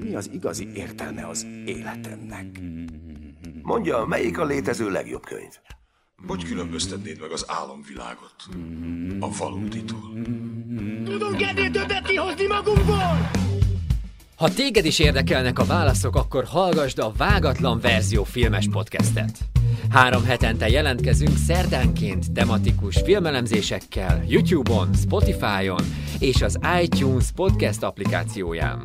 Mi az igazi értelme az életemnek? Mondja, melyik a létező legjobb könyv? Hogy különböztetnéd meg az álomvilágot a valóditól? Tudunk ennél többet kihozni magunkból! Ha téged is érdekelnek a válaszok, akkor hallgasd a Vágatlan Verzió filmes podcastet. Három hetente jelentkezünk szerdánként tematikus filmelemzésekkel YouTube-on, Spotify-on és az iTunes podcast applikációján.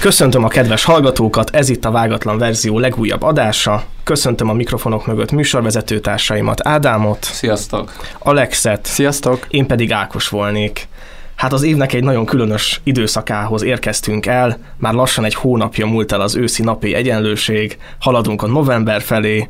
Köszöntöm a kedves hallgatókat, ez itt a Vágatlan Verzió legújabb adása. Köszöntöm a mikrofonok mögött műsorvezető társaimat, Ádámot, Sziasztok! Alexet, Sziasztok! én pedig Ákos volnék. Hát az évnek egy nagyon különös időszakához érkeztünk el, már lassan egy hónapja múlt el az őszi napi egyenlőség, haladunk a november felé,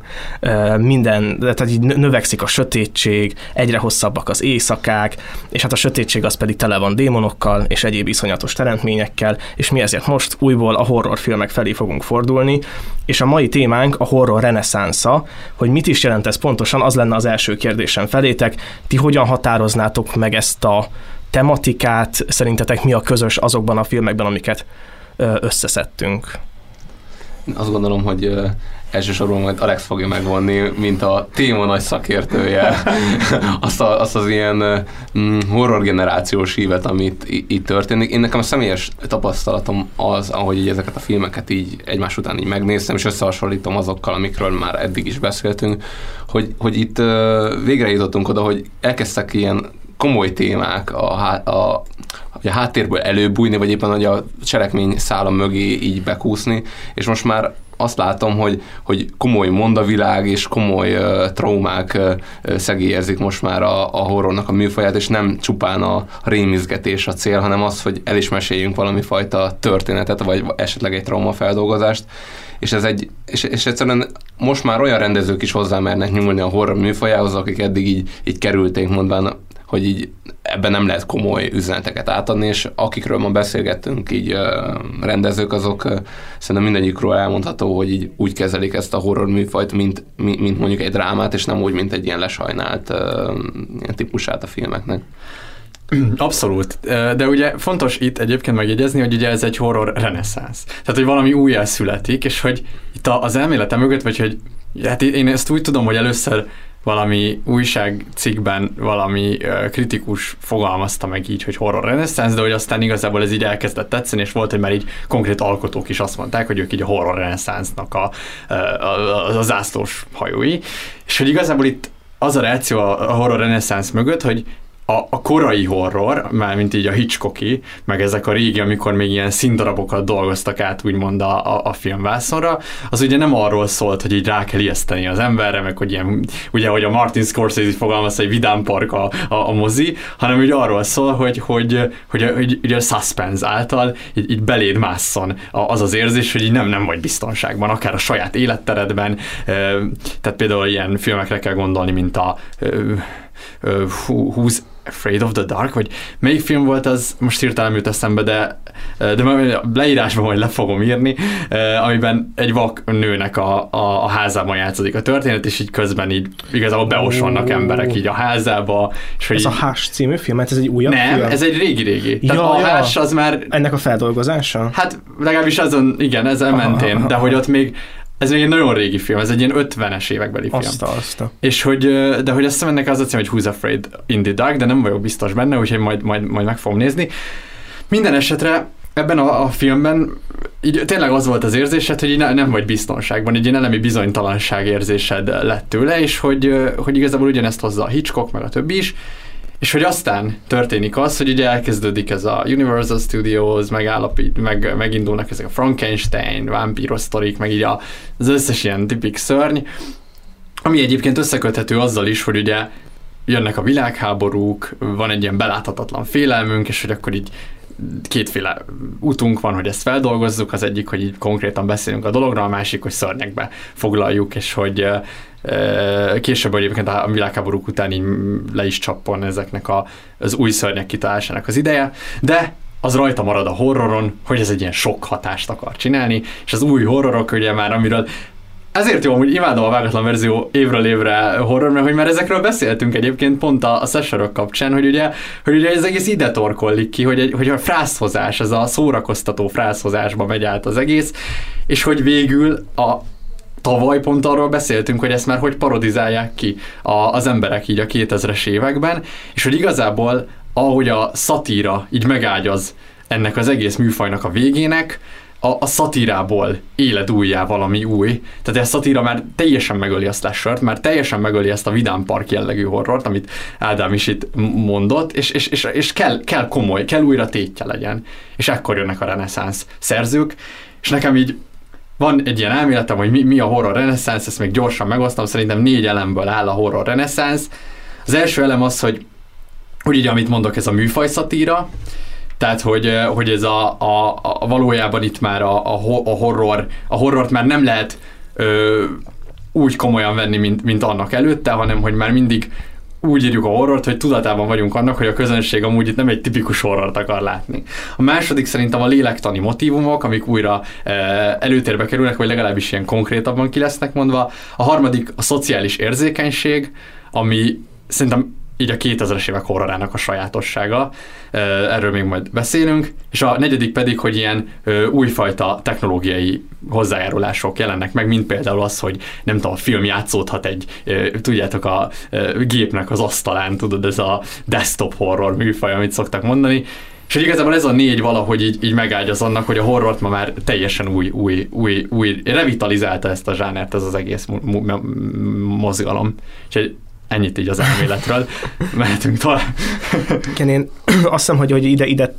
minden, tehát így növekszik a sötétség, egyre hosszabbak az éjszakák, és hát a sötétség az pedig tele van démonokkal és egyéb iszonyatos teremtményekkel, és mi ezért most újból a horrorfilmek felé fogunk fordulni, és a mai témánk a horror reneszánsza, hogy mit is jelent ez pontosan, az lenne az első kérdésem felétek, ti hogyan határoznátok meg ezt a tematikát, szerintetek mi a közös azokban a filmekben, amiket összeszedtünk? Azt gondolom, hogy elsősorban majd Alex fogja megvonni, mint a téma nagy szakértője, azt, a, azt az ilyen mm, horror generációs hívet, amit itt történik. Én nekem a személyes tapasztalatom az, ahogy így ezeket a filmeket így egymás után így megnéztem, és összehasonlítom azokkal, amikről már eddig is beszéltünk, hogy, hogy itt végre jutottunk oda, hogy elkezdtek ilyen komoly témák a, a, a háttérből előbújni, vagy éppen hogy a cselekmény szála mögé így bekúszni, és most már azt látom, hogy, hogy komoly mondavilág és komoly uh, traumák uh, szegélyezik most már a, a horrornak a műfaját, és nem csupán a rémizgetés a cél, hanem az, hogy el is meséljünk valami fajta történetet, vagy esetleg egy traumafeldolgozást. És ez egy, és, és egyszerűen most már olyan rendezők is hozzá mernek nyúlni a horror műfajához, akik eddig így, így kerülték, mondván hogy így ebben nem lehet komoly üzeneteket átadni, és akikről ma beszélgettünk, így rendezők, azok szerintem mindegyikről elmondható, hogy így úgy kezelik ezt a horror műfajt, mint, mint mondjuk egy drámát, és nem úgy, mint egy ilyen lesajnált ilyen típusát a filmeknek. Abszolút. De ugye fontos itt egyébként megjegyezni, hogy ugye ez egy horror reneszánsz. Tehát, hogy valami újjá születik, és hogy itt az elmélete mögött, vagy hogy hát én ezt úgy tudom, hogy először valami újságcikkben valami kritikus fogalmazta meg így, hogy horror reneszánsz, de hogy aztán igazából ez így elkezdett tetszeni, és volt, hogy már így konkrét alkotók is azt mondták, hogy ők így a horror reneszánsznak a, a, a, a zászlós hajói, és hogy igazából itt az a reakció a horror reneszánsz mögött, hogy a, a korai horror, már mint így a Hitchcocki, meg ezek a régi, amikor még ilyen színdarabokat dolgoztak át úgymond a, a, a filmvászonra, az ugye nem arról szólt, hogy így rá kell ijeszteni az emberre, meg hogy ilyen, ugye, hogy a Martin Scorsese fogalmazta, hogy vidám park a, a, a mozi, hanem ugye arról szól, hogy, hogy, hogy, hogy, hogy ugye a suspense által így, így beléd másszon az az érzés, hogy így nem, nem vagy biztonságban, akár a saját életteredben, tehát például ilyen filmekre kell gondolni, mint a Who's Afraid of the Dark, vagy melyik film volt az, most hirtelen jut eszembe, de, de leírásban majd le fogom írni, amiben egy vak nőnek a, a, a házában játszódik a történet, és így közben így igazából beosvannak oh. emberek így a házába. És hogy ez így... a Hás című film, mert ez egy újabb Nem, film? ez egy régi-régi. Ja, Tehát a ja. Hás az már... Ennek a feldolgozása? Hát legalábbis azon, igen, ezzel mentén, de hogy ott még ez még egy nagyon régi film, ez egy ilyen 50-es évekbeli film. Azt, azt. És hogy, de hogy azt hiszem ennek az a cím, hogy Who's Afraid in the Dark, de nem vagyok biztos benne, úgyhogy majd, majd, majd meg fogom nézni. Minden esetre ebben a, a filmben így tényleg az volt az érzésed, hogy így ne, nem vagy biztonságban, így egy elemi bizonytalanság érzésed lett tőle, és hogy, hogy igazából ugyanezt hozza a Hitchcock, meg a többi is, és hogy aztán történik az, hogy ugye elkezdődik ez a Universal Studios, megállapít, meg, megindulnak ezek a Frankenstein, vámpíros sztorik, meg így a, az összes ilyen tipik szörny, ami egyébként összeköthető azzal is, hogy ugye jönnek a világháborúk, van egy ilyen beláthatatlan félelmünk, és hogy akkor így kétféle útunk van, hogy ezt feldolgozzuk, az egyik, hogy így konkrétan beszélünk a dologra, a másik, hogy szörnyekbe foglaljuk, és hogy Később egyébként a világháborúk után így le is csappon ezeknek a, az új szörnyek kitalásának az ideje, de az rajta marad a horroron, hogy ez egy ilyen sok hatást akar csinálni, és az új horrorok ugye már, amiről ezért jó, hogy imádom a vágatlan verzió évről évre horror, mert hogy már ezekről beszéltünk egyébként pont a, a sessorok kapcsán, hogy ugye, hogy ugye ez egész ide torkollik ki, hogy, egy, hogy a frászhozás, ez a szórakoztató frászhozásba megy át az egész, és hogy végül a tavaly pont arról beszéltünk, hogy ezt már hogy parodizálják ki a, az emberek így a 2000-es években, és hogy igazából ahogy a szatíra így megágyaz ennek az egész műfajnak a végének, a, a szatírából éled újjá valami új. Tehát a szatíra már teljesen megöli a slashert, már teljesen megöli ezt a Vidám Park jellegű horrort, amit Ádám is itt mondott, és, és, és, és kell, kell komoly, kell újra tétje legyen. És ekkor jönnek a reneszánsz szerzők, és nekem így van egy ilyen elméletem, hogy mi, mi a horror reneszánsz, ezt még gyorsan megosztom, szerintem négy elemből áll a horror reneszánsz. Az első elem az, hogy, hogy így amit mondok, ez a műfaj szatíra, tehát, hogy, hogy ez a, a, a valójában itt már a, a, a horror, a horrort már nem lehet ö, úgy komolyan venni, mint, mint annak előtte, hanem hogy már mindig úgy írjuk a horrort, hogy tudatában vagyunk annak, hogy a közönség amúgy itt nem egy tipikus horrort akar látni. A második szerintem a lélektani motivumok, amik újra e, előtérbe kerülnek, vagy legalábbis ilyen konkrétabban ki lesznek mondva. A harmadik a szociális érzékenység, ami szerintem így a 2000-es évek horrorának a sajátossága, erről még majd beszélünk, és a negyedik pedig, hogy ilyen újfajta technológiai hozzájárulások jelennek meg, mint például az, hogy nem tudom, a film játszódhat egy, tudjátok, a gépnek az asztalán, tudod, ez a desktop horror műfaj, amit szoktak mondani, és hogy igazából ez a négy valahogy így, így megágyaz annak, hogy a horrort ma már teljesen új, új, új, új revitalizálta ezt a zsánert, ez az egész mozgalom. És ennyit így az elméletről. Mehetünk tovább. Igen, én azt hiszem, hogy, hogy ide, ide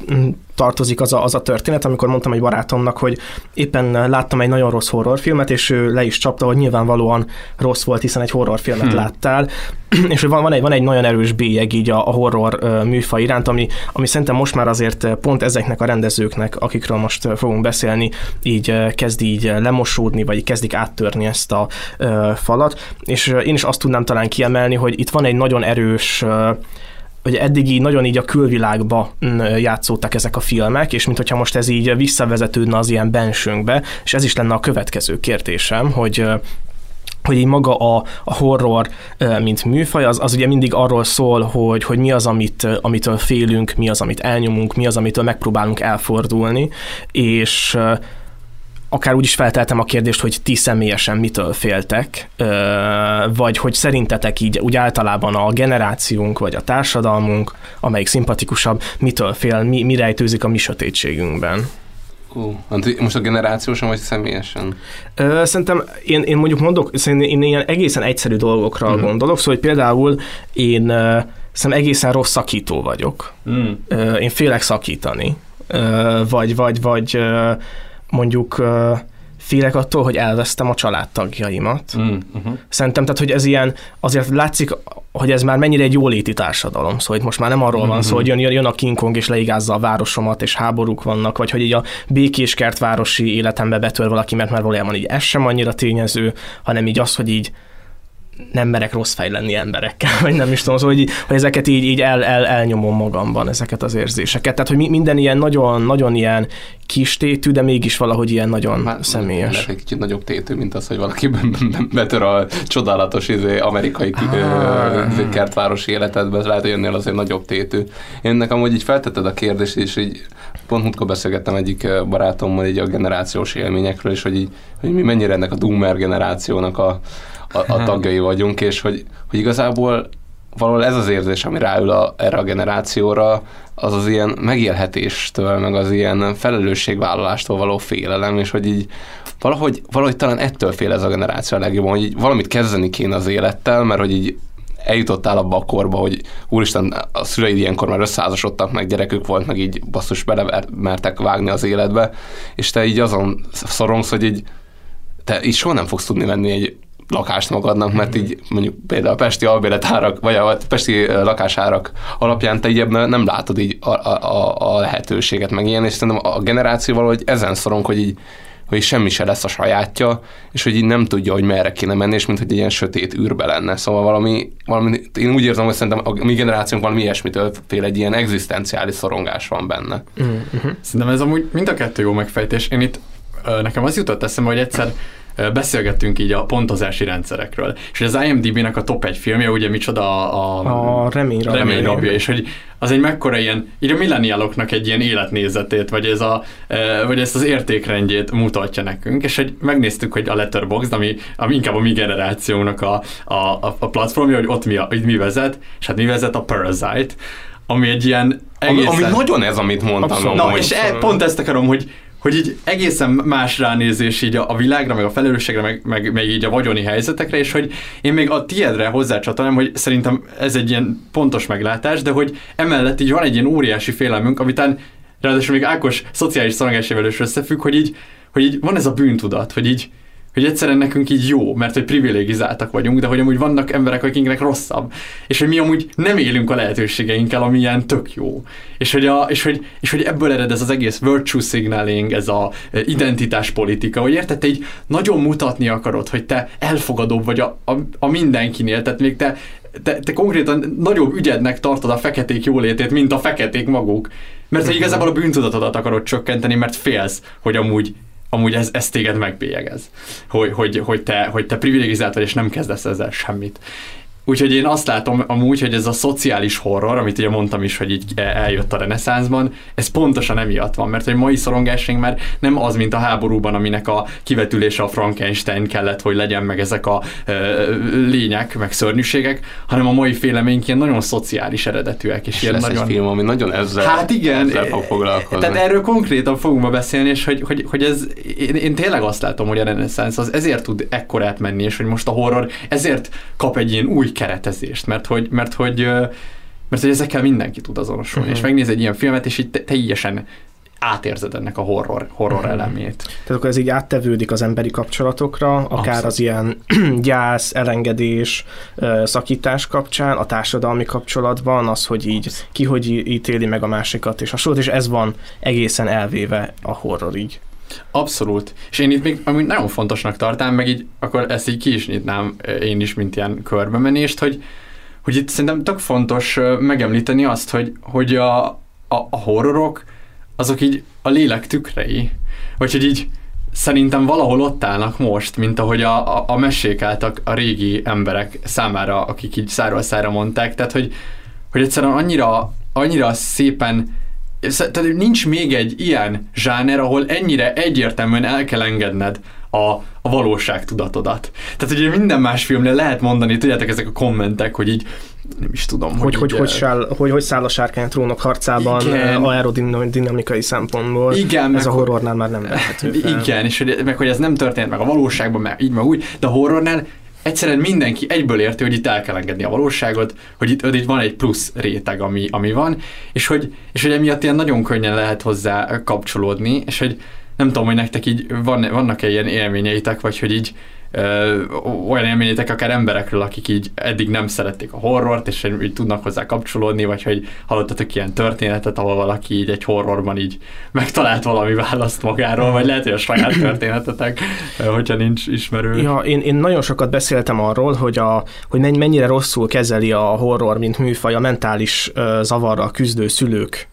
tartozik az a, az a történet, amikor mondtam egy barátomnak, hogy éppen láttam egy nagyon rossz horrorfilmet, és ő le is csapta, hogy nyilvánvalóan rossz volt, hiszen egy horrorfilmet hmm. láttál, és van, van, egy, van egy nagyon erős bélyeg így a, a horror műfaj iránt, ami, ami szerintem most már azért pont ezeknek a rendezőknek, akikről most fogunk beszélni, így kezd így lemosódni, vagy kezdik áttörni ezt a falat, és én is azt tudnám talán kiemelni, hogy itt van egy nagyon erős hogy eddig így nagyon így a külvilágba mm, játszódtak ezek a filmek, és mintha most ez így visszavezetődne az ilyen bensőnkbe, és ez is lenne a következő kérdésem, hogy hogy így maga a, a horror, mint műfaj, az, az ugye mindig arról szól, hogy, hogy mi az, amit, amitől félünk, mi az, amit elnyomunk, mi az, amitől megpróbálunk elfordulni, és akár úgy is felteltem a kérdést, hogy ti személyesen mitől féltek, vagy hogy szerintetek így úgy általában a generációnk, vagy a társadalmunk, amelyik szimpatikusabb, mitől fél, mi, mi rejtőzik a mi sötétségünkben? Uh, most a generációsan vagy személyesen? Ö, szerintem én, én mondjuk mondok, szerintem én ilyen egészen egyszerű dolgokra uh-huh. gondolok, szóval hogy például én szerintem egészen rossz szakító vagyok. Uh-huh. Én félek szakítani. Vagy, vagy, vagy mondjuk félek attól, hogy elvesztem a családtagjaimat. Mm, uh-huh. Szerintem, tehát, hogy ez ilyen, azért látszik, hogy ez már mennyire egy jóléti társadalom, szóval itt most már nem arról van uh-huh. szó, hogy jön, jön a King Kong és leigázza a városomat, és háborúk vannak, vagy hogy így a békés kertvárosi életembe betör valaki, mert már valójában így ez sem annyira tényező, hanem így az, hogy így nem merek rossz fej lenni emberekkel, vagy nem is tudom, szóval, hogy, hogy ezeket így, így el, el, elnyomom magamban, ezeket az érzéseket. Tehát, hogy minden ilyen nagyon, nagyon ilyen kis tétű, de mégis valahogy ilyen nagyon Már személyes. Lehet egy kicsit nagyobb tétű, mint az, hogy valaki betör a csodálatos izé, amerikai ah. kertvárosi életedbe, lehet, hogy ennél azért nagyobb tétű. Én nekem hogy így feltetted a kérdést, és így pont múltkor beszélgettem egyik barátommal így a generációs élményekről, és hogy, így, hogy mi mennyire ennek a Doomer generációnak a, a, a tagjai vagyunk, és hogy, hogy igazából valahol ez az érzés, ami ráül a, erre a generációra, az az ilyen megélhetéstől, meg az ilyen felelősségvállalástól való félelem, és hogy így valahogy, valahogy talán ettől fél ez a generáció a legjobban, hogy így valamit kezdeni kéne az élettel, mert hogy így eljutottál abba a korba, hogy úristen, a szüleid ilyenkor már összeházasodtak, meg gyerekük volt, meg így basszus belemertek vágni az életbe, és te így azon szorongsz, hogy így te így soha nem fogsz tudni venni egy lakást magadnak, mert így mondjuk például a pesti albéletárak, vagy a pesti lakásárak alapján te így nem látod így a, a, a lehetőséget meg ilyen, és szerintem a generáció valahogy ezen szorong, hogy így hogy semmi se lesz a sajátja, és hogy így nem tudja, hogy merre kéne menni, és mint hogy egy ilyen sötét űrbe lenne. Szóval valami, valami én úgy érzem, hogy szerintem a mi generációnk valami ilyesmitől fél egy ilyen egzisztenciális szorongás van benne. Mm-hmm. Szerintem ez amúgy mind a kettő jó megfejtés. Én itt nekem az jutott eszembe, hogy egyszer beszélgettünk így a pontozási rendszerekről. És az IMDb-nek a top egy filmje, ugye micsoda a, a remény, remény, remény rabja, és hogy az egy mekkora ilyen, így a millenialoknak egy ilyen életnézetét, vagy, ez a, vagy ezt az értékrendjét mutatja nekünk, és hogy megnéztük, hogy a Letterboxd, ami, ami inkább a mi generációnak a, a, a platformja, hogy ott mi, a, hogy mi vezet, és hát mi vezet a Parasite, ami egy ilyen egészen... Ami, ami nagyon ez, amit mondtam. Abszolút. Na, és e, pont ezt akarom, hogy hogy így egészen más ránézés így a, világra, meg a felelősségre, meg, meg, meg így a vagyoni helyzetekre, és hogy én még a tiedre hozzácsatolom, hogy szerintem ez egy ilyen pontos meglátás, de hogy emellett így van egy ilyen óriási félelmünk, amitán ráadásul még Ákos szociális szorongásével is összefügg, hogy így, hogy így van ez a bűntudat, hogy így hogy egyszerűen nekünk így jó, mert hogy privilegizáltak vagyunk, de hogy amúgy vannak emberek, akiknek rosszabb, és hogy mi amúgy nem élünk a lehetőségeinkkel, ami ilyen tök jó. És hogy, a, és hogy, és hogy ebből ered ez az egész virtue signaling, ez a e, identitáspolitika, hogy érted, te így nagyon mutatni akarod, hogy te elfogadóbb vagy a, a, a mindenkinél, tehát még te, te, te konkrétan nagyobb ügyednek tartod a feketék jólétét, mint a feketék maguk. Mert hogy igazából a bűntudatodat akarod csökkenteni, mert félsz, hogy amúgy amúgy ez, ez téged megbélyegez, hogy, hogy, hogy, te, hogy te privilegizált vagy, és nem kezdesz ezzel semmit. Úgyhogy én azt látom amúgy, hogy ez a szociális horror, amit ugye mondtam is, hogy így eljött a reneszánszban, ez pontosan emiatt van, mert hogy mai szorongásaink már nem az, mint a háborúban, aminek a kivetülése a Frankenstein kellett, hogy legyen meg ezek a ö, lények, meg szörnyűségek, hanem a mai féleménk ilyen nagyon szociális eredetűek. És, és ilyen lesz nagyon... egy film, ami nagyon ezzel, hát igen, ezzel fog foglalkozni. Tehát erről konkrétan fogunk ma beszélni, és hogy, hogy, hogy ez, én, én tényleg azt látom, hogy a reneszánsz az ezért tud ekkorát menni, és hogy most a horror ezért kap egy ilyen új keretezést, mert hogy, mert hogy, mert hogy ezekkel mindenki tud azonosulni, uh-huh. és megnéz egy ilyen filmet, és így te, teljesen átérzed ennek a horror, horror uh-huh. elemét. Tehát akkor ez így áttevődik az emberi kapcsolatokra, akár Abszolút. az ilyen gyász, elengedés, szakítás kapcsán, a társadalmi kapcsolatban, az, hogy így ki hogy ítéli meg a másikat, és hasonló, és ez van egészen elvéve a horrorig. Abszolút. És én itt még amit nagyon fontosnak tartám, meg így akkor ezt így ki is nyitnám én is, mint ilyen körbemenést, hogy, hogy itt szerintem tök fontos megemlíteni azt, hogy, hogy a, a, a horrorok azok így a lélek tükrei. Vagy hogy így szerintem valahol ott állnak most, mint ahogy a, a, a mesék álltak a régi emberek számára, akik így száról szára mondták. Tehát, hogy, hogy egyszerűen annyira, annyira szépen tehát nincs még egy ilyen zsáner, ahol ennyire egyértelműen el kell engedned a, a valóság tudatodat. Tehát ugye minden más filmnél lehet mondani, tudjátok ezek a kommentek, hogy így nem is tudom, hogy, hogy, így, hogy, sáll, hogy, hogy száll a sárkány a trónok harcában igen. aerodinamikai szempontból. Igen, ez a horrornál már nem fel. Igen, és hogy, meg hogy ez nem történt meg a valóságban, meg így meg úgy, de a horrornál egyszerűen mindenki egyből érti, hogy itt el kell engedni a valóságot, hogy itt, itt van egy plusz réteg, ami, ami van, és hogy, és hogy emiatt ilyen nagyon könnyen lehet hozzá kapcsolódni, és hogy nem tudom, hogy nektek így van, vannak-e ilyen élményeitek, vagy hogy így ö, olyan élményétek akár emberekről, akik így eddig nem szerették a horrort, és így tudnak hozzá kapcsolódni, vagy hogy hallottatok ilyen történetet, ahol valaki így egy horrorban így megtalált valami választ magáról, vagy lehet, hogy a saját történetetek, hogyha nincs ismerő. Ja, én, én nagyon sokat beszéltem arról, hogy, a, hogy mennyire rosszul kezeli a horror, mint műfaj a mentális zavarral küzdő szülők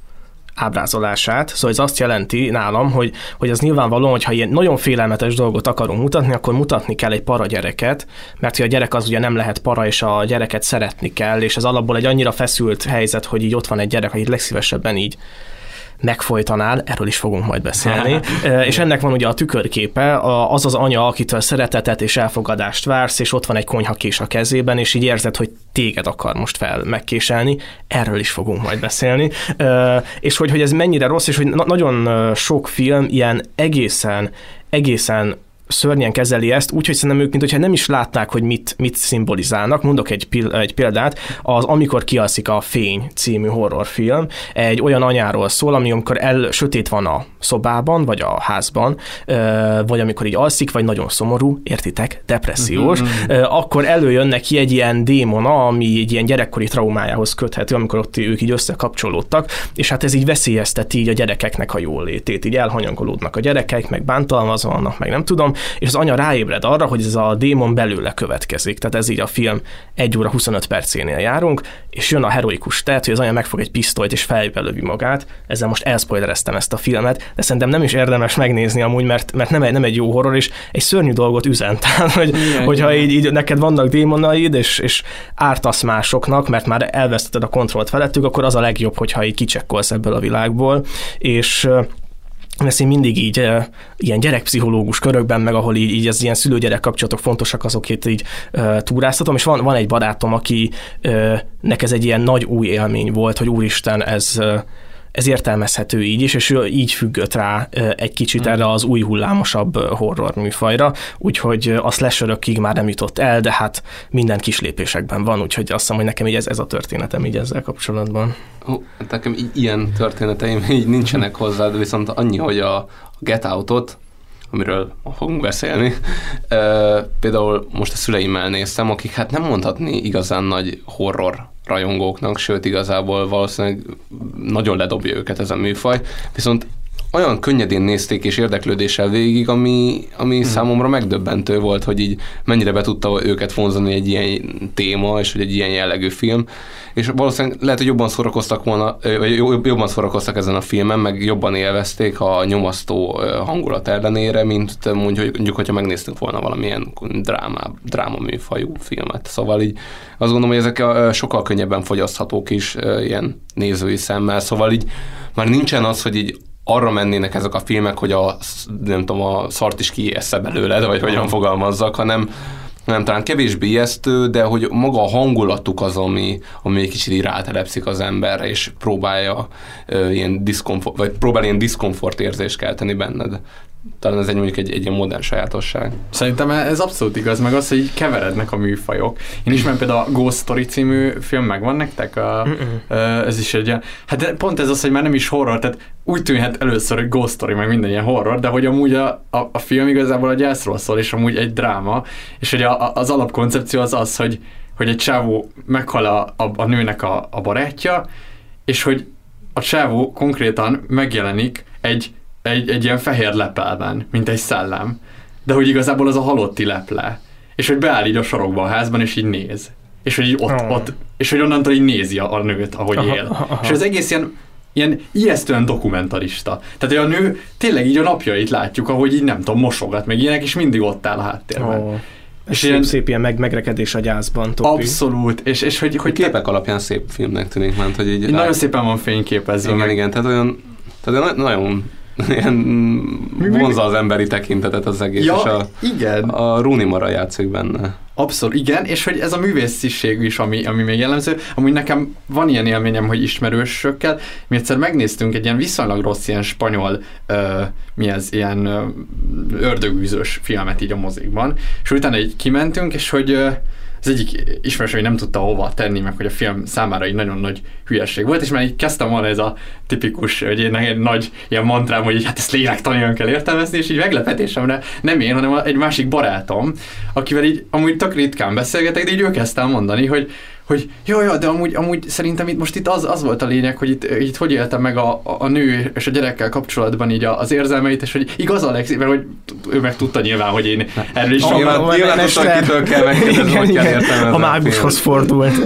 ábrázolását. Szóval ez azt jelenti nálam, hogy, hogy az nyilvánvaló, hogy ha ilyen nagyon félelmetes dolgot akarunk mutatni, akkor mutatni kell egy para gyereket, mert a gyerek az ugye nem lehet para, és a gyereket szeretni kell, és ez alapból egy annyira feszült helyzet, hogy így ott van egy gyerek, akit legszívesebben így megfojtanál, erről is fogunk majd beszélni, és ennek van ugye a tükörképe, az az anya, akitől szeretetet és elfogadást vársz, és ott van egy konyhakés a kezében, és így érzed, hogy téged akar most fel megkéselni, erről is fogunk majd beszélni, és hogy, hogy ez mennyire rossz, és hogy na- nagyon sok film ilyen egészen egészen szörnyen kezeli ezt, úgyhogy szerintem ők, mintha nem is látnák, hogy mit, mit szimbolizálnak. Mondok egy, egy példát, az Amikor kialszik a fény című horrorfilm, egy olyan anyáról szól, ami amikor el, sötét van a szobában, vagy a házban, vagy amikor így alszik, vagy nagyon szomorú, értitek, depressziós, uh-huh. akkor előjön neki egy ilyen démona, ami egy ilyen gyerekkori traumájához köthető, amikor ott ők így összekapcsolódtak, és hát ez így veszélyezteti így a gyerekeknek a jólétét, így elhanyagolódnak a gyerekek, meg bántalmazva vannak, meg nem tudom, és az anya ráébred arra, hogy ez a démon belőle következik. Tehát ez így a film 1 óra 25 percénél járunk, és jön a heroikus tett, hogy az anya megfog egy pisztolyt és fejbe lövi magát. Ezzel most elspoilereztem ezt a filmet, de szerintem nem is érdemes megnézni amúgy, mert, mert nem, egy, nem egy jó horror, és egy szörnyű dolgot üzent. Tehát, hogy, igen, hogyha így, így, neked vannak démonaid, és, és ártasz másoknak, mert már elvesztetted a kontrollt felettük, akkor az a legjobb, hogyha így kicsekkolsz ebből a világból, és ezt én mindig így e, ilyen gyerekpszichológus körökben, meg ahol így, így az ilyen szülő-gyerek kapcsolatok fontosak, azokét így e, túráztatom, és van, van egy barátom, aki e, nek ez egy ilyen nagy új élmény volt, hogy úristen, ez, ez értelmezhető így is, és így függött rá egy kicsit mm. erre az új hullámosabb horror műfajra, úgyhogy a slasherökig már nem jutott el, de hát minden kis lépésekben van, úgyhogy azt hiszem, hogy nekem így ez, ez a történetem így ezzel kapcsolatban. Ó, nekem ilyen történeteim így nincsenek hozzá, de viszont annyi, hogy a Get Out-ot, amiről fogunk beszélni. például most a szüleimmel néztem, akik hát nem mondhatni igazán nagy horror rajongóknak, sőt igazából valószínűleg nagyon ledobja őket ez a műfaj, viszont olyan könnyedén nézték és érdeklődéssel végig, ami, ami hmm. számomra megdöbbentő volt, hogy így mennyire be tudta őket vonzani egy ilyen téma, és hogy egy ilyen jellegű film. És valószínűleg lehet, hogy jobban szórakoztak volna, vagy jobban szórakoztak ezen a filmen, meg jobban élvezték a nyomasztó hangulat ellenére, mint mondjuk, mondjuk hogyha megnéztünk volna valamilyen dráma, dráma műfajú filmet. Szóval így azt gondolom, hogy ezek sokkal könnyebben fogyaszthatók is ilyen nézői szemmel, szóval így már nincsen az, hogy így arra mennének ezek a filmek, hogy a, nem tudom, a szart is kiessze belőled, vagy hogyan fogalmazzak, hanem nem talán kevésbé ijesztő, de hogy maga a hangulatuk az, ami, ami egy kicsit rátelepszik az emberre, és próbálja uh, ilyen diszkomfort, vagy próbál ilyen diszkomfort érzést kelteni benned talán ez egy mondjuk egy, egy ilyen modern sajátosság. Szerintem ez abszolút igaz, meg az, hogy keverednek a műfajok. Én ismerem például a Ghost Story című film, megvan nektek? A, ez is egy ilyen, hát pont ez az, hogy már nem is horror, tehát úgy tűnhet először, hogy Ghost Story, meg minden ilyen horror, de hogy amúgy a, a, a film igazából a gyászról szól, és amúgy egy dráma, és hogy a, az alapkoncepció az az, hogy, hogy egy csávó meghal a, a, a nőnek a, a barátja, és hogy a csávó konkrétan megjelenik egy egy, egy ilyen fehér lepelben, mint egy szellem, de hogy igazából az a halotti leple, és hogy beáll így a sorokba a házban, és így néz. És hogy így ott, oh. ott és hogy onnantól így nézi a, a nőt, ahogy aha, él. Aha. És az egész ilyen, ilyen ijesztően dokumentarista. Tehát, hogy a nő tényleg így a napjait látjuk, ahogy így nem tudom, mosogat, meg ilyenek, és mindig ott áll a háttérben. Oh. És szép, ilyen, szép ilyen meg, megrekedés a gyászban, Topi. Abszolút, és, és hogy, hogy képek te... alapján szép filmnek tűnik, mert hogy így... Nagyon lát... szépen van fényképezve. Igen, meg. igen, tehát olyan, tehát nagyon ilyen vonza az emberi tekintetet az egész, ja, és a, igen. a Rooney Mara játszik benne. Abszolút, igen, és hogy ez a művésziség is, ami, ami még jellemző. Amúgy nekem van ilyen élményem, hogy ismerősökkel, mi egyszer megnéztünk egy ilyen viszonylag rossz, ilyen spanyol, uh, mi ez, ilyen uh, ördögűzős filmet így a mozikban, és utána így kimentünk, és hogy uh, az egyik ismerős, hogy nem tudta hova tenni, meg hogy a film számára egy nagyon nagy hülyeség volt, és már így kezdtem volna ez a tipikus, hogy én egy nagy ilyen mantrám, hogy hát ezt lélektanian kell értelmezni, és így meglepetésemre nem én, hanem egy másik barátom, akivel így amúgy tök ritkán beszélgetek, de így ő kezdte mondani, hogy hogy jó, jó, de amúgy, amúgy szerintem itt most itt az, az volt a lényeg, hogy itt, itt hogy éltem meg a, a nő és a gyerekkel kapcsolatban így az érzelmeit, és hogy igaz Alex, mert hogy ő meg tudta nyilván, hogy én erről is nyilván, nyilván tudta, kitől kell megkérdezni, hogy kell értem A mágushoz fordult.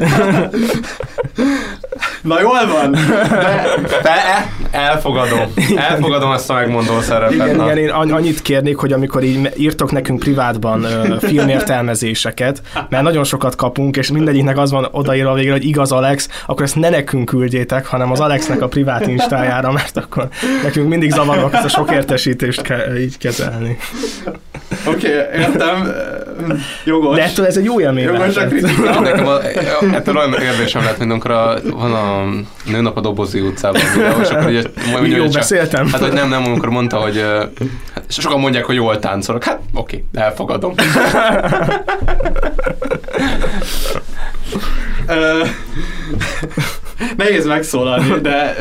Na jól van! De... Te elfogadom. Elfogadom ezt a megmondó szerepet. Igen, igen, én annyit kérnék, hogy amikor így írtok nekünk privátban filmértelmezéseket, mert nagyon sokat kapunk, és mindegyiknek az van odaírva végre, hogy igaz Alex, akkor ezt ne nekünk küldjétek, hanem az Alexnek a privát instájára, mert akkor nekünk mindig zavarok ezt a sok értesítést kell így kezelni. Oké, okay, értem. Jogos. De ettől ez egy jó élmény Jogos a kritika. Nekem a, ettől olyan érzésem lett, mint amikor a, van a nőnap a Dobozi utcában. és akkor ugye, mondja, jó, beszéltem. Hát, hogy nem, nem, amikor mondta, hogy hát, sokan mondják, hogy jól táncolok. Hát, oké, okay, elfogadom. Nehéz megszólalni, de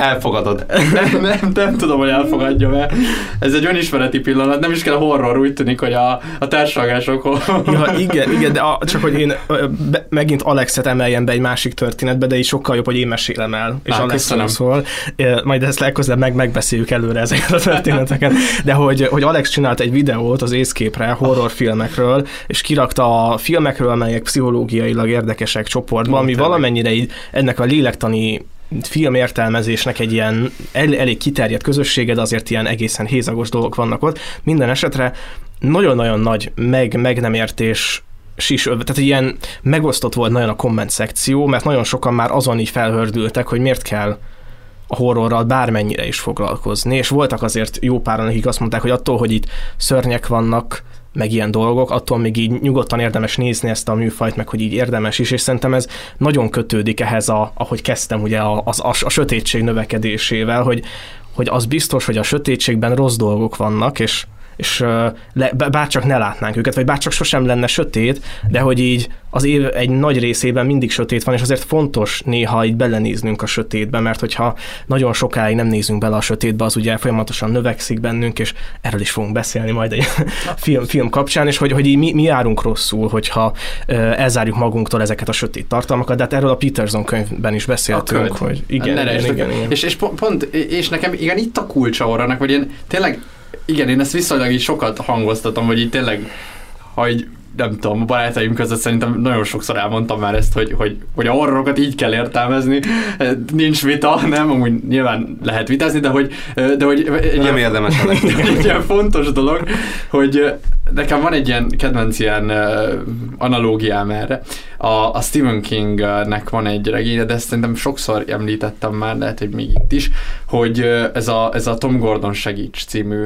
Elfogadod. Nem, nem, nem tudom, hogy elfogadja mert Ez egy önismereti pillanat, nem is kell horror, úgy tűnik, hogy a, a társalgások... Ja, igen, igen, de a, csak hogy én be, megint Alexet emeljem be egy másik történetbe, de így sokkal jobb, hogy én mesélem el, és Á, Alex köszönöm. szól. Majd ezt legközelebb meg, megbeszéljük előre ezeket a történeteket. De hogy, hogy Alex csinált egy videót az Észképre horrorfilmekről, és kirakta a filmekről, amelyek pszichológiailag érdekesek csoportba, ami valamennyire így ennek a lélektani filmértelmezésnek egy ilyen el, elég kiterjedt közössége, de azért ilyen egészen hézagos dolgok vannak ott. Minden esetre nagyon-nagyon nagy meg, meg nem értés is, tehát ilyen megosztott volt nagyon a komment szekció, mert nagyon sokan már azon így felhördültek, hogy miért kell a horrorral bármennyire is foglalkozni, és voltak azért jó páran, akik azt mondták, hogy attól, hogy itt szörnyek vannak, meg ilyen dolgok, attól még így nyugodtan érdemes nézni ezt a műfajt, meg hogy így érdemes is, és szerintem ez nagyon kötődik ehhez, a, ahogy kezdtem ugye a, a, a, a sötétség növekedésével, hogy, hogy az biztos, hogy a sötétségben rossz dolgok vannak, és és le, bárcsak ne látnánk őket, vagy bárcsak sosem lenne sötét, de hogy így az év egy nagy részében mindig sötét van, és azért fontos néha így belenéznünk a sötétbe, mert hogyha nagyon sokáig nem nézünk bele a sötétbe, az ugye folyamatosan növekszik bennünk, és erről is fogunk beszélni majd egy film, film kapcsán, és hogy, hogy így mi, mi járunk rosszul, hogyha elzárjuk magunktól ezeket a sötét tartalmakat, de hát erről a Peterson könyvben is beszéltünk, hogy igen, Ne igen, rejtsd, igen, igen. És, és pont, pont, és nekem igen, itt a kulcsa horrornak, hogy én tényleg, igen, én ezt viszonylag így sokat hangoztatom, hogy így tényleg, ha így nem tudom, barátaim között szerintem nagyon sokszor elmondtam már ezt, hogy, hogy, hogy a horrorokat így kell értelmezni, nincs vita, nem, amúgy nyilván lehet vitázni, de hogy, de hogy egy Nem ilyen- érdemes egy ilyen fontos dolog, hogy nekem van egy ilyen kedvenc ilyen analógiám erre. A, a Stephen Kingnek van egy regénye, de ezt szerintem sokszor említettem már, lehet, hogy még itt is, hogy ez a, ez a Tom Gordon segíts című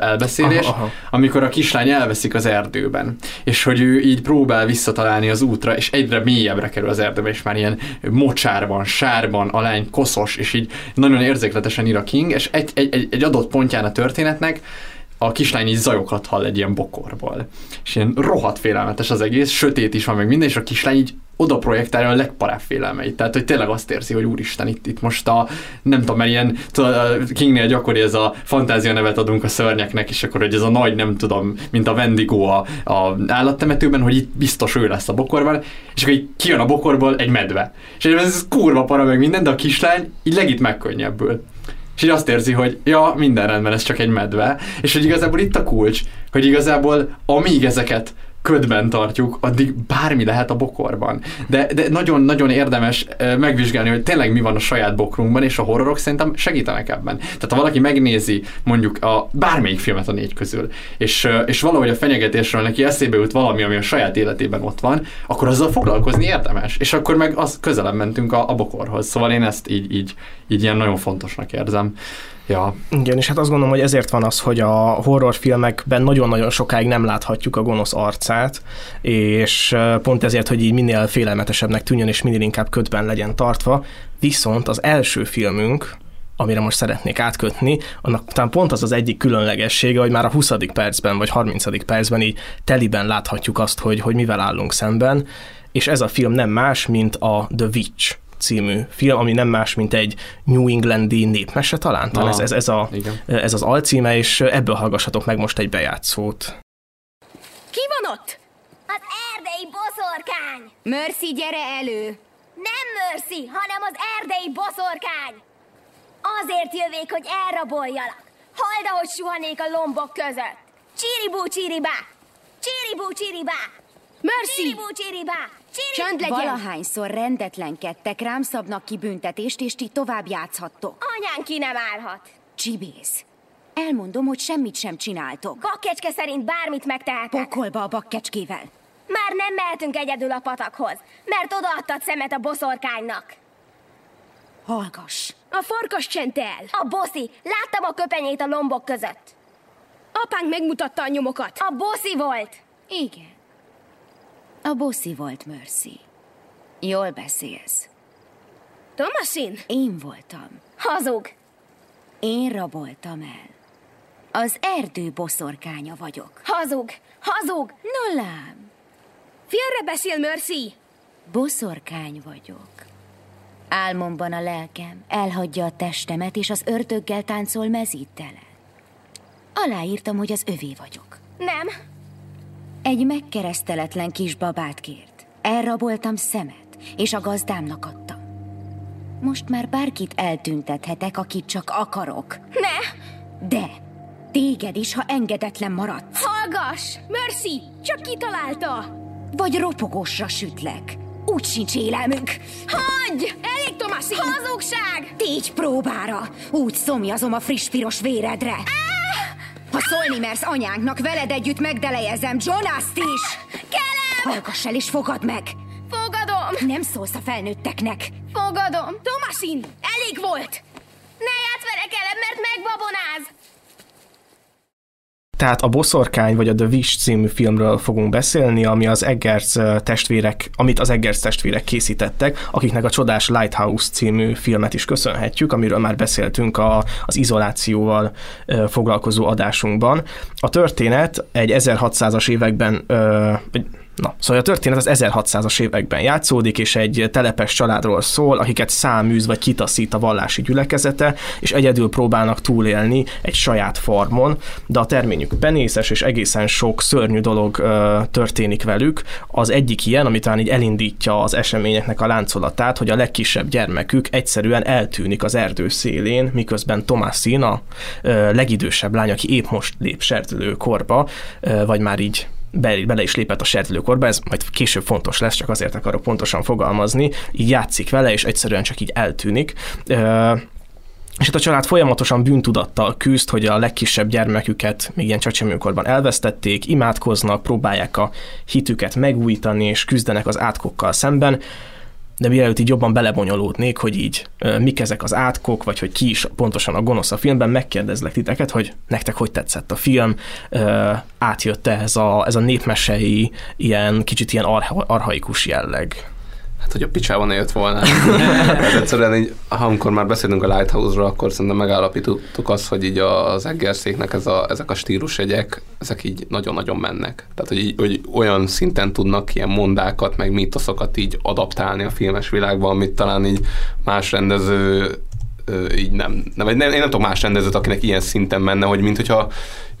elbeszélés, Aha, aha. amikor a kislány elveszik az erdőben, és hogy ő így próbál visszatalálni az útra, és egyre mélyebbre kerül az erdőbe, és már ilyen mocsárban, sárban, a koszos, és így nagyon érzékletesen ír a King, és egy, egy, egy, egy adott pontján a történetnek a kislány így zajokat hall egy ilyen bokorból. És ilyen rohadt félelmetes az egész, sötét is van meg minden, és a kislány így oda projektálja a legparább félelmeit. Tehát, hogy tényleg azt érzi, hogy úristen, itt, itt most a, nem tudom, mert ilyen, tudod, a Kingnél gyakori ez a fantázia nevet adunk a szörnyeknek, és akkor, hogy ez a nagy, nem tudom, mint a Wendigo a, a állattemetőben, hogy itt biztos ő lesz a bokorban, és akkor így kijön a bokorból egy medve. És ez kurva para meg minden, de a kislány így legit megkönnyebbül. És így azt érzi, hogy ja, minden rendben, ez csak egy medve. És hogy igazából itt a kulcs, hogy igazából amíg ezeket ködben tartjuk, addig bármi lehet a bokorban. De, de nagyon-nagyon érdemes megvizsgálni, hogy tényleg mi van a saját bokrunkban, és a horrorok szerintem segítenek ebben. Tehát ha valaki megnézi mondjuk a bármelyik filmet a négy közül, és, és valahogy a fenyegetésről neki eszébe jut valami, ami a saját életében ott van, akkor azzal foglalkozni érdemes. És akkor meg az közelebb mentünk a, a bokorhoz. Szóval én ezt így, így, így ilyen nagyon fontosnak érzem. Ja, Igen, és hát azt gondolom, hogy ezért van az, hogy a horrorfilmekben nagyon-nagyon sokáig nem láthatjuk a gonosz arcát, és pont ezért, hogy így minél félelmetesebbnek tűnjön, és minél inkább ködben legyen tartva. Viszont az első filmünk, amire most szeretnék átkötni, annak talán pont az az egyik különlegessége, hogy már a 20. percben vagy 30. percben így teliben láthatjuk azt, hogy, hogy mivel állunk szemben, és ez a film nem más, mint a The Witch című film, ami nem más, mint egy New Englandi népmese talán, talán ez, ez, ez, a, igen. ez az alcíme, és ebből hallgassatok meg most egy bejátszót. Ki van ott? Az erdei boszorkány! Mercy, gyere elő! Nem Mercy, hanem az erdei boszorkány! Azért jövék, hogy elraboljalak. Hald, ahogy suhanék a lombok között. Csiribú csiribá! Csiribú csiribá! Mercy! Csiribú csiribá! Csiribú... Csönd legyen! Valahányszor rendetlenkedtek, rám szabnak ki büntetést, és ti tovább játszhattok. Anyán ki nem állhat. Csibész. Elmondom, hogy semmit sem csináltok. Bakkecske szerint bármit megtehetek. Pokolba a bakkecskével. Már nem mehetünk egyedül a patakhoz, mert odaadtad szemet a boszorkánynak. Hallgass. A farkas csent el! A boszi, láttam a köpenyét a lombok között. Apánk megmutatta a nyomokat. A boszi volt. Igen. A bosszi volt Mercy. Jól beszélsz. Thomasin? Én voltam. Hazug. Én raboltam el. Az erdő boszorkánya vagyok. Hazug. Hazug. No lám, Félre beszél, Mercy! boszorkány vagyok. Álmomban a lelkem elhagyja a testemet, és az ördöggel táncol mezítele. Aláírtam, hogy az övé vagyok. Nem. Egy megkereszteletlen kis babát kért. Elraboltam szemet, és a gazdámnak adtam. Most már bárkit eltüntethetek, akit csak akarok. Ne! De téged is, ha engedetlen maradsz. Hallgass! Mercy! Csak kitalálta! Vagy ropogósra sütlek. Úgy sincs élelmünk. Hagyj! Elég, Tomasin! Hazugság! Tégy próbára. Úgy szomjazom a friss piros véredre. Ha szólni mersz anyánknak, veled együtt megdelejezem Jonaszt is! Kelem! Hallgass el és fogad meg! Fogadom! Nem szólsz a felnőtteknek! Fogadom! Tomasin! Elég volt! Ne játsz vele, Kelem, mert megbabonáz! Tehát a Boszorkány vagy a The Wish című filmről fogunk beszélni, ami az Eggers testvérek, amit az Eggers testvérek készítettek, akiknek a csodás Lighthouse című filmet is köszönhetjük, amiről már beszéltünk a, az izolációval foglalkozó adásunkban. A történet egy 1600-as években, vagy Na, szóval a történet az 1600-as években játszódik, és egy telepes családról szól, akiket száműz vagy kitaszít a vallási gyülekezete, és egyedül próbálnak túlélni egy saját farmon, de a terményük penészes, és egészen sok szörnyű dolog ö, történik velük. Az egyik ilyen, ami talán így elindítja az eseményeknek a láncolatát, hogy a legkisebb gyermekük egyszerűen eltűnik az erdő szélén, miközben Tomászin, a ö, legidősebb lány, aki épp most lép sertülő korba, ö, vagy már így be, bele is lépett a sertülőkorba, ez majd később fontos lesz, csak azért akarok pontosan fogalmazni, így játszik vele, és egyszerűen csak így eltűnik. És itt a család folyamatosan bűntudattal küzd, hogy a legkisebb gyermeküket még ilyen csecsemőkorban elvesztették, imádkoznak, próbálják a hitüket megújítani, és küzdenek az átkokkal szemben de mielőtt így jobban belebonyolódnék, hogy így mik ezek az átkok, vagy hogy ki is pontosan a gonosz a filmben, megkérdezlek titeket, hogy nektek hogy tetszett a film, átjött ez a, ez a népmesei, ilyen kicsit ilyen arha, arhaikus jelleg. Hát, hogy a picsában jött volna. hát egyszerűen így, amikor már beszélünk a Lighthouse-ról, akkor szerintem megállapítottuk azt, hogy így az eggerszéknek ez a, ezek a stílusjegyek, ezek így nagyon-nagyon mennek. Tehát, hogy, így, hogy olyan szinten tudnak ilyen mondákat, meg mítoszokat így adaptálni a filmes világban, amit talán így más rendező így nem, nem, nem, én nem tudok más rendezőt, akinek ilyen szinten menne, hogy mint hogyha,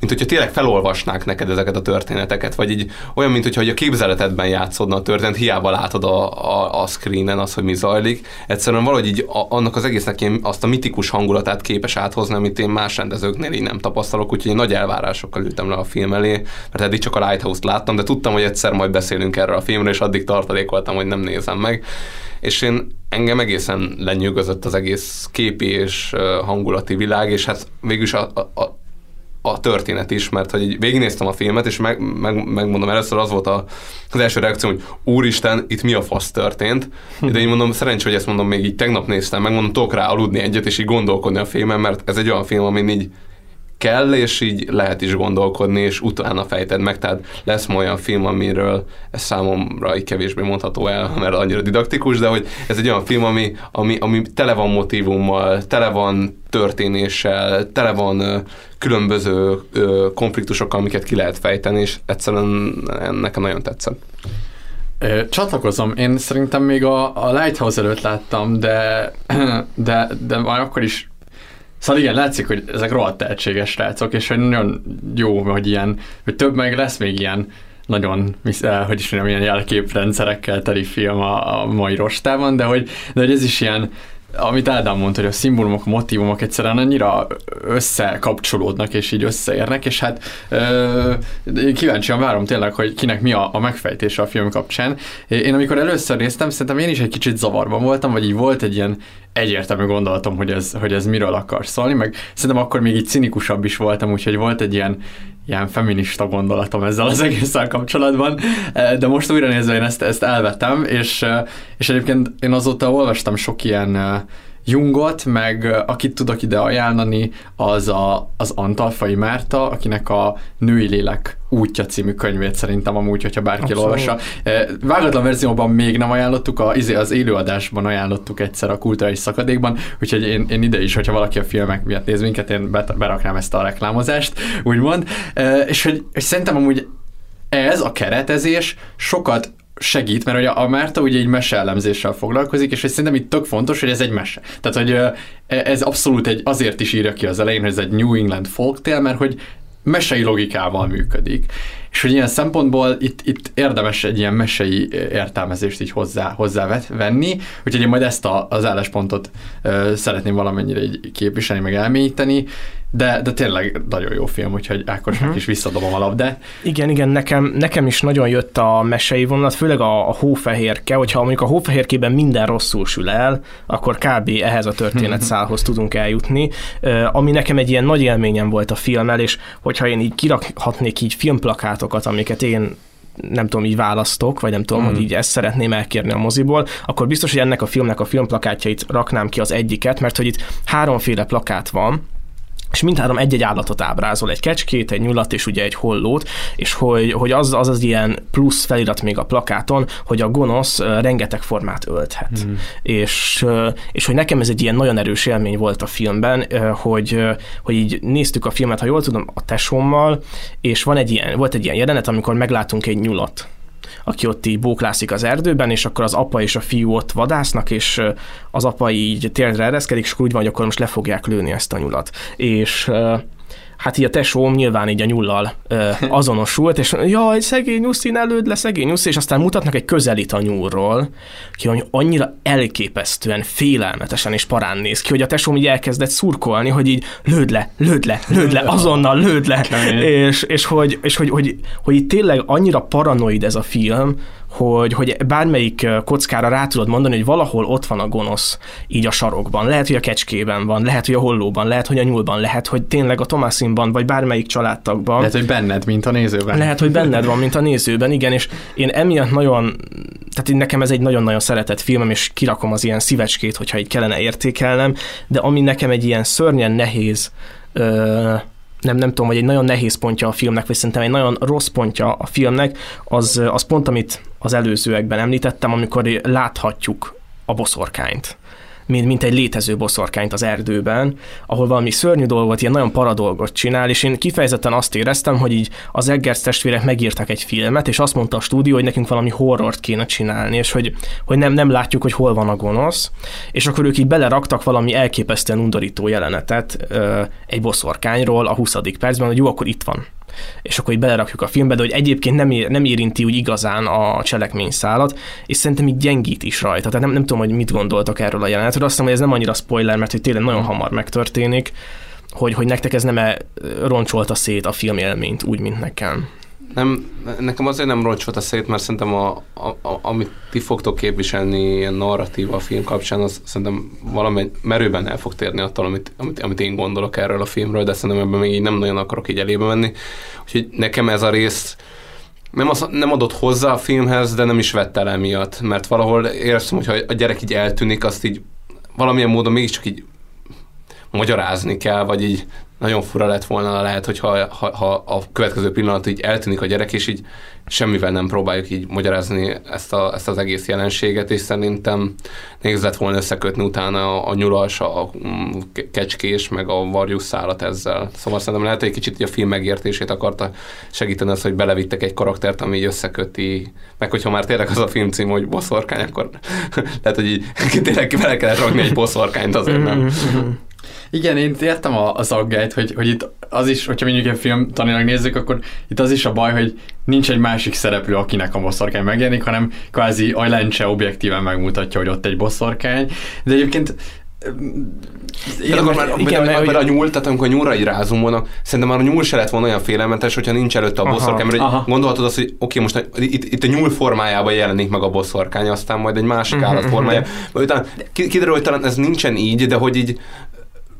mint hogyha tényleg felolvasnák neked ezeket a történeteket, vagy így olyan, mint hogyha a képzeletedben játszódna a történet, hiába látod a, a, a screenen az, hogy mi zajlik. Egyszerűen valahogy így a, annak az egésznek én azt a mitikus hangulatát képes áthozni, amit én más rendezőknél így nem tapasztalok, úgyhogy én nagy elvárásokkal ültem le a film elé, mert eddig csak a Lighthouse-t láttam, de tudtam, hogy egyszer majd beszélünk erről a filmről, és addig tartalékoltam, hogy nem nézem meg és én engem egészen lenyűgözött az egész képi és hangulati világ, és hát végülis a, a, a történet is, mert hogy így végignéztem a filmet, és meg, meg, megmondom, először az volt a, az első reakció, hogy úristen, itt mi a fasz történt, de én mondom, szerencsé, hogy ezt mondom, még így tegnap néztem, megmondom, tudok rá aludni egyet, és így gondolkodni a filmen, mert ez egy olyan film, ami így kell, és így lehet is gondolkodni, és utána fejted meg, tehát lesz ma olyan film, amiről ez számomra így kevésbé mondható el, mert annyira didaktikus, de hogy ez egy olyan film, ami, ami, ami tele van motivummal, tele van történéssel, tele van ö, különböző ö, konfliktusokkal, amiket ki lehet fejteni, és egyszerűen nekem nagyon tetszett. Csatlakozom, én szerintem még a, a Lighthouse előtt láttam, de, de, de már akkor is Szóval igen, látszik, hogy ezek rohadt tehetséges srácok, és hogy nagyon jó, hogy ilyen, hogy több meg lesz még ilyen nagyon, hogy is mondjam, ilyen jelképrendszerekkel teli film a, a mai rostában, de hogy, de hogy ez is ilyen, amit Ádám mondta, hogy a szimbólumok, a motivumok egyszerűen annyira összekapcsolódnak és így összeérnek, és hát ö, kíváncsian várom tényleg, hogy kinek mi a, a megfejtése a film kapcsán. Én amikor először néztem, szerintem én is egy kicsit zavarban voltam, vagy így volt egy ilyen egyértelmű gondolatom, hogy ez, hogy ez miről akar szólni, meg szerintem akkor még így cinikusabb is voltam, úgyhogy volt egy ilyen, ilyen feminista gondolatom ezzel az egésszel kapcsolatban, de most újra nézve én ezt, ezt elvettem, és, és egyébként én azóta olvastam sok ilyen Jungot, meg akit tudok ide ajánlani, az a, az Antalfai Márta, akinek a Női Lélek útja című könyvét szerintem amúgy, hogyha bárki Abszolút. olvassa. Vágatlan verzióban még nem ajánlottuk, a, izé, az élőadásban ajánlottuk egyszer a kulturális szakadékban, úgyhogy én, én ide is, hogyha valaki a filmek miatt néz minket, én beraknám ezt a reklámozást, úgymond. És hogy és szerintem amúgy ez a keretezés sokat segít, mert ugye a Márta ugye egy meseelemzéssel foglalkozik, és szerintem itt tök fontos, hogy ez egy mese. Tehát, hogy e, ez abszolút egy, azért is írja ki az elején, hogy ez egy New England folktale, mert hogy mesei logikával működik. És hogy ilyen szempontból itt, itt érdemes egy ilyen mesei értelmezést így hozzá, hozzá venni, úgyhogy én majd ezt a, az álláspontot ö, szeretném valamennyire így képviselni, meg elmélyíteni, de, de tényleg nagyon jó film, úgyhogy Ákosnak uh-huh. is visszadobom a labdát. Igen, igen, nekem, nekem is nagyon jött a mesei vonat, főleg a, a hófehérke, hogyha mondjuk a hófehérkében minden rosszul sül el, akkor kb. ehhez a történetszálhoz tudunk eljutni, ami nekem egy ilyen nagy élményem volt a filmmel, és hogyha én így kirakhatnék így filmplakátokat, amiket én nem tudom, így választok, vagy nem tudom, mm. hogy így ezt szeretném elkérni a moziból, akkor biztos, hogy ennek a filmnek a filmplakátjait raknám ki az egyiket, mert hogy itt háromféle plakát van, és mindhárom egy-egy állatot ábrázol, egy kecskét, egy nyulat és ugye egy hollót, és hogy, hogy az, az az ilyen plusz felirat még a plakáton, hogy a gonosz rengeteg formát ölthet. Mm. És, és hogy nekem ez egy ilyen nagyon erős élmény volt a filmben, hogy, hogy így néztük a filmet, ha jól tudom, a tesómmal, és van egy ilyen, volt egy ilyen jelenet, amikor meglátunk egy nyulat, aki ott így bóklászik az erdőben, és akkor az apa és a fiú ott vadásznak, és az apa így térdre ereszkedik, és akkor úgy van, hogy akkor most le fogják lőni ezt a nyulat. És hát így a tesóm nyilván így a nyullal ö, azonosult, és jaj, szegény nyuszi, ne lőd le, szegény nyuszi, és aztán mutatnak egy közelít a nyúlról, ki hogy annyira elképesztően, félelmetesen és parán néz ki, hogy a tesóm így elkezdett szurkolni, hogy így lőd le, lőd le, lőd le, azonnal lőd le, és, és, hogy, és hogy, hogy, hogy, hogy itt tényleg annyira paranoid ez a film, hogy, hogy bármelyik kockára rá tudod mondani, hogy valahol ott van a gonosz így a sarokban. Lehet, hogy a kecskében van, lehet, hogy a hollóban, lehet, hogy a nyúlban, lehet, hogy tényleg a Tomászínban, vagy bármelyik családtagban. Lehet, hogy benned, mint a nézőben. Lehet, hogy benned van, mint a nézőben, igen, és én emiatt nagyon, tehát én nekem ez egy nagyon-nagyon szeretett filmem, és kirakom az ilyen szívecskét, hogyha így kellene értékelnem, de ami nekem egy ilyen szörnyen nehéz ö, nem, nem tudom, hogy egy nagyon nehéz pontja a filmnek, vagy szerintem egy nagyon rossz pontja a filmnek, az, az pont, amit az előzőekben említettem, amikor láthatjuk a boszorkányt mint, mint egy létező boszorkányt az erdőben, ahol valami szörnyű dolgot, ilyen nagyon paradolgot csinál, és én kifejezetten azt éreztem, hogy így az Eggers testvérek megírtak egy filmet, és azt mondta a stúdió, hogy nekünk valami horrort kéne csinálni, és hogy, hogy nem, nem látjuk, hogy hol van a gonosz, és akkor ők így beleraktak valami elképesztően undorító jelenetet ö, egy boszorkányról a 20. percben, hogy jó, akkor itt van és akkor így belerakjuk a filmbe, de hogy egyébként nem, ér, nem érinti úgy igazán a cselekményszálat, és szerintem így gyengít is rajta. Tehát nem, nem tudom, hogy mit gondoltak erről a jelenetről. Azt hiszem, hogy ez nem annyira spoiler, mert hogy tényleg nagyon hamar megtörténik, hogy, hogy nektek ez nem -e roncsolta szét a film élményt úgy, mint nekem. Nem, nekem azért nem roncsolt a szét, mert szerintem a, a, a, amit ti fogtok képviselni ilyen narratíva a film kapcsán, az szerintem valami merőben el fog térni attól, amit, amit, amit én gondolok erről a filmről, de szerintem ebben még így nem nagyon akarok így elébe menni. Úgyhogy nekem ez a rész nem, az, nem adott hozzá a filmhez, de nem is vett el emiatt, mert valahol érzem, hogy ha a gyerek így eltűnik, azt így valamilyen módon mégiscsak így magyarázni kell, vagy így nagyon fura lett volna lehet, hogyha ha, ha a következő pillanat így eltűnik a gyerek, és így semmivel nem próbáljuk így magyarázni ezt, a, ezt az egész jelenséget, és szerintem nehéz lett volna összekötni utána a, a nyulas, a mm, kecskés, meg a varjú szállat ezzel. Szóval szerintem lehet, hogy egy kicsit a film megértését akarta segíteni az, hogy belevittek egy karaktert, ami így összeköti, meg hogyha már tényleg az a film cím, hogy boszorkány, akkor lehet, hogy így tényleg bele kellett rakni egy boszorkányt azért, nem? Igen, én értem az aggályt, hogy, hogy itt az is, hogyha mondjuk egy film tanilag nézzük, akkor itt az is a baj, hogy nincs egy másik szereplő, akinek a boszorkány megjelenik, hanem kvázi a lencse objektíven megmutatja, hogy ott egy boszorkány. De egyébként igen, akkor már, igen, mert, mert, a nyúl, tehát amikor a nyúlra így rázumolnak, szerintem már a nyúl se lett volna olyan félelmetes, hogyha nincs előtte a boszorkány, mert aha. gondolhatod azt, hogy oké, most itt, itt a nyúl formájában jelenik meg a boszorkány, aztán majd egy másik uh-huh, állat formája. Uh-huh. Utána kiderül, hogy talán ez nincsen így, de hogy így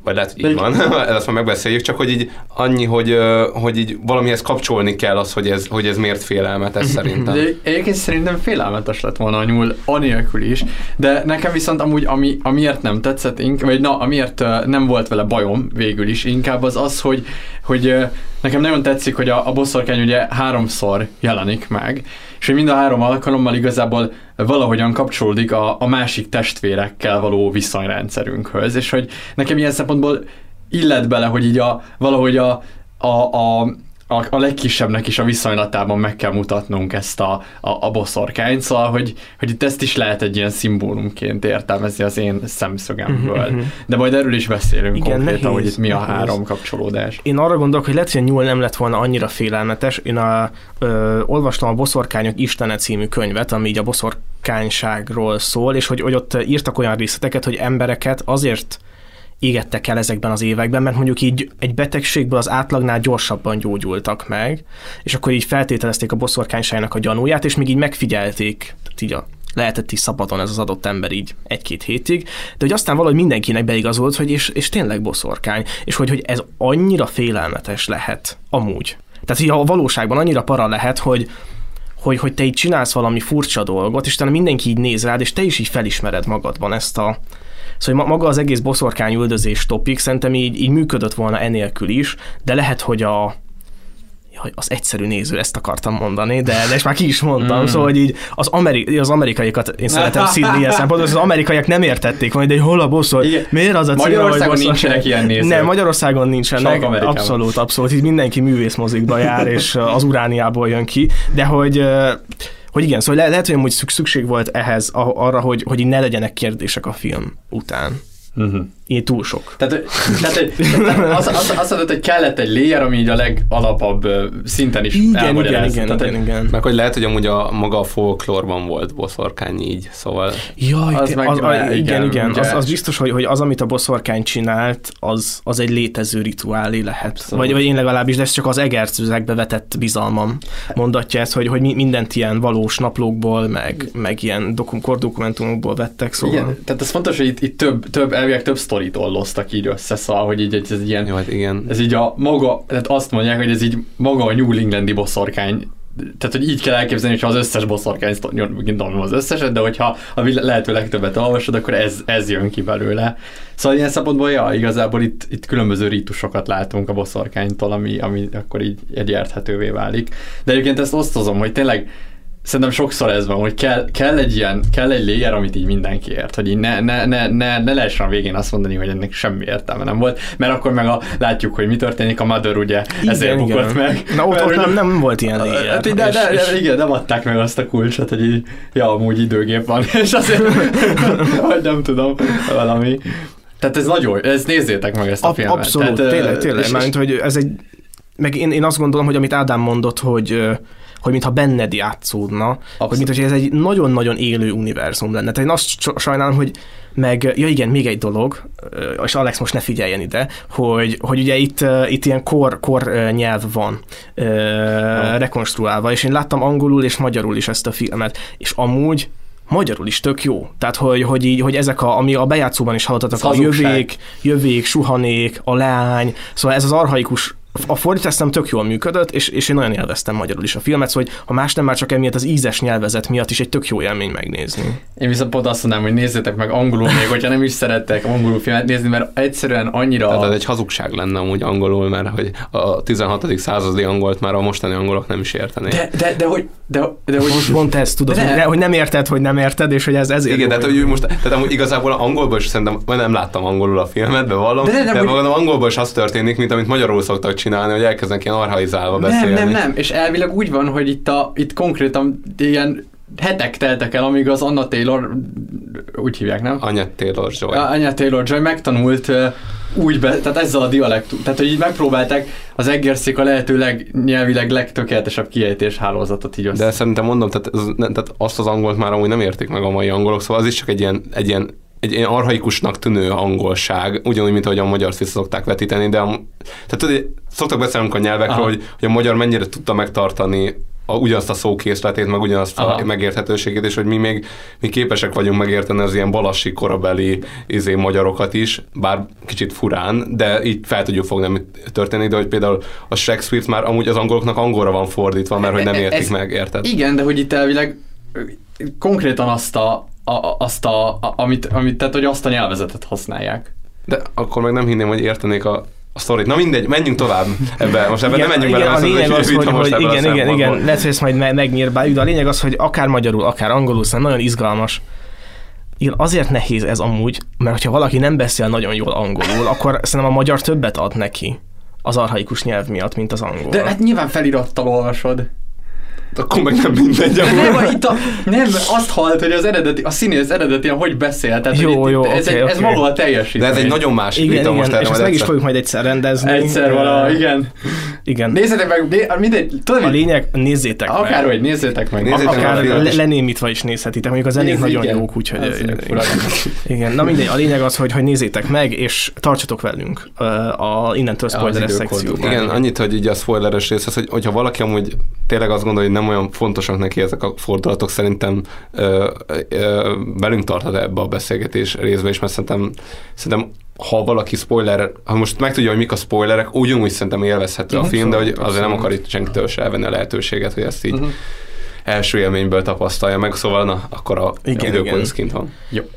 vagy lehet, hogy így van, ezt már megbeszéljük, csak hogy így annyi, hogy, hogy így valamihez kapcsolni kell az, hogy ez, hogy ez miért félelmetes szerintem. De egyébként szerintem félelmetes lett volna a nyúl anélkül is, de nekem viszont amúgy, ami, amiért nem tetszett, vagy na, amiért nem volt vele bajom végül is, inkább az az, hogy, hogy nekem nagyon tetszik, hogy a, a bosszorkány ugye háromszor jelenik meg, és hogy mind a három alkalommal igazából valahogyan kapcsolódik a, a másik testvérekkel való viszonyrendszerünkhöz, és hogy nekem ilyen szempontból illet bele, hogy így a, valahogy a, a, a a, a legkisebbnek is a viszonylatában meg kell mutatnunk ezt a, a, a boszorkányt, szóval, hogy, hogy itt ezt is lehet egy ilyen szimbólumként értelmezni az én szemszögemből. Mhm, mhm. De majd erről is beszélünk Igen, konkrétan, nehéz, hogy itt mi a nehéz. három kapcsolódás. Én arra gondolok, hogy lehet, hogy a nyúl nem lett volna annyira félelmetes. Én a, ö, olvastam a Boszorkányok Istene című könyvet, ami így a boszorkányságról szól, és hogy, hogy ott írtak olyan részleteket, hogy embereket azért égettek el ezekben az években, mert mondjuk így egy betegségből az átlagnál gyorsabban gyógyultak meg, és akkor így feltételezték a boszorkányságnak a gyanúját, és még így megfigyelték, tehát így a lehetett is szabadon ez az adott ember így egy-két hétig, de hogy aztán valahogy mindenkinek beigazolt, hogy és, és tényleg boszorkány, és hogy, hogy ez annyira félelmetes lehet amúgy. Tehát, hogy a valóságban annyira para lehet, hogy, hogy, hogy te így csinálsz valami furcsa dolgot, és utána mindenki így néz rád, és te is így felismered magadban ezt a, Szóval ma- maga az egész boszorkány üldözés topik szerintem így, így működött volna enélkül is, de lehet, hogy a Jaj, az egyszerű néző, ezt akartam mondani, de, de és már ki is mondtam, Mm. szóval hogy így az, ameri- az amerikaiakat én szeretem szídni ilyen szempontból, az amerikaiak nem értették majd, de hol a boszor, Igen. miért az a cím, Magyarországon hogy nincsenek ilyen nézők. Nem, Magyarországon nincsenek, abszolút, abszolút, itt mindenki művészmozikba jár, és az urániából jön ki, de hogy hogy igen, szóval le- lehet, hogy amúgy szük- szükség volt ehhez a- arra, hogy, hogy ne legyenek kérdések a film után. Uh-huh. Így túl sok. Tehát, tehát, tehát az, az, azt mondod, hogy kellett egy layer, ami így a legalapabb szinten is Igen, elmagyarázza. igen, igen, Tehát, igen, igen. Meg hogy lehet, hogy amúgy a maga a folklórban volt boszorkány így, szóval... Jaj, Az az, meg- az, az, igen, igen, igen, ugye. az, az biztos, hogy, hogy az, amit a boszorkány csinált, az, az egy létező rituálé lehet. Abszolút. Vagy, vagy én legalábbis, de ez csak az egercőzekbe vetett bizalmam mondatja ezt, hogy, hogy mi- mindent ilyen valós naplókból, meg, meg ilyen dokum, kordokumentumokból vettek, szóval. Igen, tehát ez fontos, hogy itt, itt több, több, elvileg több sztorit olloztak így össze, szóval, hogy így ez, ilyen, Jó, hát igen. ez így a maga, tehát azt mondják, hogy ez így maga a New Englandi boszorkány, tehát, hogy így kell elképzelni, hogyha az összes boszorkány, gondolom az összeset, de hogyha a lehető legtöbbet olvasod, akkor ez, ez jön ki belőle. Szóval ilyen szempontból, ja, igazából itt, itt különböző rítusokat látunk a boszorkánytól, ami, ami akkor így egy érthetővé válik. De egyébként ezt osztozom, hogy tényleg Szerintem sokszor ez van, hogy kell, kell egy ilyen, kell egy layer, amit így mindenki ért, hogy így ne, ne, ne, ne, ne lehessen a végén azt mondani, hogy ennek semmi értelme nem volt, mert akkor meg a, látjuk, hogy mi történik, a Mother ugye Igen, ezért igen. bukott meg. Na ott, ott ugye- nem, nem volt ilyen layer. Hát, de, de, de, de, igen, nem adták meg azt a kulcsot, hogy így, ja, amúgy időgép van, és azért, vagy nem tudom, valami. Tehát ez nagyon, ez nézzétek meg ezt a Ab, filmet. abszolút, Tehát, tényleg, tényleg, és- mert hogy ez egy, meg én, én azt gondolom, hogy amit Ádám mondott, hogy hogy mintha benned játszódna, Abszolút. hogy mintha ez egy nagyon-nagyon élő univerzum lenne. Tehát én azt sajnálom, hogy meg, ja igen, még egy dolog, és Alex most ne figyeljen ide, hogy, hogy ugye itt, itt ilyen kor, kor nyelv van ö, rekonstruálva, és én láttam angolul és magyarul is ezt a filmet, és amúgy magyarul is tök jó. Tehát, hogy, hogy, így, hogy ezek, a, ami a bejátszóban is hallottatok, a jövék, jövék, suhanék, a leány, szóval ez az arhaikus a fordítás nem tök jól működött, és, és én nagyon élveztem magyarul is a filmet, szóval, hogy ha más nem már csak emiatt az ízes nyelvezet miatt is egy tök jó élmény megnézni. Én viszont pont azt mondanám, hogy nézzétek meg angolul még, hogyha nem is szerettek angolul filmet nézni, mert egyszerűen annyira... Tehát ez egy hazugság lenne amúgy angolul, mert hogy a 16. századi angolt már a mostani angolok nem is értenék. De, de, de, hogy, de, de, hogy Most pont ezt tudod, De hogy, ne- ne, hogy nem érted, hogy nem érted, és hogy ez ezért Igen, tehát, hogy most, tehát amúgy igazából angolból is szerintem, nem láttam angolul a filmet, bevallom, De de, de, de hogy- angolból is az történik, mint amit magyarul szoktak csinálni, hogy elkezdenek ilyen arhaizálva nem, beszélni. nem, nem, és elvileg úgy van, hogy itt, a, itt konkrétan ilyen hetek teltek el, amíg az Anna Taylor, úgy hívják, nem? Anya Taylor-Joy. Anya Taylor-Joy megtanult úgy, be, tehát ezzel a dialektus, tehát hogy így megpróbálták az egérszék a lehető leg, nyelvileg legtökéletesebb kiejtés hálózatot így össze. De szerintem mondom, tehát, tehát azt az angolt már amúgy nem értik meg a mai angolok, szóval az is csak egy ilyen, egy ilyen egy ilyen arhaikusnak tűnő angolság, ugyanúgy, mint ahogy a magyar vissza szokták vetíteni, de a, tehát tudod, szoktak beszélnünk a nyelvekről, Aha. hogy, hogy a magyar mennyire tudta megtartani a, ugyanazt a szókészletét, meg ugyanazt Aha. a megérthetőségét, és hogy mi még mi képesek vagyunk megérteni az ilyen balassi korabeli izé, magyarokat is, bár kicsit furán, de így fel tudjuk fogni, ami történik, de hogy például a Shakespeare már amúgy az angoloknak angolra van fordítva, mert hogy nem E- értik ez- meg, érted? Igen, de hogy itt elvileg konkrétan azt a, a, azt a, a amit, amit, tehát hogy azt a nyelvezetet használják. De akkor meg nem hinném, hogy értenék a, a sztorit. Na mindegy, menjünk tovább ebbe. Most ebben igen, nem menjünk igen, bele, a lényeg az, hogy, hogy igen, igen, szempontból. igen, lehet, hogy ezt majd me- megnyírbáljuk, de a lényeg az, hogy akár magyarul, akár angolul, szóval nagyon izgalmas. Igen, azért nehéz ez amúgy, mert ha valaki nem beszél nagyon jól angolul, akkor szerintem a magyar többet ad neki az arhaikus nyelv miatt, mint az angol. De hát nyilván felirattal olvasod. Akkor meg nem mindegy. De nem, itt a, nem, azt halt, hogy az eredeti, a színész eredeti, hogy beszél. Tehát, Jó, hogy itt, jó, ez, oké, egy, ez oké. maga a teljesítmény. De ez egy nagyon másik igen, vita igen, most erre és ezt meg is egyszer. fogjuk majd egyszer rendezni. Egyszer vala, igen. Igen. Nézzétek meg, mindegy, tudod, A lényeg, nézzétek meg. Akárhogy, nézzétek meg. Nézzétek meg. Akár is. lenémítva is nézhetitek, mondjuk a zenék nagyon igen. jók, úgyhogy Az igen. Na mindegy, a lényeg az, hogy, hogy nézzétek meg, és tartsatok velünk a innentől Az spoileres szekcióban. Igen, annyit, hogy így a spoileres részhez, hogy, hogyha valaki amúgy tényleg azt gondolja, hogy nem olyan fontosak neki ezek a fordulatok, szerintem ö, ö, velünk tarthat ebbe a beszélgetés részbe is, mert szerintem, szerintem ha valaki spoiler, ha most megtudja, hogy mik a spoilerek, ugyanúgy szerintem élvezhető a Mhm, film, de hogy azért nem akar itt senkitől se elvenni a lehetőséget, hogy ezt így Mhm. első élményből tapasztalja meg, szóval na, akkor a Igen, időpont igen. kint van.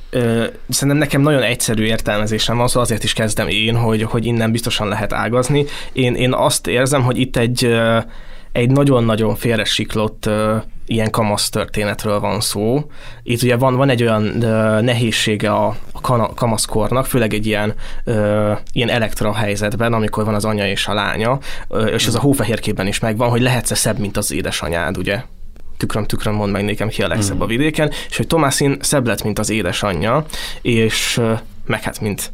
Ö, szerintem nekem nagyon egyszerű értelmezésem van, szóval azért is kezdem én, hogy, hogy innen biztosan lehet ágazni. Én, én azt érzem, hogy itt egy, egy nagyon-nagyon félresiklott ö, ilyen kamasz történetről van szó. Itt ugye van, van egy olyan nehézsége a, a kana- kamaszkornak, főleg egy ilyen, ö, ilyen elektra helyzetben, amikor van az anya és a lánya, ö, és ez a hófehérkében is megvan, hogy lehetsz-e szebb, mint az édesanyád, ugye? tükröm, tükröm, mondd meg nekem, ki a legszebb a vidéken, és hogy Tomászin szebb lett, mint az édesanyja, és meg hát, mint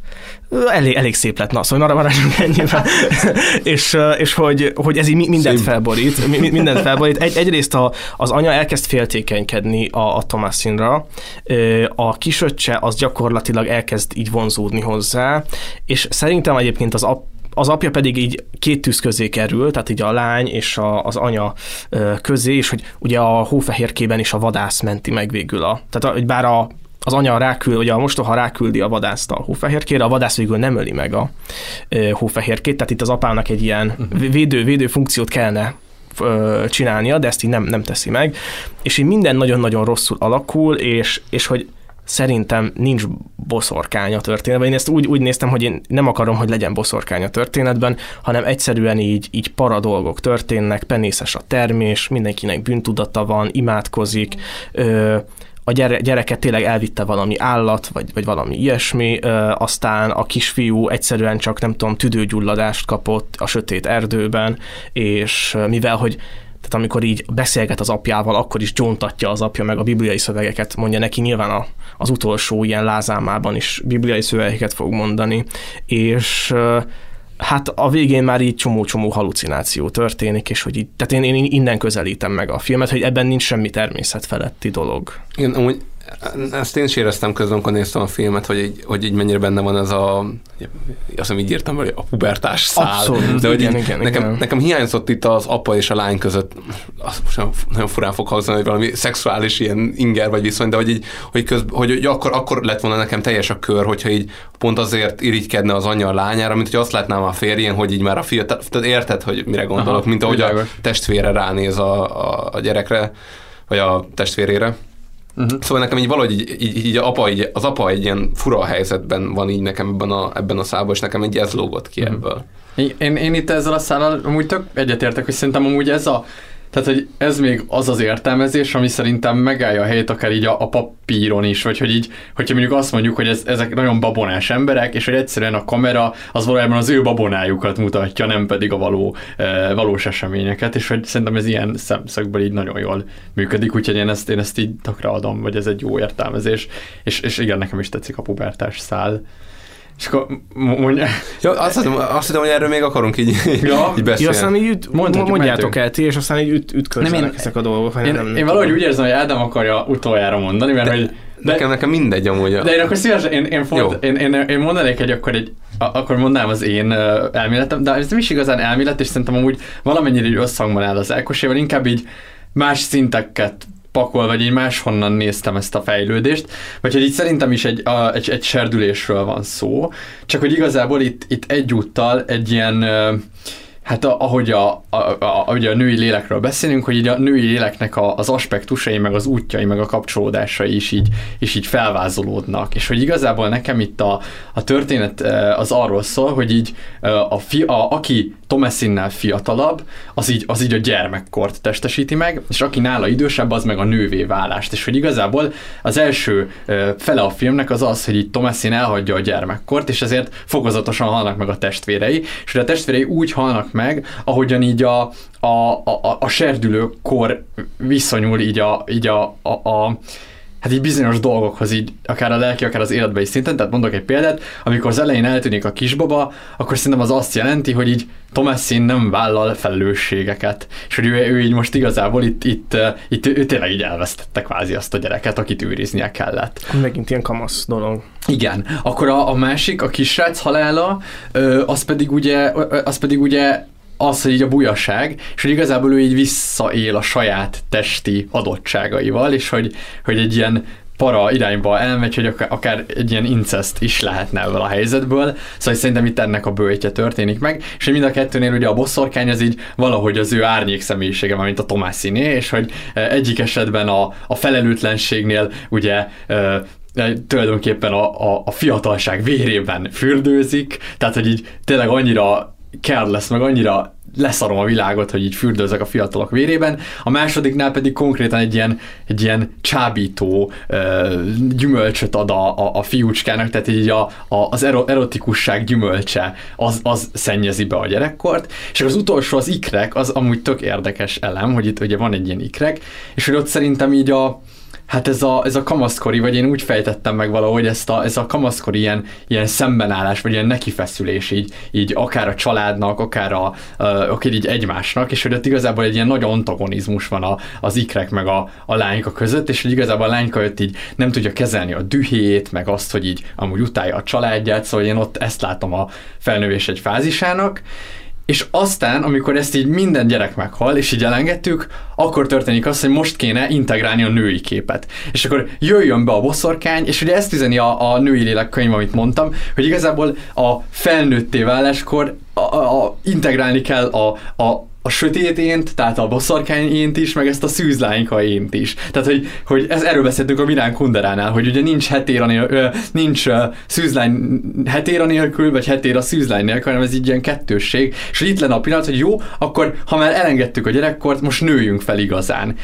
elég, elég szép lett, na, szóval maradjunk ennyiben. és, és hogy, hogy ez így mi- mindent Szép. felborít, mi- mi- mindent felborít. Egy, egyrészt a, az anya elkezd féltékenykedni a, a Tomászínra, Ö, a kisöccse az gyakorlatilag elkezd így vonzódni hozzá, és szerintem egyébként az ap, az apja pedig így két tűz közé kerül, tehát így a lány és a, az anya közé, és hogy ugye a hófehérkében is a vadász menti meg végül a, tehát hogy bár a, az anya ráküld, ugye a mostoha ráküldi a vadászt a hófehérkére, a vadász végül nem öli meg a hófehérkét, tehát itt az apának egy ilyen védő, védő funkciót kellene csinálnia, de ezt így nem, nem teszi meg, és így minden nagyon-nagyon rosszul alakul, és, és hogy szerintem nincs boszorkány a történetben. Én ezt úgy, úgy néztem, hogy én nem akarom, hogy legyen boszorkány a történetben, hanem egyszerűen így, így para dolgok történnek, penészes a termés, mindenkinek bűntudata van, imádkozik, ö, a gyere, gyereket tényleg elvitte valami állat, vagy, vagy valami ilyesmi, aztán a kisfiú egyszerűen csak, nem tudom, tüdőgyulladást kapott a sötét erdőben, és mivel, hogy tehát amikor így beszélget az apjával, akkor is gyóntatja az apja meg a bibliai szövegeket, mondja neki nyilván a, az utolsó ilyen lázámában is bibliai szövegeket fog mondani, és hát a végén már így csomó-csomó halucináció történik, és hogy így, tehát én, én innen közelítem meg a filmet, hogy ebben nincs semmi természet feletti dolog. Igen, amúgy ezt én is éreztem közben, amikor néztem a filmet, hogy így, hogy így mennyire benne van ez a, azt hiszem így írtam, hogy a pubertás szál. Abszolút, De hogy igen, igen, nekem, igen. nekem hiányzott itt az apa és a lány között, az most nagyon- furán fog hangzani, hogy valami szexuális ilyen inger vagy viszony, de hogy így, hogy, köz, hogy, hogy akkor, akkor lett volna nekem teljes a kör, hogyha így pont azért irigykedne az anya a lányára, mint hogy azt látnám a férjén, hogy így már a fia, tehát érted, hogy mire gondolok, Aha, mint ahogy a testvére ránéz a, a, a gyerekre, vagy a testvérére. Uh-huh. Szóval nekem így valahogy így, így, így, apa, így, az apa egy ilyen fura helyzetben van így nekem ebben a, ebben a szában, és nekem egy ez lógott ki Mhm. ebből. Én, én itt ezzel a szállal amúgy tök egyetértek, hogy szerintem amúgy ez a tehát, hogy ez még az az értelmezés, ami szerintem megállja a helyét akár így a, a papíron is, vagy hogy így, hogyha mondjuk azt mondjuk, hogy ez, ezek nagyon babonás emberek, és hogy egyszerűen a kamera az valójában az ő babonájukat mutatja, nem pedig a való, e, valós eseményeket, és hogy szerintem ez ilyen szemszögből így nagyon jól működik, úgyhogy én ezt, én ezt így takra adom, vagy ez egy jó értelmezés, és, és igen, nekem is tetszik a pubertás szál. És akkor mondja... Ja, azt hiszem, azt hiszem, hogy erről még akarunk így, Ja. így Ja, beszélni. aztán így üt, Mondhatjuk, mondjátok el ti, és aztán így üt, ütközzenek Nem, én- ezek a dolgok. Én, nem, én valahogy úgy érzem, hogy Ádám akarja utoljára mondani, mert hogy... De, Nekem, nekem mindegy amúgy. de én akkor szívesen, én, én, font, én, én, én, mondanék egy, akkor egy, a, akkor mondanám az én elméletem, de ez nem is igazán elmélet, és szerintem amúgy valamennyire így összhangban áll az Elkoséval, inkább így más szinteket pakol, vagy így máshonnan néztem ezt a fejlődést, vagy hogy így szerintem is egy, a, egy, egy serdülésről van szó, csak hogy igazából itt, itt egyúttal egy ilyen hát a, ahogy a, a, a, a, a női lélekről beszélünk, hogy így a női léleknek a, az aspektusai, meg az útjai, meg a kapcsolódásai is így, is így felvázolódnak. És hogy igazából nekem itt a, a történet az arról szól, hogy így a, fi, a aki Tomasinnál fiatalabb, az így, az így a gyermekkort testesíti meg, és aki nála idősebb, az meg a nővé válást. És hogy igazából az első fele a filmnek az az, hogy így Tomasin elhagyja a gyermekkort, és ezért fokozatosan halnak meg a testvérei, és hogy a testvérei úgy halnak meg, ahogyan így a, a, a, a serdülőkor viszonyul így a, így a, a, a hát így bizonyos dolgokhoz így, akár a lelki, akár az életbeli szinten, tehát mondok egy példát, amikor az elején eltűnik a kisbaba, akkor szerintem az azt jelenti, hogy így Thomasin nem vállal felelősségeket, és hogy ő, ő így most igazából itt, itt, itt ő, ő tényleg így elvesztette kvázi azt a gyereket, akit őriznie kellett. Megint ilyen kamasz dolog. Igen. Akkor a, a másik, a kisrác halála, az pedig ugye, az pedig ugye az, hogy így a bujaság, és hogy igazából ő így visszaél a saját testi adottságaival, és hogy, hogy egy ilyen para irányba elmegy, hogy akár egy ilyen incest is lehetne ebből a helyzetből, szóval szerintem itt ennek a bőjtje történik meg, és mind a kettőnél ugye a bosszorkány az így valahogy az ő árnyék személyisége, mint a Tomásiné, és hogy egyik esetben a, a felelőtlenségnél ugye tulajdonképpen a, a, a fiatalság vérében fürdőzik, tehát hogy így tényleg annyira kell lesz, meg annyira leszarom a világot, hogy így fürdőzök a fiatalok vérében. A másodiknál pedig konkrétan egy ilyen, egy ilyen csábító ö, gyümölcsöt ad a, a, a fiúcskának, tehát így a, a, az erotikusság gyümölcse az, az szennyezi be a gyerekkort. És az utolsó az ikrek, az amúgy tök érdekes elem, hogy itt ugye van egy ilyen ikrek, és hogy ott szerintem így a, hát ez a, ez a kamaszkori, vagy én úgy fejtettem meg valahogy ezt a, ez a kamaszkori ilyen, ilyen szembenállás, vagy ilyen nekifeszülés így, így akár a családnak, akár, a, akár így egymásnak, és hogy ott igazából egy ilyen nagy antagonizmus van a, az ikrek meg a, a lányka között, és hogy igazából a lányka ott így nem tudja kezelni a dühét, meg azt, hogy így amúgy utálja a családját, szóval én ott ezt látom a felnővés egy fázisának, és aztán, amikor ezt így minden gyerek meghal, és így elengedtük, akkor történik az, hogy most kéne integrálni a női képet. És akkor jöjjön be a boszorkány, és ugye ezt üzeni a, a női lélekkönyv, amit mondtam, hogy igazából a felnőtté váláskor a, a, a, integrálni kell a, a, a sötét ént, tehát a bosszarkány ént is, meg ezt a szűzlányka ént is. Tehát, hogy, hogy ez erről beszéltünk a Mirán Kunderánál, hogy ugye nincs hetér nélkül, nincs szűzlány hetér nélkül, vagy hetér a szűzlány nélkül, hanem ez így ilyen kettősség. És itt lenne a pillanat, hogy jó, akkor ha már elengedtük a gyerekkort, most nőjünk fel igazán.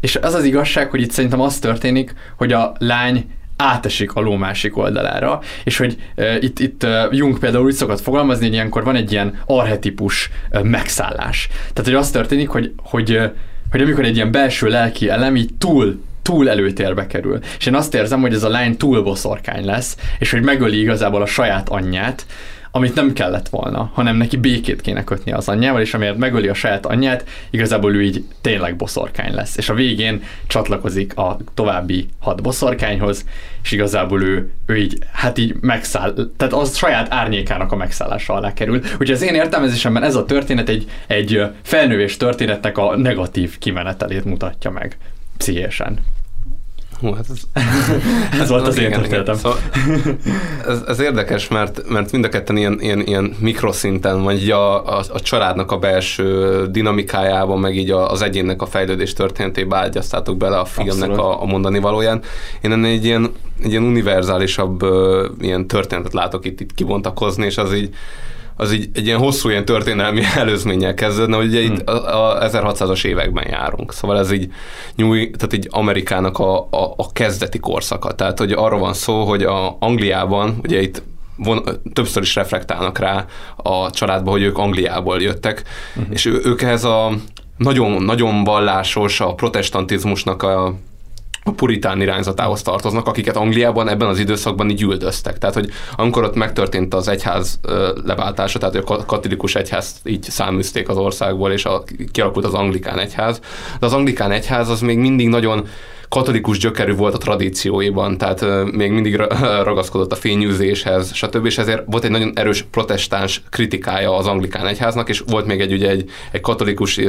És az az igazság, hogy itt szerintem az történik, hogy a lány átesik a ló másik oldalára, és hogy uh, itt, itt uh, Jung például úgy szokott fogalmazni, hogy ilyenkor van egy ilyen arhetipus uh, megszállás. Tehát, hogy az történik, hogy, hogy, uh, hogy amikor egy ilyen belső lelki elem így túl túl előtérbe kerül. És én azt érzem, hogy ez a lány túl boszorkány lesz, és hogy megöli igazából a saját anyját, amit nem kellett volna, hanem neki békét kéne kötni az anyjával, és amiért megöli a saját anyját, igazából ő így tényleg boszorkány lesz. És a végén csatlakozik a további hat boszorkányhoz, és igazából ő, ő így, hát így megszáll, tehát az saját árnyékának a megszállása alá kerül. Úgyhogy az én értelmezésemben ez a történet egy, egy felnővés történetnek a negatív kimenetelét mutatja meg pszichésen. Hú, hát ez, ez volt az én történetem. Szóval ez, ez, érdekes, mert, mert mind a ketten ilyen, ilyen, ilyen mikroszinten, vagy a, a, a családnak a belső dinamikájában, meg így az egyénnek a fejlődés történetébe ágyaztátok bele a filmnek a, a mondani valóján. Én ennél egy ilyen, egy ilyen univerzálisabb ilyen történetet látok itt, itt kibontakozni, és az így az így egy ilyen hosszú ilyen történelmi előzménnyel kezdődne, hogy ugye hmm. itt a, a 1600-as években járunk. Szóval ez így, nyúj, tehát így Amerikának a, a, a kezdeti korszaka. Tehát, hogy arról van szó, hogy a Angliában, ugye itt von, többször is reflektálnak rá a családba, hogy ők Angliából jöttek, uh-huh. és ő, ők ehhez a nagyon, nagyon vallásos, a protestantizmusnak a a puritán irányzatához tartoznak, akiket Angliában ebben az időszakban így üldöztek. Tehát, hogy amikor ott megtörtént az egyház leváltása, tehát a katolikus egyház így száműzték az országból, és a, kialakult az anglikán egyház, de az anglikán egyház az még mindig nagyon katolikus gyökerű volt a tradícióiban, tehát még mindig ra- ragaszkodott a fényűzéshez, stb. És ezért volt egy nagyon erős protestáns kritikája az anglikán egyháznak, és volt még egy, ugye, egy, egy katolikus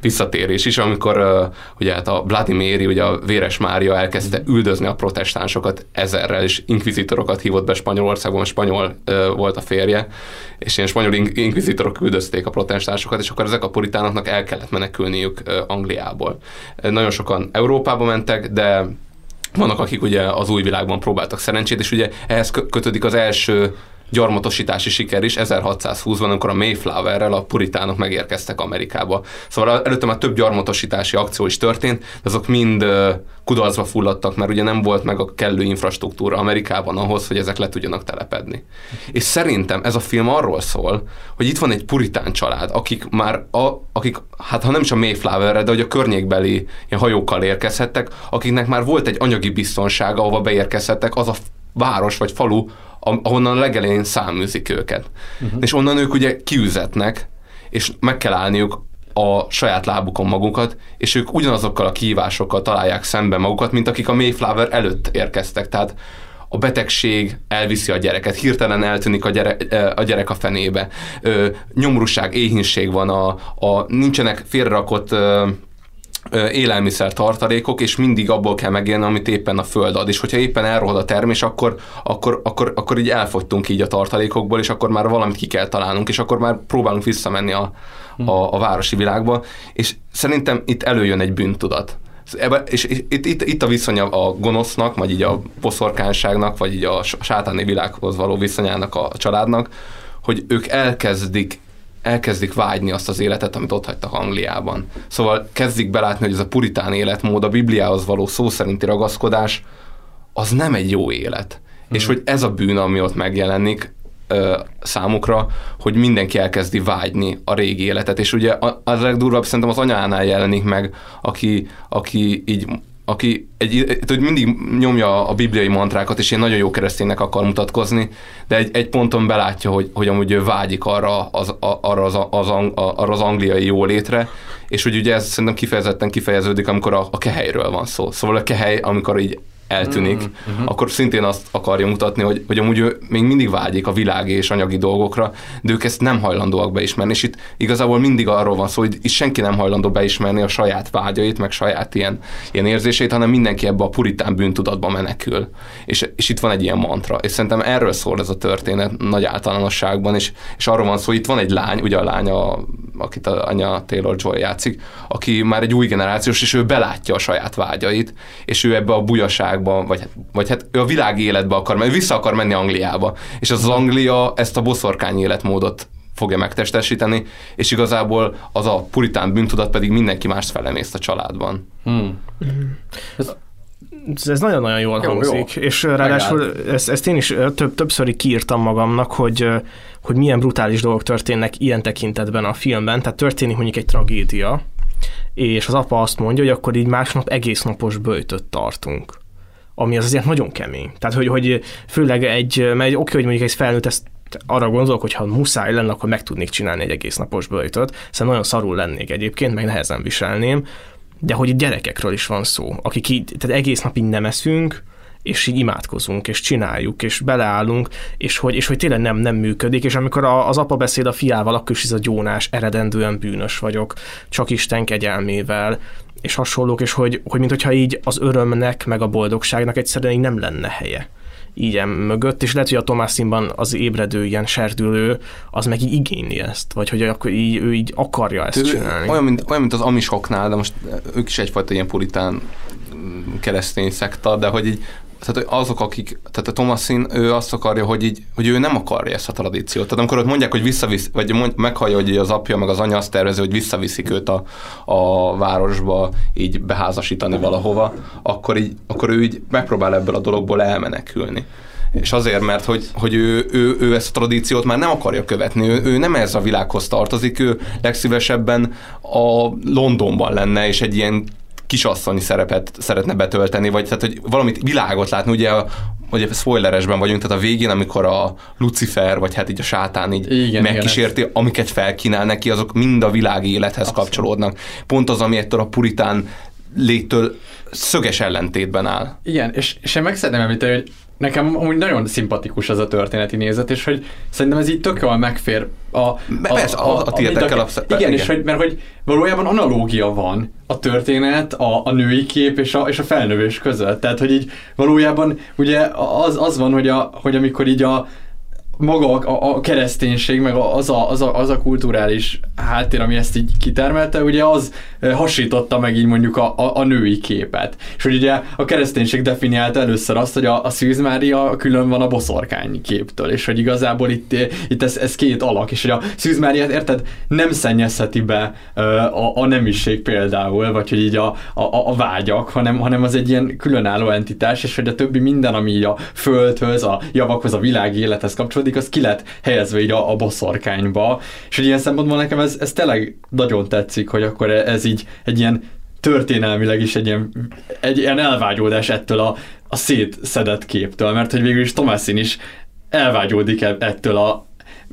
visszatérés is, amikor ugye hát a Bloody Mary, ugye a Véres Mária elkezdte üldözni a protestánsokat ezerrel, és inkvizitorokat hívott be Spanyolországban, spanyol volt a férje, és ilyen spanyol in- inkvizitorok üldözték a protestánsokat, és akkor ezek a puritánoknak el kellett menekülniük Angliából. Nagyon sokan Európába mentek, de vannak, akik ugye az új világban próbáltak szerencsét, és ugye ehhez kö- kötődik az első gyarmatosítási siker is 1620-ban, amikor a Mayflowerrel a puritánok megérkeztek Amerikába. Szóval előtte már több gyarmatosítási akció is történt, de azok mind kudarcba fulladtak, mert ugye nem volt meg a kellő infrastruktúra Amerikában ahhoz, hogy ezek le tudjanak telepedni. És szerintem ez a film arról szól, hogy itt van egy puritán család, akik már, a, akik, hát ha nem is a Mayflowerre, de hogy a környékbeli ilyen hajókkal érkezhettek, akiknek már volt egy anyagi biztonsága, ahova beérkezhettek, az a város vagy falu, ahonnan a legelején száműzik őket. Uh-huh. És onnan ők ugye kiüzetnek, és meg kell állniuk a saját lábukon magukat, és ők ugyanazokkal a kihívásokkal találják szembe magukat, mint akik a Mayflower előtt érkeztek. Tehát a betegség elviszi a gyereket, hirtelen eltűnik a gyerek a, gyerek a fenébe, Ö, éhínség van, a, a nincsenek félrerakott ö, élelmiszer tartalékok, és mindig abból kell megélni, amit éppen a föld ad. És hogyha éppen elrohad a termés, akkor, akkor, akkor, akkor így elfogytunk így a tartalékokból, és akkor már valamit ki kell találnunk, és akkor már próbálunk visszamenni a, a, a városi világba. És szerintem itt előjön egy bűntudat. Ebbe, és, itt, itt, itt a viszony a gonosznak, vagy így a poszorkánságnak, vagy így a sátáni világhoz való viszonyának a családnak, hogy ők elkezdik elkezdik vágyni azt az életet, amit ott hagytak Angliában. Szóval kezdik belátni, hogy ez a puritán életmód, a Bibliához való szó szerinti ragaszkodás, az nem egy jó élet. Mm. És hogy ez a bűn, ami ott megjelenik ö, számukra, hogy mindenki elkezdi vágyni a régi életet. És ugye a, a legdurvább szerintem az anyánál jelenik meg, aki, aki így aki egy, hogy mindig nyomja a bibliai mantrákat, és ilyen nagyon jó kereszténynek akar mutatkozni, de egy, egy ponton belátja, hogy, hogy amúgy ő vágyik arra az, arra, az, az, arra az angliai jólétre, és hogy ugye ez szerintem kifejezetten kifejeződik, amikor a, a kehelyről van szó. Szóval a kehely, amikor így eltűnik, mm-hmm. akkor szintén azt akarja mutatni, hogy, hogy amúgy ő még mindig vágyik a világi és anyagi dolgokra, de ők ezt nem hajlandóak beismerni, és itt igazából mindig arról van szó, hogy itt senki nem hajlandó beismerni a saját vágyait, meg saját ilyen, ilyen érzéseit, hanem mindenki ebbe a puritán bűntudatba menekül. És, és itt van egy ilyen mantra, és szerintem erről szól ez a történet nagy általánosságban, és, és arról van szó, hogy itt van egy lány, ugye a lány, a, akit a anya Taylor Joy játszik, aki már egy új generációs, és ő belátja a saját vágyait, és ő ebbe a bujaság világban, vagy, vagy hát ő a világi életbe akar menni, vissza akar menni Angliába. És az, az Anglia ezt a boszorkány életmódot fogja megtestesíteni, és igazából az a puritán bűntudat pedig mindenki mást felemészt a családban. Hmm. Ez, ez nagyon-nagyon jól jó, hangzik, jó. és ráadásul ezt, ezt én is több, többször kiírtam magamnak, hogy, hogy milyen brutális dolgok történnek ilyen tekintetben a filmben, tehát történik mondjuk egy tragédia, és az apa azt mondja, hogy akkor így másnap egész napos böjtöt tartunk ami az azért nagyon kemény. Tehát, hogy, hogy főleg egy, mert oké, hogy mondjuk egy felnőtt ezt arra gondolok, hogy ha muszáj lenne, akkor meg tudnék csinálni egy egész napos böjtöt, szóval nagyon szarul lennék egyébként, meg nehezen viselném, de hogy gyerekekről is van szó, akik így, tehát egész nap így nem eszünk, és így imádkozunk, és csináljuk, és beleállunk, és hogy, és hogy tényleg nem, nem működik, és amikor a, az apa beszéd a fiával, akkor is ez a gyónás, eredendően bűnös vagyok, csak Isten kegyelmével, és hasonlók, és hogy, hogy mintha így az örömnek, meg a boldogságnak egyszerűen így nem lenne helye így mögött, és lehet, hogy a Tomászínban az ébredő ilyen serdülő, az meg így igényli ezt, vagy hogy akkor így, ő így akarja ezt ő, csinálni. Olyan mint, olyan, mint az amisoknál, de most ők is egyfajta ilyen puritán keresztény szekta, de hogy így tehát azok, akik, tehát a Thomasin, ő azt akarja, hogy, így, hogy ő nem akarja ezt a tradíciót. Tehát amikor ott mondják, hogy visszavisz, vagy mond, meghallja, hogy az apja, meg az anya azt tervezi, hogy visszaviszik őt a, a városba, így beházasítani valahova, akkor, így, akkor ő így megpróbál ebből a dologból elmenekülni. És azért, mert hogy, hogy ő, ő, ő ezt a tradíciót már nem akarja követni, ő, ő nem ez a világhoz tartozik, ő legszívesebben a Londonban lenne, és egy ilyen kisasszonyi szerepet szeretne betölteni, vagy tehát, hogy valamit világot látni, ugye ugye spoileresben vagyunk, tehát a végén, amikor a Lucifer, vagy hát így a sátán így igen, megkísérti, igen. amiket felkínál neki, azok mind a világi élethez Abszolút. kapcsolódnak. Pont az, ami ettől a puritán léttől szöges ellentétben áll. Igen, és, és én meg szeretném említeni, hogy nekem amúgy nagyon szimpatikus az a történeti nézet, és hogy szerintem ez így tök jól megfér a... a, Persze, a, a, a a, igen, igen, és hogy, mert hogy valójában analógia van a történet, a, a női kép és a, és a felnövés között. Tehát, hogy így valójában ugye az, az van, hogy, a, hogy amikor így a, maga a, a kereszténység, meg az a, az, a, az a kulturális háttér, ami ezt így kitermelte, ugye az hasította meg így mondjuk a, a, a női képet. És hogy ugye a kereszténység definiálta először azt, hogy a, a Szűz Mária külön van a boszorkány képtől, és hogy igazából itt, itt ez, ez két alak, és hogy a Szűz Máriát, érted, nem szennyezheti be a, a nemiség például, vagy hogy így a, a, a vágyak, hanem, hanem az egy ilyen különálló entitás, és hogy a többi minden, ami így a földhöz, a javakhoz, a világi élethez kapcsolódik, második, az ki lett helyezve így a, a boszorkányba. És hogy ilyen szempontból nekem ez, ez tényleg nagyon tetszik, hogy akkor ez így egy ilyen történelmileg is egy ilyen, egy ilyen elvágyódás ettől a, a szétszedett képtől, mert hogy végül is Tomászin is elvágyódik e- ettől a,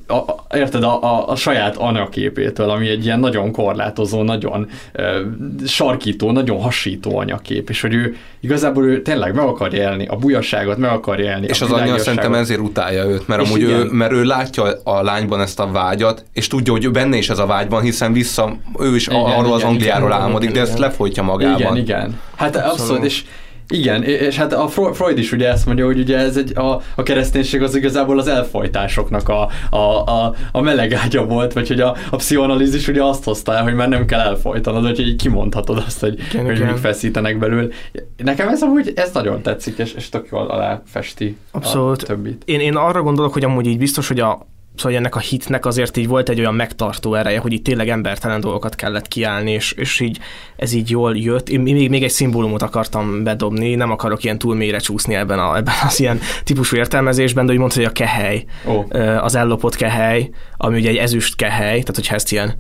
a, a, érted, a, a, a saját anyaképétől, ami egy ilyen nagyon korlátozó, nagyon ö, sarkító, nagyon hasító anyakép, és hogy ő igazából ő tényleg meg akar élni, a bujaságot meg akar élni. És az anyja szerintem ezért utálja őt, mert amúgy ő, mert ő látja a lányban ezt a vágyat, és tudja, hogy benne is ez a vágy van, hiszen vissza, ő is igen, arról igen, az Angliáról igen, álmodik, igen, de ezt lefolytja magában. Igen, igen. Hát abszolút, abszolút és igen, és hát a Freud is ugye ezt mondja, hogy ugye ez egy, a, a kereszténység az igazából az elfolytásoknak a, a, a, a melegágya volt, vagy hogy a, a pszichoanalízis ugye azt hozta el, hogy már nem kell elfolytanod, hogy így kimondhatod azt, hogy, igen, hogy igen. feszítenek belül. Nekem ez amúgy ez nagyon tetszik, és, és tök jól aláfesti Abszolút. a többit. Én, én arra gondolok, hogy amúgy így biztos, hogy a, Szóval ennek a hitnek azért így volt egy olyan megtartó ereje, hogy itt tényleg embertelen dolgokat kellett kiállni, és, és így ez így jól jött. Én még, még egy szimbólumot akartam bedobni, nem akarok ilyen túl mélyre csúszni ebben, a, ebben az ilyen típusú értelmezésben, de úgy mondta, hogy a kehely, oh. az ellopott kehely, ami ugye egy ezüst kehely, tehát hogyha ezt ilyen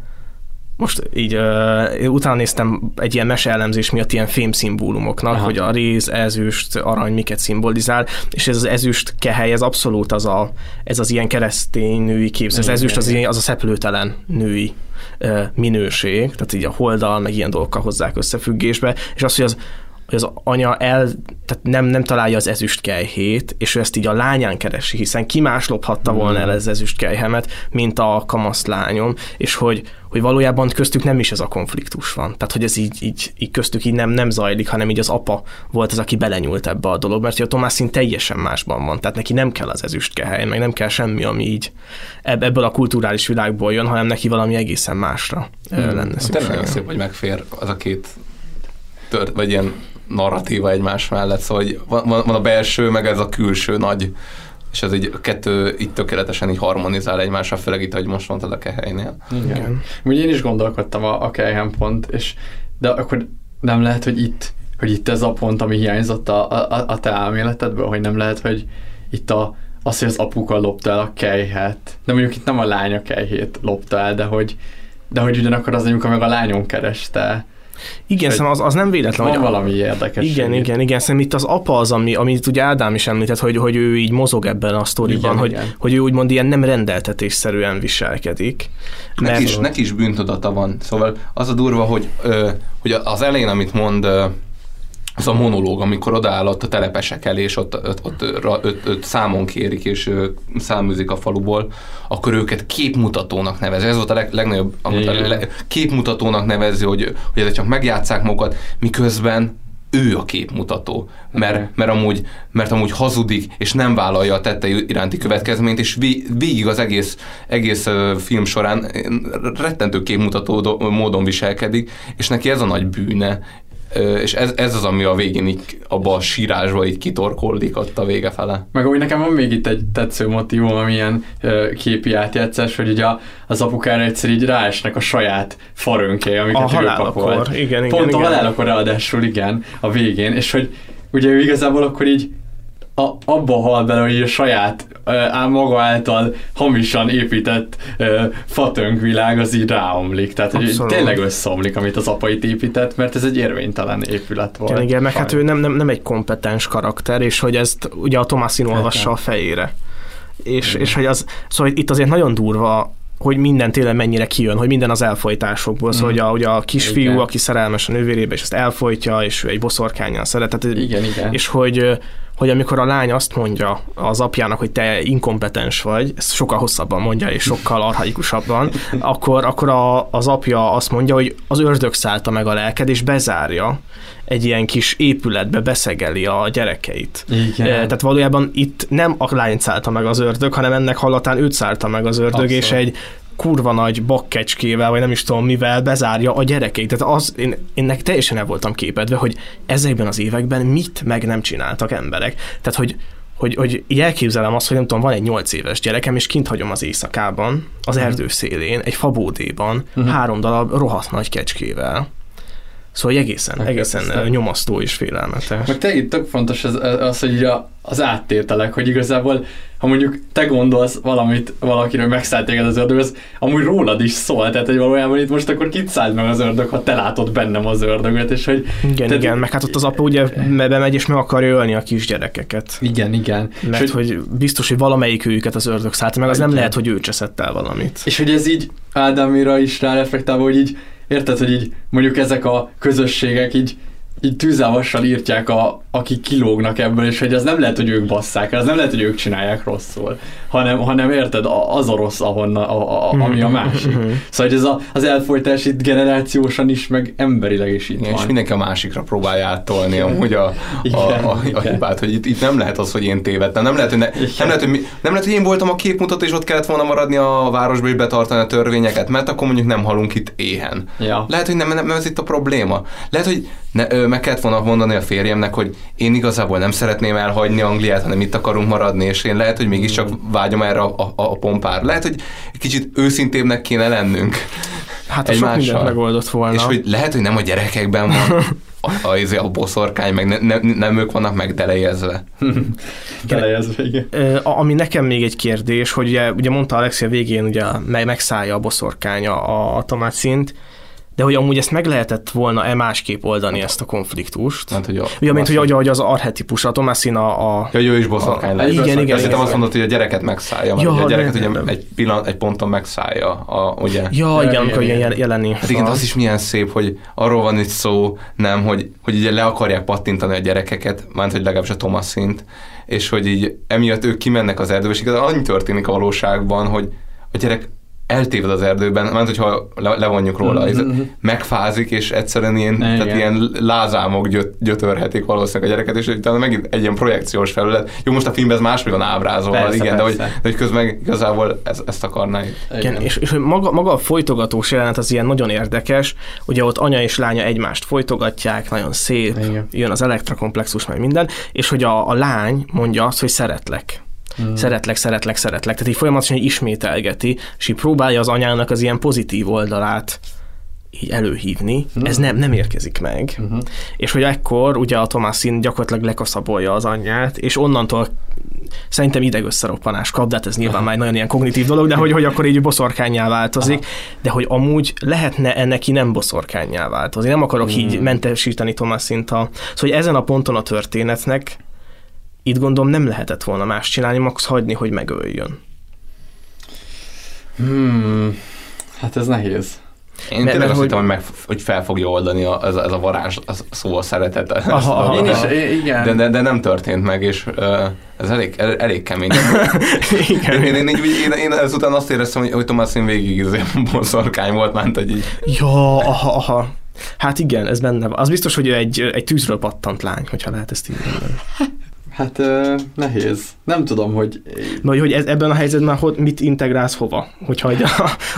most így uh, utána néztem egy ilyen meseelemzés miatt ilyen fémszimbólumoknak, Aha. hogy a réz, ezüst, arany miket szimbolizál, és ez az ezüst kehely, ez abszolút az a, ez az ilyen keresztény női képz. Az ezüst az, az a szeplőtelen női uh, minőség, tehát így a holdal, meg ilyen dolgokkal hozzák összefüggésbe, és az, hogy az hogy az anya el, tehát nem, nem találja az ezüst kejhét, és ő ezt így a lányán keresi, hiszen ki más lophatta mm. volna el az ezüst kejhemet, mint a kamasz lányom, és hogy, hogy valójában köztük nem is ez a konfliktus van. Tehát, hogy ez így, így, így köztük így nem, nem zajlik, hanem így az apa volt az, aki belenyúlt ebbe a dolog, mert a Tomászin teljesen másban van. Tehát neki nem kell az ezüst kehely, meg nem kell semmi, ami így ebből a kulturális világból jön, hanem neki valami egészen másra mm. lenne szüksége. Tényleg szép, hogy megfér az a két tört, vagy ilyen narratíva egymás mellett, szóval hogy van, van a belső, meg ez a külső nagy, és ez így a kettő itt tökéletesen így harmonizál egymással, főleg itt, ahogy most mondtad a kehelynél. Igen. Igen. Úgy én is gondolkodtam a, a kelyhen pont, és de akkor nem lehet, hogy itt, hogy itt ez a pont, ami hiányzott a, a, a te elméletedből, hogy nem lehet, hogy itt a, az, hogy az apuka lopta el a kejhet, de mondjuk itt nem a lánya kejhét lopta el, de hogy, de hogy ugyanakkor az anyuka meg a lányon kereste, igen, szerintem az, az nem véletlen. Van hogy valami érdekes. Igen, igen, igen. Szerintem itt az apa az, ami, amit ugye Ádám is említett, hogy, hogy ő így mozog ebben a sztoriban, igen, hogy, igen. hogy ő úgymond ilyen nem rendeltetésszerűen viselkedik. Mert... Neki, is, neki is bűntudata van. Szóval az a durva, hogy, ö, hogy az elején, amit mond ö, az a monológ, amikor odaáll ott a telepesek elé, és ott, ott, ott, ott, ott, ott számon kérik, és száműzik a faluból, akkor őket képmutatónak nevezi. Ez volt a leg, legnagyobb, amit a le, képmutatónak nevezi, hogy, hogy ezek csak megjátszák magukat, miközben ő a képmutató, mert, mert, amúgy, mert amúgy hazudik, és nem vállalja a tette iránti következményt, és végig az egész, egész film során rettentő képmutató módon viselkedik, és neki ez a nagy bűne, és ez, ez az, ami a végén így abba a sírásba így kitorkoldik ott a vége fele. Meg úgy nekem van még itt egy tetsző motivum, amilyen képi átjátszás, hogy ugye az apukára egyszer így ráesnek a saját farönké, amiket a pakolt. Igen, igen, Pont igen. a halálakor ráadásul, igen, a végén, és hogy ugye ő igazából akkor így a, abba hal bele, hogy a saját ám maga által hamisan épített uh, világ az így ráomlik. Tehát hogy tényleg összeomlik, amit az apa itt épített, mert ez egy érvénytelen épület volt. Igen, igen meg hát ő nem, nem, nem egy kompetens karakter, és hogy ezt ugye a Tomászin olvassa a fejére. És, és hogy az, szóval itt azért nagyon durva hogy minden tényleg mennyire kijön, hogy minden az elfolytásokból, szóval Mhm. hogy a, hogy a kisfiú, Igen. aki szerelmes a nővérébe, és ezt elfolytja, és ő egy boszorkányjal szeret, tehát, Igen, igen. és hogy hogy amikor a lány azt mondja az apjának, hogy te inkompetens vagy, ezt sokkal hosszabban mondja, és sokkal arhaikusabban, akkor, akkor a, az apja azt mondja, hogy az ördög szállta meg a lelked, és bezárja egy ilyen kis épületbe, beszegeli a gyerekeit. Igen. Eh, Tehát valójában itt nem a lány szállta meg az ördög, hanem ennek hallatán őt szállta meg az ördög, Abszolút. és egy kurva nagy bakkecskével, vagy nem is tudom mivel bezárja a gyerekeit. Tehát az, én, én teljesen el voltam képedve, hogy ezekben az években mit meg nem csináltak emberek. Tehát, hogy hogy, hogy így elképzelem azt, hogy nem tudom, van egy nyolc éves gyerekem, és kint hagyom az éjszakában, az erdő szélén, egy fabódéban, Mhm. három darab rohadt nagy kecskével. Szóval egészen, egészen Elképesztő. nyomasztó és félelmetes. Meg te itt tök fontos az, az hogy a, az áttételek, hogy igazából, ha mondjuk te gondolsz valamit, valakiről megszállt téged az ördög, az amúgy rólad is szól, tehát hogy valójában itt most akkor kit szállt meg az ördög, ha te látod bennem az ördögöt, és hogy... Igen, tehát- igen, meg hát ott az apa ugye me- bemegy és meg akarja ölni a kisgyerekeket. Igen, igen. Mert És hogy, biztos, hogy valamelyik őket az ördög szállt meg, az nem Igen. lehet, hogy ő cseszett el valamit. És hogy ez így Ádámira is ráreflektálva, hogy így érted, hogy így mondjuk ezek a közösségek így így tűzálvassal írtják, a, akik kilógnak ebből, és hogy az nem lehet, hogy ők basszák az nem lehet, hogy ők csinálják rosszul, hanem, hanem érted, az a rossz, ahonnan, a, a, ami a másik. Szóval hogy ez a, az elfolytás itt generációsan is, meg emberileg is itt Igen, van. és mindenki a másikra próbálja áttolni amúgy a, a, a, a, hibát, hogy itt, itt nem lehet az, hogy én tévedtem. Nem lehet, hogy, ne, nem, lehet, hogy, mi, nem lehet, hogy én voltam a képmutató, és ott kellett volna maradni a városba, és betartani a törvényeket, mert akkor mondjuk nem halunk itt éhen. Ja. Lehet, hogy nem, nem, nem ez itt a probléma. Lehet, hogy ne, ö, meg kellett volna mondani a férjemnek, hogy én igazából nem szeretném elhagyni Angliát, hanem itt akarunk maradni, és én lehet, hogy mégiscsak vágyom erre a, a, a pompár. Lehet, hogy kicsit őszintébbnek kéne lennünk. Hát, ha sok mindent megoldott volna. És hogy lehet, hogy nem a gyerekekben van a, a, a, a boszorkány, meg ne, ne, nem ők vannak megdelejezve. Delejezve, igen. Ami nekem még egy kérdés, hogy ugye, ugye mondta Alexia végén, ugye meg, megszállja a boszorkánya a, a Tomacint, de hogy amúgy ezt meg lehetett volna-e másképp oldani ezt a konfliktust? Hát, hogy a, Ugye, mint hogy, hogy, az arhetipus, a Tomaszin a... a Ja, ő is boszorkány a, lesz. Igen, igen, igen. Azt hittem azt mondod, hogy a gyereket megszállja, mert Ja, ugye a gyereket nem, ugye egy, pillanat, egy ponton megszállja, a, ugye? Ja, igen, amikor ilyen jel- jelenik. Hát igen, az is milyen szép, hogy arról van itt szó, nem, hogy, hogy ugye le akarják pattintani a gyerekeket, mert hogy legalábbis a Tomaszint, és hogy így emiatt ők kimennek az erdőbe, és igaz, annyi történik a valóságban, hogy a gyerek eltéved az erdőben, mert hogyha le, levonjuk róla, Mhm, ez mhm. megfázik, és egyszerűen ilyen, Igen. tehát ilyen lázámok gyöt, gyötörhetik valószínűleg a gyereket, és utána megint egy ilyen projekciós felület. Jó, most a filmben ez máshogy van ábrázolva, Persze, igen, de hogy, persze. de hogy közben igazából ez, ezt akarná itt. Igen, és, és maga, maga a folytogatós jelenet az ilyen nagyon érdekes, ugye ott anya és lánya egymást folytogatják, nagyon szép, Igen. jön az elektrokomplexus, meg minden, és hogy a, a lány mondja azt, hogy szeretlek. Mm. Szeretlek, szeretlek, szeretlek. Tehát így folyamatosan így ismételgeti, és így próbálja az anyának az ilyen pozitív oldalát így előhívni, Mhm. ez nem, nem érkezik meg. Uh-huh. És hogy ekkor ugye a Tomászin gyakorlatilag lekaszabolja az anyját, és onnantól szerintem idegösszeroppanás kap, de hát ez nyilván már nagyon ilyen kognitív dolog, de hogy, hogy akkor így boszorkányá változik, de hogy amúgy lehetne neki nem boszorkányá változni. Nem akarok Hmm. így mentesíteni Tomászint a... Szóval hogy ezen a ponton a történetnek itt gondolom nem lehetett volna más csinálni, max hagyni, hogy megöljön. Hmm. Hát ez nehéz. Én Mert- tényleg mert azt hogy- hittem, hogy, meg, hogy fel fogja oldani a, ez, a, ez a varázs a szó a szeretet. Aha, aha, Én is, aha. igen. De, de, de, nem történt meg, és uh, ez elég, el- elég kemény. Igen. Én, én, én, én, én ezután azt éreztem, hogy, hogy Tomászin végig izé boszorkány volt, ment egy így. Ja, aha, aha. Hát igen, ez benne van. Az biztos, hogy egy, egy tűzről pattant lány, hogyha lehet ezt így mondani. Hát ö, nehéz. Nem tudom, hogy... Vagy hogy ez, ebben a helyzetben hogy mit integrálsz hova, hogyha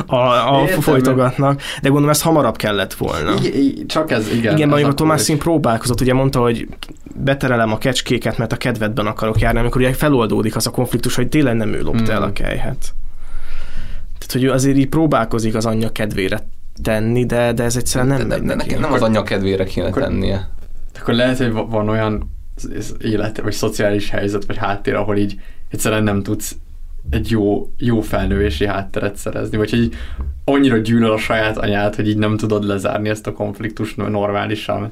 a, a, a Értem. folytogatnak. De gondolom ez hamarabb kellett volna. I- I- csak ez, igen. Igen, amikor Tomászin is. próbálkozott, ugye mondta, hogy beterelem a kecskéket, mert a kedvedben akarok járni, amikor ugye feloldódik az a konfliktus, hogy tényleg nem ő lopta el a kejhet. Tehát, hogy ő azért így próbálkozik az anyja kedvére tenni, de, de ez egyszerűen nem De, megy de neki. nekem nem az anyja kedvére kéne Akkor- tennie. Akkor lehet, hogy va- van olyan élet, vagy szociális helyzet, vagy háttér, ahol így egyszerűen nem tudsz egy jó, jó felnővési hátteret szerezni, vagy hogy annyira gyűlöl a saját anyát, hogy így nem tudod lezárni ezt a konfliktust normálisan.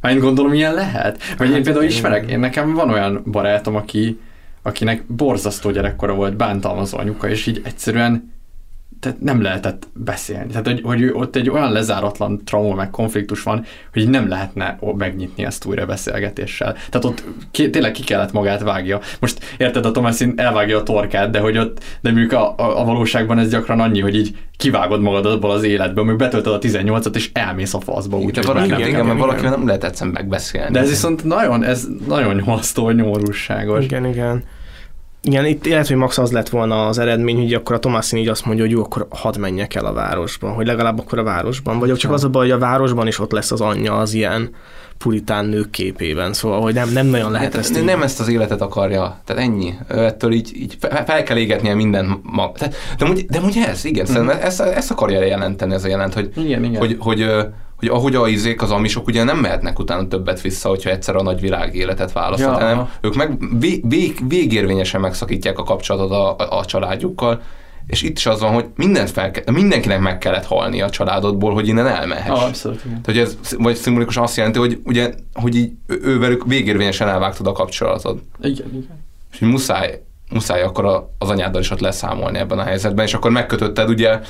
Hát én gondolom, ilyen lehet. Vagy én Hát, például igen. ismerek, én nekem van olyan barátom, aki, akinek borzasztó gyerekkora volt, bántalmazó anyuka, és így egyszerűen tehát nem lehetett beszélni. Tehát, hogy, hogy ott egy olyan lezáratlan trauma meg konfliktus van, hogy nem lehetne megnyitni ezt újra beszélgetéssel. Tehát ott ki, tényleg ki kellett magát vágja. Most érted, a Thomasin elvágja a torkát, de hogy ott, de mondjuk a, a, a valóságban ez gyakran annyi, hogy így kivágod magad abból az életből, még betöltöd a 18-at, és elmész a faszba. Úgy, igen, valaki, igen, igen, mert valakivel nem lehet egyszerűen megbeszélni. De ez viszont nagyon, ez nagyon nyomasztó, nyomorúságos. Igen, igen. Igen, itt lehet, hogy max az lett volna az eredmény, hogy akkor a Tomászin így azt mondja, hogy jó, akkor hadd menjek el a városba, hogy legalább akkor a városban, vagy csak az a baj, hogy a városban is ott lesz az anyja az ilyen puritán nők képében, szóval hogy nem, nem nagyon lehet hát, ezt így... Nem ezt az életet akarja, tehát ennyi. Ettől így, így fel kell égetnie minden mag. De, de, de, ugye ez, igen, mm. ezt, ezt akarja jelenteni ez a jelent, hogy, igen, igen. hogy, hogy, hogy hogy ahogy a izék, az amisok ugye nem mehetnek utána többet vissza, hogyha egyszer a nagy világ életet választott, ja. hanem ők meg vég, vég, végérvényesen megszakítják a kapcsolatot a, a, a családjukkal, és itt is az van, hogy mindent fel mindenkinek meg kellett halni a családodból, hogy innen elmehess. Ah, abszolút, igen. Tehát, hogy ez vagy szimbolikus azt jelenti, hogy ugye, hogy így ővelük végérvényesen elvágtad a kapcsolatod. Igen, igen. És hogy muszáj, muszáj akkor az anyáddal is ott leszámolni ebben a helyzetben, és akkor megkötötted ugye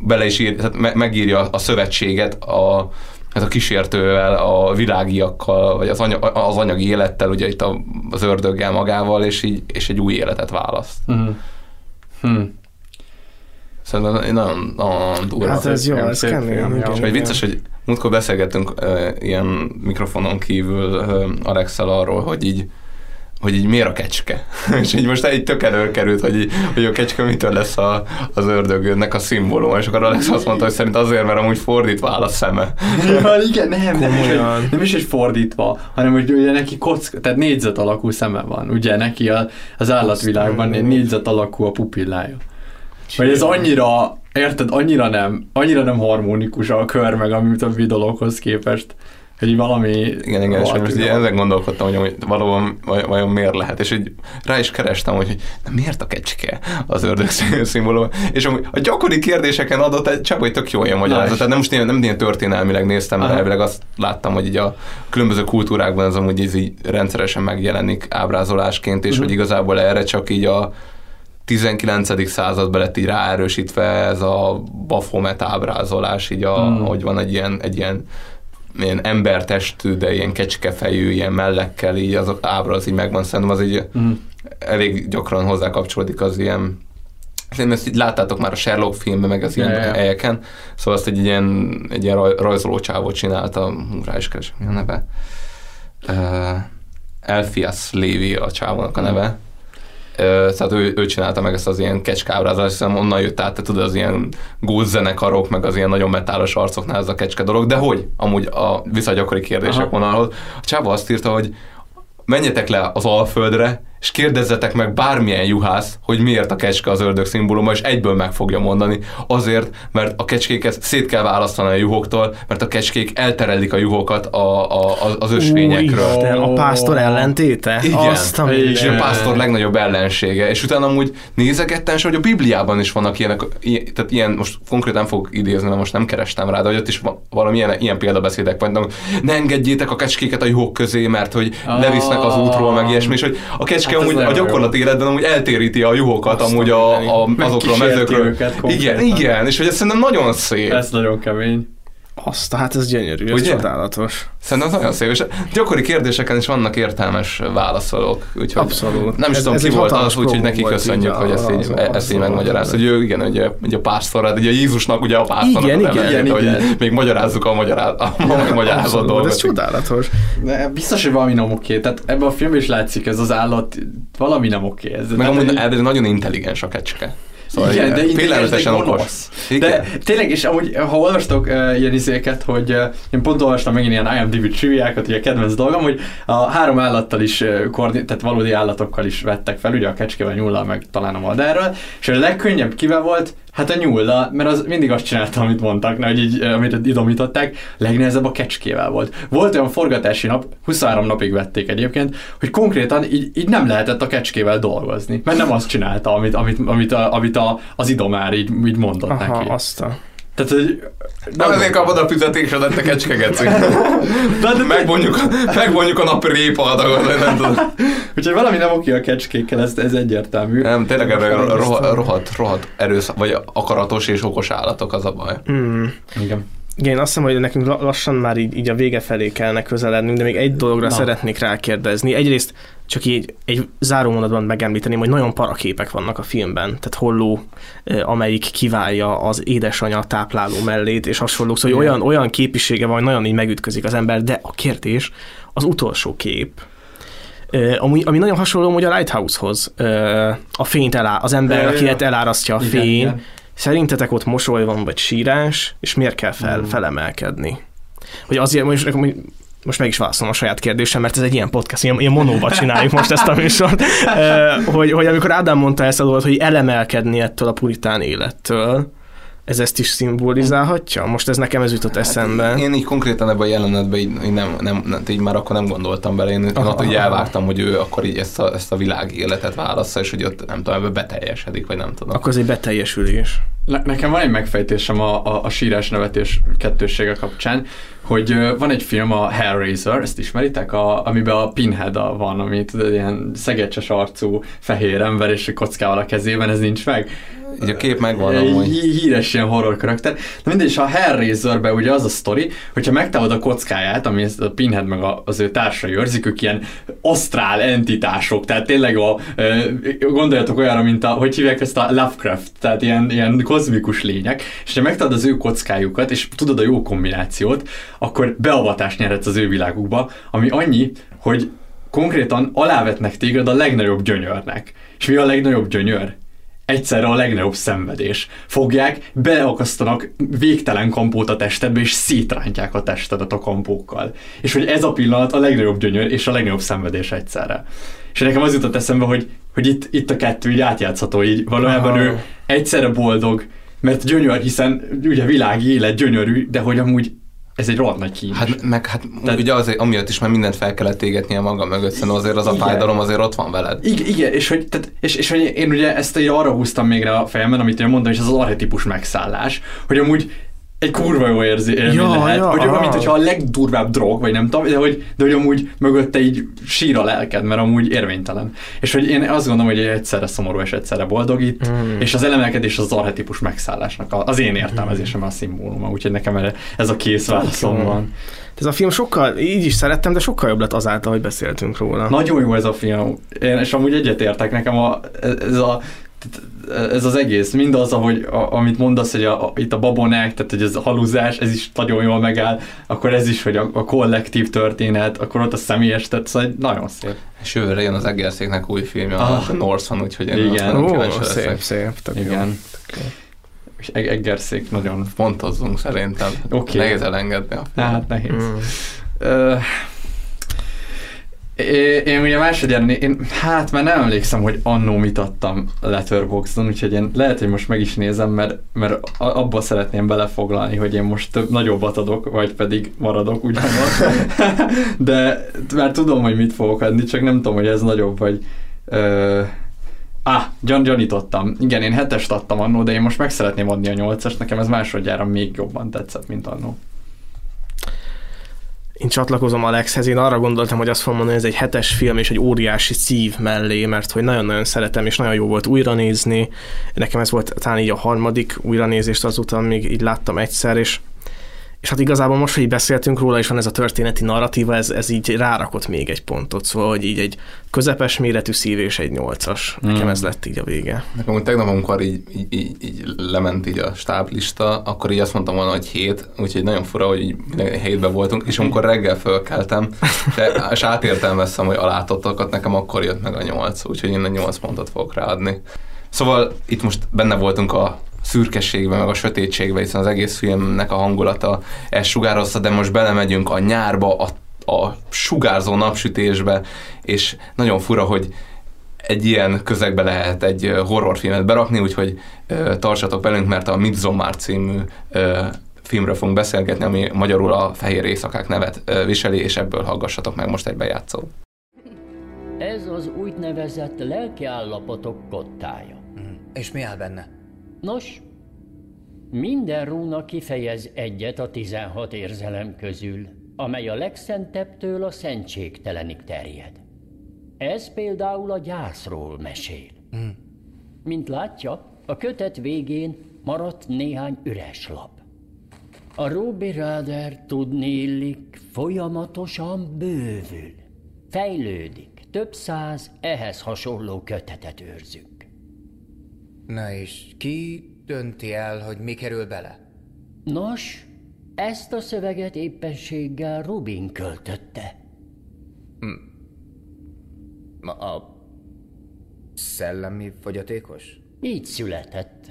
bele is ír, tehát megírja a szövetséget a, ez a kísértővel, a világiakkal, vagy az, anyag, az anyagi élettel, ugye itt a, az ördöggel magával, és, így, és egy új életet választ. Uh-huh. Hmm. Szerintem nagyon, nagyon durva. Hát ez jó, ez kemény. És vicces, hogy múltkor beszélgettünk uh, ilyen mikrofonon kívül uh, Alexel arról, hogy így hogy így miért a kecske? és így most egy tök előkerült, hogy, így, hogy a kecske mitől lesz a, az ördögőnek a szimbóluma, és akkor Alex azt mondta, hogy szerint azért, mert amúgy fordítva áll a szeme. ja, igen, nem, nem is, hogy, nem is, hogy fordítva, hanem hogy ugye neki kock, tehát négyzet alakú szeme van, ugye neki a, az állatvilágban négyzet alakú a pupillája. Vagy ez annyira, érted, annyira nem, annyira nem harmonikus a kör meg a többi dologhoz képest hogy valami... Igen, igen, és most így ezen gondolkodtam, hogy valóban vajon miért lehet, és így rá is kerestem, hogy na miért a kecske az ördög szimbólum, és a gyakori kérdéseken adott egy csak hogy tök jó ilyen magyarázat, tehát nem most ilyen, nem ilyen történelmileg néztem, mert elvileg azt láttam, hogy így a különböző kultúrákban ez amúgy így, így rendszeresen megjelenik ábrázolásként, és uh-huh. hogy igazából erre csak így a 19. században lett így ráerősítve ez a Baphomet ábrázolás, így a, hmm. hogy van egy ilyen, egy ilyen ilyen embertestű, de ilyen kecskefejű, ilyen mellekkel, így az ábra az így megvan, szerintem az így mm. elég gyakran hozzá kapcsolódik az ilyen Szerintem ezt így láttátok már a Sherlock filmben, meg az ilyen yeah, helyeken, szóval azt egy ilyen, egy ilyen rajzoló csávó csinálta, rá is keresem, mi a neve? Uh, Elfias Lévi a csávónak a neve. Mm tehát ő, ő csinálta meg ezt az ilyen kecskábrázást, hiszem onnan jött át, te tudod, az ilyen gózzenekarok, meg az ilyen nagyon metálos arcoknál ez a kecske dolog, de hogy? Amúgy a visszagyakori kérdések vonalhoz. A csáva azt írta, hogy menjetek le az Alföldre, és kérdezzetek meg bármilyen juhász, hogy miért a kecske az ördög szimbóluma, és egyből meg fogja mondani. Azért, mert a kecskéket szét kell választani a juhoktól, mert a kecskék elterelik a juhokat a, a, az ösvényekről. Isten, a pásztor ellentéte? Igen, Azt, a és a pásztor legnagyobb ellensége. És utána amúgy nézegettem, és hogy a Bibliában is vannak ilyenek, tehát ilyen, most konkrétan fog idézni, mert most nem kerestem rá, de hogy ott is valami ilyen, ilyen példabeszédek vannak, ne engedjétek a kecskéket a juhok közé, mert hogy levisznek az útról, meg ilyesmi, és hogy a kecske hát amúgy a gyakorlati életben amúgy eltéríti a juhokat Azt amúgy a, a, azokról a mezőkről. Igen, igen, és hogy ez szerintem nagyon szép. Ez nagyon kemény. Azt, hát ez gyönyörű, ez Ugye? csodálatos. Szerintem nagyon szép, és gyakori kérdéseken is vannak értelmes válaszolók. Úgyhogy Abszolút. Nem is ez, tudom, ez ki volt az, úgyhogy neki köszönjük, hogy ezt így, ezt így megmagyaráz. Hogy ő, igen, ugye, ugye a pásztor, hát ugye Jézusnak ugye a pásztornak igen, igen, igen, hogy igen. még magyarázzuk a, magyaráz, a magyarázat dolgot. Ez csodálatos. De biztos, hogy valami nem oké. Tehát ebben a filmben is látszik, ez az állat, valami nem oké. Ez Meg amúgy nagyon intelligens a kecske. Szóval igen, de félelmetesen okos. De tényleg, és amúgy, ha olvastok uh, ilyen izéket, hogy uh, én pont olvastam megint ilyen IMDb triviákat, a kedvenc dolgom, hogy a három állattal is, uh, koordin- tehát valódi állatokkal is vettek fel, ugye a kecskével, nyullal, meg talán a madárral, és a legkönnyebb kivel volt, Hát a nyulla, mert az mindig azt csinálta, amit mondtak, hogy így, amit idomították, legnehezebb a kecskével volt. Volt olyan forgatási nap, 23 napig vették egyébként, hogy konkrétan így, így nem lehetett a kecskével dolgozni, mert nem azt csinálta, amit, amit, amit, a, amit a, az idomár így, így mondott Aha, neki. Azt a... Tehát, hogy Nem ezért kapod a fizetésedet, te kecskegeci. megmondjuk, megmondjuk a napi répa adagot, nem tudom. Úgyhogy valami nem oké a kecskékkel, ez, ez egyértelmű. Nem, tényleg ebben rohadt, rohadt, rohadt erőszak, vagy akaratos és okos állatok az a baj. Mm. Igen. Igen, azt hiszem, hogy nekünk lassan már így, így a vége felé kellene közelednünk, de még egy dologra Na. szeretnék rákérdezni. Egyrészt csak így egy záró mondatban megemlíteni, hogy nagyon paraképek vannak a filmben. Tehát Holló, amelyik kiválja az édesanyja tápláló mellét, és hasonlók. Szóval olyan, olyan képisége van, hogy nagyon így megütközik az ember, de a kérdés, az utolsó kép, ami, ami nagyon hasonló hogy a Lighthouse-hoz. A fényt elá, az ember, akiket elárasztja a fény, igen, igen Szerintetek ott mosoly van, vagy sírás, és miért kell fel, hmm. felemelkedni? Hogy azért most, most meg is válaszolom a saját kérdésem, mert ez egy ilyen podcast, ilyen, ilyen monóba csináljuk most ezt a műsort, hogy, hogy amikor Ádám mondta ezt a dolgot, hogy elemelkedni ettől a puritán élettől, ez ezt is szimbolizálhatja? Most ez nekem ez jutott hát eszembe. Én így konkrétan ebben a jelenetben így, így, nem, nem, nem, így már akkor nem gondoltam bele. Én aha, ott így elvártam, hogy ő akkor így ezt a, ezt a világi életet válassza, és hogy ott nem tudom, ebbe beteljesedik, vagy nem tudom. Akkor ez egy beteljesülés. Ne, nekem van egy megfejtésem a, a, a sírás nevetés kettőssége kapcsán, hogy van egy film, a Hellraiser, ezt ismeritek, a, amiben a Pinhead a van, amit ilyen szegecses arcú fehér ember és kockával a kezében, ez nincs meg. Így a kép megvan amúgy. Híres ilyen horror karakter. De mindegy, és a Hellraiserben ugye az a sztori, hogyha megtámad a kockáját, ami a Pinhead meg az ő társai őrzik, ők ilyen asztrál entitások, tehát tényleg a, gondoljatok olyanra, mint a, hogy hívják ezt a Lovecraft, tehát ilyen, ilyen kozmikus lények, és ha megtalad az ő kockájukat, és tudod a jó kombinációt, akkor beavatást nyerhetsz az ő világukba, ami annyi, hogy konkrétan alávetnek téged a legnagyobb gyönyörnek. És mi a legnagyobb gyönyör? Egyszerre a legnagyobb szenvedés. Fogják, beakasztanak végtelen kampót a testedbe, és szétrántják a testedet a kampókkal. És hogy ez a pillanat a legnagyobb gyönyör és a legnagyobb szenvedés egyszerre. És nekem az jutott eszembe, hogy, hogy itt, itt a kettő így átjátszható, így valójában Aha. ő egyszerre boldog, mert gyönyör, hiszen ugye világi élet gyönyörű, de hogy amúgy ez egy rohadt nagy kínos. Hát meg hát Tehát, ugye azért, amiatt is már mindent fel kellett égetnie maga mögött, szerintem azért az a igen. fájdalom azért ott van veled. Igen, igen és, hogy, tehát, és, és hogy én ugye ezt arra húztam még rá a fejemben, amit én mondtam, és az az arhetipus megszállás, hogy amúgy egy kurva jó érzi, élmény ja, lehet, ja, hogy olyan, mint hogyha a legdurvább drog, vagy nem tudom, de hogy, de hogy amúgy mögötte így sír a lelked, mert amúgy érvénytelen. És hogy én azt gondolom, hogy egyszerre szomorú és egyszerre boldog itt, mm. és az elemelkedés az arhetipus megszállásnak az én értelmezésem a szimbóluma, úgyhogy nekem ez a kész válaszom van. Ez a film sokkal, így is szerettem, de sokkal jobb lett azáltal, hogy beszéltünk róla. Nagyon jó ez a film, én, és amúgy egyetértek nekem a, ez a ez az egész, mindaz, ahogy, a, amit mondasz, hogy a, a, itt a babonák, tehát hogy ez a haluzás, ez is nagyon jól megáll, akkor ez is, hogy a, a kollektív történet, akkor ott a személyes, tehát szóval nagyon szép. És jövőre jön az Egerszéknek új filmje, ah, a Northman, úgyhogy én igen. Ó, szép, szép, tök igen. Jó. És Egerszék nagyon... Fontozzunk szerintem. Oké. Okay. Nehéz elengedni a filmet. Hát nehéz. Mm. Uh, én, én ugye másodjára, én, hát már nem emlékszem, hogy annó mit adtam Letterboxdon, úgyhogy én lehet, hogy most meg is nézem, mert, mert abba szeretném belefoglalni, hogy én most több, nagyobbat adok, vagy pedig maradok ugyanaz. De már tudom, hogy mit fogok adni, csak nem tudom, hogy ez nagyobb, vagy... Ö, Ah, John gyanítottam. Igen, én hetest adtam annó, de én most meg szeretném adni a nyolcast, nekem ez másodjára még jobban tetszett, mint annó én csatlakozom Alexhez, én arra gondoltam, hogy azt fogom mondani, hogy ez egy hetes film és egy óriási szív mellé, mert hogy nagyon-nagyon szeretem, és nagyon jó volt újra nézni. Nekem ez volt talán így a harmadik újranézést azután még így láttam egyszer, és és hát igazából most, hogy beszéltünk róla, és van ez a történeti narratíva, ez, ez így rárakott még egy pontot, szóval, hogy így egy közepes méretű szív és egy nyolcas. Nekem mm. ez lett így a vége. Nekem úgy tegnap, amikor így, így, így, így lement így a stáblista, akkor így azt mondtam volna, hogy hét, úgyhogy nagyon fura, hogy így hétben voltunk, és amikor reggel fölkeltem, és átértelmeztem, hogy alátottakat, nekem akkor jött meg a nyolc, úgyhogy én a nyolc pontot fogok ráadni. Szóval itt most benne voltunk a szürkességbe, meg a sötétségbe, hiszen az egész filmnek a hangulata ezt sugározta, de most belemegyünk a nyárba, a, a sugárzó napsütésbe, és nagyon fura, hogy egy ilyen közegbe lehet egy horrorfilmet berakni, úgyhogy ö, tartsatok velünk, mert a Midsommar című ö, filmről fogunk beszélgetni, ami magyarul a Fehér Éjszakák nevet ö, viseli, és ebből hallgassatok meg most egy bejátszó. Ez az úgynevezett lelkiállapotok kottája. Mm. És mi áll benne? Nos, Minden rúna kifejez egyet a 16 érzelem közül, amely a legszentebbtől a szentségtelenig terjed. Ez például a gyászról mesél. Hmm. Mint látja, a kötet végén maradt néhány üres lap. A Ruby Rider tudni illik, folyamatosan bővül, fejlődik, több száz ehhez hasonló kötetet őrzünk. Na és ki dönti el, hogy mi kerül bele? Nos, ezt a szöveget éppenséggel Rubin költötte. Hm. A szellemi fogyatékos? Így született.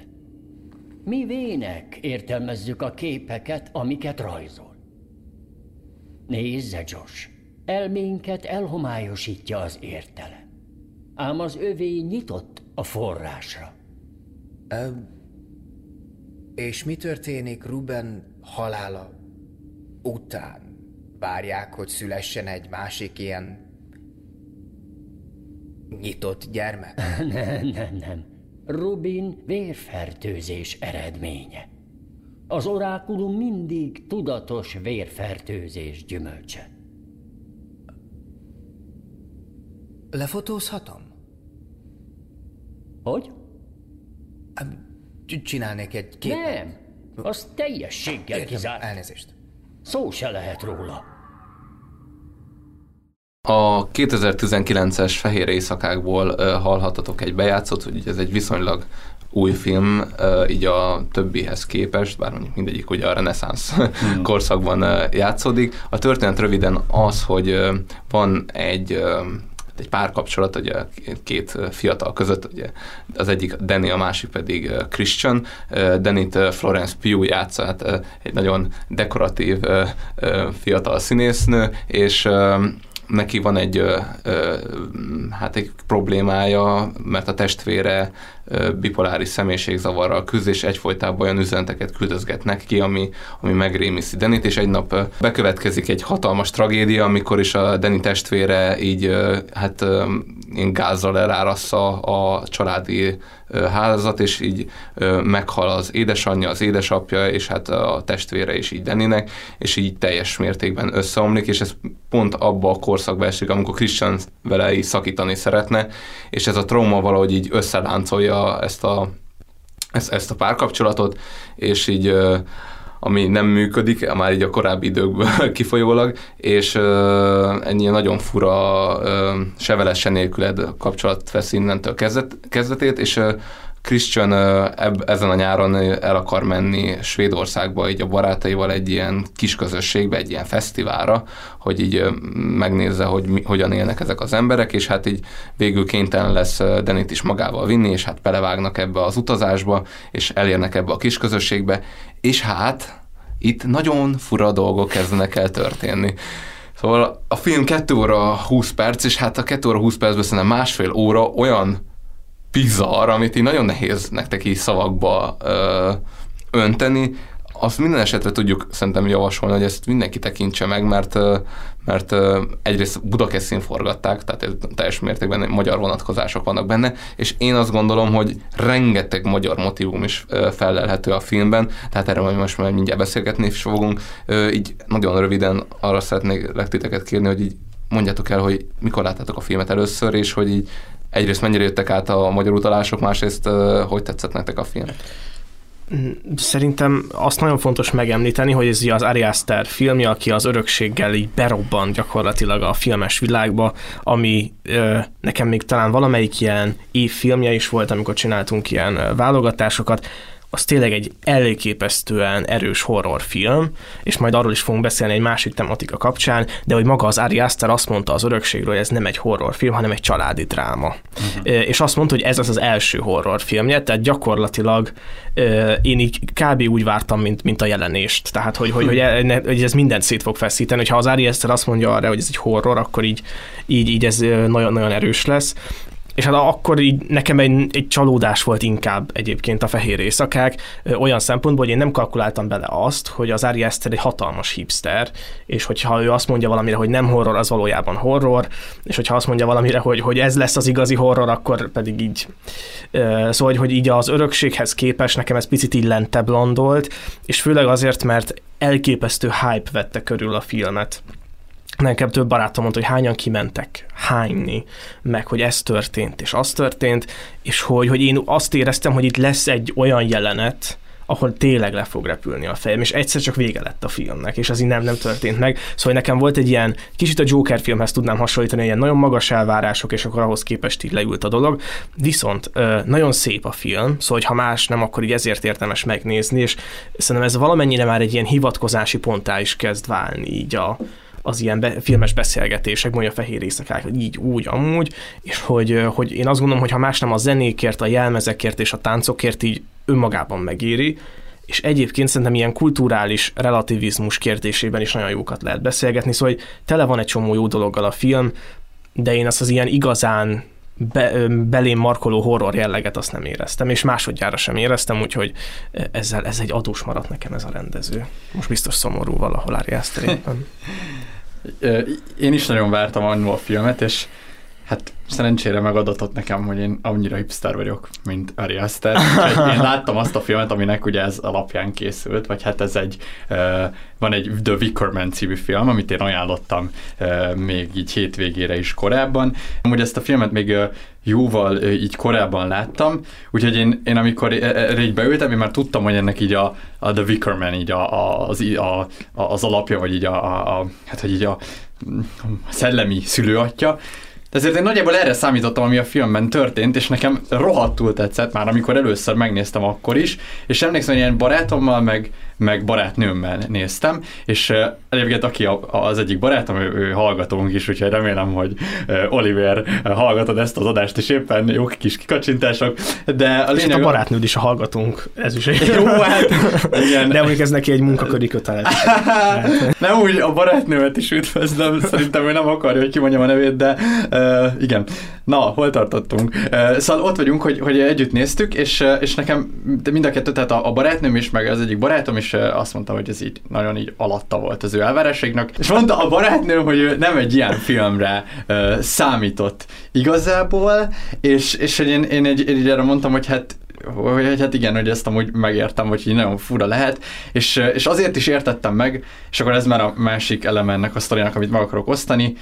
Mi vének értelmezzük a képeket, amiket rajzol. Nézze, Josh, elménket elhomályosítja az értelem. Ám az övé nyitott a forrásra. Ö, és mi történik Ruben halála után? Várják, hogy szülessen egy másik ilyen nyitott gyermek? nem, nem, nem. Rubin vérfertőzés eredménye. Az orákulum mindig tudatos vérfertőzés gyümölcse. Lefotózhatom? Hogy? Csinálnék egy képet. Nem, az teljességgel kizárt. Elnézést. Szó se lehet róla. A 2019-es Fehér Éjszakákból uh, hallhatatok egy bejátszót, hogy ez egy viszonylag új film, uh, így a többihez képest, bár mondjuk mindegyik ugye a reneszánsz hmm. korszakban uh, játszódik. A történet röviden az, hogy uh, van egy uh, egy párkapcsolat ugye két fiatal között, ugye az egyik Danny, a másik pedig Christian. Danny-t Florence Pugh játsza, hát egy nagyon dekoratív fiatal színésznő, és neki van egy, ö, ö, hát egy problémája, mert a testvére ö, bipoláris személyiségzavarral küzd, és egyfolytában olyan üzeneteket küldözgetnek ki, ami, ami megrémiszi Denit, és egy nap bekövetkezik egy hatalmas tragédia, amikor is a Deni testvére így ö, hát ö, gázzal elárassza a családi házat, és így meghal az édesanyja, az édesapja, és hát a testvére is így Deninek, és így teljes mértékben összeomlik, és ez pont abba a korszakba esik, amikor Christian vele így szakítani szeretne, és ez a trauma valahogy így összeláncolja ezt a, ezt, ezt a párkapcsolatot, és így ami nem működik, már így a korábbi időkből kifolyólag, és uh, ennyi nagyon fura, uh, sevelesen nélküled kapcsolat vesz innentől kezdet, kezdetét, és Christian eb, ezen a nyáron el akar menni Svédországba így a barátaival egy ilyen kis közösségbe, egy ilyen fesztiválra, hogy így megnézze, hogy mi, hogyan élnek ezek az emberek, és hát így végül kénytelen lesz Denit is magával vinni, és hát belevágnak ebbe az utazásba, és elérnek ebbe a kis közösségbe, és hát itt nagyon fura dolgok kezdenek el történni. Szóval a film 2 óra 20 perc, és hát a 2 óra 20 percben szerintem másfél óra olyan bizarr, amit így nagyon nehéz nektek így szavakba ö, önteni, azt minden esetre tudjuk szerintem javasolni, hogy ezt mindenki tekintse meg, mert, mert egyrészt Budakeszin forgatták, tehát teljes mértékben magyar vonatkozások vannak benne, és én azt gondolom, hogy rengeteg magyar motivum is felelhető a filmben, tehát erről majd most már mindjárt beszélgetni is fogunk. Így nagyon röviden arra szeretnék legtiteket kérni, hogy így mondjátok el, hogy mikor láttátok a filmet először, és hogy így egyrészt mennyire jöttek át a magyar utalások, másrészt hogy tetszett nektek a film? Szerintem azt nagyon fontos megemlíteni, hogy ez az Ari Aster filmje, aki az örökséggel így berobban gyakorlatilag a filmes világba, ami ö, nekem még talán valamelyik ilyen évfilmje is volt, amikor csináltunk ilyen válogatásokat, az tényleg egy elképesztően erős horrorfilm, és majd arról is fogunk beszélni egy másik tematika kapcsán, de hogy maga az Ari Aster azt mondta az örökségről, hogy ez nem egy horrorfilm, hanem egy családi dráma. Uh-huh. És azt mondta, hogy ez az az első horrorfilmje, tehát gyakorlatilag én így kb. úgy vártam, mint, mint a jelenést. Tehát, hogy, hogy, hogy, e, hogy ez mindent szét fog feszíteni. Hogyha az Ari Aster azt mondja arra, hogy ez egy horror, akkor így, így, így ez nagyon-nagyon erős lesz és hát akkor így nekem egy, egy csalódás volt inkább egyébként a fehér éjszakák, olyan szempontból, hogy én nem kalkuláltam bele azt, hogy az Ari Aster egy hatalmas hipster, és hogyha ő azt mondja valamire, hogy nem horror, az valójában horror, és hogyha azt mondja valamire, hogy, hogy ez lesz az igazi horror, akkor pedig így. Szóval, hogy így az örökséghez képest nekem ez picit így lentebb landolt, és főleg azért, mert elképesztő hype vette körül a filmet nekem több barátom mondta, hogy hányan kimentek hányni, meg hogy ez történt, és az történt, és hogy, hogy én azt éreztem, hogy itt lesz egy olyan jelenet, ahol tényleg le fog repülni a fejem, és egyszer csak vége lett a filmnek, és az így nem, nem történt meg. Szóval nekem volt egy ilyen, kicsit a Joker filmhez tudnám hasonlítani, ilyen nagyon magas elvárások, és akkor ahhoz képest így leült a dolog. Viszont nagyon szép a film, szóval ha más nem, akkor így ezért érdemes megnézni, és szerintem ez valamennyire már egy ilyen hivatkozási pontá is kezd válni így a, az ilyen be, filmes beszélgetések, mondja a fehér éjszakák, így, úgy, amúgy, és hogy, hogy én azt gondolom, hogy ha más nem a zenékért, a jelmezekért és a táncokért így önmagában megéri, és egyébként szerintem ilyen kulturális relativizmus kérdésében is nagyon jókat lehet beszélgetni, szóval hogy tele van egy csomó jó dologgal a film, de én azt az ilyen igazán be, belém markoló horror jelleget azt nem éreztem, és másodjára sem éreztem, úgyhogy ezzel ez egy adós maradt nekem ez a rendező. Most biztos szomorú valahol Ari Én is nagyon vártam annól a filmet, és hát szerencsére megadatott nekem, hogy én annyira hipster vagyok, mint Ari Aster. én láttam azt a filmet, aminek ugye ez alapján készült, vagy hát ez egy, van egy The Wicker Man című film, amit én ajánlottam még így hétvégére is korábban. Amúgy ezt a filmet még jóval így korábban láttam, úgyhogy én, én amikor erre így beültem, én már tudtam, hogy ennek így a, a The Wicker Man így a, a, az, a, a, az alapja, vagy így a, a, a hát hogy így a szellemi szülőatja, de ezért én nagyjából erre számítottam, ami a filmben történt, és nekem rohadtul tetszett már, amikor először megnéztem akkor is, és emlékszem, hogy ilyen barátommal, meg, meg barátnőmmel néztem, és egyébként aki az egyik barátom, ő, ő hallgatónk is, úgyhogy remélem, hogy Oliver hallgatod ezt az adást, és éppen jó kis kikacsintások, de a lényeg... És a barátnőd is a hallgatónk, ez is egy... Jó, hát, igen. De mondjuk ez neki egy munkaköri kötelet. nem úgy, a barátnőmet is üdvözlöm, szerintem ő nem akarja, hogy kimondjam a nevét, de uh, igen. Na, hol tartottunk? Uh, szóval ott vagyunk, hogy, hogy együtt néztük, és, és nekem mind a kettő, tehát a, a barátnőm is, meg az egyik barátom is azt mondta, hogy ez így nagyon így alatta volt az ő elvárásaiknak. És mondta a barátnőm, hogy ő nem egy ilyen filmre uh, számított igazából, és, és hogy én, én egy, egy erre mondtam, hogy hát hogy hát igen, hogy ezt amúgy megértem, hogy így nagyon fura lehet, és, és azért is értettem meg, és akkor ez már a másik eleme ennek a sztorinak, amit meg akarok osztani,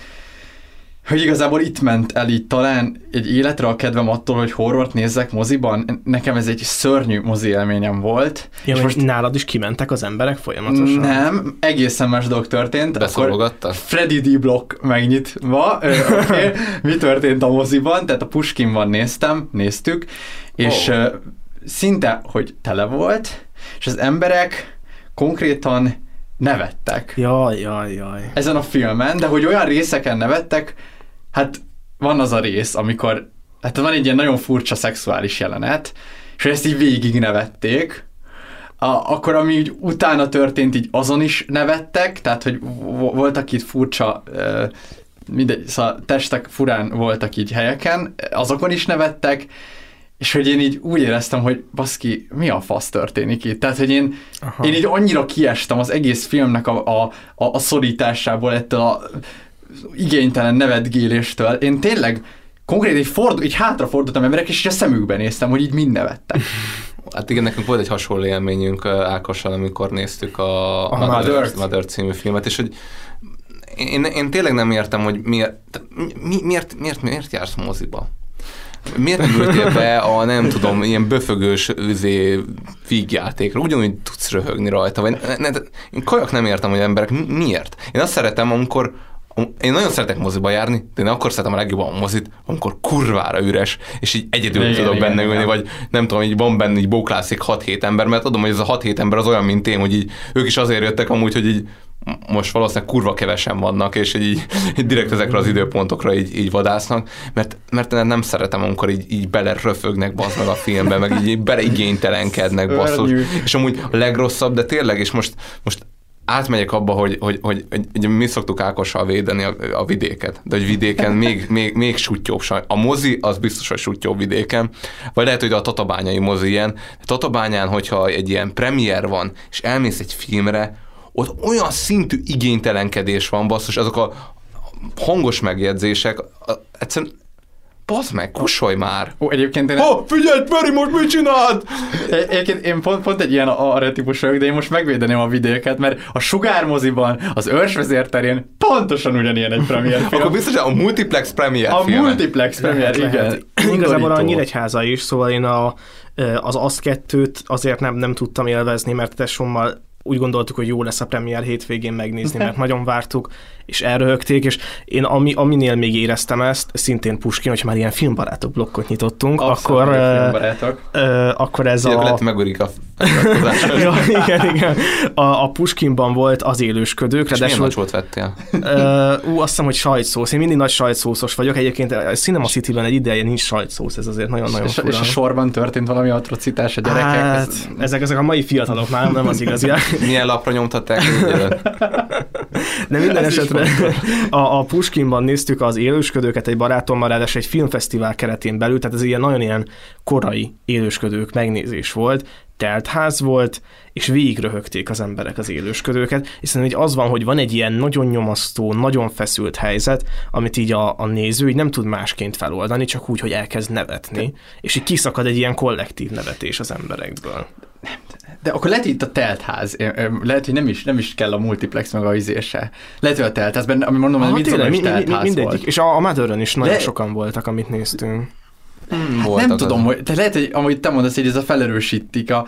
hogy igazából itt ment el így talán egy életre a kedvem attól, hogy horrort nézzek moziban. Nekem ez egy szörnyű mozi élményem volt. Ja, és most nálad is kimentek az emberek folyamatosan? Nem, egészen más dolog történt. Beszólogatta? Freddy D. Block megnyitva. okay. Mi történt a moziban? Tehát a Puskinban néztem, néztük, és oh. szinte, hogy tele volt, és az emberek konkrétan nevettek. Jaj, jaj, jaj. Ezen a filmen, de hogy olyan részeken nevettek, hát van az a rész, amikor hát van egy ilyen nagyon furcsa szexuális jelenet, és ezt így végig nevették, a, akkor ami így utána történt, így azon is nevettek, tehát hogy voltak itt furcsa, mindegy, szóval testek furán voltak így helyeken, azokon is nevettek, és hogy én így úgy éreztem, hogy baszki, mi a fasz történik itt? Tehát, hogy én, én így annyira kiestem az egész filmnek a, a, a, a szorításából, ettől a igénytelen nevetgéléstől. Én tényleg konkrét egy, fordul, így hátrafordultam emberek, és így a szemükbe néztem, hogy így mind nevettek. Hát igen, nekünk volt egy hasonló élményünk Ákossal, amikor néztük a, a Mother, Mother című filmet, és hogy én, én tényleg nem értem, hogy miért, mi, miért, miért, miért jársz moziba? Miért nem ültél be a, nem tudom, ilyen böfögős üzé vígjátékra? Ugyanúgy tudsz röhögni rajta. Vagy, ne, ne, én kajak nem értem, hogy emberek miért. Én azt szeretem, amikor én nagyon szeretek moziba járni, de én akkor szeretem a legjobban a mozit, amikor kurvára üres, és így egyedül igen, tudok igen, benne ülni, vagy nem tudom, így van benne, így bóklászik 6-7 ember, mert tudom, hogy ez a 6-7 ember az olyan, mint én, hogy így ők is azért jöttek amúgy, hogy így most valószínűleg kurva kevesen vannak, és így, így direkt ezekre az időpontokra így, így vadásznak, mert, mert nem szeretem, amikor így, így beleröfögnek bazd meg a filmbe, meg így beleigénytelenkednek basszus. És amúgy a legrosszabb, de tényleg, és most, most átmegyek abba, hogy, hogy, hogy, hogy, mi szoktuk Ákossal védeni a, a vidéket, de hogy vidéken még, még, még sutyóbb. A mozi az biztos, hogy sutyóbb vidéken, vagy lehet, hogy a tatabányai mozi ilyen. Tatabányán, hogyha egy ilyen premier van, és elmész egy filmre, ott olyan szintű igénytelenkedés van, basszus, azok a hangos megjegyzések, egyszerűen Bazd meg, kussolj már! Ó, egyébként én... Oh, figyelj, Peri, most mit csináld? Egyébként én pont, pont egy ilyen arra típus vagyok, de én most megvédeném a vidéket, mert a sugármoziban, az őrsvezérterén pontosan ugyanilyen egy premier film. Akkor biztos, a multiplex premier A filmek. multiplex premier, Lehet, igen. lehet. Igazából a. Nyíregyháza is, szóval én a, az azt kettőt azért nem, nem tudtam élvezni, mert tesómmal úgy gondoltuk, hogy jó lesz a premier hétvégén megnézni, mert nagyon vártuk, és elröhögték, és én ami, aminél még éreztem ezt, szintén Puskin, hogy már ilyen filmbarátok blokkot nyitottunk, Abszolút akkor, ö, filmbarátok. ö, akkor ez Akkor a... lehet megörik a ja, igen, igen. A, a Puskinban volt az élősködők, És milyen nacsót vettél? Uh, ú, azt hiszem, hogy sajtszósz. Én mindig nagy sajtszószos vagyok. Egyébként a Cinema City-ben egy ideje nincs sajtszósz, ez azért nagyon-nagyon És, fura. és a sorban történt valami atrocitás a gyerekek. Hát, ez- ezek, ezek a mai fiatalok már nem az igazi. Milyen lapra nyomtatták? De minden Ez esetre a, a Puskinban néztük az élősködőket egy barátommal, ráadásul egy filmfesztivál keretén belül, tehát ez ilyen nagyon ilyen korai élősködők megnézés volt, teltház volt, és végig röhögték az emberek az élősködőket, hiszen így az van, hogy van egy ilyen nagyon nyomasztó, nagyon feszült helyzet, amit így a, a néző így nem tud másként feloldani, csak úgy, hogy elkezd nevetni, és így kiszakad egy ilyen kollektív nevetés az emberekből. De akkor lehet, hogy itt a teltház, lehet, hogy nem is, nem is kell a multiplex meg a izése. Lehet, hogy a teltházben, ami mondom, hogy Ah, mit tényleg, is mi, teltház mindegyik. volt. És a, a Motherön is nagyon De- sokan voltak, amit néztünk. Hát nem tudom, hogy, de lehet, hogy amúgy te mondasz, hogy ez a felerősítik a,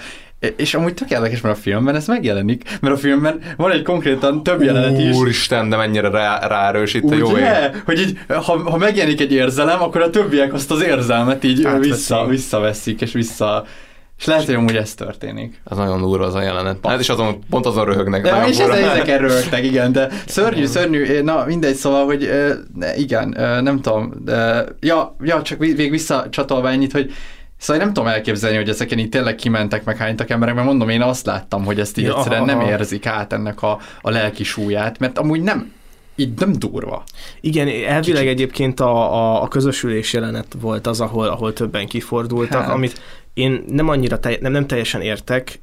és amúgy tök érdekes, mert a filmben ez megjelenik, mert a filmben van egy konkrétan több jelenet is. Úristen, de mennyire rá, ráerősít a jó ég. Ugye? Hogy így, ha, ha megjelenik egy érzelem, akkor a többiek azt az érzelmet így vissza, visszaveszik, és vissza... És lehet, hogy amúgy ez történik. Az nagyon durva az a jelenet. Hát és azon, pont azon röhögnek. De nagyon és fura. ezek, ezek röhögtek, igen, de szörnyű, szörnyű, na mindegy, szóval, hogy ne, igen, ö, nem tudom, de, ja, ja, csak vég még visszacsatolva ennyit, hogy Szóval én nem tudom elképzelni, hogy ezeken így tényleg kimentek, meg hánytak emberek, mert mondom, én azt láttam, hogy ezt így Ja, egyszerűen aha, nem érzik át ennek a, a lelki súlyát, mert amúgy nem, így nem durva. Igen, elvileg egyébként a, a, a közösülés jelenet volt az, ahol, ahol többen kifordultak, Hát. amit én nem annyira, telj, nem, nem teljesen értek,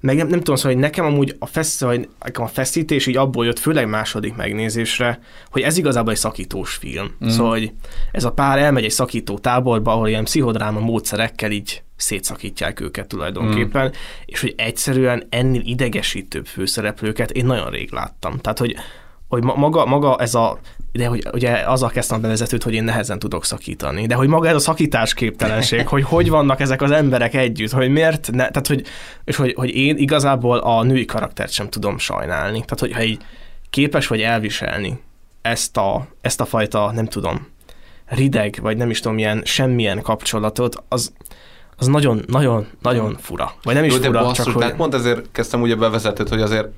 meg nem, nem tudom, szóval, hogy nekem amúgy a, fesz, hogy nekem a feszítés így abból jött, főleg második megnézésre, hogy ez igazából egy szakítós film. Mm. Szóval, hogy ez a pár elmegy egy szakító táborba, ahol ilyen pszichodráma módszerekkel így szétszakítják őket tulajdonképpen, mm. és hogy egyszerűen ennél idegesítőbb főszereplőket én nagyon rég láttam. Tehát, hogy hogy ma- maga, maga ez a, de hogy ugye azzal kezdtem a bevezetőt, hogy én nehezen tudok szakítani, de hogy maga ez a szakítás képtelenség, hogy hogy vannak ezek az emberek együtt, hogy miért, ne, tehát hogy, és hogy, hogy én igazából a női karaktert sem tudom sajnálni. Tehát, hogyha így képes vagy elviselni ezt a, ezt a fajta, nem tudom, rideg, vagy nem is tudom, ilyen semmilyen kapcsolatot, az, az nagyon, nagyon, nagyon fura. Vagy nem is Jó, de fura, basszus, csak hogy... pont ezért kezdtem úgy a bevezetőt, hogy azért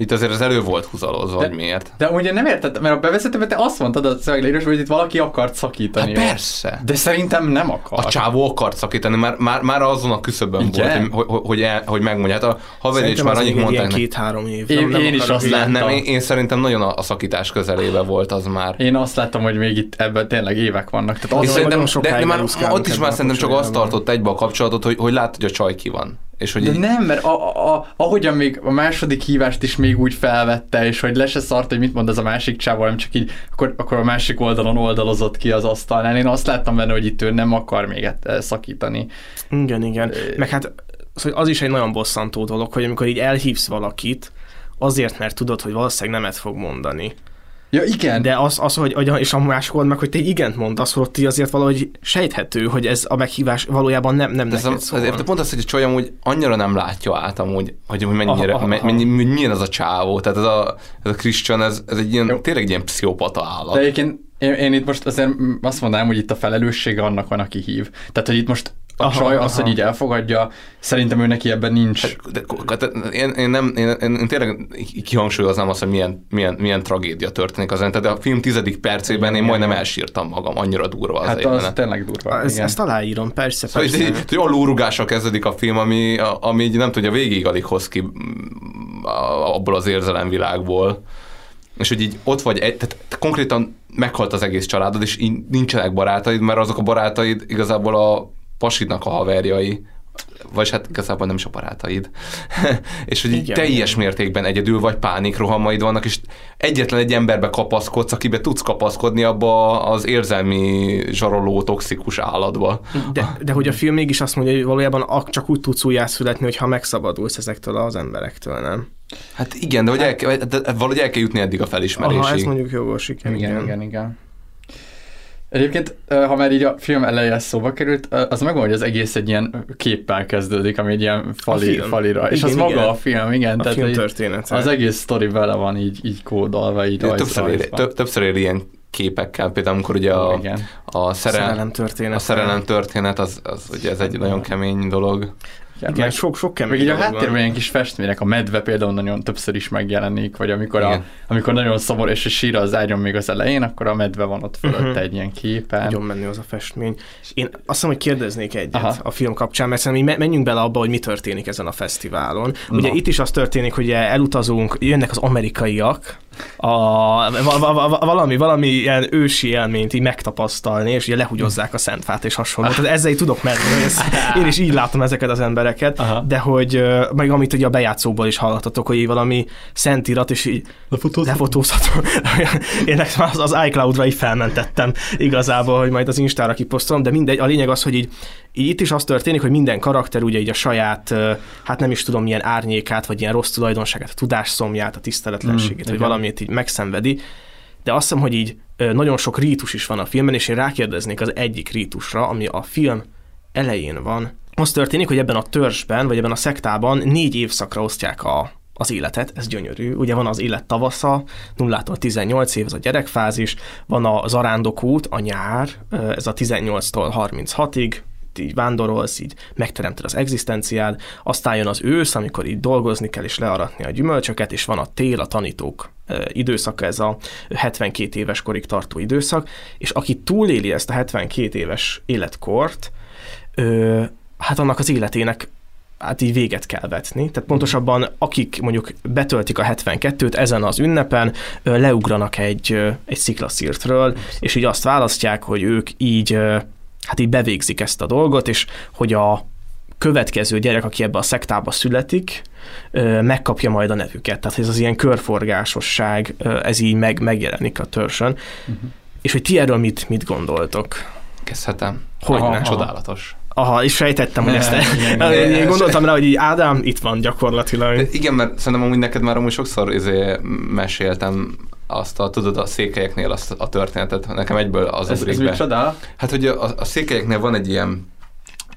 itt azért az elő volt húzalozva, De- hogy miért. De ugye nem érted, mert a bevezetőben te azt mondtad a szövegleírás, hogy itt valaki akart szakítani. Hát persze. De szerintem nem akar. A csávó akart szakítani, már, már, már azon a küszöbön Igen? volt, hogy, hogy, hogy, el, hogy megmondja. Hát a haver is már az annyit mondták. két-három év. Én- én is azt láttam. Nem, én, én szerintem nagyon a, a szakítás közelébe volt az már. Én azt láttam, hogy még itt ebben tényleg évek vannak. Tehát És az, szerintem, de, de már ott is már szerintem csak azt tartott egybe a kapcsolatot, hogy, hogy látod, hogy a csaj ki van. És hogy De így, nem, mert a, a, a, ahogyan még a második hívást is még úgy felvette, és hogy le se szart, hogy mit mond az a másik csávó, hanem csak így, akkor, akkor a másik oldalon oldalozott ki az asztalnál. Én azt láttam benne, hogy itt ő nem akar még eh, szakítani. Igen, igen. Meg hát szóval az is egy nagyon bosszantó dolog, hogy amikor így elhívsz valakit, azért, mert tudod, hogy valószínűleg nemet fog mondani. Ja, igen. De az, az hogy, hogy és a másik oldal meg, hogy te igent mondasz, hogy ott így azért valahogy sejthető, hogy ez a meghívás valójában nem, nem ez, neked a, szól. ezért pont az, hogy a csaj amúgy annyira nem látja át amúgy, hogy, hogy mennyire, Aha, aha, aha. mennyi, mennyi, milyen az a csávó. Tehát ez a, ez a Christian, ez, ez egy ilyen, tényleg egy ilyen pszichopata állat. De egyébként én, én itt most azért azt mondanám, hogy itt a felelőssége annak van, aki hív. Tehát, hogy itt most a Aha, csaj aha. hogy így elfogadja, szerintem ő neki ebben nincs. De, de, én, én, nem, én, én, én tényleg kihangsúlyoznám azt, hogy milyen, milyen, milyen tragédia történik az tehát a film tizedik percében Igen, én majdnem igen. elsírtam magam, annyira durva az Hát az jelenet. tényleg durva. Ez, igen. ezt aláírom, persze, Szóval persze. így, így, olyan lórugással kezdődik a film, ami, ami így nem tudja, végig alig hoz ki mm, abból az érzelemvilágból. És hogy így ott vagy, egy, tehát konkrétan meghalt az egész családod, és így nincsenek barátaid, mert azok a barátaid igazából a pasidnak a haverjai, vagy hát igazából nem is a barátaid. és hogy Igen, teljes mértékben egyedül vagy, pánikrohamaid vannak, és egyetlen egy emberbe kapaszkodsz, akibe tudsz kapaszkodni abba az érzelmi zsaroló, toxikus állatba. De, de hogy a film mégis azt mondja, hogy valójában ak- csak úgy tudsz újjászületni, hogyha megszabadulsz ezektől az emberektől, nem? Hát igen, de, hogy el, kell- de valahogy el kell jutni eddig a felismerésig. Aha, ez mondjuk jogos, igen. Igen, igen, igen. igen. Egyébként, ha már így a film eleje szóba került, az megvan, hogy az egész egy ilyen képpel kezdődik, ami egy ilyen fali, film. falira. És Igen, az maga igen. a film, igen. A film így története. Az egész sztori vele van így, így kódolva, így rajz, többször, ér, több, többször ér ilyen képekkel, például amikor ugye a, Igen. a, szerelem, Szerelem történet. a szerelem történet, az, az ugye ez egy nagyon kemény dolog. Igen, meg- sok, sok kemény Meg így a háttérben ilyen kis festmények, a medve például nagyon többször is megjelenik, vagy amikor, a, amikor nagyon szomorú, és a sír az ágyon még az elején, akkor a medve van ott fölött Mhm. egy ilyen képen. Nagyon menő az a festmény. Én azt hiszem, hogy kérdeznék egyet Aha. a film kapcsán, mert szerintem menjünk bele abba, hogy mi történik ezen a fesztiválon. Ugye Na. itt is az történik, hogy elutazunk, jönnek az amerikaiak, a, va, va, va, valami, valami ilyen ősi élményt így megtapasztalni, és ugye lehugyozzák a szentfát és hasonló. Tehát ezzel így tudok menni. Én is így látom ezeket az embereket, Aha. de hogy, meg amit ugye a bejátszóból is hallhatatok, hogy így valami szentirat, és így lefotózhatom. Én az, az iCloud-ra így felmentettem igazából, hogy majd az Instára kiposztolom, de mindegy, a lényeg az, hogy így, így itt is az történik, hogy minden karakter ugye így a saját, hát nem is tudom, milyen árnyékát, vagy ilyen rossz tulajdonságát, a tudásszomját, a tiszteletlenségét, Mm, vagy valamit így megszenvedi, de azt hiszem, hogy így nagyon sok rítus is van a filmben, és én rákérdeznék az egyik rítusra, ami a film elején van. Az történik, hogy ebben a törzsben, vagy ebben a szektában négy évszakra osztják a, az életet, ez gyönyörű. Ugye van az élet tavasza, 0-tól 18 év, ez a gyerekfázis, van a zarándokút, a nyár, ez a 18-tól 36-ig, így vándorolsz, így megteremted az egzisztenciád, aztán jön az ősz, amikor így dolgozni kell és learatni a gyümölcsöket, és van a tél, a tanítók időszaka, ez a 72 éves korig tartó időszak, és aki túléli ezt a 72 éves életkort, hát annak az életének hát így véget kell vetni. Tehát pontosabban akik mondjuk betöltik a 72-t ezen az ünnepen, leugranak egy, egy sziklaszírtről, és így azt választják, hogy ők így, hát így bevégzik ezt a dolgot, és hogy a következő gyerek, aki ebbe a szektába születik, megkapja majd a nevüket. Tehát ez az ilyen körforgásosság, ez így meg, megjelenik a törzsön. Uh-huh. És hogy ti erről mit, mit gondoltok? Kezdhetem? Hogyne. Aha, Csodálatos. Aha, és sejtettem, hogy ezt... Én gondoltam rá, hogy így Ádám itt van gyakorlatilag. De igen, mert szerintem amúgy neked már amúgy sokszor izé meséltem azt a, tudod, a székelyeknél azt a történetet, nekem egyből az Ez, ez be. micsoda? Hát, hogy a, a székelyeknél van egy ilyen,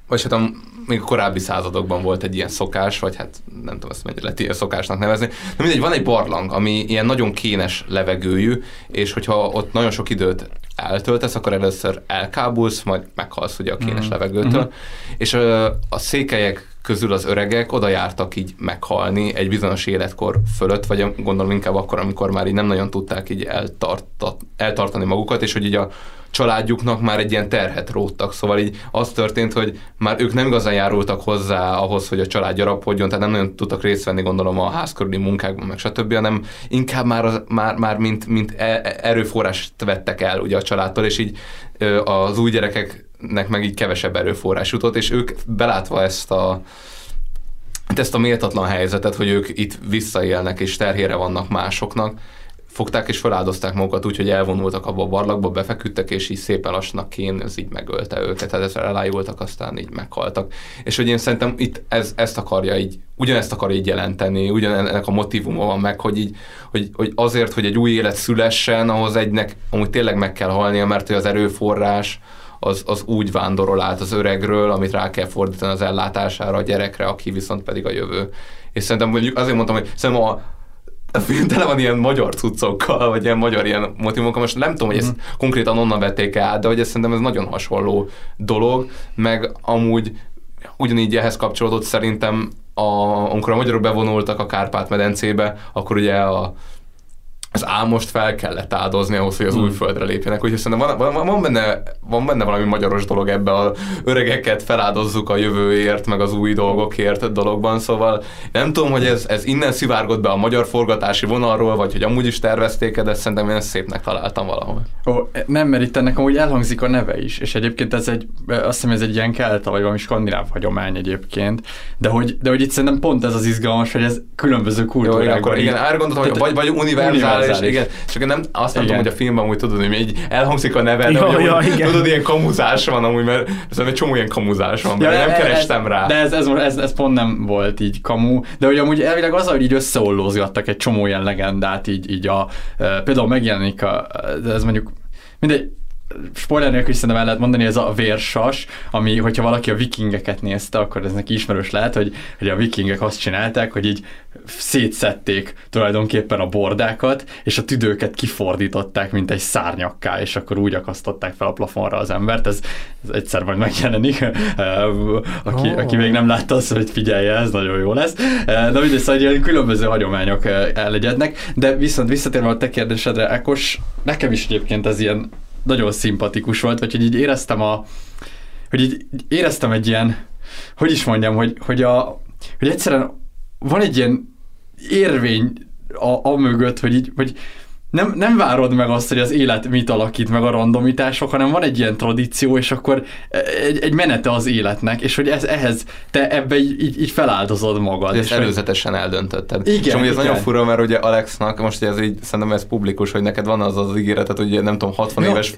vagy hát a, még a korábbi századokban volt egy ilyen szokás, vagy hát nem tudom, ezt mennyire lehet ilyen szokásnak nevezni. De mindegy, van egy barlang, ami ilyen nagyon kénes levegőjű, és hogyha ott nagyon sok időt eltöltesz, akkor először elkábulsz, majd meghalsz ugye a kénes Mhm. levegőtől. Mhm. És ö, a székelyek közül az öregek oda jártak így meghalni egy bizonyos életkor fölött, vagy gondolom inkább akkor, amikor már így nem nagyon tudták így eltartat, eltartani magukat, és hogy így a családjuknak már egy ilyen terhet róttak. Szóval így az történt, hogy már ők nem igazán járultak hozzá ahhoz, hogy a család gyarapodjon, tehát nem nagyon tudtak részt venni, gondolom, a ház körüli munkákban, meg stb., hanem inkább már, az, már, már mint, mint e- erőforrást vettek el ugye a családtól, és így az új gyerekeknek meg így kevesebb erőforrás jutott, és ők belátva ezt a hát ezt a méltatlan helyzetet, hogy ők itt visszaélnek és terhére vannak másoknak, fogták és feláldozták magukat úgy, hogy elvonultak abba a barlagba, befeküdtek, és így szépen lassan kén, ez így megölte őket, tehát ezzel elájultak, aztán így meghaltak. És hogy én szerintem itt ez, ezt akarja így, ugyanezt akarja így jelenteni, ugyanennek a motivuma van meg, hogy így, hogy, hogy azért, hogy egy új élet szülessen, ahhoz egynek amúgy tényleg meg kell halnia, mert hogy az erőforrás, az, az úgy vándorol át az öregről, amit rá kell fordítani az ellátására a gyerekre, aki viszont pedig a jövő. És szerintem mondjuk azért mondtam, hogy szerintem a, a film tele van ilyen magyar cuccokkal, vagy ilyen magyar ilyen motivokkal. Most nem tudom, hogy ezt konkrétan onnan vették át, de hogy ez szerintem ez nagyon hasonló dolog, meg amúgy ugyanígy ehhez kapcsolódott szerintem, a, amikor a magyarok bevonultak a Kárpát-medencébe, akkor ugye a az álmost fel kellett áldozni ahhoz, hogy az új földre lépjenek. Úgyhogy szerintem van, van, van, benne, van benne valami magyaros dolog ebbe a öregeket feláldozzuk a jövőért, meg az új dolgokért dologban, szóval nem tudom, hogy ez, ez innen szivárgott be a magyar forgatási vonalról, vagy hogy amúgy is tervezték de szerintem én ezt szépnek találtam valahol. Ó, nem, mert itt ennek amúgy elhangzik a neve is, és egyébként ez egy, azt hiszem ez egy ilyen kelta, vagy valami skandináv hagyomány egyébként, de hogy, de hogy itt szerintem pont ez az izgalmas, hogy ez különböző kultúrákban. Jó, akkor igen, arra gondoltam, hogy vagy, vagy univerzális univerzális. Igen, csak nem, azt nem tudom, hogy a filmben úgy tudod, hogy így elhangzik a neve, de ja, ja, igen. tudod, ilyen kamuzás van amúgy, mert ez egy csomó ilyen kamuzás van, ja, nem ez, kerestem rá. De ez, ez, ez, ez, pont nem volt így kamu, de hogy amúgy elvileg az, hogy így összeollózgattak egy csomó ilyen legendát, így, így a, például megjelenik a, ez mondjuk mindegy, spoiler nélkül szerintem el lehet mondani, ez a vérsas, ami, hogyha valaki a vikingeket nézte, akkor ez neki ismerős lehet, hogy, hogy a vikingek azt csinálták, hogy így szétszették tulajdonképpen a bordákat, és a tüdőket kifordították, mint egy szárnyakká, és akkor úgy akasztották fel a plafonra az embert. Ez, ez egyszer majd megjelenik. aki, oh. aki még nem látta azt, hogy figyelje, ez nagyon jó lesz. De mindegy, szóval ilyen különböző hagyományok elegyednek, de viszont visszatérve a te kérdésedre, Ekos, nekem is egyébként ez ilyen nagyon szimpatikus volt, vagy hogy így éreztem a, hogy így éreztem egy ilyen, hogy is mondjam, hogy, hogy, a, hogy egyszerűen van egy ilyen érvény a, a mögött, hogy így, hogy nem, nem várod meg azt, hogy az élet mit alakít meg a randomitások, hanem van egy ilyen tradíció, és akkor egy, egy menete az életnek, és hogy ez, ehhez te ebbe így, így, így feláldozod magad. Ezt előzetesen eldöntötted. Igen, és amúgy ez nagyon fura, mert ugye Alexnak, most ez így szerintem ez publikus, hogy neked van az az ígéretet, hogy nem tudom, 60 no. éves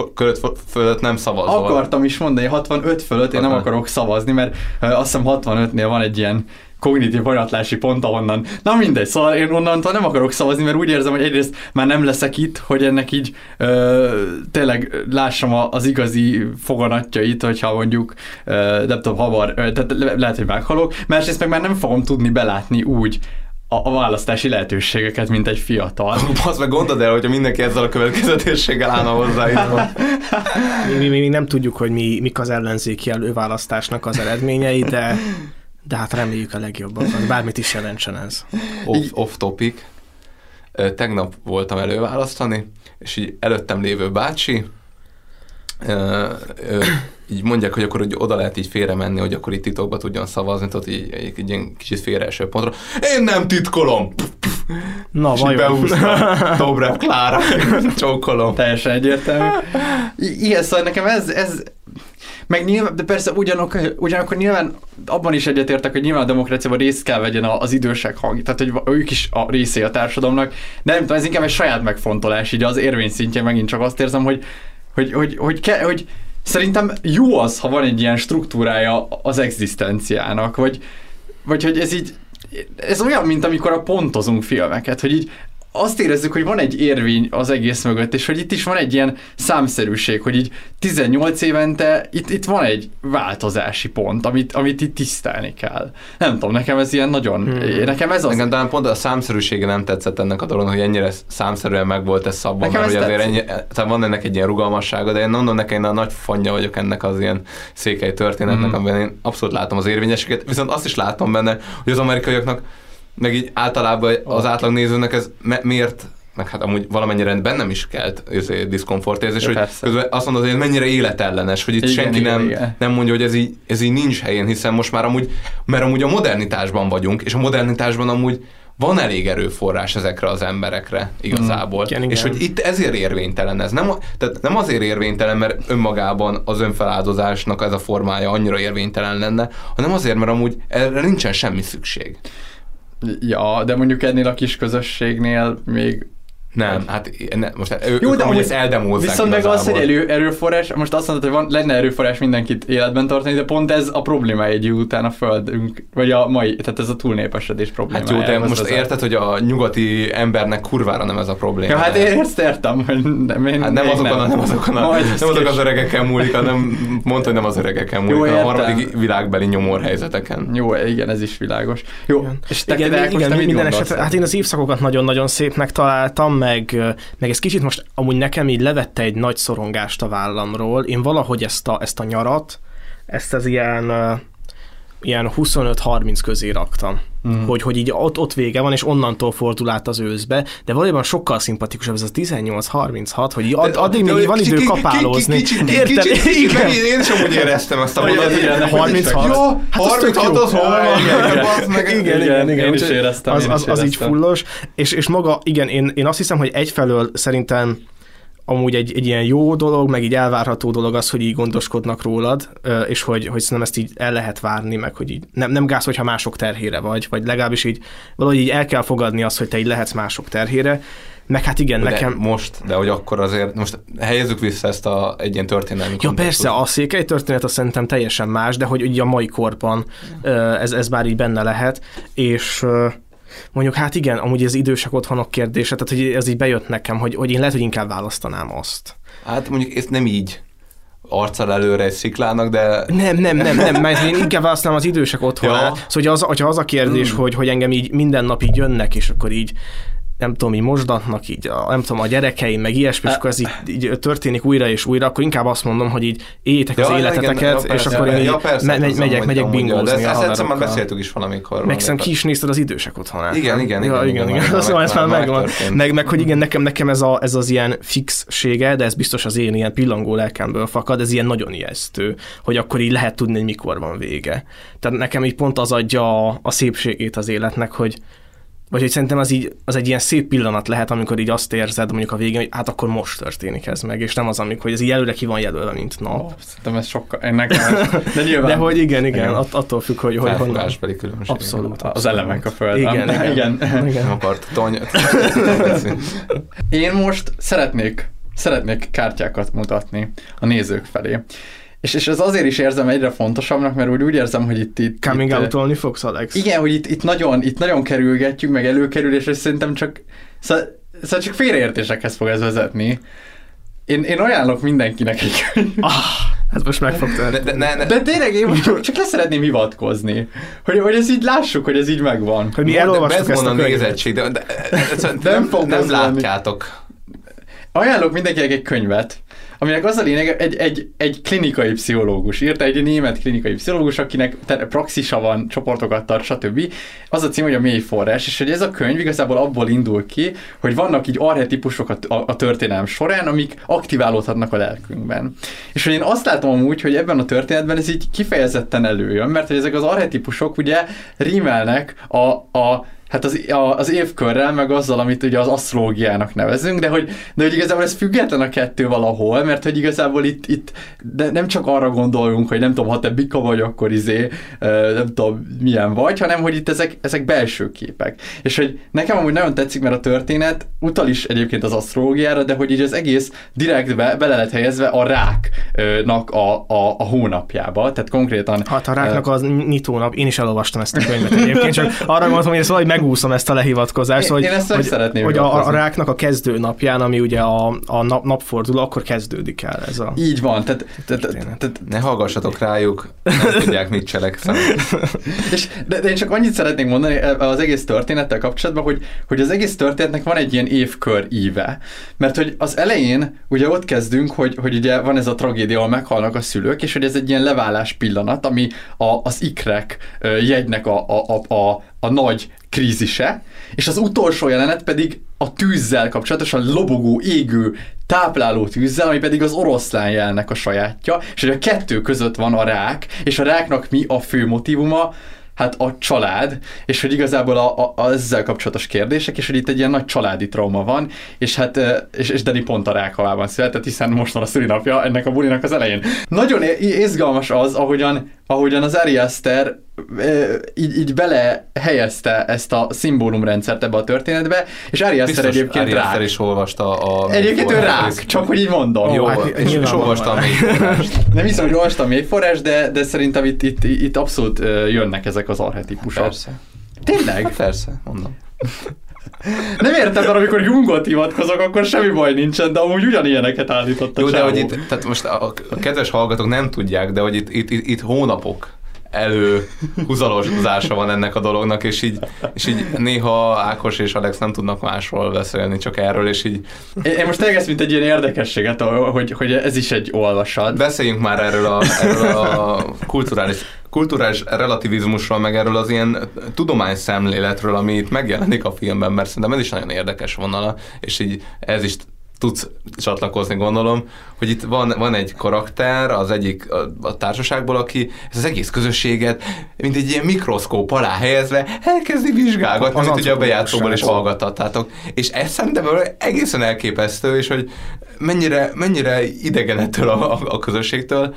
fölött nem szavazol. Akartam is mondani, 65 fölött én nem akarok szavazni, mert azt hiszem 65-nél van egy ilyen kognitív hajatlási pont, ahonnan, na mindegy, szóval én onnantól nem akarok szavazni, mert úgy érzem, hogy egyrészt már nem leszek itt, hogy ennek így ö, tényleg lássam az igazi foganatjait, hogyha mondjuk, ö, nem tudom, havar, ö, tehát le, lehet, hogy meghalok, másrészt meg már nem fogom tudni belátni úgy a, a választási lehetőségeket, mint egy fiatal. Az meg gondold el, hogyha mindenki ezzel a következetességgel állna hozzá. mi, mi, mi, mi, nem tudjuk, hogy mi, mik az ellenzéki előválasztásnak az eredményei, de de hát reméljük a legjobbakat, bármit is jelentsen ez. Off, off topic. Tegnap voltam előválasztani, és így előttem lévő bácsi, így mondják, hogy akkor hogy oda lehet így félre menni, hogy akkor itt titokba tudjon szavazni, tehát így egy, egy ilyen kicsit félreeső pontra. Én nem titkolom! Na, és vajon? Dobrev Klára, csókolom. Teljesen egyértelmű. I- ilyen, szóval nekem ez, ez meg nyilván, de persze ugyanok, ugyanakkor nyilván abban is egyetértek, hogy nyilván a demokráciában részt kell vegyen az idősek hang, tehát hogy ők is a részé a társadalomnak, de nem tudom, ez inkább egy saját megfontolás, így az érvény szintjén megint csak azt érzem, hogy, hogy, hogy, hogy, ke, hogy szerintem jó az, ha van egy ilyen struktúrája az egzisztenciának, vagy, vagy hogy ez így, ez olyan, mint amikor a pontozunk filmeket, hogy így azt érezzük, hogy van egy érvény az egész mögött, és hogy itt is van egy ilyen számszerűség, hogy így 18 évente itt, itt van egy változási pont, amit, amit itt tisztelni kell. Nem tudom, nekem ez ilyen nagyon, hmm. nekem ez az... Nekem talán pont a számszerűsége nem tetszett ennek a dolog, hogy ennyire számszerűen meg volt ez szabban, nekem mert hogy azért ennyi, tehát van ennek egy ilyen rugalmassága, de én mondom nekem, én a nagy fanya vagyok ennek az ilyen székely történetnek, hmm. amiben én abszolút látom az érvényességet, viszont azt is látom benne, hogy az amerikaiaknak meg így általában az átlag nézőnek ez miért meg hát amúgy valamennyire bennem is kelt diszkomfort érzés, hogy közben azt mondod, hogy mennyire életellenes, hogy itt igen, senki igen, nem, igen. nem mondja, hogy ez így, ez így nincs helyén, hiszen most már amúgy, mert amúgy a modernitásban vagyunk, és a modernitásban amúgy van elég erőforrás ezekre az emberekre igazából. Mm, igen, igen. És hogy itt ezért érvénytelen ez. Nem, tehát nem azért érvénytelen, mert önmagában az önfeláldozásnak ez a formája annyira érvénytelen lenne, hanem azért, mert amúgy erre nincsen semmi szükség. Ja, de mondjuk ennél a kis közösségnél még nem, hát ne, most ő, Jó, de amúgy ezt eldemózzák Viszont meg az, hogy elő, erőforrás, most azt mondod, hogy van, lenne erőforrás mindenkit életben tartani, de pont ez a probléma egy után a földünk, vagy a mai, tehát ez a túlnépesedés probléma. Hát jó, de most érted, hogy a nyugati embernek kurvára nem ez a probléma. Ja, hát én ezt értem, hogy nem, én, hát nem azokon, nem. nem azokon, a, nem azok az öregeken múlik, hanem mondta, hogy nem az öregeken múlik, jó, a harmadik világbeli nyomor helyzeteken. Jó, igen, ez is világos. Jó, igen. és te igen, igen, minden esetre, hát én az évszakokat nagyon-nagyon szépnek találtam, meg, meg ez kicsit most amúgy nekem így levette egy nagy szorongást a vállamról. Én valahogy ezt a, ezt a nyarat, ezt az ilyen ilyen 25-30 közé raktam. Mm. Hogy, hogy így ott, ott vége van, és onnantól fordul át az őszbe, de valójában sokkal szimpatikusabb ez a 18-36, hogy ad, addig még így van idő kapálózni. Érted? Igen. én, sem úgy éreztem ezt a mondatot. igen, de 36. Ja, Hát az 36 jó. hol van? Igen, igen, igen, én is éreztem, Az, így fullos, és, maga, igen, én azt hiszem, hogy egyfelől szerintem amúgy egy, egy ilyen jó dolog, meg így elvárható dolog az, hogy így gondoskodnak rólad, és hogy, hogy szerintem ezt így el lehet várni, meg hogy így nem, nem gáz, hogyha mások terhére vagy, vagy legalábbis így valahogy így el kell fogadni azt, hogy te így lehetsz mások terhére, meg hát igen, De nekem... most, de hogy akkor azért, most helyezzük vissza ezt a, egy ilyen történelmi Ja kontextusba. persze, a székely történet az szerintem teljesen más, de hogy ugye a mai korban ez, ez már így benne lehet, és mondjuk hát igen, amúgy ez idősek otthonok kérdése, tehát hogy ez így bejött nekem, hogy, hogy én lehet, hogy inkább választanám azt. Hát mondjuk ezt nem így arccal előre egy sziklának, de... Nem, nem, nem, nem, mert én inkább választanám az idősek otthonát. Ja. Szóval, hogy az, hogyha az a kérdés, Mm. hogy, hogy engem így minden nap így jönnek, és akkor így nem tudom, így mosdatnak, így a, nem tudom, a gyerekeim, meg ilyesmi, és akkor ez így, így, történik újra és újra, akkor inkább azt mondom, hogy így éljétek az Ja, életeteket, igen, ja, és persze, akkor én így ja, persze, me- megy, tudom, megyek, megyek bingózni De ezt, a ezt egyszer már beszéltük is valamikor. Meg szerintem ki is nézted az idősek otthonát. Igen, nem? igen, ja, igen, igen, igen, igen. már- Szóval ez már megvan. Meg, meg, hogy igen, nekem, nekem ez, a, ez az ilyen fixsége, de ez biztos az én ilyen pillangó lelkemből fakad, ez ilyen nagyon ijesztő, hogy akkor így lehet tudni, hogy mikor van vége. Tehát nekem így pont az adja a, a szépségét az életnek, hogy vagy hogy szerintem az, így, az egy ilyen szép pillanat lehet, amikor így azt érzed mondjuk a végén, hogy hát akkor most történik ez meg, és nem az, amikor hogy ez így előre ki van jelölve, mint nap. Szerintem ez sokkal, ennek de nyilván. De hogy igen, igen, Igen. att- attól függ, hogy, hogy honnan. Felfogásbeli különbség. Abszolút. Az abszolút. elemek a földön. Igen, igen. igen. igen. Nem akart tony... Én most szeretnék, szeretnék kártyákat mutatni a nézők felé. És, és ez azért is érzem egyre fontosabbnak, mert úgy, úgy érzem, hogy itt... itt Coming itt, out-olni fogsz, Alex? Igen, hogy itt, itt, nagyon, itt nagyon kerülgetjük, meg előkerül, és szerintem csak, szóval, szóval csak félreértésekhez fog ez vezetni. Én, én ajánlok mindenkinek egy könyvet. Ah, ez most meg fog De, de, ne, ne, De tényleg én most csak, csak le szeretném hivatkozni, hogy, hogy ez így lássuk, hogy ez így megvan. Hogy mi elolvastuk ez ezt a könyvet. de, de, de, de Nem nem, nem látjátok. Ajánlok mindenkinek egy könyvet, aminek az a lényeg, egy, egy, egy klinikai pszichológus írta, egy német klinikai pszichológus, akinek praxisa van, csoportokat tart, stb. Az a cím, hogy a mély forrás, és hogy ez a könyv igazából abból indul ki, hogy vannak így arhetipusok a, a, a történelem során, amik aktiválódhatnak a lelkünkben. És hogy én azt látom amúgy, hogy ebben a történetben ez így kifejezetten előjön, mert hogy ezek az arhetipusok ugye rímelnek a, a Hát az, a, az évkörrel, meg azzal, amit ugye az asztrológiának nevezünk, de hogy, de hogy igazából ez független a kettő valahol, mert hogy igazából itt, itt de nem csak arra gondoljunk, hogy nem tudom, ha te bika vagy, akkor izé, nem tudom, milyen vagy, hanem hogy itt ezek, ezek belső képek. És hogy nekem amúgy nagyon tetszik, mert a történet utal is egyébként az asztrológiára, de hogy így az egész direktbe bele lett helyezve a ráknak a, a, a hónapjába, tehát konkrétan... Hát a ráknak az nyitónap, én is elolvastam ezt a könyvet egyébként, csak arra gondoltam, hogy ezt valahogy megúszom ezt a lehivatkozást, Én- hogy, én ezt hogy, szeretném hogy a, a ráknak a kezdő napján, ami ugye a, a nap, napforduló, akkor kezdődik el ez a... Így van, tehát, tehát, tehát Ne hallgassatok rájuk, nem tudják, mit cselekszenek. És, de, de én csak annyit szeretnék mondani az egész történettel kapcsolatban, hogy, hogy az egész történetnek van egy ilyen évkör íve. Mert hogy az elején ugye ott kezdünk, hogy, hogy ugye van ez a tragédia, ahol meghalnak a szülők, és hogy ez egy ilyen leválás pillanat, ami a, az ikrek jegynek a, a, a, a, a nagy krízise, és az utolsó jelenet pedig a tűzzel kapcsolatosan lobogó, égő, tápláló tűzzel, ami pedig az oroszlán jelnek a sajátja, és hogy a kettő között van a rák, és a ráknak mi a fő motivuma, hát a család, és hogy igazából a, a, a ezzel kapcsolatos kérdések, és hogy itt egy ilyen nagy családi trauma van, és hát, és, és Dani pont a rákhavában született, hiszen most van a szülinapja ennek a bulinak az elején. Nagyon izgalmas az, ahogyan, ahogyan az Ari Aster így, így bele helyezte ezt a szimbólumrendszert ebbe a történetbe, és Ari Aster egyébként Ari rák. Is olvasta a... Egyébként ő rák, részt. csak hogy így mondom. Jó, hát és, és nyilvánvalóan. olvasta a mélyforrást. Nem hiszem, hogy olvastam még forrás, de, de szerintem itt, itt, itt abszolút jönnek ezek az arhetipusok. Persze. Tényleg? Hát persze, mondom. Nem érted, mert amikor Jungot hivatkozok, akkor semmi baj nincsen, de amúgy ugyanilyeneket állított a Jó, de hogy itt, tehát most a, a kedves hallgatók nem tudják, de hogy itt, itt, itt, itt hónapok elő húzalozása van ennek a dolognak, és így, és így néha Ákos és Alex nem tudnak másról beszélni, csak erről, és így Én, most ezt, mint egy ilyen érdekességet, hogy, hogy ez is egy olvasat. beszéljünk már erről a, erről a kulturális kulturális relativizmusról, meg erről az ilyen tudományszemléletről, ami itt megjelenik a filmben, mert szerintem ez is nagyon érdekes vonala, és így ez is tudsz csatlakozni, gondolom, hogy itt van, van egy karakter az egyik a, a társaságból, aki ez az egész közösséget, mint egy ilyen mikroszkóp alá helyezve, elkezdi vizsgálgatni, Az amit ugye a bejátszóban is srác. hallgathattátok. És ez szerintem egészen elképesztő, és hogy mennyire, mennyire idegen ettől a, a, a közösségtől,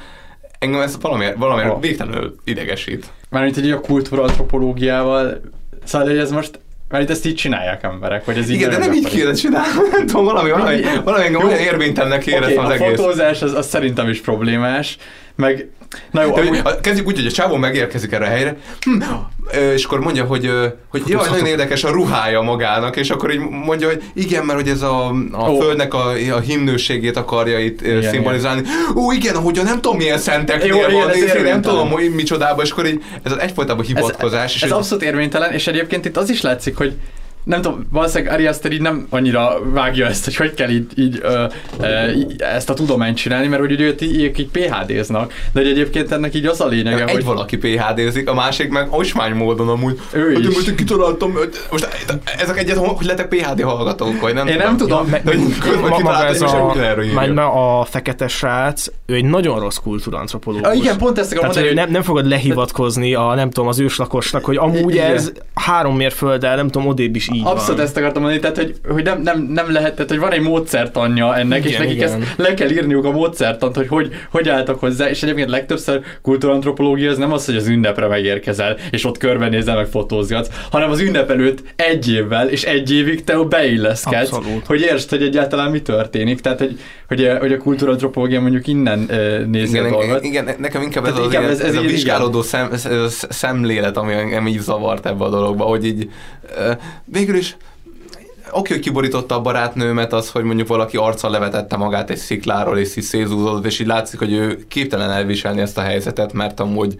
engem ez valamiért, valamiért végtelenül idegesít. Mármint egy a kultúrantropológiával, szóval hogy ez most mert itt ezt így csinálják emberek, hogy ez így Igen, de nem így kéne csinálni. Nem tudom, valami, valami, valami engem olyan érvénytelennek éreztem okay, az a egész. fotózás az, az szerintem is problémás, meg na jó, amúgy, Kezdjük úgy, hogy a csávó megérkezik erre a helyre, hm, és akkor mondja, hogy, hogy jaj, nagyon érdekes a ruhája magának, és akkor így mondja, hogy igen, mert hogy ez a, a Ó. földnek a, a himnőségét akarja itt igen, Igen, szimbolizálni. Ó, igen, hogy a nem tudom milyen szenteknél Jó, van, igen, ez és én nem tudom, hogy micsodába, és akkor így ez az egyfolytában hivatkozás. és ez hogy- abszolút érvénytelen, és egyébként itt az is látszik, hogy nem tudom, valószínűleg Ari Aster így nem annyira vágja ezt, hogy hogy kell így, így, ö, ö, ezt a tudományt csinálni, mert hogy ugye őt így, ők így PHD-znak, de hogy egyébként ennek így az a lényege, egy hogy valaki PHD-zik, a másik meg osmány módon amúgy. Ő Hát is. én most kitaláltam, hogy- most ezek egyet, hogy lettek PHD hallgatók, vagy nem Én nem tudom, Ja, maga ez a, ma a fekete srác, ő egy nagyon rossz kultúrantropológus. Ah, igen, pont ezt akarom mondani, hogy nem, nem fogod lehivatkozni a, nem tudom, az őslakosnak, hogy amúgy Igen. ez három mérfölddel, nem tudom, odébb is így Abszolút van. ezt akartam mondani, tehát hogy, hogy nem, nem, nem lehet, tehát hogy van egy módszertanja ennek, Igen, és nekik igen. ezt le kell írniuk a módszertant, hogy, hogy hogy álltak hozzá, és egyébként legtöbbször kultúrantropológia az nem az, hogy az ünnepre megérkezel, és ott körbenézel, meg fotózgatsz, hanem az ünnep előtt egy évvel, és egy évig te beilleszkedsz, Abszolút. hogy értsd, hogy egyáltalán mi történik, tehát hogy, hogy, a, hogy a kultúrantropológia mondjuk innen uh, nézi Igen, a dolgot. igen, nekem inkább ez, Tehát az, inkább ez, ez- ez, ez a vizsgálódó szem, ez- ez a szemlélet, ami engem így zavart ebbe a dologba, hogy így ö, végül is oké, hogy kiborította a barátnőmet az, hogy mondjuk valaki arccal levetette magát egy szikláról, és így szézúzott, és így látszik, hogy ő képtelen elviselni ezt a helyzetet, mert amúgy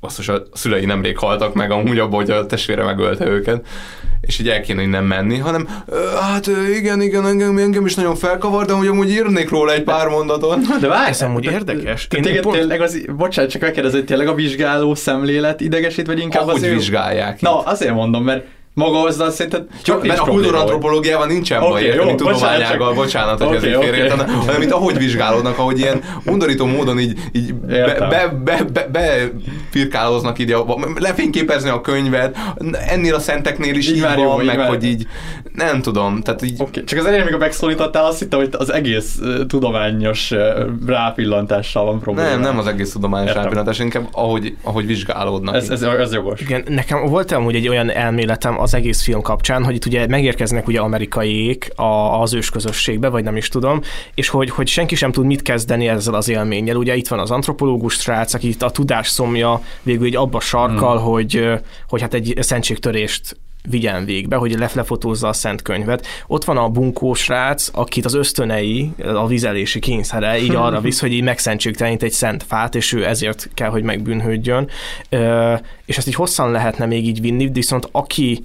basszus, a szülei nemrég haltak meg, amúgy abban, hogy a testvére megölte őket, és így el kéne innen menni, hanem "Ö, hát igen, igen, engem, engem is nagyon felkavar, de hogy amúgy írnék róla egy pár mondatot. De várj, Ez amúgy érdekes. Te téged pont- tényleg az, bocsánat, csak megkérdezem, hogy tényleg a vizsgáló szemlélet idegesít, vagy inkább Ahogy az ő... vizsgálják Na, azért mondom, mert maga azzal szerinted Csak, mert a kultúrantropológiával nincsen Oké, baj, jó, érteni bocsánat, tudományággal, bocsánat, hogy Oké, ezért oké. félreértem, hanem- itt ahogy vizsgálódnak, ahogy ilyen undorító módon így, így be, Értem. be, be, be, be firkáloznak így, a, lefényképezni a könyvet, ennél a szenteknél is így, Így van, jó, így meg már- hogy így, nem tudom, tehát így... Oké, csak az elején, amikor megszólítottál, azt hittem, hogy az egész tudományos rápillantással van probléma. Nem, nem az egész tudományos Értem. rápillantás, inkább ahogy, ahogy vizsgálódnak. Ez, ez, ez jogos. Igen, nekem volt amúgy egy olyan elméletem az egész film kapcsán, hogy itt ugye megérkeznek ugye amerikaiék a, az ősközösségbe, vagy nem is tudom, és hogy, hogy senki sem tud mit kezdeni ezzel az élménnyel. Ugye itt van az antropológus srác, aki itt a tudás szomja végül így abba sarkal, hmm. hogy, hogy hát egy szentségtörést vigyen végbe, hogy lef- lefotózza a szent könyvet. Ott van a bunkó srác, akit az ösztönei, a vizelési kényszere így arra visz, hogy így megszentségtelenít egy szent fát, és ő ezért kell, hogy megbűnhődjön. És ezt így hosszan lehetne még így vinni, viszont aki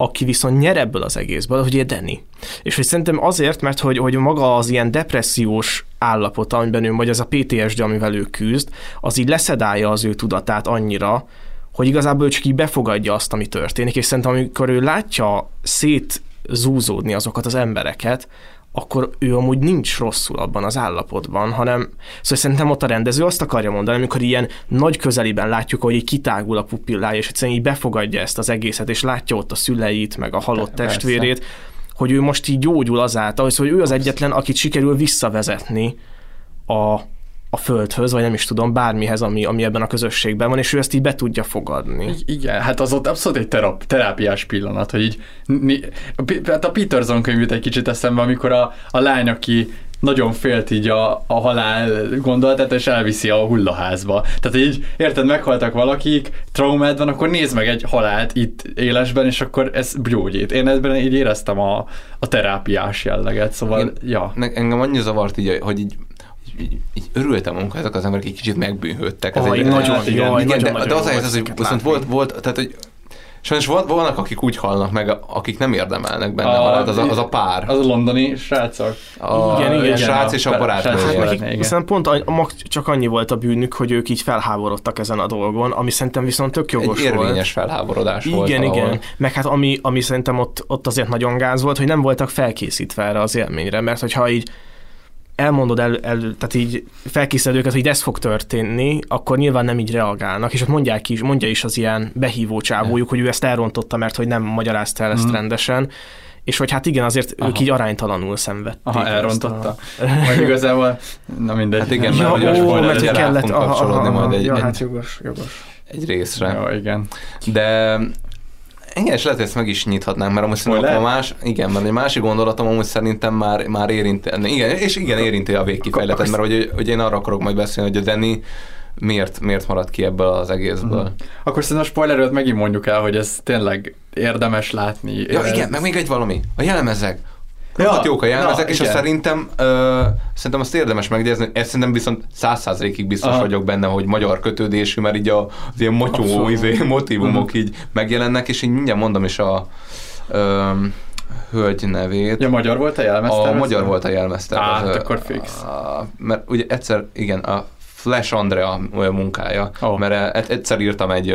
aki viszont nyer ebből az egészből, hogy Danny. És hogy szerintem azért, mert hogy, hogy maga az ilyen depressziós állapot, amiben ő, vagy az a PTSD, amivel ő küzd, az így leszedálja az ő tudatát annyira, hogy igazából ő csak így befogadja azt, ami történik, és szerintem amikor ő látja szét zúzódni azokat az embereket, akkor ő amúgy nincs rosszul abban az állapotban, hanem szóval szerintem ott a rendező azt akarja mondani, amikor ilyen nagy közeliben látjuk, hogy így kitágul a pupillája, és egyszerűen így befogadja ezt az egészet, és látja ott a szüleit, meg a halott Persze. testvérét, hogy ő most így gyógyul azáltal, hogy ő az egyetlen, akit sikerül visszavezetni a, a földhöz, vagy nem is tudom, bármihez, ami, ami ebben a közösségben van, és ő ezt így be tudja fogadni. Igen, hát az ott abszolút egy terap, terápiás pillanat, hogy így, hát a Peterson könyv jut egy kicsit eszembe, amikor a, a lány, aki nagyon félt így a, a halál gondolatát, és elviszi a hullaházba. Tehát így, érted, meghaltak valakik, traumád van, akkor nézd meg egy halált itt élesben, és akkor ez gyógyít. Én ebben így éreztem a, a terápiás jelleget, szóval, Igen. ja. Engem annyi zavart így, hogy így így, így örültem, amikor ezek az emberek egy kicsit megbűnhődtek. Ez Aj, egy, nagyon, igen, jaj, igen, nagyon, de, nagyon de az a helyzet, az, hogy viszont volt, volt, tehát hogy Sajnos van- vannak, akik úgy halnak meg, akik nem érdemelnek benne a, halált, az a, az a pár. Az a londoni srácok. A Igen, igen. srác és a Srác barátnője. és Hát nekik igen. viszont pont a, a, csak annyi volt a bűnük, hogy ők így felháborodtak ezen a dolgon, ami szerintem viszont tök jogos Egy érvényes volt. felháborodás volt Igen, igen. Meg hát ami, ami szerintem ott, ott azért nagyon gáz volt, hogy nem voltak felkészítve erre az élményre, mert hogyha így elmondod el, el tehát így felkészíted őket, hogy ez fog történni, akkor nyilván nem így reagálnak, és ott mondják is, mondja is az ilyen behívó csávójuk, hogy ő ezt elrontotta, mert hogy nem magyarázta el ezt Mhm. rendesen, és hogy hát igen, azért Aha. ők így aránytalanul szenvedték. Aha, elrontotta. A... Vagy igazából, na mindegy. Hát igen, Ja, mert ó, mert hogy kellett, aha, kapcsolódni aha, majd egy, ja, egy, hát jogos, jogos. egy részre. Jó, igen. De igen, és lehet, hogy ezt meg is nyithatnánk, mert amúgy szerintem a más, igen, mert egy másik gondolatom amúgy szerintem már, már érinti, igen, és igen, érinti a végkifejletet, mert hogy, hogy én arra akarok majd beszélni, hogy a Danny miért, miért maradt ki ebből az egészből. Mhm. Akkor szerintem a spoilerőt megint mondjuk el, hogy ez tényleg érdemes látni. Ja, Ez- igen, meg még egy valami. A jelmezek. Ja, jók a jelmezek, na, és azt szerintem, ö, szerintem azt érdemes megjegyezni, ezt szerintem viszont száz százalékig biztos Aha. vagyok benne, hogy magyar kötődésű, mert így a, az ilyen motyó, izé, motivumok Mhm. így megjelennek, és így mindjárt mondom is a ö, hölgy nevét. Ja, magyar volt a jelmeztervező? A magyar volt a jelmeztervező. Hát akkor fix. A, mert ugye egyszer, igen, a Flash Andrea munkája, Ó. mert e- egyszer írtam egy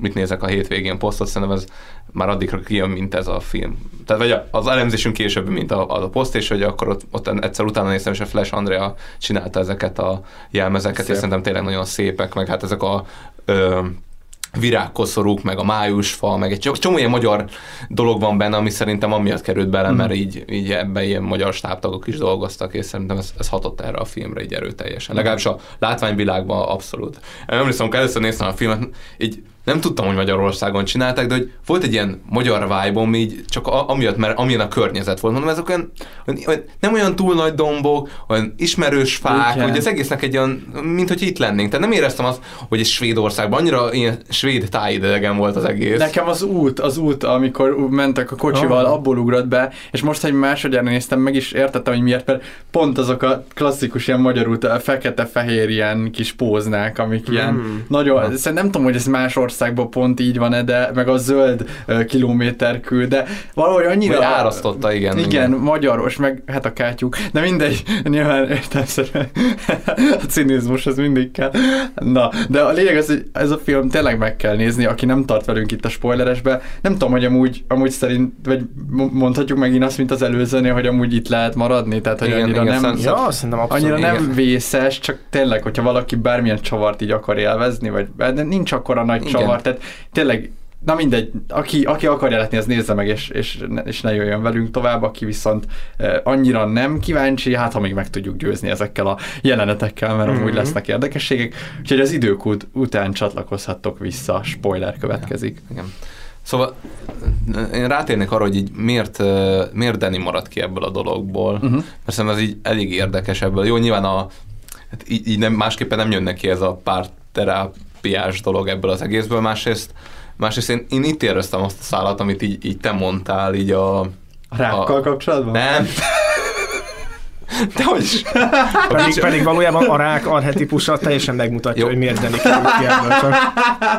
mit nézek a hétvégén posztot, szerintem ez már addigra kijön, mint ez a film. Tehát vagy az elemzésünk később, mint a, az a poszt, és hogy akkor ott, ott egyszer utána néztem, és a Flash Andrea csinálta ezeket a jelmezeket, Szép. és szerintem tényleg nagyon szépek, meg hát ezek a ö, virágkoszorúk, meg a májusfa, meg egy csomó ilyen magyar dolog van benne, ami szerintem amiatt került bele, Mhm. mert így, így ebben ilyen magyar stábtagok is dolgoztak, és szerintem ez, ez hatott erre a filmre így erőteljesen. Legalábbis a látványvilágban abszolút. Emlékszem, amikor először néztem a filmet, így nem tudtam, hogy Magyarországon csinálták, de hogy volt egy ilyen magyar vibe így csak a, amiatt, mert amilyen a környezet volt. Mondom, ezek olyan, olyan, nem olyan túl nagy dombok, olyan ismerős fák, Igen. hogy az egésznek egy olyan, mint hogy itt lennénk. Tehát nem éreztem azt, hogy egy Svédországban, annyira ilyen svéd tájidegen volt az egész. Nekem az út, az út, amikor mentek a kocsival, Ah. abból ugrott be, és most, hogy másodjára néztem, meg is értettem, hogy miért, mert pont azok a klasszikus ilyen magyar út, fekete-fehér ilyen kis póznák, amik ilyen Mm. nagyon, szerintem nem tudom, hogy ez más országban pont így van-e, de meg a zöld ö, kilométerkül, de valahogy annyira... Vagy árasztotta, igen, Igen, igen. magyaros, meg hát a kátyuk, de mindegy, nyilván értelmszerűen a cinizmus az mindig kell. Na, de a lényeg az, hogy ez a film tényleg meg kell nézni, aki nem tart velünk itt a spoileresbe. Nem tudom, hogy amúgy, amúgy szerint, vagy mo- mondhatjuk megint azt, mint az előzőnél, hogy amúgy itt lehet maradni, tehát hogy Igen, annyira igen, nem, szerint- Ja, szerintem abszolút. annyira nem igen. vészes, csak tényleg, hogyha valaki bármilyen csavart így akar élvezni, vagy de nincs akkora nagy Igen. csavar, tehát tényleg Na mindegy, aki, aki akarja látni, az nézze meg, és, és, és ne jöjjön velünk tovább, aki viszont eh, annyira nem kíváncsi, hát ha még meg tudjuk győzni ezekkel a jelenetekkel, mert amúgy Mhm. lesznek érdekességek. Úgyhogy az idők ut- után csatlakozhattok vissza, spoiler következik. Igen. Szóval én rátérnék arra, hogy így miért, ö, miért Danny maradt ki ebből a dologból, uh-huh. mert szerintem ez így elég érdekes ebből. Jó, nyilván a, hát így, így nem, másképpen nem jönnek ki ez a pár terápiás dolog ebből az egészből, másrészt, másrészt én, én itt éreztem azt a szállat, amit így, így te mondtál, így a... A rákkal kapcsolatban? Nem. De hogy is. Pedig, pedig valójában a rák arhetipusa teljesen megmutatja, Jó. hogy miért került ki ebből.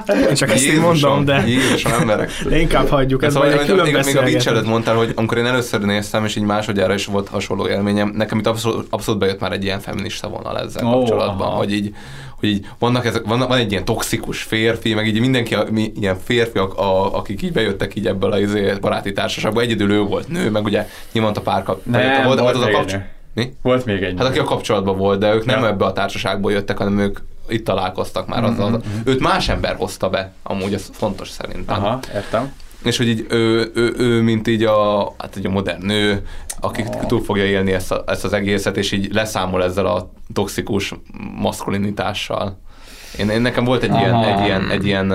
Csak, én csak ezt így mondom, de, Jézusom, emberek. de inkább hagyjuk. Ez Szóval, majd egy még, külön még, még a vicc előtt mondtál, hogy amikor én először néztem, és így másodjára is volt hasonló élményem, nekem itt abszolút, abszolút bejött már egy ilyen feminista vonal ezzel Ó, kapcsolatban, aha. hogy így, hogy így vannak ezek, van, van egy ilyen toxikus férfi, meg így mindenki, a, mi, ilyen férfiak, a, akik így bejöttek így ebből a izé, baráti társaságba, egyedül ő volt nő, meg ugye nyilván a pár kap, Nem, volt, volt az a még egy kapcs-. Mi? Volt még egy Hát aki a kapcsolatban volt, de ők nem Ja. ebbe a társaságból jöttek, hanem ők itt találkoztak már azzal. Mhm, Őt más ember hozta be, amúgy ez fontos szerintem. Aha, értem. És hogy így ő, ő, ő mint így a, hát így a modern nő, aki oh. túl fogja élni ezt, a, ezt az egészet, és így leszámol ezzel a toxikus maszkulinitással. Én, én nekem volt egy ilyen, egy ilyen, egy ilyen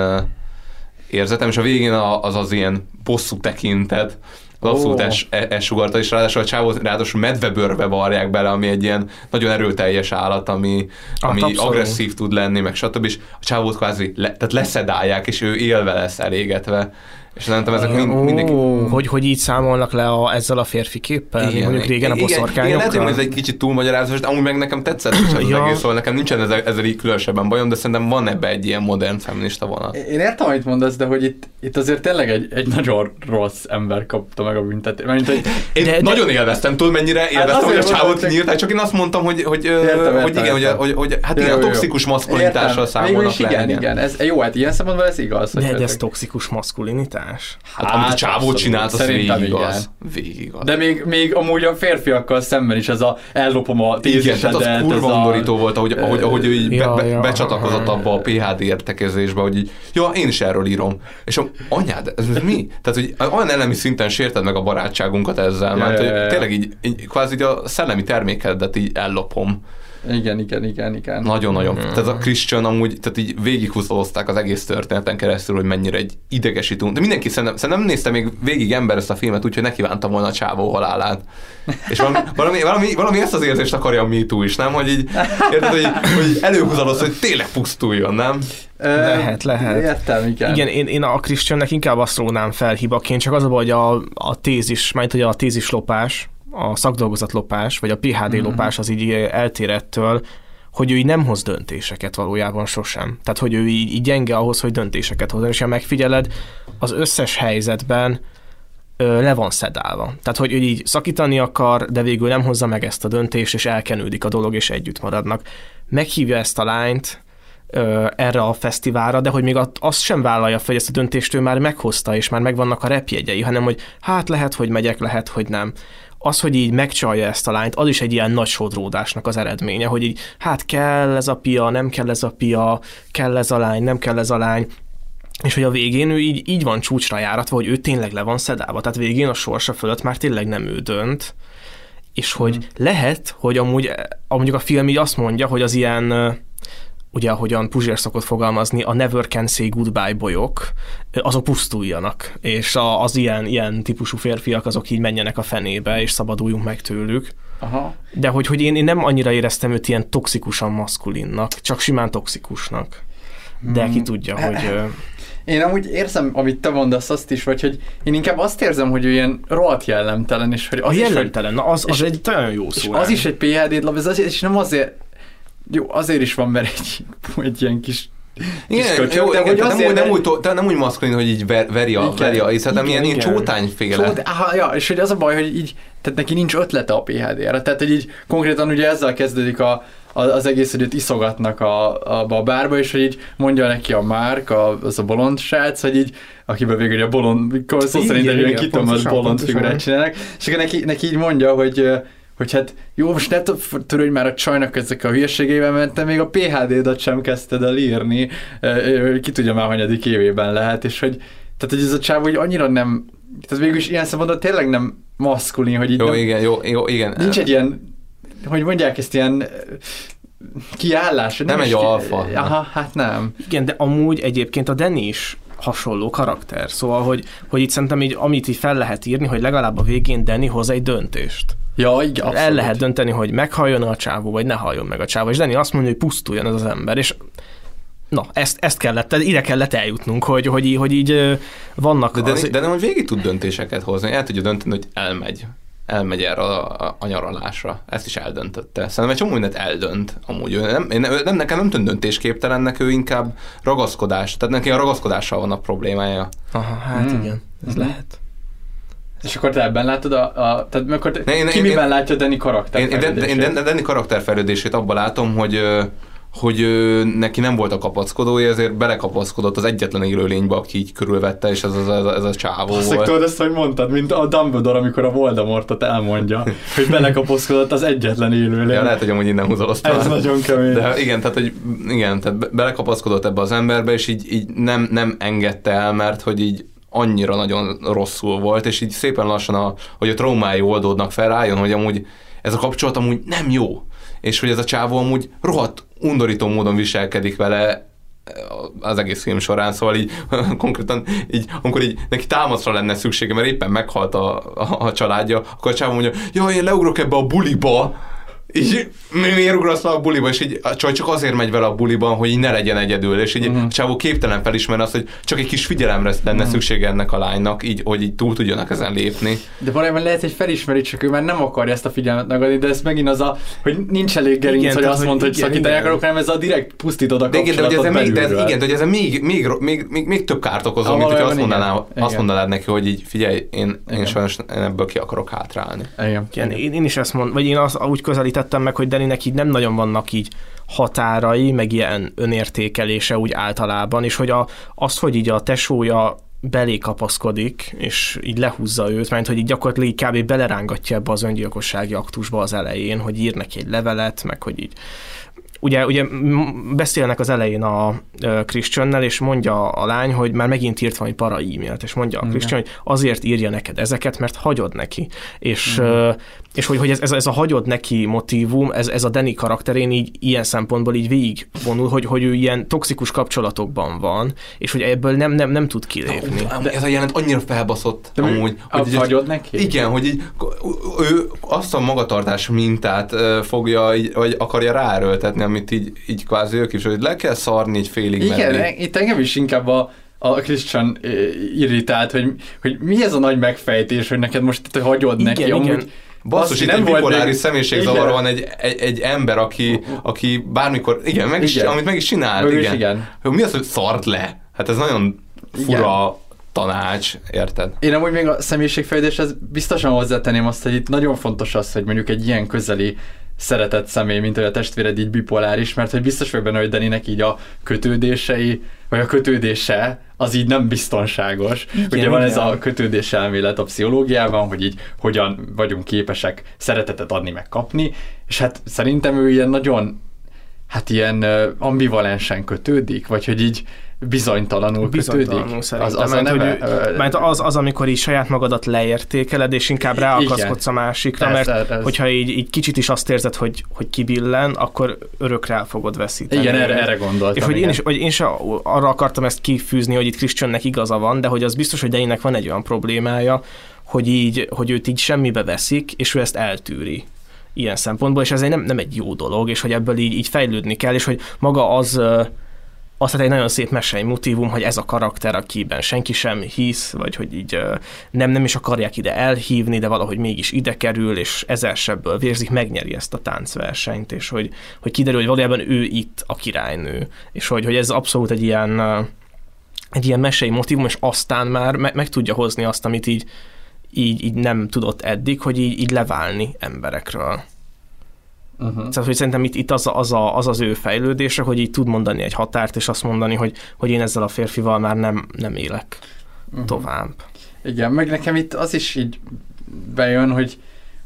érzetem, és a végén az az ilyen bosszú tekintet, az abszolút Ó. es, e- és ráadásul a csávót ráadásul medvebőrbe varják bele, ami egy ilyen nagyon erőteljes állat, ami, Hát ami abszolút. agresszív tud lenni, meg stb. És a csávót kvázi le, tehát leszedálják, és ő élve lesz elégetve. És szerintem ezek mind, mindenki... hogy, hogy így számolnak le a, ezzel a férfi képpel, igen, mondjuk régen a igen, boszorkányokkal. igen, lehet, hogy ez egy kicsit túlmagyarázás, de amúgy meg nekem tetszett is az Ja. egész, szóval nekem nincsen ezzel, ezzel így különösebben bajom, de szerintem van ebbe egy ilyen modern feminista vonat. Én értem, amit mondasz, de hogy itt, itt azért tényleg egy, egy nagyon rossz ember kapta meg a büntetést. Mert hogy Én de, nagyon élveztem, tudod mennyire élveztem, hogy a csávot csak- kinyírták, csak én azt mondtam, hogy, hogy, ö, Értem, hogy értem, igen, hogy, értem. hogy, hogy hát Jó, igen, a toxikus maszkulinitással Értem. számolnak le. igen, igen. Ez, jó, hát ilyen szempontból ez igaz. De, de ez toxikus maszkulinitás? Hát, amit a csávó csinált, az Szerintem végig igen. igaz. Végig igaz. De még, még amúgy a férfiakkal szemben is ez a ellopom a Igen, tézisedet. tehát az ez kurva a- undorító volt, ahogy, ahogy, ahogy ő így Ja, be, be, ja. becsatlakozott abba a PHD értekezésbe, hogy így, ja, én is erről írom. És a, anyád, ez mi? Tehát, hogy olyan elemi szinten sérted meg a barátságunkat ezzel, Ja, mert ja, ja, hogy ja. tényleg így, így kvázi így a szellemi termékedet így ellopom. Igen, igen, igen, igen. Nagyon-nagyon. Tehát ez a Christian amúgy, tehát így végighúzolozták az egész történeten keresztül, hogy mennyire egy idegesítő. De mindenki szerintem, szerintem nem nézte még végig ember ezt a filmet, úgyhogy ne kívántam volna a csávó halálát. És valami, valami, valami, valami ezt az érzést akarja a MeToo is, nem? Hogy így, érted, hogy, hogy előhúzaloz, hogy tényleg pusztuljon, nem? Lehet, lehet. Értem, igen. Igen, én, én a Christiannek inkább azt rónám fel hibaként, csak az a baj, hogy a, a tézis, majd hogy a tézis lopás, a szakdolgozat lopás, vagy a PHD Mhm. lopás az így eltér ettől, hogy ő így nem hoz döntéseket valójában sosem. Tehát, hogy ő így, így gyenge ahhoz, hogy döntéseket hozzon, és ha megfigyeled, az összes helyzetben ö, le van szedálva. Tehát, hogy ő így szakítani akar, de végül nem hozza meg ezt a döntést, és elkenődik a dolog, és együtt maradnak. Meghívja ezt a lányt, ö, erre a fesztiválra, de hogy még azt sem vállalja fel, hogy ezt a döntést ő már meghozta, és már megvannak a repjegyei, hanem hogy hát lehet, hogy megyek, lehet, hogy nem. Az, hogy így megcsalja ezt a lányt, az is egy ilyen nagy sodródásnak az eredménye, hogy így hát kell ez a pia, nem kell ez a pia, kell ez a lány, nem kell ez a lány, és hogy a végén ő így, így van csúcsra járatva, hogy ő tényleg le van szedálva. Tehát végén a sorsa fölött már tényleg nem ő dönt, és hogy lehet, hogy amúgy, amúgy a film így azt mondja, hogy az ilyen ugye ahogyan Puzsér szokott fogalmazni, a never can say goodbye bolyok, azok pusztuljanak, és a, az ilyen, ilyen típusú férfiak azok így menjenek a fenébe, és szabaduljunk meg tőlük. Aha. De hogy, hogy én, én nem annyira éreztem őt ilyen toxikusan maszkulinnak, csak simán toxikusnak. De Hmm. ki tudja, hogy... Én amúgy érzem, amit te mondasz azt is, vagy hogy én inkább azt érzem, hogy ő ilyen rohadt jellemtelen, és hogy A az is, hogy- jellemtelen, na az, az és- egy nagyon jó És szó. az is egy PHD-t lap, ez azért, és nem azért, jó, azért is van, mert egy, egy ilyen kis Igen, kis jó, köcsög, igen, hogy tehát nem, azért, úgy, nem, úgy, nem úgy maszkulin, hogy így ver, veri a, Igen, veri a hiszen, igen, ilyen, ilyen csótányféle. Csót, aha, ja, és hogy az a baj, hogy így, tehát neki nincs ötlete a PHD-re, tehát hogy így konkrétan ugye ezzel kezdődik a, az egész, hogy őt iszogatnak a, a, a bárba, és hogy így mondja neki a Márk, a, az a bolond srác, hogy így, akiben végül a bolond, szó Igen, szerint egy igen, kitömött bolond figurát csinálnak, és akkor neki, neki így mondja, hogy hogy hát jó, most ne törődj már a csajnak ezek a hülyeségével, mert te még a PHD-dat sem kezdted el írni, ki tudja már, hanyadik évében lehet, és hogy, tehát, hogy ez a csávó hogy annyira nem, tehát végül is ilyen szempontból tényleg nem maszkulin, hogy így Jó, nem, igen, jó, jó, igen. nincs egy ilyen, hogy mondják ezt ilyen kiállás. Nem is egy ki- alfa. Aha, hát nem. Igen, de amúgy egyébként a Danny is hasonló karakter. Szóval, hogy, hogy itt szerintem így, amit így fel lehet írni, hogy legalább a végén Danny hoz egy döntést. Ja, igen, El abszolút. lehet dönteni, hogy meghalljon a csávó, vagy ne halljon meg a csávó. És Danny azt mondja, hogy pusztuljon ez az ember. És na, ezt, ezt kellett, ide kellett eljutnunk, hogy, hogy, így- hogy így vannak... De, de, az- de nem, hogy végig tud döntéseket hozni, el tudja dönteni, hogy elmegy. Elmegy erre a, a, a nyaralásra. Ezt is eldöntötte. Szerintem egy csomó mindent eldönt. Amúgy ő nem, én, nem, nekem nem tűnt döntésképtelennek, ő inkább ragaszkodás. Tehát neki a ragaszkodással van a problémája. Aha, hát Hmm. igen, ez Mhm. lehet. És akkor te ebben látod a, a tehát akkor te, Ne, én- ki én- miben én- látja Danny karakter Én, én, én, Danny karakterfejlődését abban látom, hogy ö, hogy ö, neki nem volt a kapaszkodója, ezért belekapaszkodott az egyetlen élőlénybe, aki így körülvette, és ez, ez, ez, ez a csávó Azt volt. tudod ezt, hogy mondtad, mint a Dumbledore, amikor a Voldemortot elmondja, hogy belekapaszkodott az egyetlen élőlény. Ja, lehet, hogy amúgy innen húzoloztam. Ez nagyon kemény. De igen, tehát, hogy igen, tehát be- belekapaszkodott ebbe az emberbe, és így, így nem, nem engedte el, mert hogy így annyira nagyon rosszul volt, és így szépen lassan, a, hogy a traumái oldódnak fel, rájön, hogy amúgy ez a kapcsolat amúgy nem jó, és hogy ez a csávó amúgy rohadt undorító módon viselkedik vele az egész film során, szóval így konkrétan így, amikor így neki támaszra lenne szüksége, mert éppen meghalt a, a, a családja, akkor a csávó mondja, jaj, én leugrok ebbe a buliba, így mi, miért ugrasz le a buliba, és így a csaj csak azért megy vele a buliban, hogy így ne legyen egyedül, és így Mhm. a csávó képtelen felismerni azt, hogy csak egy kis figyelemre lenne szüksége ennek a lánynak, így, hogy így túl tudjanak ezen lépni. De valójában lehet, hogy felismeri, csak ő már nem akarja ezt a figyelmet megadni, de ez megint az a, hogy nincs elég gerinc, Igen, hogy tehát, azt hogy mondta, hogy szakítani igen. akarok, hanem ez a direkt pusztítod a De igen, de hogy ezen még, de ez, igen, de hogy ezen még, még, még, még, még, több kárt okozol, Ah, mint hogyha azt valójában mondaná, azt mondanád neki, hogy így figyelj, én, én sajnos ebből ki akarok hátrálni. Igen. Igen, én, én is ezt mondom, vagy én az, úgy közelítettem meg, hogy Daninek így nem nagyon vannak így határai, meg ilyen önértékelése úgy általában, és hogy a, az, hogy így a tesója belé kapaszkodik, és így lehúzza őt, mert hogy így gyakorlatilag így kb. belerángatja ebbe az öngyilkossági aktusba az elején, hogy ír neki egy levelet, meg hogy így ugye, ugye beszélnek az elején a Christiannel, és mondja a lány, hogy már megint írt valami para e-mailt, és mondja a. Christian, hogy azért írja neked ezeket, mert hagyod neki. És. És hogy, hogy ez, ez, ez a hagyod neki motivum, ez, ez a Danny karakterén így ilyen szempontból így végigvonul, hogy, hogy ő ilyen toxikus kapcsolatokban van, és hogy ebből nem, nem, nem tud kilépni. De ez a jelent annyira felbaszott De amúgy. a- így- hagyod neki? Igen, hogy így, ő azt a magatartás mintát fogja, így, vagy akarja ráerőltetni, amit így, így kvázi ők is, hogy le kell szarni egy félig Igen, mellé. e- itt engem is inkább a, a Christian irritált, hogy, hogy mi ez a nagy megfejtés, hogy neked most te hagyod neki. igen. Amúgy Basszus, itt nem egy bipoláris még- személyiségzavar Igen. van egy, egy, egy, ember, aki, aki bármikor, igen, meg is, Igen. amit meg is is igen. igen. Mi az, hogy szart le? Hát ez nagyon fura tanács, érted? Én amúgy még a személyiségfejlődéshez biztosan hozzátenném azt, hogy itt nagyon fontos az, hogy mondjuk egy ilyen közeli szeretett személy, mint hogy a testvéred így bipoláris, mert hogy biztos vagyok benne, hogy Daninek így a kötődései, vagy a kötődése az így nem biztonságos. Igen, Ugye van ez igen. a kötődés elmélet a pszichológiában, hogy így hogyan vagyunk képesek szeretetet adni meg kapni, és hát szerintem ő ilyen nagyon hát ilyen ambivalensen kötődik, vagy hogy így bizonytalanul, Bizonytalanul kötődik. az, az a mert, neve, hogy, mert az, az, amikor így saját magadat leértékeled, és inkább ráakaszkodsz a másikra, Ez- mert ez- hogyha így, így kicsit is azt érzed, hogy, hogy kibillen, akkor örökre el fogod veszíteni. Igen, erre- erre gondoltam, És hogy én is, hogy én is arra akartam ezt kifűzni, hogy itt Christiannek igaza van, de hogy az biztos, hogy Daninek van egy olyan problémája, hogy így, hogy őt így semmibe veszik, és ő ezt eltűri ilyen szempontból, és ez nem, nem egy jó dolog, és hogy ebből így, így fejlődni kell, és hogy maga az ö, azt hát egy nagyon szép mesei motivum, hogy ez a karakter, akiben senki sem hisz, vagy hogy így nem, nem is akarják ide elhívni, de valahogy mégis ide kerül, és ezer sebből vérzik, megnyeri ezt a táncversenyt, és hogy, hogy kiderül, hogy valójában ő itt a királynő, és hogy, hogy ez abszolút egy ilyen, egy ilyen mesei motivum, és aztán már me- meg tudja hozni azt, amit így, így, így nem tudott eddig, hogy így, így leválni emberekről. Uh-huh. Tehát, hogy szerintem itt, itt az, a- az, a, az az ő fejlődése, hogy így tud mondani egy határt, és azt mondani, hogy, hogy én ezzel a férfival már nem, nem élek Mhm. tovább. Igen, meg nekem itt az is így bejön, hogy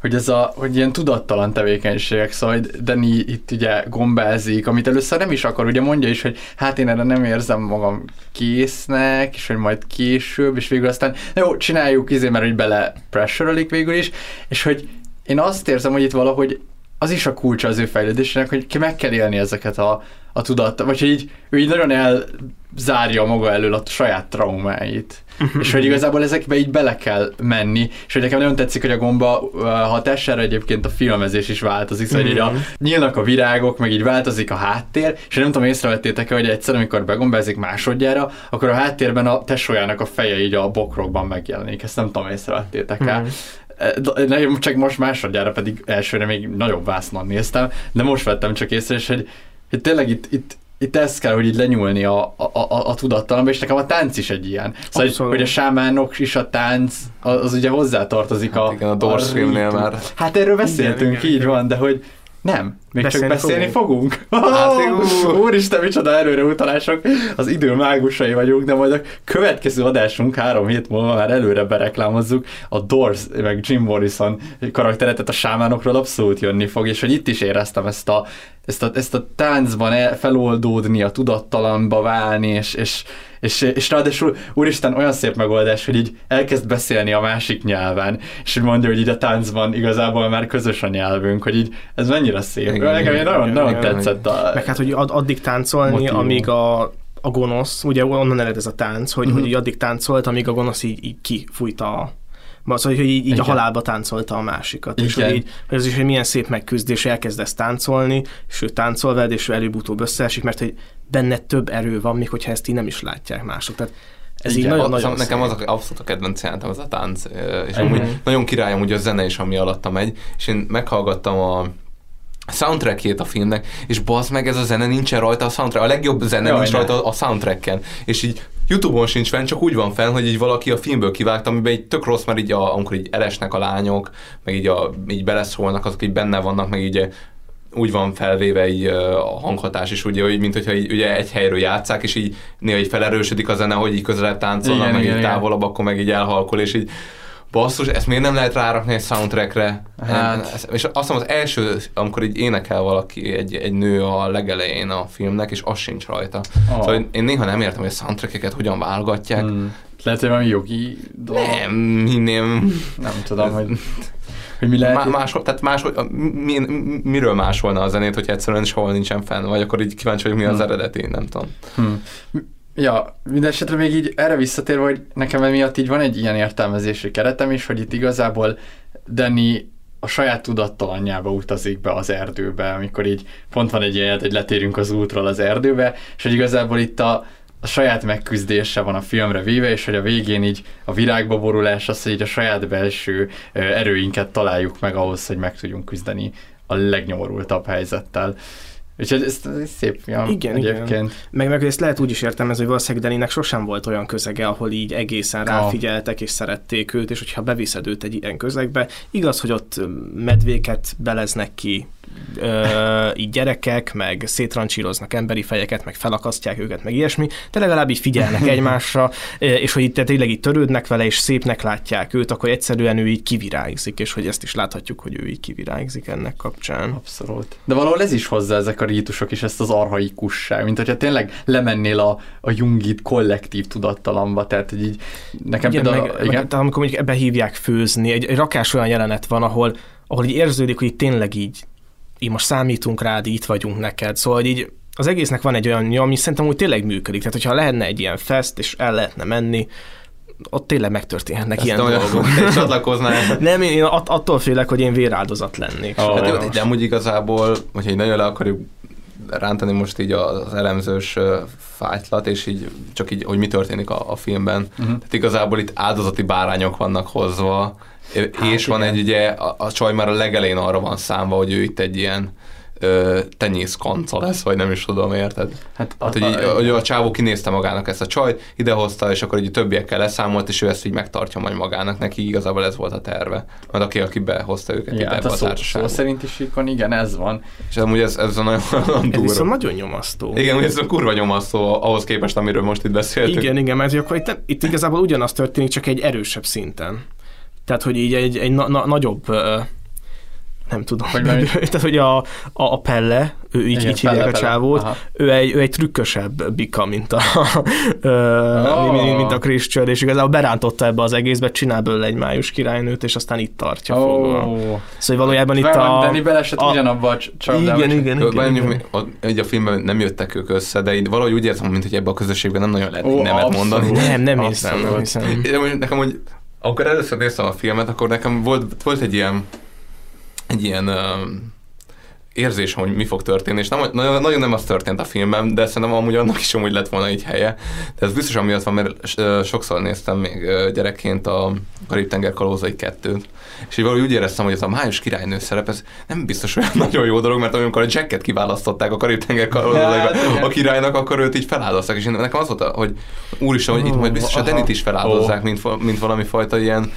hogy ez a, hogy ilyen tudattalan tevékenységek, szóval Dani itt ugye gombázik, amit először nem is akar, ugye mondja is, hogy hát én erre nem érzem magam késznek, és hogy majd később, és végül aztán jó, csináljuk izé, mert hogy bele pressure végül is, és hogy én azt érzem, hogy itt valahogy az is a kulcsa az ő fejlődésének, hogy ki meg kell élni ezeket a, a tudat, vagy hogy így, ő így nagyon elzárja maga elől a saját traumáit. és hogy igazából ezekbe így bele kell menni, és hogy nekem nagyon tetszik, hogy a gomba hatására egyébként a filmezés is változik, szóval hogy így a, Mhm. nyílnak a virágok, meg így változik a háttér, és nem tudom, észrevettétek-e, hogy egyszer, amikor begombázik másodjára, akkor a háttérben a tesójának a feje így a bokrokban megjelenik. Ezt nem tudom, észrevettétek-e. De- de Csak most másodjára pedig elsőre még nagyobb vásznon néztem, de most vettem csak észre, és hogy, hogy tényleg itt, itt, itt ez kell, hogy így lenyúlni a, a, a, a tudattalambe, és nekem a tánc is egy ilyen. Szóval, hogy, Abszolút. hogy a sámánok is a tánc, az, az ugye hozzátartozik a... Hát igen, a Doors filmnél már. Hát erről beszéltünk, Igen, így van, de hogy nem, még Beszélni csak beszélni fogunk. fogunk. Hát, Hát, Úristen, micsoda erőre utalások, az idő mágusai vagyunk, de majd a következő adásunk három hét múlva már előre bereklámozzuk, a Doors, meg Jim Morrison karakteret, tehát a sámánokról abszolút jönni fog, és hogy itt is éreztem ezt a, ezt a, ezt a táncban el, feloldódni, a tudattalanba válni, és, és, és, és ráadásul, úristen, olyan szép megoldás, hogy így elkezd beszélni a másik nyelven, és hogy mondja, hogy így a táncban igazából már közös a nyelvünk, hogy így ez mennyire szép. Igen, Nekem igen, nagyon, igen, nagyon igen. tetszett a... Meg hát, hogy ad, addig táncolni, Motívum. amíg a, a gonosz, ugye onnan ered ez a tánc, hogy, Mhm. hogy így addig táncolt, amíg a gonosz így, így kifújta a, Szóval, hogy így, így a halálba táncolta a másikat. És Igen. hogy, így, hogy ez is egy milyen szép megküzdés, elkezdesz táncolni, és ő táncol veled, és ő előbb-utóbb összeesik, mert hogy benne több erő van, még hogyha ezt így nem is látják mások. Tehát ez így Igen, nagyon-nagyon az, nekem az szép. a, abszolút a kedvenc jelenetem, az a tánc, és Mhm. amúgy nagyon királyom ugye a zene is, ami alatta megy, és én meghallgattam a soundtrackjét a filmnek, és bazd meg, ez a zene nincsen rajta a soundtrack, a legjobb zene Jaj, nincs ne. rajta a soundtracken, és így Youtube-on sincs fenn, csak úgy van fenn, hogy így valaki a filmből kivágta, amiben így tök rossz, mert így a, amikor így elesnek a lányok, meg így, a, így beleszólnak, azok így benne vannak, meg így úgy van felvéve így a hanghatás is, ugye, hogy mint hogyha így, ugye egy helyről játszák, és így néha így felerősödik a zene, hogy így közelebb táncolnak, Igen, meg igen, így igen. távolabb, akkor meg így elhalkol, és így basszus, ezt miért nem lehet rárakni egy soundtrackre? Hát. És azt hiszem az első, amikor így énekel valaki, egy, egy nő a legelején a filmnek, és az sincs rajta. Oh. Szóval én néha nem értem, hogy a soundtrackeket hogyan válogatják. Hmm. Lehet, hogy valami jogi dolog. Nem, nem. Nem tudom, hogy, hogy mi lehet. Má, máshol, tehát máshol, mi, miről másolna a zenét, hogy egyszerűen sehol nincsen fenn, vagy akkor így kíváncsi vagyok, mi az Hmm. eredeti, nem tudom. Hmm. Ja, mindesetre még így erre visszatérve, hogy nekem emiatt így van egy ilyen értelmezési keretem is, hogy itt igazából Danny a saját tudattalanjába utazik be az erdőbe, amikor így pont van egy ilyen, hogy letérünk az útról az erdőbe, és hogy igazából itt a, a saját megküzdése van a filmre véve, és hogy a végén így a virágba borulás az, hogy így a saját belső erőinket találjuk meg ahhoz, hogy meg tudjunk küzdeni a legnyomorultabb helyzettel. Úgyhogy ez, ez szép film Igen, egyébként. igen. Meg, meg ezt lehet úgy is értelmezni, hogy valószínűleg Daninek sosem volt olyan közege, ahol így egészen ráfigyeltek és szerették őt, és hogyha beviszed őt egy ilyen közegbe, igaz, hogy ott medvéket beleznek ki, ö, így gyerekek, meg szétrancsíroznak emberi fejeket, meg felakasztják őket, meg ilyesmi, de legalább így figyelnek egymásra, és hogy itt tényleg így törődnek vele, és szépnek látják őt, akkor egyszerűen ő így kivirágzik, és hogy ezt is láthatjuk, hogy ő így kivirágzik ennek kapcsán. Abszolút. De valahol ez is hozzá ezek a rítusok is ezt az arhaikusság, mint hogyha tényleg lemennél a, a jungit kollektív tudattalamba, tehát hogy így nekem igen, például, meg, igen? Meg, amikor mondjuk ebbe hívják főzni, egy, egy rakás olyan jelenet van, ahol, ahol így érződik, hogy itt tényleg így, így most számítunk rád, itt vagyunk neked. Szóval hogy így az egésznek van egy olyan ami szerintem úgy tényleg működik. Tehát, hogyha lehetne egy ilyen fest, és el lehetne menni, ott tényleg megtörténhetnek Ezt ilyen dolgok. csatlakoznál. nem, én att- attól félek, hogy én véráldozat lennék. Oh, hát, sajnos. de amúgy igazából, hogyha így nagyon le akarjuk rántani most így az elemzős fájtlat, és így csak így, hogy mi történik a, a filmben. Uh-huh. Tehát igazából itt áldozati bárányok vannak hozva, hát, és van igen. egy ugye, a, a csaj már a legelején arra van számva, hogy ő itt egy ilyen ö, tenyész kanca lesz, vagy nem is tudom, érted? Hát, Hát, hogy, így, hogy a csávó kinézte magának ezt a csajt, idehozta, és akkor így a többiekkel leszámolt, és ő ezt így megtartja majd magának. Neki igazából ez volt a terve. Mert aki, aki behozta őket Igen, ide hát a a szó, szó szerint is ikon, igen, ez van. És amúgy ez, ez a nagyon, nagyon Ez durva. viszont nagyon nyomasztó. Igen, ez a kurva nyomasztó ahhoz képest, amiről most itt beszéltünk. Igen, igen, mert akkor itt, itt igazából ugyanaz történik, csak egy erősebb szinten. Tehát, hogy így egy, egy na, na, nagyobb, nem tudom, Hogy már- tehát, hogy a, a, a Pelle, ő így, Igen, így hívják a csávót, Aha. ő egy, ő egy trükkösebb bika, mint a, Oh. mint, mint a Christian, és igazából berántotta ebbe az egészbe, csinál belőle egy május királynőt, és aztán itt tartja Ó. fogva. Szóval valójában itt a... Danny belesett a- ugyanabba csapdába. Igen, igen, igen, igen. hogy Így a filmben nem jöttek ők össze, de így valahogy úgy érzem, mint hogy ebben a közösségben nem nagyon lehet így nemet abszolút. mondani. Nem, nem hiszem, nem hiszem. Nekem, hogy akkor először néztem a filmet, akkor nekem volt, volt egy ilyen egy ilyen um, érzésem, hogy mi fog történni, és nem, nagyon, nem az történt a filmben, de szerintem amúgy annak is amúgy lett volna egy helye. De ez biztos amiatt van, mert sokszor néztem még gyerekként a Karib-tenger kalózai kettőt, és így valahogy úgy éreztem, hogy ez a május királynő szerep, ez nem biztos olyan nagyon jó dolog, mert amikor a Jacket kiválasztották a Karib-tenger kalózaiba a királynak, akkor őt így feláldozták, és én- nekem az volt, hogy úristen, hogy itt majd biztos a. Denit is feláldozzák, mint, mint valami fajta ilyen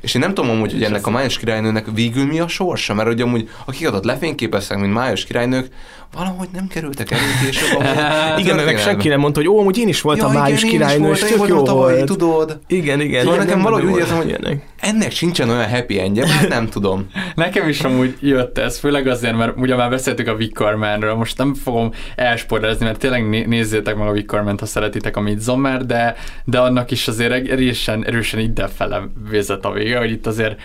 és én nem tudom amúgy, hogy ennek a május királynőnek végül mi a sorsa, mert hogy amúgy akik adat lefényképeztek, mint május királynők, valahogy nem kerültek elő később. amúgy a Igen, meg, meg senki nem mondta, hogy ó, amúgy én is voltam Ja, május királynő, és tök én jó volt. tudod. Igen, igen. Szóval nekem valahogy úgy érzem, hogy ennek sincsen olyan happy endje, hát nem tudom. Nekem is amúgy jött ez, főleg azért, mert ugye már beszéltük a Vic Carmanről, most nem fogom elsporrezni, mert tényleg né- nézzétek meg a Vic Carman-t, ha szeretitek a Midsommar, de, de annak is azért erősen, erősen idefele vezet a vége, hogy itt azért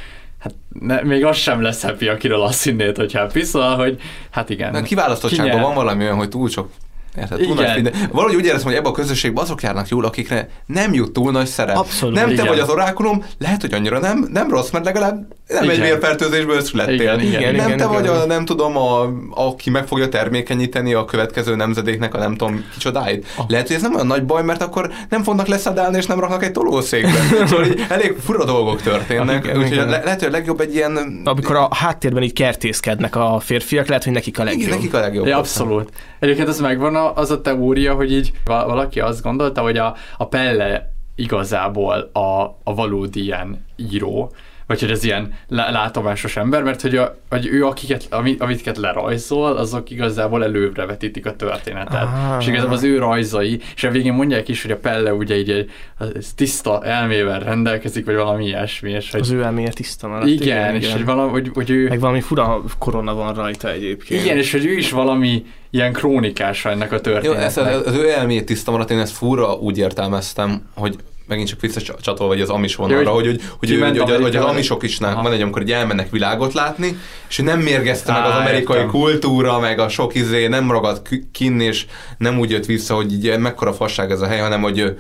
hát ne, még az sem lesz happy, akiről azt hinnéd, hogy happy, szóval, hogy hát igen. A kiválasztottságban van valami olyan, hogy túl sok Érted? Igen. Valahogy úgy érzem, hogy ebben a közösségben azok járnak jól, akikre nem jut túl nagy szerep. Abszolút, nem te igen. vagy az orákulum, lehet, hogy annyira nem, nem rossz, mert legalább nem Igen. egy vérfertőzésből születtél. Igen, igen, nem igen, te igen. vagy a, nem tudom, a, aki meg fogja termékenyíteni a következő nemzedéknek a nem tudom kicsodáit. Ah. Lehet, hogy ez nem olyan nagy baj, mert akkor nem fognak leszedálni, és nem raknak egy tolószékbe. szóval így elég fura dolgok történnek. Úgyhogy le, lehet, hogy a legjobb egy ilyen... Amikor a háttérben így kertészkednek a férfiak, lehet, hogy nekik a legjobb. Igen, nekik a legjobb. Ja, abszolút. Egyébként az megvan a- az a teória, hogy így va- valaki azt gondolta, hogy a, a Pelle igazából a, a valódi ilyen író, vagy hogy ez ilyen lá- látomásos ember, mert hogy, a, hogy ő, akiket, ami, amiket lerajzol, azok igazából előbbre vetítik a történetet. Ah. És igazából az ő rajzai, és a végén mondják is, hogy a Pelle ugye így egy tiszta elmével rendelkezik, vagy valami ilyesmi, és hogy Az ő elméje tiszta maradt. igen, és hogy, valami, hogy, hogy ő... Meg valami fura korona van rajta egyébként. Igen, és hogy ő is valami ilyen krónikása ennek a Jó, történetnek. ez, az ő elmét tiszta maradt, én ezt furra úgy értelmeztem, hogy megint csak visszacsatol, vagy az amis vonalra, hogy hogy, hogy, ő, hogy, hogy, hogy az amisok is Aha. van egy, amikor így elmennek világot látni, és nem mérgezte meg az amerikai értem. kultúra, meg a sok izé, nem ragadt k- kin, és nem úgy jött vissza, hogy így mekkora fasság ez a hely, hanem hogy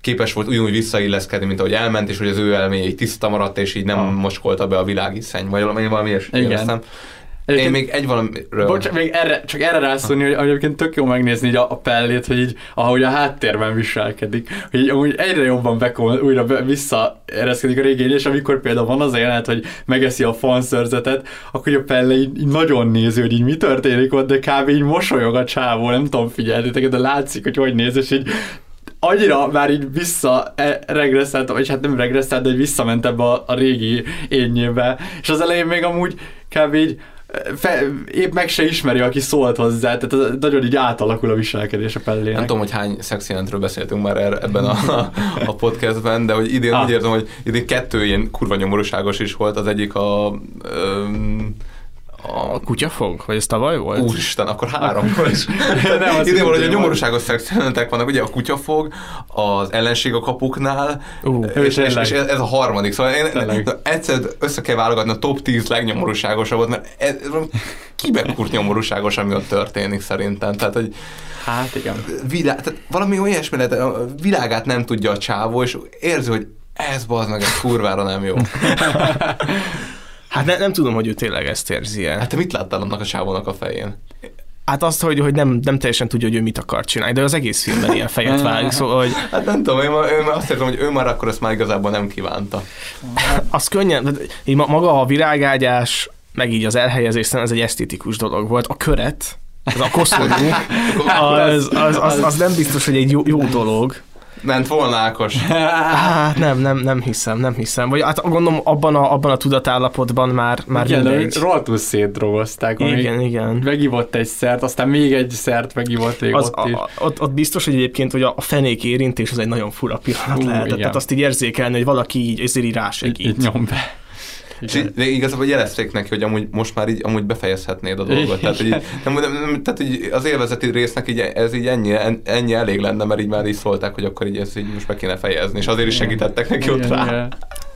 képes volt ugyanúgy visszailleszkedni, mint ahogy elment, és hogy az ő elméje így tiszta maradt, és így nem Ah. moskolta be a világiszeny, vagy valami, valami ilyesmi Igen. éreztem. Én Egyébként- még egy valamiről... Bocs, még erre, csak erre rászólni, hogy egyébként tök jó megnézni így a, a pellét, hogy így, ahogy a háttérben viselkedik, hogy így, amúgy egyre jobban bekol, újra be, visszaereszkedik a régi és amikor például van az a jelenet, hogy megeszi a fanszörzetet, akkor a pelle így, így nagyon nézi, hogy így mi történik ott, de kb. így mosolyog a csávó, nem tudom figyelni, de látszik, hogy hogy néz, és így annyira már így vissza e, regresszált, vagy hát nem regresszált, de visszament ebbe a, a régi énnyébe, és az elején még amúgy kb. így fe, épp meg se ismeri, aki szólt hozzá, tehát az, nagyon így átalakul a viselkedés a pellének. Nem tudom, hogy hány szexjelentről beszéltünk már er- ebben a, a podcastben, de hogy idén Ah. úgy érzem, hogy idén kettő ilyen kurva nyomorúságos is volt. Az egyik a... Öm, A kutyafog? Vagy ez tavaly volt? Úristen, akkor három volt. Nem, az Idén valahogy a nyomorúságos szexjelentek vannak, ugye a kutyafog, az ellenség a kapuknál, Ú, és, és, és, ez a harmadik. Szóval én Tényleg. egyszer össze kell válogatni a top 10 legnyomorúságosabbat, mert ez, kiben kurt nyomorúságos, ami ott történik szerintem. Tehát, hogy Hát igen. világ, tehát valami olyasmi lehet, a világát nem tudja a csávó, és érzi, hogy ez bazd meg, ez kurvára nem jó. Hát ne, nem tudom, hogy ő tényleg ezt érzi -e. Hát te mit láttál annak a csávónak a fején? Hát azt, hogy, hogy nem, nem teljesen tudja, hogy ő mit akar csinálni, de az egész filmben ilyen fejet válik, szóval, hogy Hát nem tudom, én, már- én már azt érzem, hogy ő már akkor ezt már igazából nem kívánta. az könnyen, így ma- maga a virágágyás, meg így az elhelyezés, szerintem ez egy esztétikus dolog volt. A köret, az a koszorú, az, az, az, az nem biztos, hogy egy jó, jó dolog. Ment volna Ákos. Hát nem, nem, nem hiszem, nem hiszem. Vagy hát gondolom abban a, abban a tudatállapotban már, már igen, de mindegy. rohadtul szétdrogozták. Igen, igen. Megivott egy szert, aztán még egy szert megivott még Az, ott is. a, ott, ott biztos, hogy egyébként, hogy a, a fenék érintés az egy nagyon fura pillanat Ú, lehetett. igen. Tehát azt így érzékelni, hogy valaki így, ezért így rásegít. Így nyom be. És így- de igazából jelezték neki, hogy amúgy most már így amúgy befejezhetnéd a dolgot. Tehát, hogy így, nem, nem, nem, tehát így az élvezeti résznek így, ez így ennyi, ennyi elég lenne, mert így már így szólták, hogy akkor így ezt így most be kéne fejezni, és azért is segítettek neki ott Igen, rá. igen.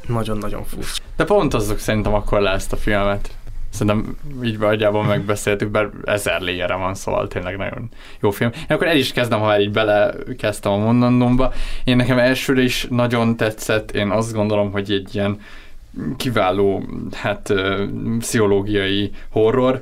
Nagyon-nagyon furcsa. De pont azok szerintem akkor le ezt a filmet. Szerintem így nagyjából megbeszéltük, bár ezer léjére van, szóval tényleg nagyon jó film. Én akkor el is kezdem, ha már így belekezdtem a mondandómba. Én nekem elsőre is nagyon tetszett, én azt gondolom, hogy egy ilyen kiváló, hát pszichológiai horror,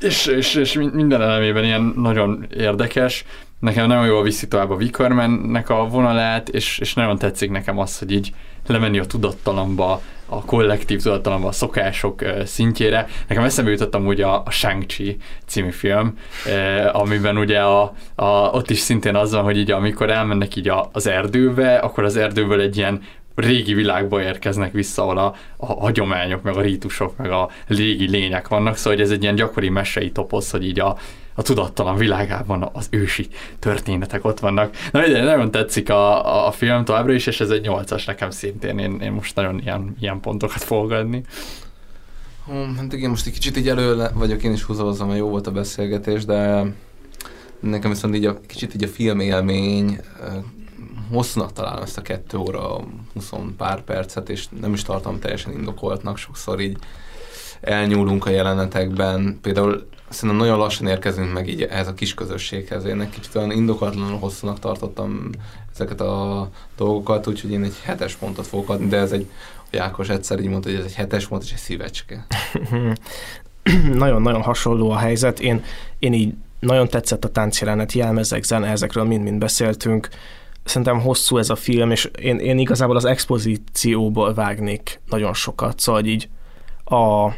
és, és, és minden elemében ilyen nagyon érdekes. Nekem nagyon jól viszi tovább a Wickermannek a vonalát, és, és nagyon tetszik nekem az, hogy így lemenni a tudattalamba, a kollektív tudattalamba, a szokások szintjére. Nekem eszembe jutott amúgy a, a Shang-Chi című film, eh, amiben ugye a, a, ott is szintén az van, hogy így amikor elmennek így az erdőbe, akkor az erdőből egy ilyen régi világba érkeznek vissza, ahol a, a hagyományok, meg a rítusok, meg a légi lények vannak, szóval hogy ez egy ilyen gyakori mesei toposz, hogy így a, a tudattalan világában az ősi történetek ott vannak. Na mindegy, nagyon tetszik a, a, film továbbra is, és ez egy nyolcas nekem szintén, én, én most nagyon ilyen, ilyen pontokat fogok adni. Hú, Hát igen, most egy kicsit így elő vagyok én is húzózom, mert jó volt a beszélgetés, de nekem viszont így a, kicsit így a film élmény, hosszúnak találom ezt a kettő óra 20 pár percet, és nem is tartom teljesen indokoltnak, sokszor így elnyúlunk a jelenetekben. Például szerintem nagyon lassan érkezünk meg így ehhez a kis közösséghez. Én egy kicsit olyan indokolatlanul hosszúnak tartottam ezeket a dolgokat, úgyhogy én egy hetes pontot fogok adni, de ez egy Jákos egyszer így mondta, hogy ez egy hetes pont és egy szívecske. Nagyon-nagyon hasonló a helyzet. Én, én így nagyon tetszett a táncjelenet, jelmezek, zene, ezekről mind-mind beszéltünk. Szerintem hosszú ez a film, és én, én igazából az expozícióból vágnék nagyon sokat, szóval így a, a,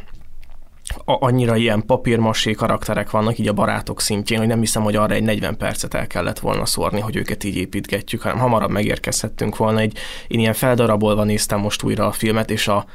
annyira ilyen papírmasé karakterek vannak így a barátok szintjén, hogy nem hiszem, hogy arra egy 40 percet el kellett volna szórni, hogy őket így építgetjük, hanem hamarabb megérkezhettünk volna. Egy, én ilyen feldarabolva néztem most újra a filmet, és a,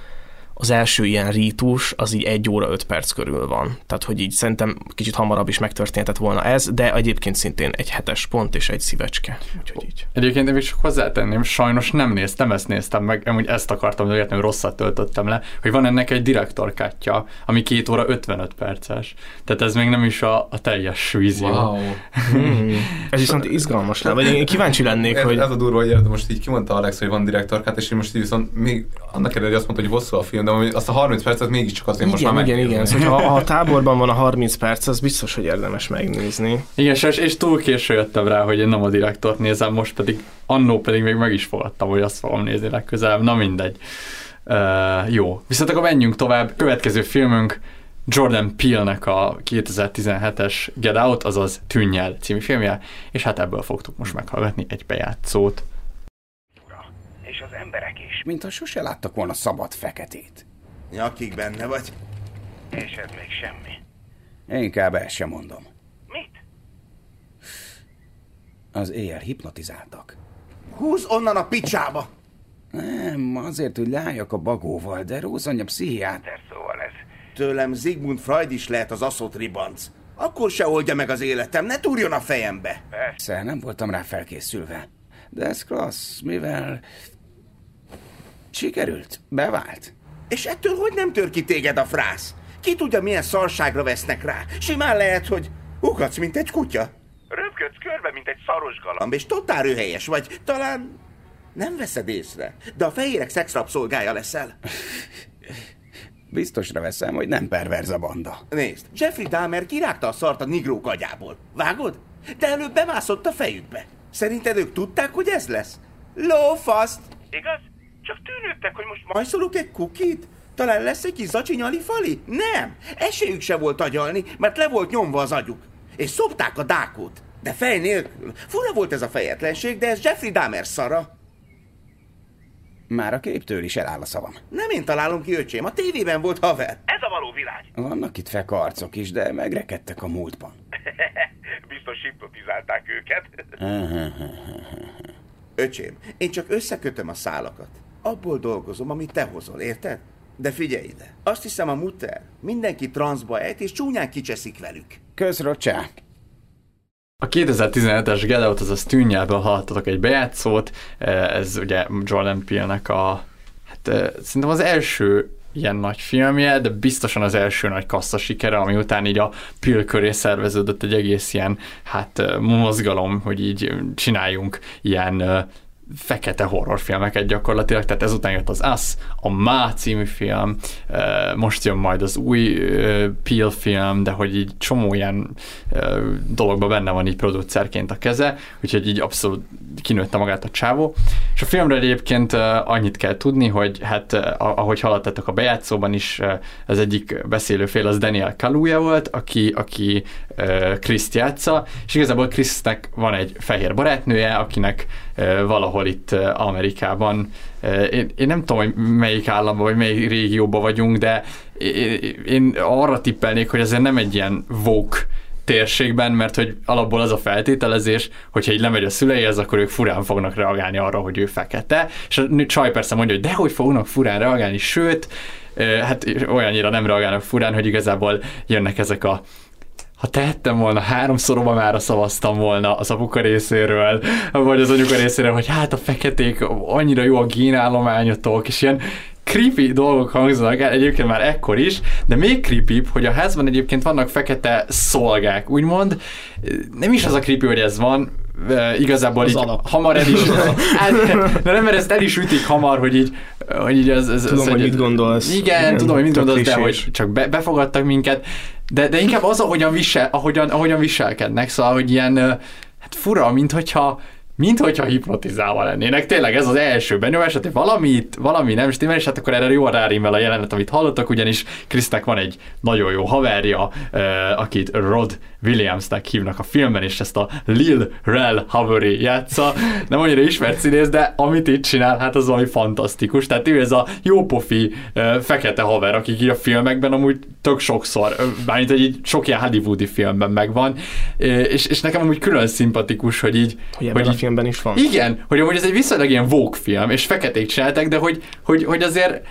az első ilyen rítus az így egy óra öt perc körül van. Tehát, hogy így szerintem kicsit hamarabb is megtörténhetett volna ez, de egyébként szintén egy hetes pont és egy szívecske. Úgyhogy így. Egyébként én még csak hozzátenném, sajnos nem néztem, ezt néztem meg, amúgy ezt akartam, hogy hogy rosszat töltöttem le, hogy van ennek egy direktorkátja, ami két óra 55 perces. Tehát ez még nem is a, a teljes vízió. Wow. Hmm. Ez viszont izgalmas lenne, vagy én kíváncsi lennék, ez, hogy... Ez a durva, hogy most így kimondta Alex, hogy van direktorkát, és én most így viszont még annak ellenére, hogy azt mondta, hogy hosszú a film, de azt a 30 percet mégiscsak azért igen, most már Igen, igen, szóval, ha a táborban van a 30 perc, az biztos, hogy érdemes megnézni. Igen, és, és túl késő jöttem rá, hogy én nem a direktort nézem, most pedig annó pedig még meg is fogadtam, hogy azt fogom nézni legközelebb, na mindegy. Uh, jó, viszont akkor menjünk tovább. Következő filmünk Jordan Peele-nek a 2017-es Get Out, azaz Tűnnyel című filmje, és hát ebből fogtuk most meghallgatni egy bejátszót. És az emberek is. Mintha sose láttak volna szabad feketét. Nyakig benne vagy? És ez még semmi. Inkább el sem mondom. Mit? Az éjjel hipnotizáltak. Húz onnan a picsába! Nem, azért, hogy leálljak a bagóval, de Róz anya pszichiáter, szóval ez. Tőlem Zigmund Freud is lehet az aszot ribanc. Akkor se oldja meg az életem, ne túrjon a fejembe. Persze, nem voltam rá felkészülve. De ez klassz, mivel... Sikerült, bevált. És ettől hogy nem tör ki téged a frász? Ki tudja, milyen szarságra vesznek rá? Simán lehet, hogy ugatsz, mint egy kutya. Röpködsz körbe, mint egy szaros galamb. És totál röhelyes vagy. Talán nem veszed észre, de a fehérek szexrabszolgája leszel. Biztosra veszem, hogy nem perverz a banda. Nézd, Jeffrey Dahmer kirágta a szart a nigrók agyából. Vágod? De előbb bemászott a fejükbe. Szerinted ők tudták, hogy ez lesz? Lófaszt! Igaz? Csak tűnődtek, hogy most... Majszolok egy kukit? Talán lesz egy kis zacsinyali fali? Nem! Esélyük se volt agyalni, mert le volt nyomva az agyuk. És szopták a dákót. De fej nélkül. Fura volt ez a fejetlenség, de ez Jeffrey Dahmer szara. Már a képtől is eláll a szavam. Nem én találom ki, öcsém, a tévében volt haver. Ez a való világ. Vannak itt fekarcok is, de megrekedtek a múltban. Biztos hipnotizálták őket. Öcsém, én csak összekötöm a szálakat. Abból dolgozom, amit te hozol, érted? De figyelj ide. Azt hiszem a mutter mindenki transzba ejt, és csúnyán kicseszik velük. Közrocsák. A 2017-es Get Out, azaz tűnjelből hallottatok egy bejátszót, ez ugye Jordan Peele-nek a, hát szerintem az első ilyen nagy filmje, de biztosan az első nagy kassza sikere, ami után így a Peele köré szerveződött egy egész ilyen, hát mozgalom, hogy így csináljunk ilyen fekete horrorfilmeket gyakorlatilag, tehát ezután jött az Us, a Ma című film, most jön majd az új Peel film, de hogy így csomó ilyen dologban benne van így producerként a keze, úgyhogy így abszolút kinőtte magát a csávó. És a filmről egyébként annyit kell tudni, hogy hát ahogy hallottatok a bejátszóban is, az egyik beszélőfél az Daniel Kaluuya volt, aki, aki Kriszt játsza, és igazából Krisznek van egy fehér barátnője, akinek valahol itt Amerikában, én, én nem tudom, hogy melyik államban vagy melyik régióban vagyunk, de én, arra tippelnék, hogy ezért nem egy ilyen woke térségben, mert hogy alapból az a feltételezés, hogyha így lemegy a szüleihez, akkor ők furán fognak reagálni arra, hogy ő fekete. És a csaj persze mondja, hogy dehogy fognak furán reagálni, sőt, hát olyannyira nem reagálnak furán, hogy igazából jönnek ezek a ha tehettem volna, háromszor Obamára szavaztam volna az apuka részéről, vagy az anyuka részéről, hogy hát a feketék annyira jó a génállományotok, és ilyen creepy dolgok hangzanak el egyébként már ekkor is, de még creepy, hogy a házban egyébként vannak fekete szolgák, úgymond. Nem is az a creepy, hogy ez van, igazából Az így alap. hamar el is, hát, de nem, mert ezt el is ütik hamar, hogy így, hogy így ez, ez, Tudom, ez, hogy mit gondolsz. Igen, tudom, hogy mit gondolsz, de hogy csak be, befogadtak minket, de, de inkább az, ahogyan, visel, ahogyan, ahogyan viselkednek, szóval, hogy ilyen, hát fura, mint hogyha mint hogyha hipnotizálva lennének. Tényleg ez az első benyomás, hogy valamit, valami nem stimmel, és hát akkor erre jól rárímel a jelenet, amit hallottak, ugyanis Krisznek van egy nagyon jó haverja, akit Rod Williamsnek hívnak a filmben, és ezt a Lil Rel Havery játsza. Nem annyira ismert színész, de amit itt csinál, hát az valami fantasztikus. Tehát ő ez a jópofi fekete haver, akik így a filmekben amúgy tök sokszor, mármint hogy így sok ilyen hollywoodi filmben megvan, és, és nekem amúgy külön szimpatikus, hogy így Hogy a így- filmben is van. igen, hogy amúgy ez egy viszonylag ilyen Vogue film, és feketék csináltak, de hogy, hogy, hogy azért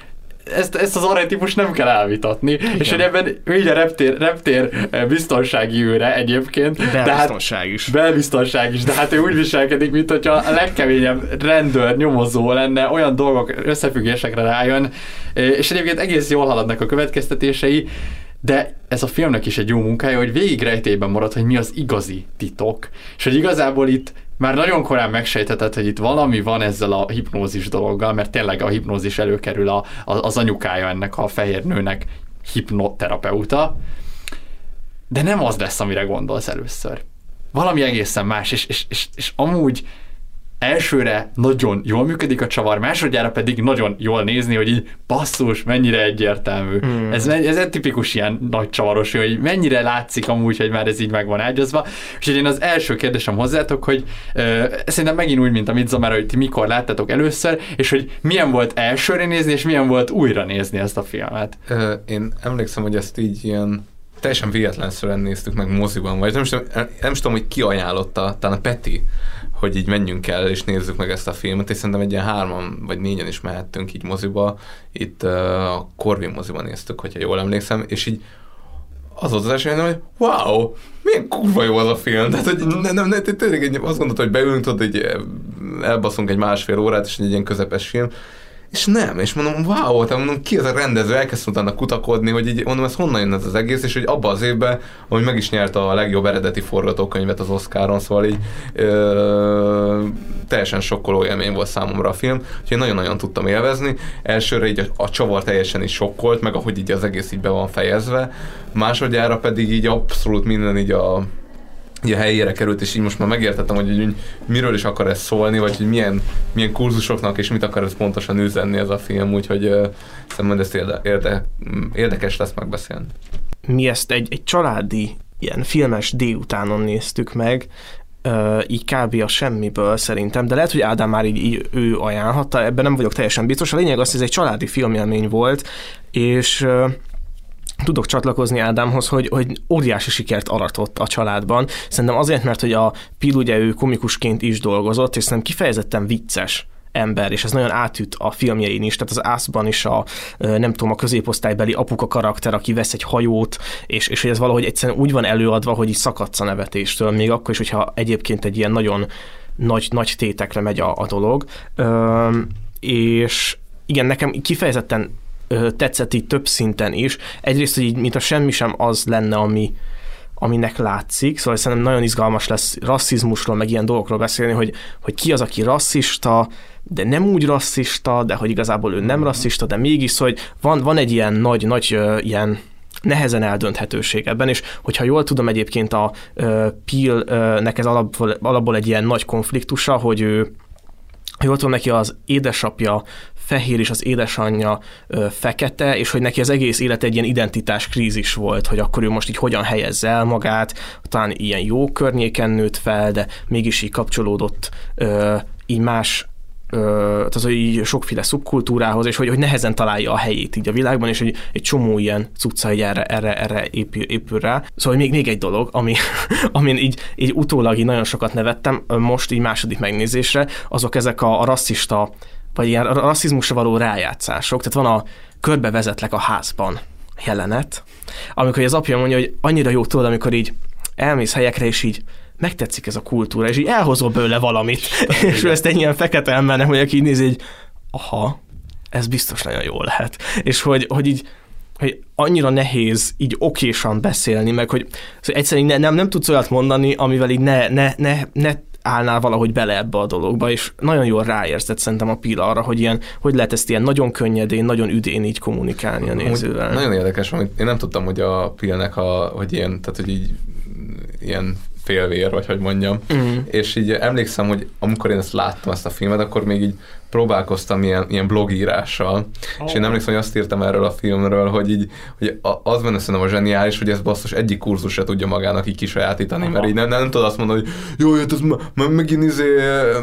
ezt, ezt az archetípus nem kell elvitatni, Igen. és hogy ebben így a reptér, reptér eh, biztonsági őre egyébként. Belbiztonság is. Belbiztonság is, de hát ő úgy viselkedik, mint hogyha a legkeményebb rendőr, nyomozó lenne, olyan dolgok, összefüggésekre rájön, eh, és egyébként egész jól haladnak a következtetései, de ez a filmnek is egy jó munkája, hogy végig rejtében marad, hogy mi az igazi titok, és hogy igazából itt már nagyon korán megsejtetett, hogy itt valami van ezzel a hipnózis dologgal, mert tényleg a hipnózis előkerül a, a, az anyukája ennek a fehér nőnek hipnoterapeuta, de nem az lesz, amire gondolsz először. Valami egészen más, és, és, és, és amúgy elsőre nagyon jól működik a csavar, másodjára pedig nagyon jól nézni, hogy így basszus, mennyire egyértelmű. Hmm. Ez, ez egy tipikus ilyen nagy csavaros, hogy mennyire látszik amúgy, hogy már ez így meg van ágyazva. És én az első kérdésem hozzátok, hogy ö, szerintem megint úgy, mint a Midsommar, hogy ti mikor láttatok először, és hogy milyen volt elsőre nézni, és milyen volt újra nézni ezt a filmet. Ö, Én emlékszem, hogy ezt így ilyen teljesen véletlenszerűen néztük meg moziban, vagy nem, tudom- nem is tudom, hogy ki ajánlotta, talán a Peti, hogy így menjünk el és nézzük meg ezt a filmet, és szerintem egy ilyen hárman vagy négyen is mehettünk így moziba, itt ö, a Corvin moziban néztük, hogyha jól emlékszem, és így az volt az első, hogy wow, milyen kurva jó az a film. Tehát, hogy nem, nem, nem tényleg azt gondolta, hogy beülünk, tudod, hogy elbaszunk egy másfél órát, és egy ilyen közepes film, és nem, és mondom, wow, tehát mondom, ki az a rendező, elkezdtem utána kutakodni, hogy így mondom, ez honnan jön ez az egész, és hogy abban az évben, hogy meg is nyerte a legjobb eredeti forgatókönyvet az Oscaron, szóval így ö, teljesen sokkoló élmény volt számomra a film, úgyhogy nagyon-nagyon tudtam élvezni. Elsőre így a, a csavar teljesen is sokkolt, meg ahogy így az egész így be van fejezve, másodjára pedig így abszolút minden így a így a helyére került, és így most már megértettem, hogy így miről is akar ez szólni, vagy hogy milyen, milyen kurzusoknak és mit akar ez pontosan üzenni ez a film, úgyhogy uh, szerintem ezt érde, érde, érdekes lesz megbeszélni. mi ezt egy, egy családi ilyen filmes délutánon néztük meg, ö, így kb. a semmiből szerintem, de lehet, hogy Ádám már így, így ő ajánlhatta, ebben nem vagyok teljesen biztos. A lényeg az, hogy ez egy családi filmélmény volt, és ö, tudok csatlakozni Ádámhoz, hogy, hogy óriási sikert aratott a családban. Szerintem azért, mert hogy a Pil ugye ő komikusként is dolgozott, és szerintem kifejezetten vicces ember, és ez nagyon átüt a filmjein is, tehát az Ászban is a, nem tudom, a középosztálybeli apuka karakter, aki vesz egy hajót, és, és hogy ez valahogy egyszerűen úgy van előadva, hogy így szakadsz a nevetéstől, még akkor is, hogyha egyébként egy ilyen nagyon nagy, nagy tétekre megy a, a dolog. Ö, és igen, nekem kifejezetten tetszett így több szinten is. Egyrészt, hogy így, mint a semmi sem az lenne, ami, aminek látszik, szóval szerintem nagyon izgalmas lesz rasszizmusról, meg ilyen dolgokról beszélni, hogy, hogy ki az, aki rasszista, de nem úgy rasszista, de hogy igazából ő nem rasszista, de mégis, hogy van, van egy ilyen nagy, nagy ilyen nehezen eldönthetőség ebben, és hogyha jól tudom egyébként a uh, Peel-nek ez alapból, alapból egy ilyen nagy konfliktusa, hogy ő jól tudom, neki az édesapja fehér és az édesanyja fekete, és hogy neki az egész élet egy ilyen identitás krízis volt, hogy akkor ő most így hogyan helyezze el magát, talán ilyen jó környéken nőtt fel, de mégis így kapcsolódott így más tehát hogy így sokféle szubkultúrához, és hogy, hogy nehezen találja a helyét így a világban, és hogy egy csomó ilyen cucca így erre, erre, erre épül, épül rá. Szóval még, még egy dolog, ami, amin így, így utólag így nagyon sokat nevettem, most így második megnézésre, azok ezek a, a rasszista, vagy ilyen rasszizmusra való rájátszások. Tehát van a körbevezetlek a házban jelenet, amikor az apja mondja, hogy annyira jó tudod, amikor így elmész helyekre, és így megtetszik ez a kultúra, és így elhozol belőle valamit, és ő ezt egy ilyen fekete embernek, hogy aki így nézi, így aha, ez biztos nagyon jó lehet. És hogy, hogy így hogy annyira nehéz így okésan beszélni, meg hogy szóval egyszerűen ne, nem, nem tudsz olyat mondani, amivel így ne, ne, ne, ne állnál valahogy bele ebbe a dologba, és nagyon jól ráérzett szerintem a Pila arra, hogy ilyen, hogy lehet ezt ilyen nagyon könnyedén, nagyon üdén így kommunikálni a nézővel. Amúgy Nagyon érdekes, amit én nem tudtam, hogy a Pilnek a, hogy ilyen, tehát hogy így ilyen félvér, vagy hogy mondjam. Mhm. És így emlékszem, hogy amikor én ezt láttam, ezt a filmet, akkor még így próbálkoztam ilyen, ilyen blogírással, oh. és én emlékszem, hogy azt írtam erről a filmről, hogy így, hogy az benne szerintem a zseniális, hogy ez basszus egyik kurzus se tudja magának így kisajátítani, mert így nem, nem, nem tudod azt mondani, hogy jó, hát ez ma- megint izé,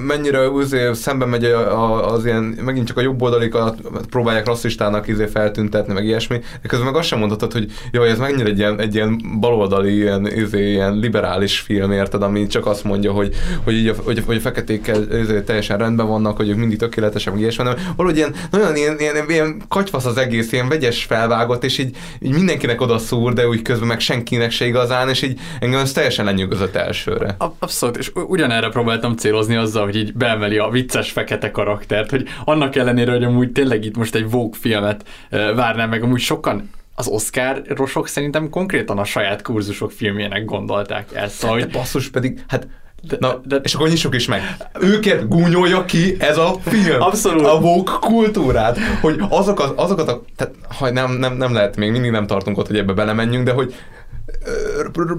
mennyire izé, szembe megy a, a, az ilyen, megint csak a jobb oldalikat próbálják rasszistának izé feltüntetni, meg ilyesmi, de közben meg azt sem mondhatod, hogy jó, ez mennyire egy ilyen, egy ilyen baloldali, ilyen, izé, ilyen liberális film, érted, ami csak azt mondja, hogy, hogy, így a, hogy, hogy a feketékkel izé, teljesen rendben vannak, hogy ők mindig tökéletesek, meg ilyesmi, hanem valahogy ilyen, nagyon ilyen, ilyen, ilyen katyvasz az egész, ilyen vegyes felvágott, és így, így mindenkinek oda szúr, de úgy közben meg senkinek se igazán, és így engem ez teljesen lenyűgözött elsőre. Abszolút, és ugyanerre próbáltam célozni azzal, hogy így beemeli a vicces fekete karaktert, hogy annak ellenére, hogy amúgy tényleg itt most egy Vogue filmet várnám meg, amúgy sokan az Oscar-rosok szerintem konkrétan a saját kurzusok filmjének gondolták ezt. Szóval, De hogy basszus pedig, hát Na, de, és akkor nyissuk is meg. Őket gúnyolja ki ez a film. Abszolút. A woke kultúrát. Hogy azokat, azokat a... Tehát, ha nem, nem, nem lehet, még mindig nem tartunk ott, hogy ebbe belemenjünk, de hogy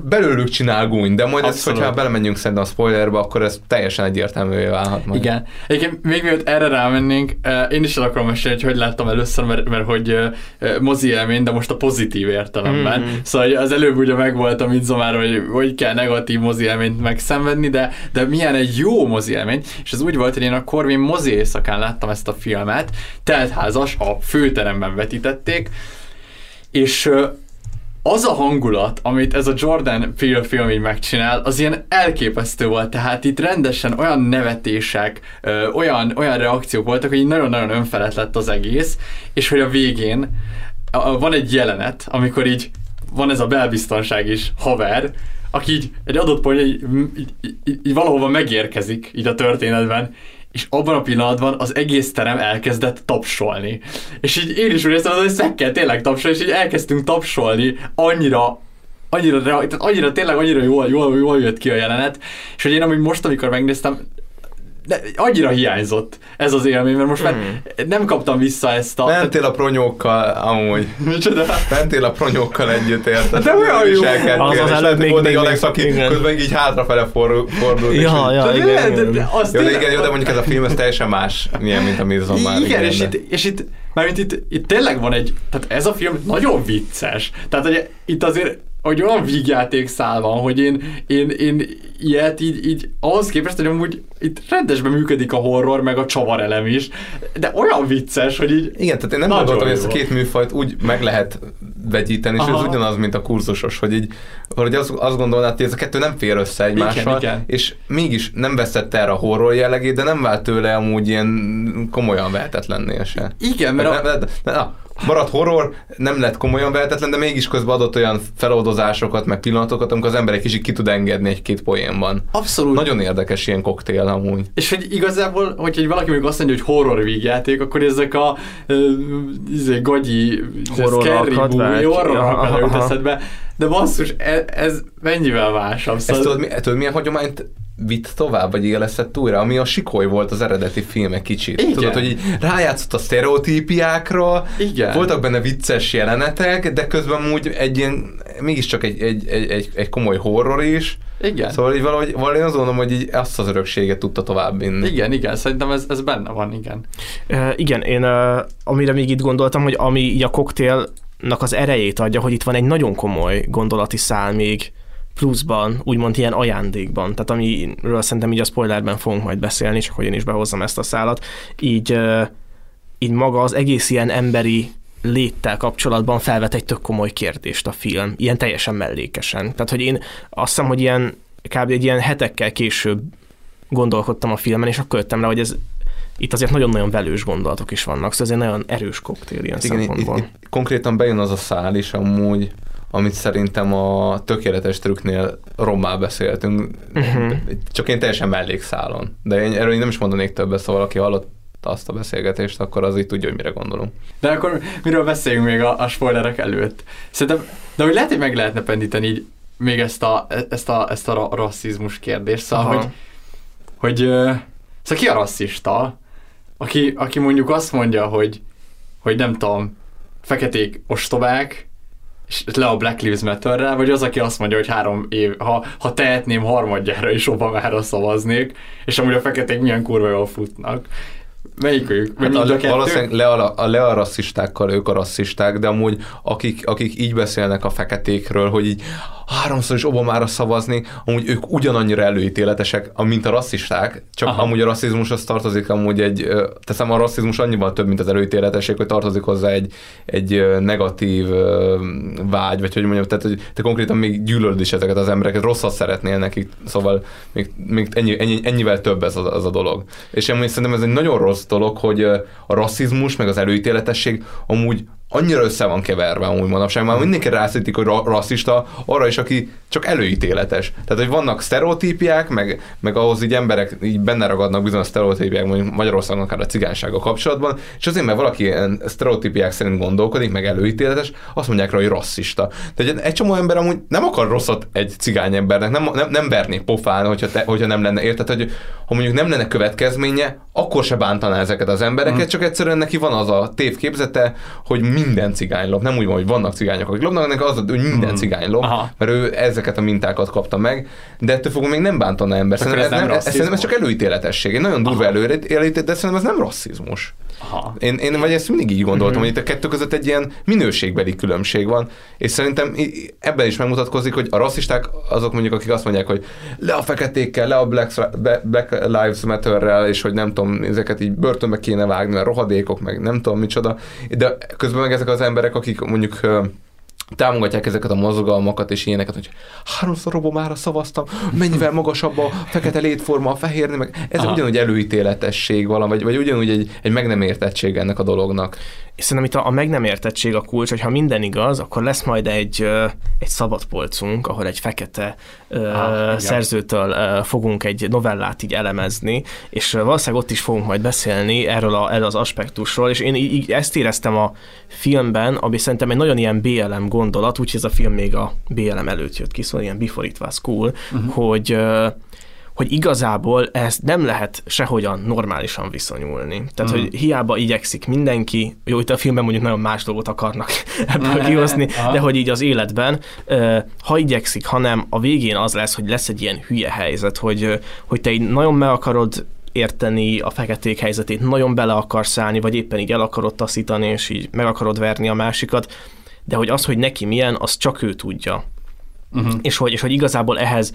belőlük csinál gúny, de majd Abszolút. hogyha belemenjünk szerintem a spoilerbe, akkor ez teljesen egyértelművé válhat majd. Igen. Egyébként még mielőtt erre rámennénk, eh, én is el akarom mesélni, hogy hogy láttam először, mert, mert hogy eh, eh, mozi élmény, de most a pozitív értelemben. Mhm. Szóval az előbb ugye megvolt a Midsommar, hogy hogy kell negatív mozi élményt megszenvedni, de, de milyen egy jó mozi élmény, és ez úgy volt, hogy én a Corvin mozi éjszakán láttam ezt a filmet, teltházas, a főteremben vetítették, és az a hangulat, amit ez a Jordan Peele film így megcsinál, az ilyen elképesztő volt, tehát itt rendesen olyan nevetések, ö, olyan, olyan reakciók voltak, hogy nagyon-nagyon önfelett lett az egész, és hogy a végén a, a, van egy jelenet, amikor így van ez a belbiztonság is haver, aki így egy adott pontja így, így, így, így valahova megérkezik így a történetben, és abban a pillanatban az egész terem elkezdett tapsolni. És így én is úgy éreztem, hogy meg kell tényleg tapsolni, és így elkezdtünk tapsolni annyira annyira, annyira tényleg annyira jól, jól, jól jött ki a jelenet, és hogy én amúgy most, amikor megnéztem, de annyira hiányzott ez az élmény, mert most már nem kaptam vissza ezt a... Mentél a pronyókkal, amúgy. Micsoda? Mentél a pronyókkal együtt, érted? De olyan jó. Az az és előbb még- volt egy Alex, aki igen. közben így hátrafele for- fordult. Ja, ja, De igen, de- de- igen. de az Jó, igen, jó, de mondjuk ez a film, ez teljesen más, milyen, mint a Midsommar. Igen, és itt, és itt, mármint itt, itt tényleg van egy, tehát ez a film nagyon vicces. Tehát, hogy itt azért hogy olyan vígjáték szál van, hogy én, én, én ilyet így, így ahhoz képest, hogy amúgy itt rendesben működik a horror, meg a csavar elem is, de olyan vicces, hogy így Igen, tehát én nem gondoltam, hogy ezt a két műfajt úgy meg lehet vegyíteni, és Aha. ez ugyanaz, mint a kurzusos, hogy így, hogy azt, azt gondolnád, hogy ez a kettő nem fér össze egymással, igen. és mégis nem veszett erre a horror jellegét, de nem vált tőle amúgy ilyen komolyan vehetetlennél se. Igen, mert a- ne- ne- na, maradt horror, nem lett komolyan vehetetlen, de mégis közben adott olyan feloldozásokat, meg pillanatokat, amikor az ember egy kicsit ki tud engedni egy-két poénban. Abszolút. Nagyon érdekes ilyen koktél amúgy. És hogy igazából, hogy egy valaki még azt mondja, hogy horror vígjáték, akkor ezek a izé, gagyi, Horror horror jut eszedbe, de basszus, ez, ez mennyivel másabb. Ezt Szóval, tudod, mi, tudod, milyen hagyományt vitt tovább, vagy élesztett újra, ami a sikoly volt az eredeti filmek kicsit. Igen. Tudod, hogy így rájátszott a sztereotípiákra, Igen. voltak benne vicces jelenetek, de közben úgy egy ilyen, mégiscsak egy, egy, egy, egy, egy komoly horror is. Igen. Szóval így valahogy, valahogy én azt gondolom, hogy így azt az örökséget tudta tovább vinni. igen, igen, szerintem ez, ez benne van, igen. Uh, igen, én uh, amire még itt gondoltam, hogy ami így a koktélnak az erejét adja, hogy itt van egy nagyon komoly gondolati szál még pluszban, úgymond ilyen ajándékban, tehát amiről szerintem így a spoilerben fogunk majd beszélni, csak hogy én is behozzam ezt a szálat, így, így maga az egész ilyen emberi léttel kapcsolatban felvet egy tök komoly kérdést a film, ilyen teljesen mellékesen. Tehát, hogy én azt hiszem, hogy ilyen kb. egy ilyen hetekkel később gondolkodtam a filmen, és akkor jöttem rá, hogy ez itt azért nagyon-nagyon velős gondolatok is vannak, szóval ez egy nagyon erős koktél ilyen Igen, szempontból. itt, itt konkrétan bejön az a szál is amúgy, amit szerintem a tökéletes trükknél rommá beszéltünk, Mhm. csak én teljesen mellékszálon. De én, erről én nem is mondanék többet, szóval aki hallott azt a beszélgetést, akkor az így tudja, hogy mire gondolunk. De akkor miről beszéljünk még a, a spoilerek előtt? Szerintem, de hogy lehet, hogy meg lehetne pendíteni így még ezt a, ezt a, ezt a ra- rasszizmus kérdést, szóval, Aha. hogy hogy szóval ki a rasszista, aki, aki mondjuk azt mondja, hogy, hogy nem tudom, feketék ostobák, le a Black Lives Matter-rel, vagy az, aki azt mondja, hogy három év, ha, ha tehetném harmadjára is Obamára szavaznék, és amúgy a feketék milyen kurva jól futnak. Melyikük? Hát a, Mind kettő? valószínűleg le a, a, le a rasszistákkal ők a rasszisták, de amúgy akik, akik így beszélnek a feketékről, hogy így háromszor is Obamára szavazni, amúgy ők ugyanannyira előítéletesek, mint a rasszisták, csak Aha. amúgy a rasszizmushoz tartozik amúgy egy, teszem a rasszizmus annyiban több, mint az előítéletesség, hogy tartozik hozzá egy, egy negatív vágy, vagy hogy mondjam, tehát hogy te konkrétan még gyűlölöd is ezeket az embereket, rosszat szeretnél nekik, szóval még, még ennyi, ennyi, ennyivel több ez a, az a dolog. És amúgy szerintem ez egy nagyon rossz dolog, hogy a rasszizmus, meg az előítéletesség amúgy annyira össze van keverve amúgy manapság, már mindenki rászítik, hogy ra- rasszista, arra is, aki csak előítéletes. Tehát, hogy vannak sztereotípiák, meg, meg ahhoz így emberek így benne ragadnak bizonyos sztereotípiák, mondjuk Magyarországon akár a cigánysággal kapcsolatban, és azért, mert valaki ilyen sztereotípiák szerint gondolkodik, meg előítéletes, azt mondják rá, hogy rasszista. Tehát egy, egy csomó ember amúgy nem akar rosszat egy cigány embernek, nem, nem, nem vernék pofán, hogyha, te, hogyha nem lenne érted, hogy ha mondjuk nem lenne következménye, akkor se bántaná ezeket az embereket, mm. csak egyszerűen neki van az a tévképzete, hogy minden cigány lop. Nem úgy van, hogy vannak cigányok, akik lopnak, neki az, hogy minden Mm. cigány lop, Aha. mert ő ezeket a mintákat kapta meg, de ettől fogva még nem bántaná ember. Szerintem ez nem nem, ez, szerintem ez csak előítéletesség. Egy nagyon durva előítélet, de szerintem ez nem rasszizmus. Aha. Én, én vagy ezt mindig így gondoltam, Mhm. hogy itt a kettő között egy ilyen minőségbeli különbség van, és szerintem ebben is megmutatkozik, hogy a rasszisták azok mondjuk, akik azt mondják, hogy le a feketékkel, le a Black, Black Lives Matter-rel, és hogy nem tudom, ezeket így börtönbe kéne vágni, mert rohadékok, meg nem tudom micsoda, de közben meg ezek az emberek, akik mondjuk támogatják ezeket a mozgalmakat és ilyeneket, hogy háromszor Obamára szavaztam, mennyivel magasabb a fekete létforma, a fehérni, meg ez Aha. ugyanúgy előítéletesség valami, vagy, vagy ugyanúgy egy, egy meg nem értettség ennek a dolognak. És szerintem itt a, a meg nem értettség a kulcs, hogy ha minden igaz, akkor lesz majd egy, egy szabad polcunk, ahol egy fekete Ah, igen. szerzőtől fogunk egy novellát így elemezni, és valószínűleg ott is fogunk majd beszélni erről, a, erről az aspektusról, és én így, így ezt éreztem a filmben, ami szerintem egy nagyon ilyen BLM gondolat, úgyhogy ez a film még a BLM előtt jött ki, szóval ilyen Before It Was Cool, uh-huh. hogy hogy igazából ez nem lehet sehogyan normálisan viszonyulni. Tehát, Mhm. hogy hiába igyekszik mindenki, jó, itt a filmben mondjuk nagyon más dolgot akarnak ebből kihozni, de hogy így az életben, ha igyekszik, hanem a végén az lesz, hogy lesz egy ilyen hülye helyzet, hogy, hogy te így nagyon meg akarod érteni a feketék helyzetét, nagyon bele akarsz állni, vagy éppen így el akarod taszítani, és így meg akarod verni a másikat, de hogy az, hogy neki milyen, az csak ő tudja. Uh-huh. És, hogy, és hogy igazából ehhez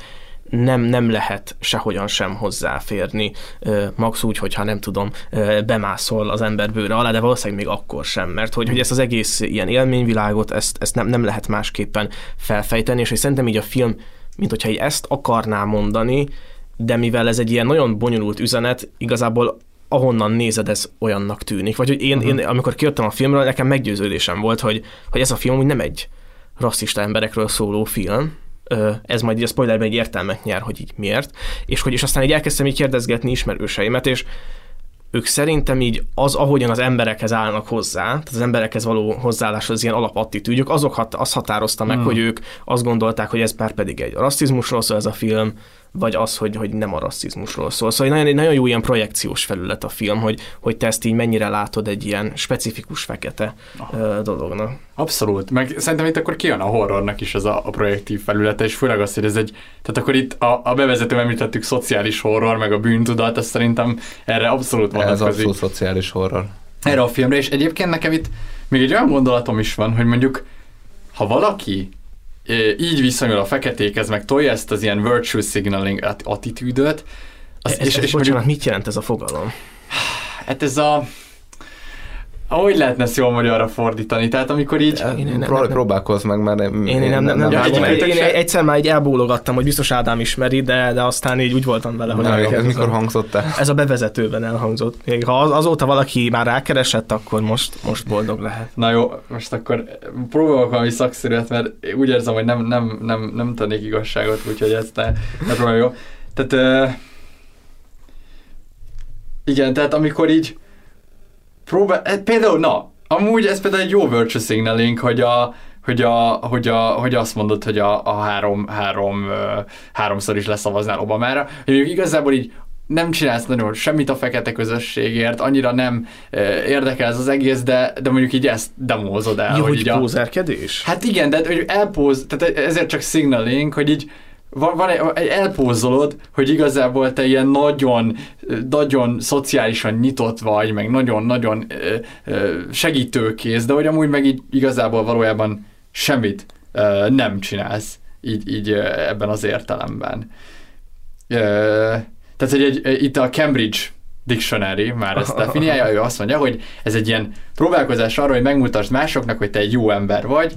nem, nem lehet sehogyan sem hozzáférni, max úgy, hogyha nem tudom, bemászol az ember bőre alá, de valószínűleg még akkor sem, mert hogy, hogy ezt az egész ilyen élményvilágot, ezt, ezt nem, nem lehet másképpen felfejteni, és hogy szerintem így a film, mint hogyha így ezt akarná mondani, de mivel ez egy ilyen nagyon bonyolult üzenet, igazából ahonnan nézed, ez olyannak tűnik. Vagy hogy én, uh-huh. én amikor kijöttem a filmről, nekem meggyőződésem volt, hogy, hogy ez a film úgy nem egy rasszista emberekről szóló film, ez majd így a spoilerben egy értelmet nyer, hogy így miért, és hogy és aztán így elkezdtem így kérdezgetni ismerőseimet, és ők szerintem így az, ahogyan az emberekhez állnak hozzá, tehát az emberekhez való hozzáállás az ilyen alapattitűdjük, azok hat, azt határozta meg, Hmm. hogy ők azt gondolták, hogy ez már pedig egy rasszizmusról szól ez a film, vagy az, hogy, hogy nem a rasszizmusról szól. Szóval egy nagyon, egy nagyon jó ilyen projekciós felület a film, hogy, hogy te ezt így mennyire látod egy ilyen specifikus fekete ö, dolognak. Abszolút, meg szerintem itt akkor kijön a horrornak is ez a, a projektív felülete, és főleg azt, hogy ez egy, tehát akkor itt a, a bevezetőben említettük szociális horror, meg a bűntudat, ez szerintem erre abszolút Ez vonatkozik. abszolút szociális horror. erre a filmre, és egyébként nekem itt még egy olyan gondolatom is van, hogy mondjuk, ha valaki így viszonyul a feketékhez, meg tolja ezt az ilyen virtue signaling at- attitűdöt, az, Ez, és, ez, bocsánat, mit jelent ez a fogalom? hát ez a hogy lehetne ezt jól magyarra fordítani? Tehát amikor így... Én- én- Pró- próbálkozz meg, mert Én, én nem, nem, nem, nem, egyébként én, én se- egyszer már így elbólogattam, hogy biztos Ádám ismeri, de, de aztán így úgy voltam vele, hogy Na, ez, ez mikor hangzott el? ez a bevezetőben elhangzott. Ha az, azóta valaki már rákeresett, akkor most, most boldog lehet. Na jó, most akkor próbálok valami szakszerűet, mert úgy érzem, hogy nem, nem, nem, nem tennék igazságot, úgyhogy ezt ne, ne jó. Tehát uh, igen, tehát amikor így próbál, eh, például, na, amúgy ez például egy jó virtue signaling, hogy a, hogy, a, hogy, a, hogy azt mondod, hogy a, a három, három, háromszor is leszavaznál Obamára, hogy igazából így nem csinálsz nagyon semmit a fekete közösségért, annyira nem érdekel ez az egész, de, de mondjuk így ezt demózod el. Jó, hogy a, pózerkedés? Hát igen, de hogy elpóz, tehát ezért csak signaling, hogy így van, van egy, elpózolod, hogy igazából te ilyen nagyon, nagyon szociálisan nyitott vagy, meg nagyon-nagyon segítőkész, de hogy amúgy meg így igazából valójában semmit nem csinálsz így, így ebben az értelemben. Tehát, hogy egy, itt a Cambridge Dictionary már ezt definiálja, ő azt mondja, hogy ez egy ilyen próbálkozás arra, hogy megmutasd másoknak, hogy te egy jó ember vagy,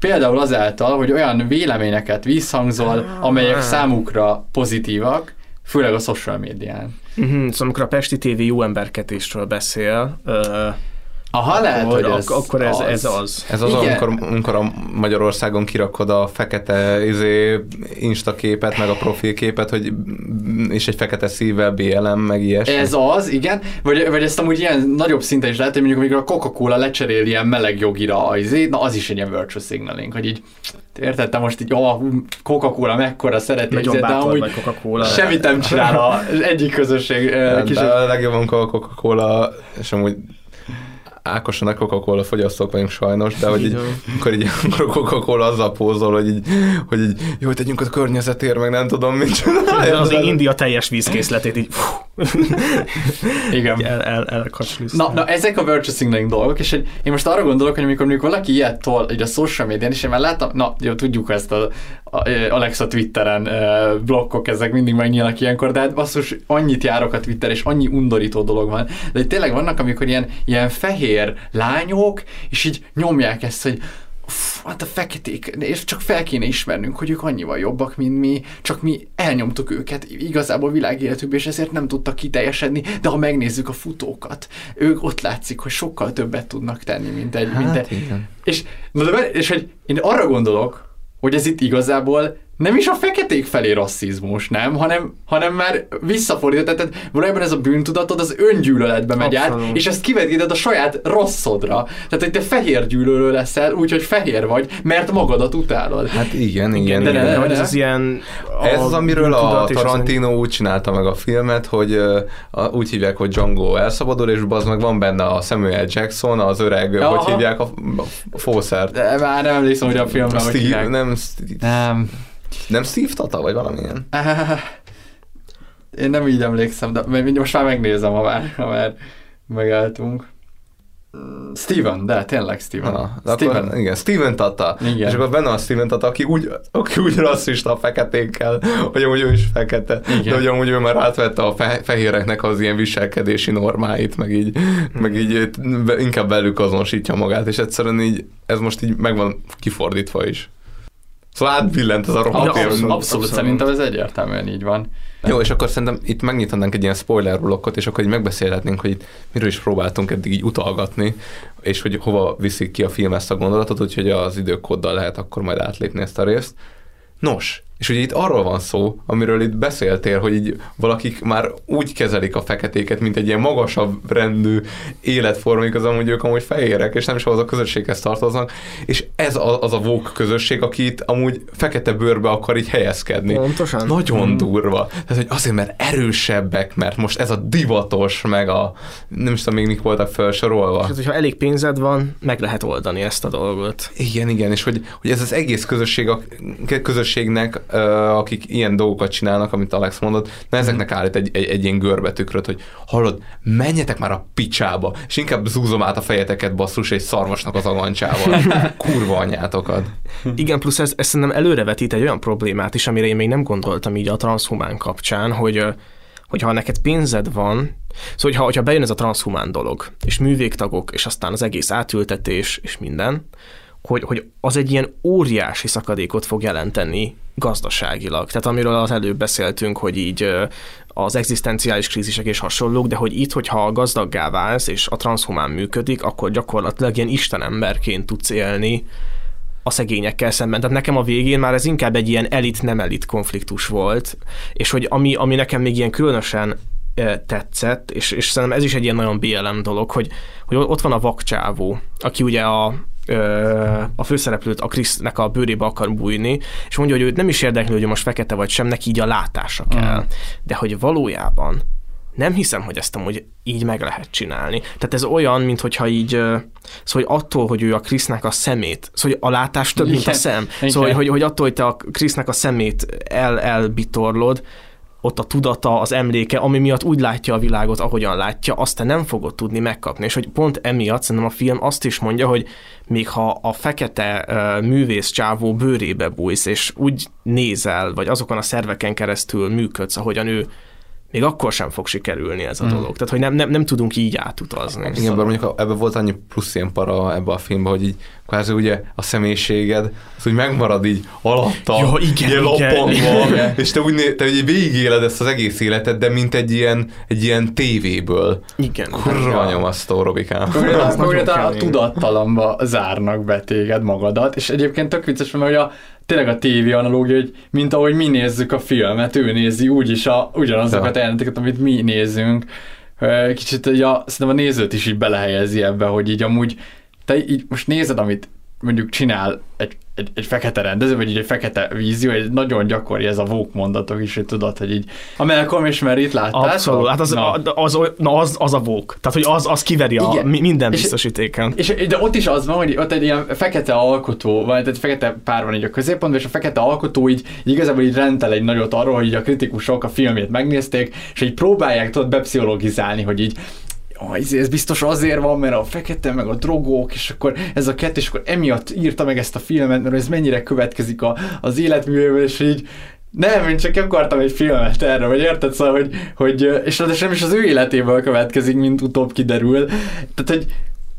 Például azáltal, hogy olyan véleményeket visszhangzol, amelyek számukra pozitívak, főleg a social médián. Uh-huh, szóval amikor a Pesti TV jó emberketésről beszél, uh, Aha, lehet, akkor, hogy ez akkor ez az. Ez az, ez az amikor, amikor a Magyarországon kirakod a fekete izé, Insta képet, meg a profilképet, hogy és egy fekete szívvel BLM, meg ilyesmi. Ez az, igen. Vagy, vagy ezt amúgy ilyen nagyobb szinten is lehet, hogy mondjuk amikor a Coca-Cola lecserél ilyen meleg jogira a izé, na az is egy ilyen virtual signaling, hogy így érted, te most így, ó, Coca-Cola mekkora szereti, izé, de bátor amúgy Coca-Cola. semmit nem csinál az egyik közösség. Nem, kis... de a legjobb, amikor a Coca-Cola, és amúgy Ákosan a Coca-Cola fogyasztók vagyunk sajnos, de hogy így, akkor így akkor a Coca-Cola azzal pózol, hogy így, hogy így jó, tegyünk a környezetért, meg nem tudom, mit csinálja. De az India teljes vízkészletét így Igen. el, el, el na, na, ezek a virtual signaling dolgok, és egy, én most arra gondolok, hogy amikor mondjuk valaki ilyet tol így a social médián, és én már láttam, na, jó, tudjuk ezt a, a Alexa Twitteren uh, blokkok, ezek mindig megnyílnak ilyenkor, de hát basszus, annyit járok a Twitter, és annyi undorító dolog van. De tényleg vannak, amikor ilyen, ilyen fehér lányok, és így nyomják ezt, hogy hát a feketék, és csak fel kéne ismernünk, hogy ők annyival jobbak, mint mi, csak mi elnyomtuk őket igazából világéletükbe, és ezért nem tudtak kiteljesedni, de ha megnézzük a futókat, ők ott látszik, hogy sokkal többet tudnak tenni, mint egy... Hát, mint egy és, na de, és hogy én arra gondolok, hogy ez itt igazából nem is a feketék felé rasszizmus, nem? Hanem, hanem már visszafordított. Tehát valójában ez a bűntudatod az öngyűlöletbe megy Abszolút. át, és ezt kivetíted a saját rosszodra. Tehát, hogy te fehér gyűlölő leszel, úgyhogy fehér vagy, mert magadat utálod. Hát igen, igen. de ne, igen. ne, Hogy ne. ez az ilyen... Ez az, amiről a Tarantino úgy csinálta meg a filmet, hogy a, úgy hívják, hogy Django elszabadul, és az meg van benne a Samuel Jackson, az öreg, Aha. hogy hívják a, a fószert. De már nem emlékszem, hogy a filmben hogy Steve, hívják. nem, Steve, Nem. Nem Steve Tata, vagy valamilyen? Én nem így emlékszem, de most már megnézem, ha már, ha már megálltunk. Steven, de tényleg Steven. Na, Steven. Akkor, igen, Steven Tata. Igen. És akkor benne van Steven Tata, aki úgy, aki úgy rasszista a feketékkel, hogy amúgy ő is fekete, Igen. de hogy amúgy ő már átvette a fe- fehéreknek az ilyen viselkedési normáit, meg így, meg így inkább velük azonosítja magát, és egyszerűen így, ez most így meg van kifordítva is. Szóval átbillent ez a rohadt Abszolút, film. abszolút, abszolút, szerintem ez egyértelműen így van. Jó, és akkor szerintem itt megnyitanánk egy ilyen spoiler blokkot, és akkor így megbeszélhetnénk, hogy itt miről is próbáltunk eddig így utalgatni, és hogy hova viszik ki a film ezt a gondolatot, úgyhogy az időkóddal lehet akkor majd átlépni ezt a részt. Nos, és ugye itt arról van szó, amiről itt beszéltél, hogy így valakik már úgy kezelik a feketéket, mint egy ilyen magasabb rendű életforma, igaz, amúgy ők amúgy fehérek, és nem is ahhoz a közösséghez tartoznak, és ez a, az a vók közösség, aki itt amúgy fekete bőrbe akar így helyezkedni. Pontosan. Nagyon Mhm. durva. Tehát, hogy azért, mert erősebbek, mert most ez a divatos, meg a nem is tudom még mik voltak felsorolva. Hát, hogyha elég pénzed van, meg lehet oldani ezt a dolgot. Igen, igen, és hogy, hogy ez az egész közösség, a, közösségnek, akik ilyen dolgokat csinálnak, amit Alex mondott, na ezeknek állít egy, egy, egy ilyen görbetükröt, hogy hallod, menjetek már a picsába, és inkább zúzom át a fejeteket basszus egy szarvasnak az agancsával. Kurva anyátokat. Igen, plusz ez, ez szerintem előrevetít egy olyan problémát is, amire én még nem gondoltam így a transhumán kapcsán, hogy ö, hogyha neked pénzed van, szóval hogyha, hogyha bejön ez a transhumán dolog, és művégtagok, és aztán az egész átültetés, és minden, hogy, hogy az egy ilyen óriási szakadékot fog jelenteni gazdaságilag. Tehát amiről az előbb beszéltünk, hogy így az egzisztenciális krízisek és hasonlók, de hogy itt, hogyha gazdaggá válsz, és a transhumán működik, akkor gyakorlatilag ilyen istenemberként tudsz élni a szegényekkel szemben. Tehát nekem a végén már ez inkább egy ilyen elit-nem elit konfliktus volt, és hogy ami, ami nekem még ilyen különösen tetszett, és, és szerintem ez is egy ilyen nagyon BLM dolog, hogy, hogy ott van a vakcsávó, aki ugye a a főszereplőt a Krisznek a bőrébe akar bújni, és mondja, hogy őt nem is érdekli, hogy most fekete vagy sem, neki így a látása kell. Mm. De hogy valójában nem hiszem, hogy ezt amúgy így meg lehet csinálni. Tehát ez olyan, mintha így, szóval hogy attól, hogy ő a Krisznek a szemét, szóval hogy a látás több, mint a szem. Szóval, hogy, hogy attól, hogy te a Krisznek a szemét el, elbitorlod, ott a tudata, az emléke, ami miatt úgy látja a világot, ahogyan látja, azt te nem fogod tudni megkapni. És hogy pont emiatt szerintem a film azt is mondja, hogy még ha a fekete uh, művész csávó bőrébe bújsz, és úgy nézel, vagy azokon a szerveken keresztül működsz, ahogyan ő még akkor sem fog sikerülni ez a hmm. dolog. Tehát, hogy nem, nem, nem tudunk így átutazni. Igen, bár mondjuk ebben volt annyi plusz ilyen para ebbe a filmben, hogy így kvázi ugye a személyiséged, az úgy megmarad így alatta, ja, igen, ilyen loppantva, igen. és te úgy, te úgy végigéled ezt az egész életed, de mint egy ilyen, egy ilyen tévéből. Igen. Kurva nyomasztó, Robikám. Konkrétan a tudattalamba zárnak be téged magadat, és egyébként tök vicces, mert hogy a tényleg a tévé analógia, hogy mint ahogy mi nézzük a filmet, ő nézi úgyis a, ugyanazokat a jelenteket, amit mi nézünk. Kicsit a, szerintem a nézőt is így belehelyezi ebbe, hogy így amúgy te így most nézed, amit mondjuk csinál egy egy, egy fekete rendező, vagy egy fekete vízió, egy nagyon gyakori ez a vók mondatok is, hogy tudod, hogy így a Malcolm és Merit láttál? Abszolút, hát az, na. az, na az, az a vók, tehát hogy az, az kiveri a, minden biztosítéken. És, és, de ott is az van, hogy ott egy ilyen fekete alkotó, vagy egy fekete pár van így a középpontban, és a fekete alkotó így, így igazából így rendel egy nagyot arról, hogy a kritikusok a filmét megnézték, és így próbálják tudod bepszichologizálni, hogy így oh, ez biztos azért van, mert a fekete, meg a drogok, és akkor ez a kettő, és akkor emiatt írta meg ezt a filmet, mert ez mennyire következik a, az életművéből, és így nem, én csak akartam egy filmet erre, vagy érted? Szóval, hogy, hogy és az nem is az ő életéből következik, mint utóbb kiderül. Tehát, hogy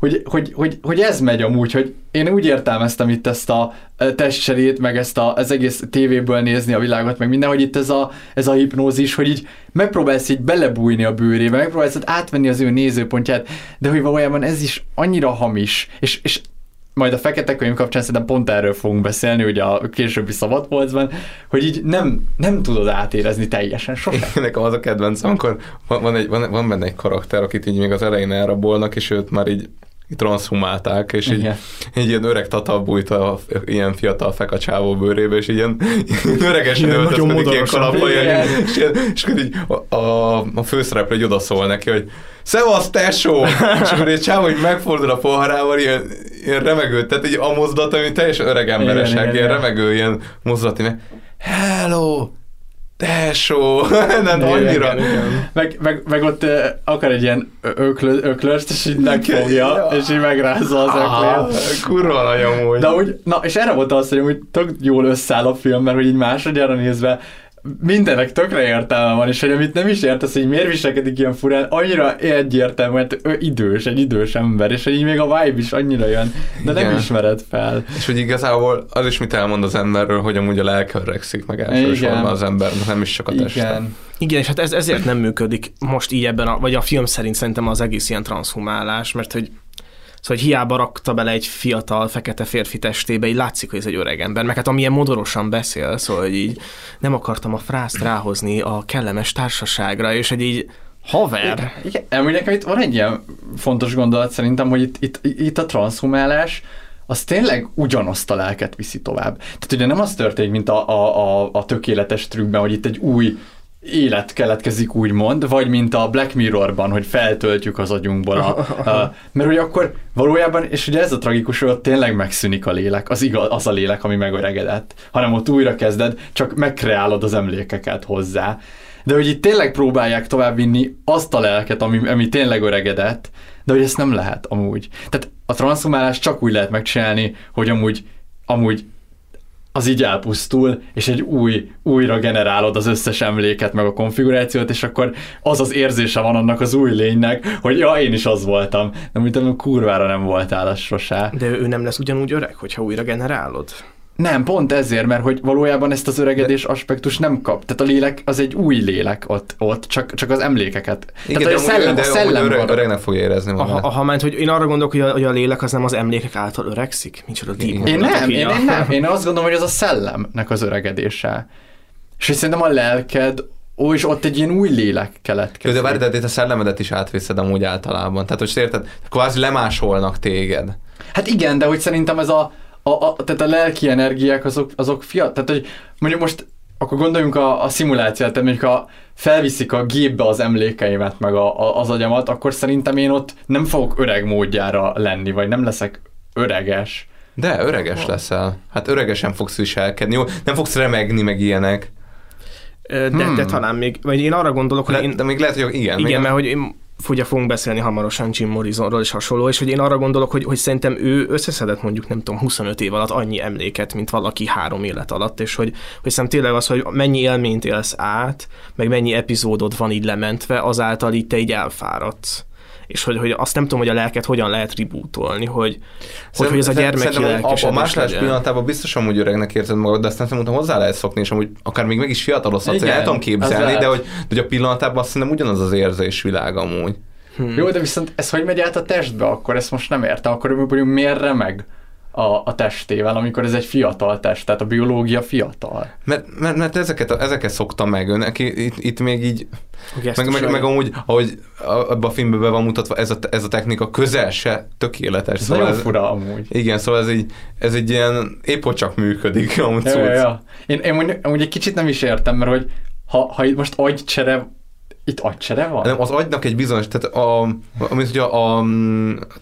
hogy, hogy, hogy, hogy ez megy amúgy, hogy én úgy értelmeztem itt ezt a testcserét, meg ezt a, az egész tévéből nézni a világot, meg minden, hogy itt ez a, ez a hipnózis, hogy így megpróbálsz így belebújni a bőrébe, megpróbálsz átvenni az ő nézőpontját, de hogy valójában ez is annyira hamis, és, és majd a fekete könyv kapcsán szerintem pont erről fogunk beszélni, ugye a későbbi szabadpolcban, hogy így nem, nem tudod átérezni teljesen sosem. Nekem az a kedvencem, amikor van, van, egy, van, van benne egy karakter, akit így még az elején elrabolnak, és őt már így transzhumálták, és így, így ilyen öreg tata bújt a ilyen fiatal fekacsávó bőrébe, és ilyen, ilyen öregesen öltözködik ilyen kalapba, és, és, és akkor így a, a, a főszereplő egy odaszól neki, hogy Szevasz, tesó! és akkor egy csávó, hogy megfordul a poharával, ilyen, ilyen remegő, tehát egy a mozdulat, ami teljesen öreg emberesek, ilyen remegő, ilyen mozdulat, Hello! Tesó, nem annyira. Meg, meg, meg ott uh, akar egy ilyen öklö, öklöst, és így megfogja, ja. és így megrázza az öklét. Kurva nagy amúgy. De úgy, na, és erre volt az, hogy úgy tök jól összeáll a film, mert hogy így másodjára nézve mindenek tökre értelme van, és hogy amit nem is értesz, hogy miért viselkedik ilyen furán, annyira egyértelmű, mert ő idős, egy idős ember, és hogy így még a vibe is annyira jön, de Igen. nem ismered fel. És hogy igazából az is mit elmond az emberről, hogy amúgy a lelke öregszik meg elsősorban az ember, nem is csak a teste. Igen. Igen, és hát ez, ezért nem működik most így ebben, a, vagy a film szerint szerintem az egész ilyen transhumálás, mert hogy Szóval, hiába rakta bele egy fiatal, fekete férfi testébe, így látszik, hogy ez egy öreg ember. Meg hát amilyen modorosan beszél, szóval, hogy így nem akartam a frászt ráhozni a kellemes társaságra, és hogy így haver. Igen, igen. nekem itt van egy ilyen fontos gondolat szerintem, hogy itt, itt, itt a transhumálás, az tényleg ugyanazt a lelket viszi tovább. Tehát ugye nem az történik, mint a, a, a, a tökéletes trükkben, hogy itt egy új élet keletkezik úgymond, vagy mint a Black Mirrorban, hogy feltöltjük az agyunkból. A, a, mert hogy akkor valójában, és ugye ez a tragikus, hogy ott tényleg megszűnik a lélek, az, igaz, az a lélek, ami megöregedett, hanem ott újra kezded, csak megkreálod az emlékeket hozzá. De hogy itt tényleg próbálják továbbvinni azt a lelket, ami, ami tényleg öregedett, de hogy ezt nem lehet amúgy. Tehát a transformálást csak úgy lehet megcsinálni, hogy amúgy, amúgy az így elpusztul, és egy új, újra generálod az összes emléket, meg a konfigurációt, és akkor az az érzése van annak az új lénynek, hogy ja, én is az voltam. De mint kurvára nem voltál az sosá. De ő nem lesz ugyanúgy öreg, hogyha újra generálod? Nem, pont ezért, mert hogy valójában ezt az öregedés aspektus nem kap. Tehát a lélek az egy új lélek ott, ott csak, csak az emlékeket. Igen, Tehát de a szellem, de a szellem öreg, öreg nem fogja érezni magát. Aha, aha, ment, hogy én arra gondolok, hogy a, hogy a lélek az nem az emlékek által öregszik? Micsoda Én, én nem, én, én nem. Én azt gondolom, hogy az a szellemnek az öregedése. És hogy szerintem a lelked Ó, és ott egy ilyen új lélek keletkezik. De várj, de a szellemedet is átviszed amúgy általában. Tehát, hogy érted, kvázi lemásolnak téged. Hát igen, de hogy szerintem ez a, a, a tehát a lelki energiák azok, azok fiatal, tehát hogy mondjuk most akkor gondoljunk a, a szimulációt, tehát mondjuk ha felviszik a gépbe az emlékeimet, meg a, a, az agyamat, akkor szerintem én ott nem fogok öreg módjára lenni, vagy nem leszek öreges. De öreges leszel. Hát öregesen fogsz viselkedni. Jó, nem fogsz remegni, meg ilyenek. De, hmm. de talán még, vagy én arra gondolok, hogy Le, én... De még lehet, hogy igen. Igen, mert hogy én ugye fogunk beszélni hamarosan Jim Morrisonról és hasonló, és hogy én arra gondolok, hogy, hogy szerintem ő összeszedett mondjuk nem tudom 25 év alatt annyi emléket, mint valaki három élet alatt, és hogy, hogy szerintem tényleg az, hogy mennyi élményt élsz át, meg mennyi epizódod van így lementve, azáltal így te így elfáradsz és hogy, hogy azt nem tudom, hogy a lelket hogyan lehet rebootolni, hogy, hogy, hogy ez a gyermeki lelkesedés. A, a másolás pillanatában biztos amúgy öregnek érzed magad, de aztán szerintem hozzá lehet szokni, és amúgy akár még meg is fiatalozhatsz, el tudom képzelni, de hogy, de hogy a pillanatában azt szerintem ugyanaz az érzésvilág amúgy. Hmm. Jó, de viszont ez hogy megy át a testbe, akkor ezt most nem érte, akkor mondjuk miért remeg? A, a testével, amikor ez egy fiatal test, tehát a biológia fiatal. Mert, mert, mert ezeket, ezeket szokta meg, önnek itt, itt még így, meg, meg, meg, amúgy, ahogy abban a filmben be van mutatva, ez a, ez a technika közel se tökéletes. Ez szóval nagyon ez, fura amúgy. Igen, szóval ez egy, ez egy ilyen épp hogy csak működik. Amúgy ja, ja, ja. Én, én mondjuk, amúgy egy kicsit nem is értem, mert hogy ha, ha itt most agycsere itt agycsere van? Nem, az agynak egy bizonyos, tehát a, amit hogy a, a,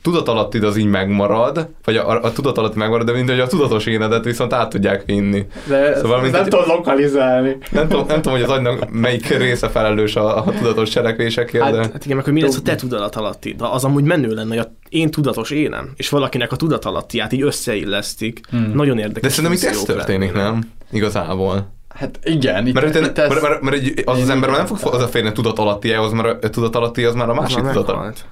tudatalattid az így megmarad, vagy a, a, a tudatalatti megmarad, de mint hogy a tudatos énedet viszont át tudják vinni. De szóval, mint, nem tudod lokalizálni. Nem tudom, nem tudom, hogy az agynak melyik része felelős a, a tudatos cselekvésekért. Hát, de... hát igen, meg hogy mi lesz a te tudatalatti. De az amúgy menő lenne, hogy a én tudatos énem, és valakinek a tudatalattiát így összeillesztik. Hmm. Nagyon érdekes. De szerintem itt ez történik, nem? Igazából. Hát igen. Itt, mert, itt ez... mert, mert, mert, mert az az ember nem fog az a férni tudat alattiához, mert a tudat alatti az már a másik tudat alatt.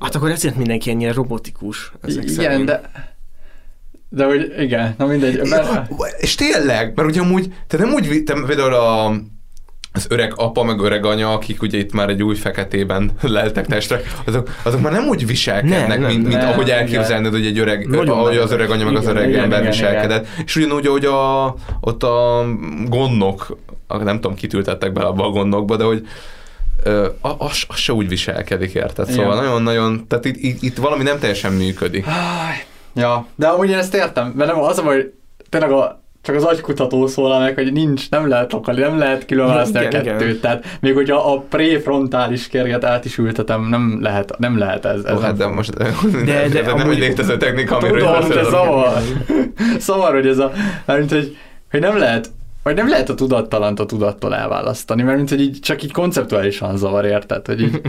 Hát akkor ezért mindenki ennyire robotikus. Ezek igen, szerint. de... De hogy igen, na mindegy. Mert... És tényleg, mert ugye amúgy, te nem úgy, te például a, az öreg apa, meg öreg anya, akik ugye itt már egy új feketében leltek testre, azok, azok már nem úgy viselkednek, nem, nem, mint, mint nem, ahogy elképzelned, hogy egy öreg, Nagyon ahogy az öreg anya, meg az öreg igen, ember igen, viselkedett. Igen. És ugyanúgy, ahogy a, ott a gondnok, nem tudom, kitültettek bele abba a gondokba, de hogy az, az se úgy viselkedik, érted? Szóval nagyon-nagyon, tehát itt, itt, itt valami nem teljesen működik. Ja, de amúgy én ezt értem, mert nem az, hogy tényleg a, csak az agykutató szól meg, hogy nincs, nem lehet lokali, nem lehet különválasztani a kettőt. Igen. Tehát még hogyha a prefrontális kérget át is ültetem, nem lehet, nem lehet ez. ez oh, hát de most de, de, de, nem létező technika, amiről Tudom, de zavar. Szavar, hogy ez a, mint hogy, hogy nem lehet vagy nem lehet a tudattalant a tudattól elválasztani, mert mint hogy így csak így konceptuálisan zavar, érted? Hogy így...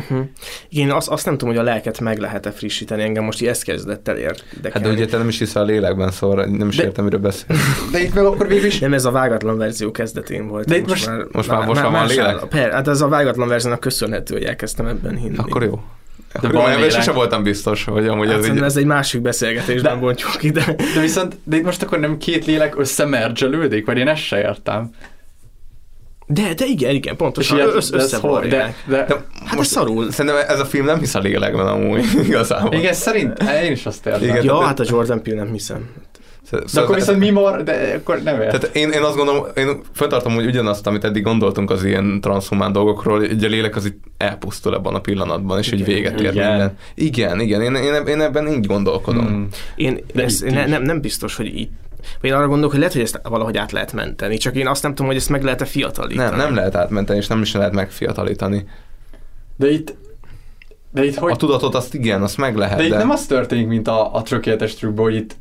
Igen, azt, azt nem tudom, hogy a lelket meg lehet-e frissíteni, engem most így ezt kezdett el érdekelni. Hát de ugye te nem is hiszel a lélekben, szóval nem is de, értem, miről beszél. De itt meg akkor végül is... Nem, ez a vágatlan verzió kezdetén volt. De itt most, most már, most már, most már, már van lélek? Per, hát ez a vágatlan verziónak köszönhető, hogy elkezdtem ebben hinni. Akkor jó. De valami sosem voltam biztos, hogy amúgy hát ez, így... ez egy másik beszélgetésben de, bontjuk ide. De viszont, de itt most akkor nem két lélek összemergelődik, vagy én ezt se értem. De, de igen, igen, pontosan ilyen, össze, össze de, de, de, de, hát most szarul. Szerintem ez a film nem hisz a lélekben amúgy, igazából. Igen, szerint, én is azt értem. Igen, ja, hát a Jordan Peele nem hiszem. Szóval, de akkor viszont mi mar, de akkor nem ért. Tehát én, én azt gondolom, én fenntartom, hogy ugyanazt, amit eddig gondoltunk az ilyen transhumán dolgokról, hogy a lélek az itt elpusztul ebben a pillanatban, és hogy véget ér igen. minden. Igen, igen, én, én, én ebben így gondolkodom. Hmm. Én, ez, ne, nem, nem biztos, hogy így vagy én arra gondolok, hogy lehet, hogy ezt valahogy át lehet menteni, csak én azt nem tudom, hogy ezt meg lehet-e fiatalítani. Nem, nem lehet átmenteni, és nem is lehet megfiatalítani. De itt de itt hogy... A tudatot azt igen, azt meg lehet. De itt de... nem az történik, mint a, a trökéletes trükkből, hogy itt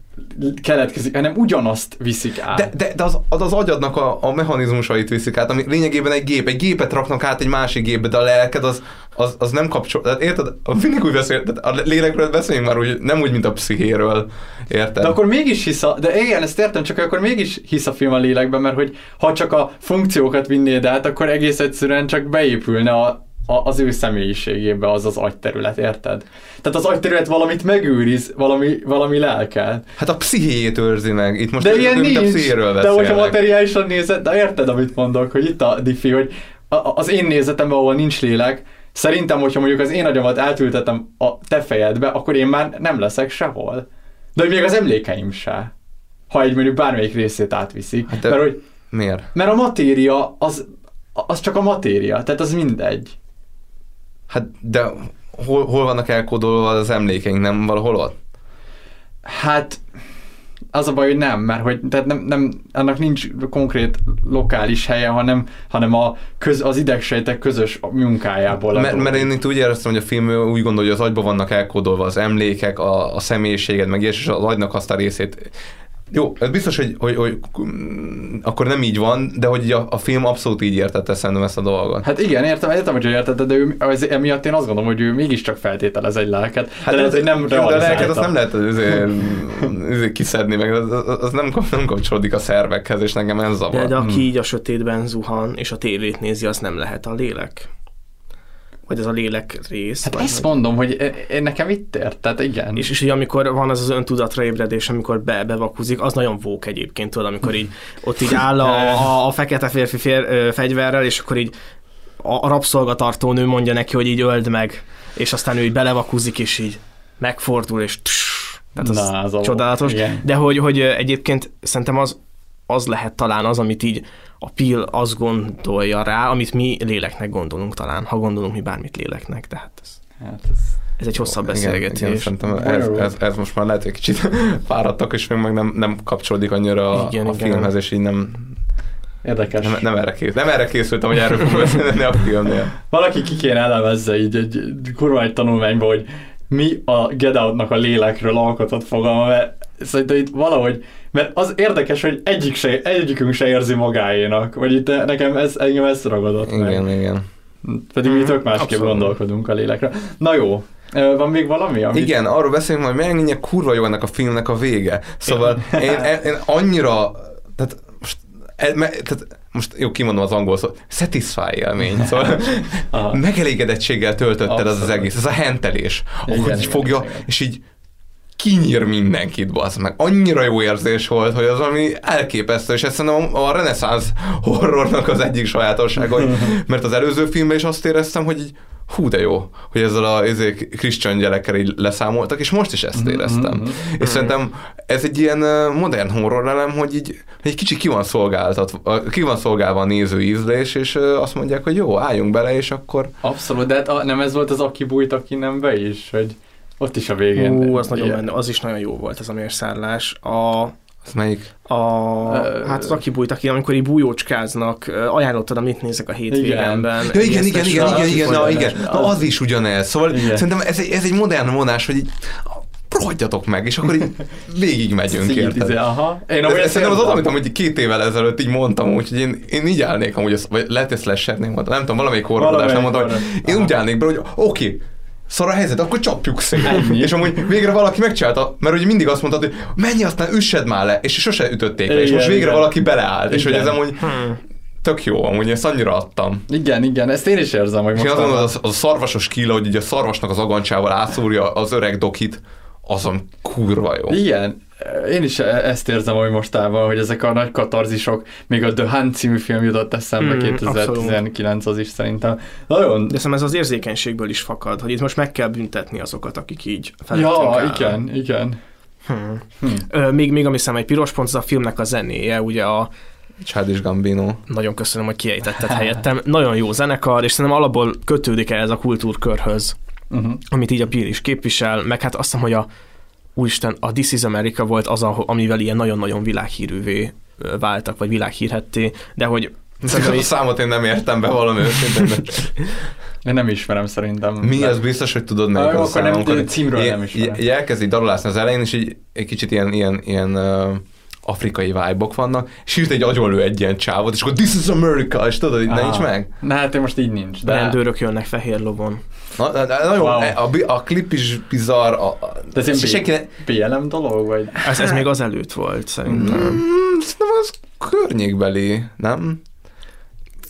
keletkezik, hanem ugyanazt viszik át. De, de, de az, az, az agyadnak a, a mechanizmusait viszik át, ami lényegében egy gép. Egy gépet raknak át egy másik gépbe, de a lelked az, az, az nem kapcsol. Tehát érted? Mindig úgy beszél, tehát a lélekről beszéljünk már úgy, nem úgy, mint a pszichéről. Érted? De akkor mégis hisz a, de igen, ezt értem, csak akkor mégis hisz a film a lélekben, mert hogy ha csak a funkciókat vinnéd át, akkor egész egyszerűen csak beépülne a, az ő személyiségébe az az agyterület, érted? Tehát az agyterület valamit megőriz, valami, valami lelkel. Hát a pszichéjét őrzi meg. Itt most de ilyen nincs, a pszichéről De hogyha materiálisan nézed, de érted, amit mondok, hogy itt a diffi, hogy az én nézetemben, ahol nincs lélek, szerintem, hogyha mondjuk az én agyamat átültetem a te fejedbe, akkor én már nem leszek sehol. De még az emlékeim se. Ha egy mondjuk bármelyik részét átviszik. Hát mert, hogy, miért? Mert a matéria az, az csak a matéria, tehát az mindegy. Hát de hol, hol vannak elkódolva az emlékeink, nem valahol ott? Hát az a baj, hogy nem, mert hogy tehát nem, nem, annak nincs konkrét lokális helye, hanem, hanem a köz, az idegsejtek közös munkájából. Mert, mert én itt úgy éreztem, hogy a film úgy gondolja, hogy az agyban vannak elkódolva az emlékek, a, a személyiséged, meg és az agynak azt a részét jó, ez biztos, hogy, hogy, hogy, hogy akkor nem így van, de hogy a, a film abszolút így értette szerintem ezt a dolgot. Hát igen, értem, értem, hogy értette, de ő, az, emiatt én azt gondolom, hogy ő mégiscsak feltételez egy lelket. Hát de lehet, hogy nem de a lelket azt nem lehet azért, azért kiszedni, meg az, az nem, nem kapcsolódik a szervekhez, és nekem ez zavar. De, de aki hmm. így a sötétben zuhan, és a tévét nézi, az nem lehet a lélek vagy ez a lélek rész. Hát ezt hogy... mondom, hogy én nekem itt ért, tehát igen. És, és így amikor van az az öntudatra ébredés, amikor be, bevakuzik, az nagyon vók egyébként, tudod, amikor így ott így áll a, a, a fekete férfi fér, ö, fegyverrel, és akkor így a, a rabszolgatartónő mondja neki, hogy így öld meg, és aztán ő így belevakuzik, és így megfordul, és tss, tehát az, Na, az csodálatos. A... De hogy, hogy egyébként szerintem az, az lehet talán az, amit így a Pil azt gondolja rá, amit mi léleknek gondolunk talán, ha gondolunk mi bármit léleknek, tehát ez, hát ez, ez egy hosszabb igen, beszélgetés. Igen, szerintem ez, ez, ez, most már lehet, hogy kicsit fáradtak, és még meg nem, nem kapcsolódik annyira igen, a, a igen. filmhez, és így nem, Érdekes. Nem, nem, erre kész, nem erre készültem, hogy erről fogom beszélni a filmnél. Valaki ki kéne elemezze így egy kurva egy tanulmányba, hogy mi a Get Out-nak a lélekről alkotott fogalma, mert szerintem itt valahogy mert az érdekes, hogy egyik se, egyikünk se érzi magáénak, vagy itt nekem ez, engem ez ragadott Igen, meg. igen. Pedig mi tök másképp Abszolút. gondolkodunk a lélekre. Na jó, van még valami? Amit... Igen, arról beszélünk hogy mennyire kurva jó ennek a filmnek a vége. Szóval én, én, én annyira, tehát most, e, tehát most jó, kimondom az angol szót, satisfy élmény, szóval megelégedettséggel töltötted az az egész, ez a hentelés, ahogy így fogja, igen, igen. és így kinyír mindenkit, bazd meg. Annyira jó érzés volt, hogy az ami elképesztő, és ezt szerintem a reneszánsz horrornak az egyik sajátossága, hogy, mert az előző filmben is azt éreztem, hogy így, hú de jó, hogy ezzel a ezzel Christian gyerekkel így leszámoltak, és most is ezt éreztem. Mm-hmm. És szerintem ez egy ilyen modern horror elem, hogy így egy kicsit ki van, szolgáltat, ki van szolgálva a néző ízlés, és azt mondják, hogy jó, álljunk bele, és akkor... Abszolút, de hát nem ez volt az aki bújt, aki nem be is, hogy ott is a végén. Ú, az, nagyon menő, az is nagyon jó volt ez a mérszállás. A, az melyik? A, uh, hát az aki bújt, aki amikor így bújócskáznak, ajánlottad, amit nézek a hétvégemben. Ja, igen, igen, igen, igen, igen, na, igen. Na, az is ugyanez. Szóval igen. szerintem ez egy, ez egy modern vonás, hogy így rohadjatok meg, és akkor így végig megyünk, érted? Aha. Én ez, szerintem az az, amit amúgy két évvel ezelőtt így mondtam, úgyhogy én, én így állnék amúgy, vagy lehet, ezt mondtam, nem tudom, valamelyik horrorkodás nem mondtam, hogy én úgy állnék be, hogy oké, okay, szar a helyzet, akkor csapjuk szét. Ennyi. És amúgy végre valaki megcsinálta, mert ugye mindig azt mondtad, hogy menj aztán üssed már le, és sose ütötték le, és most végre igen. valaki beleállt, igen. és hogy ez amúgy hmm. tök jó, amúgy ezt annyira adtam. Igen, igen, ezt én is érzem, hogy most. Mondod, az, az a szarvasos kíla, hogy így a szarvasnak az agancsával átszúrja az öreg dokit, azon kurva jó. Igen, én is e- ezt érzem, hogy mostában, hogy ezek a nagy katarzisok, még a The Hunt című film jutott eszembe, mm, 2019 abszolút. az is szerintem. Nagyon... De szerintem ez az érzékenységből is fakad, hogy itt most meg kell büntetni azokat, akik így Ja, el. igen, igen. Hmm. Hmm. még, még ami szem egy piros pont, az a filmnek a zenéje, ugye a Childish Gambino. Nagyon köszönöm, hogy kiejtetted helyettem. Nagyon jó zenekar, és szerintem alapból kötődik ez a kultúrkörhöz, uh-huh. amit így a Pír is képvisel, meg hát azt hiszem, hogy a úristen, a This is America volt az, amivel ilyen nagyon-nagyon világhírűvé váltak, vagy világhírhetté, de hogy Szerintem a számot én nem értem be valami őszintén. Én nem ismerem szerintem. Mi de... az biztos, hogy tudod még az akkor nem, de címről nem ismerem. Így elkezdi darulászni az elején, és így egy kicsit ilyen, ilyen, ilyen uh, afrikai vibe vannak, és írt egy agyonlő egy ilyen csávot, és akkor this is America, és tudod, hogy nincs meg? Na hát most így nincs. De... Rendőrök jönnek fehér lovon. Na, na, na, nagyon, wow. a, a, klip is bizarr. A, a, De ez ilyen senki. BLM dolog, vagy? Ez, ez még az előtt volt, szerintem. Mm, szerintem az környékbeli, nem?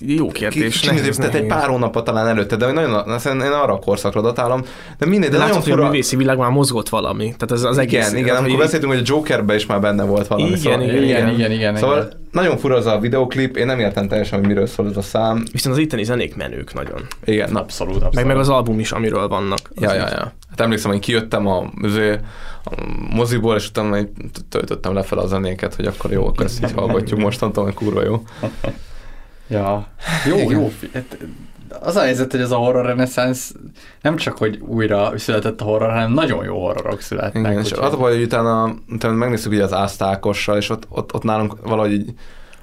Jó kérdés. Kicsit, nehéz, tehát egy pár hónapot talán előtte, de nagyon, én arra a korszakra datálom. De mindegy, de, de nagyon fura... hogy a művészi világ már mozgott valami. Tehát ez az egész. Igen, igen, amikor beszéltünk, hogy a Jokerbe is már benne volt valami. Igen, szóval, igen, igen, igen, igen, Szóval igen. nagyon fura az a videoklip, én nem értem teljesen, hogy miről szól ez a szám. Viszont az itteni zenék menők nagyon. Igen, abszolút, abszolút. Meg, meg az album is, amiről vannak. Ja, ja, ja. Hát emlékszem, hogy kijöttem a, a moziból, és utána töltöttem le fel a zenéket, hogy akkor jó, akkor ezt így hallgatjuk mostantól, hogy kurva jó. Ja. Jó, Igen. jó. Hát, az a helyzet, hogy ez a horror reneszánsz nem csak, hogy újra született a horror, hanem nagyon jó horrorok születnek. Igen, és úgyhogy- az a baj, hogy utána, utána megnéztük ugye az Ásztákossal, és ott, ott, ott nálunk valahogy így,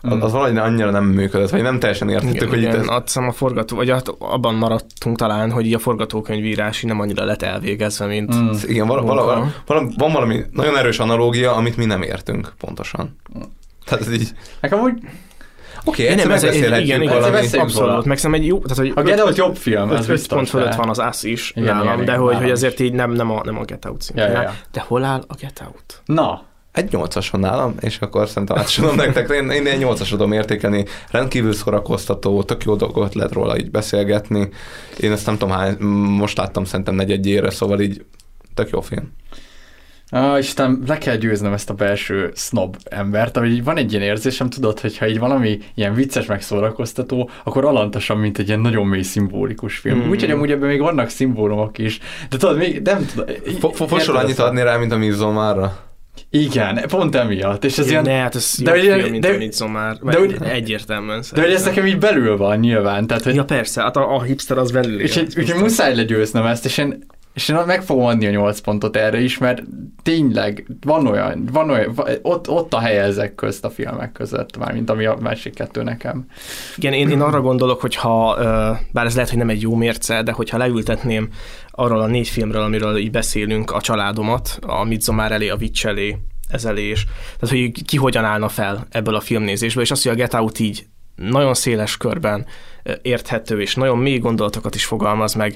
az, az valahogy annyira nem működött, vagy nem teljesen értettük, Igen, hogy igen, itt ez, azt hiszem a forgató, vagy hát abban maradtunk talán, hogy így a forgatókönyvírás így nem annyira lett elvégezve, mint Mm. Igen, vala, vala, vala, vala, van valami nagyon erős analógia, amit mi nem értünk pontosan. Tehát ez így... Nekem úgy... Oké, egyszer nem, ez egy, megbeszélhetjük igen, abszolút, meg szerintem egy jó, tehát hogy A Get Out jobb film, ez biztos, pont fölött van az Us is Igen, nálam, igen, de hogy, hogy azért így nem, nem, a, nem a Get Out szintén. Ja, ja. De hol áll a Get Out? Na, Egy nyolcas van nálam, és akkor szerintem át tudom nektek, én, én egy nyolcas tudom értékelni, rendkívül szórakoztató, tök jó dolgot lehet róla így beszélgetni. Én ezt nem tudom hány, most láttam szerintem negyedjére, szóval így tök jó film. Ah, Isten, le kell győznöm ezt a belső snob embert, hogy így van egy ilyen érzésem, tudod, hogyha így valami ilyen vicces meg szórakoztató, akkor alantasan, mint egy ilyen nagyon mély szimbolikus film. Mm. Úgyhogy amúgy ebben még vannak szimbólumok is, de tudod, még nem tudom. Fo- fo- Fosol annyit adni rá, mint a Midsommar-ra? Igen, pont emiatt. És ez Igen, ilyen, ne, hát ez de, ugye- film, mint de, a Midsommar. de, úgy- egyértelműen de hogy ez nekem így belül van nyilván. Tehát, hogy, Ja persze, hát a, a hipster az belül és úgyhogy muszáj legyőznem ezt, és én, és én meg fogom adni a 8 pontot erre is, mert tényleg van olyan, van olyan ott, ott a helye ezek közt a filmek között, mármint ami a másik kettő nekem. Igen, én, én arra gondolok, hogy ha, bár ez lehet, hogy nem egy jó mérce, de hogyha leültetném arról a négy filmről, amiről így beszélünk, a családomat, a Midsommar elé, a Witch elé, ez elé is, tehát hogy ki hogyan állna fel ebből a filmnézésből, és azt, hogy a Get Out így nagyon széles körben érthető, és nagyon mély gondolatokat is fogalmaz meg,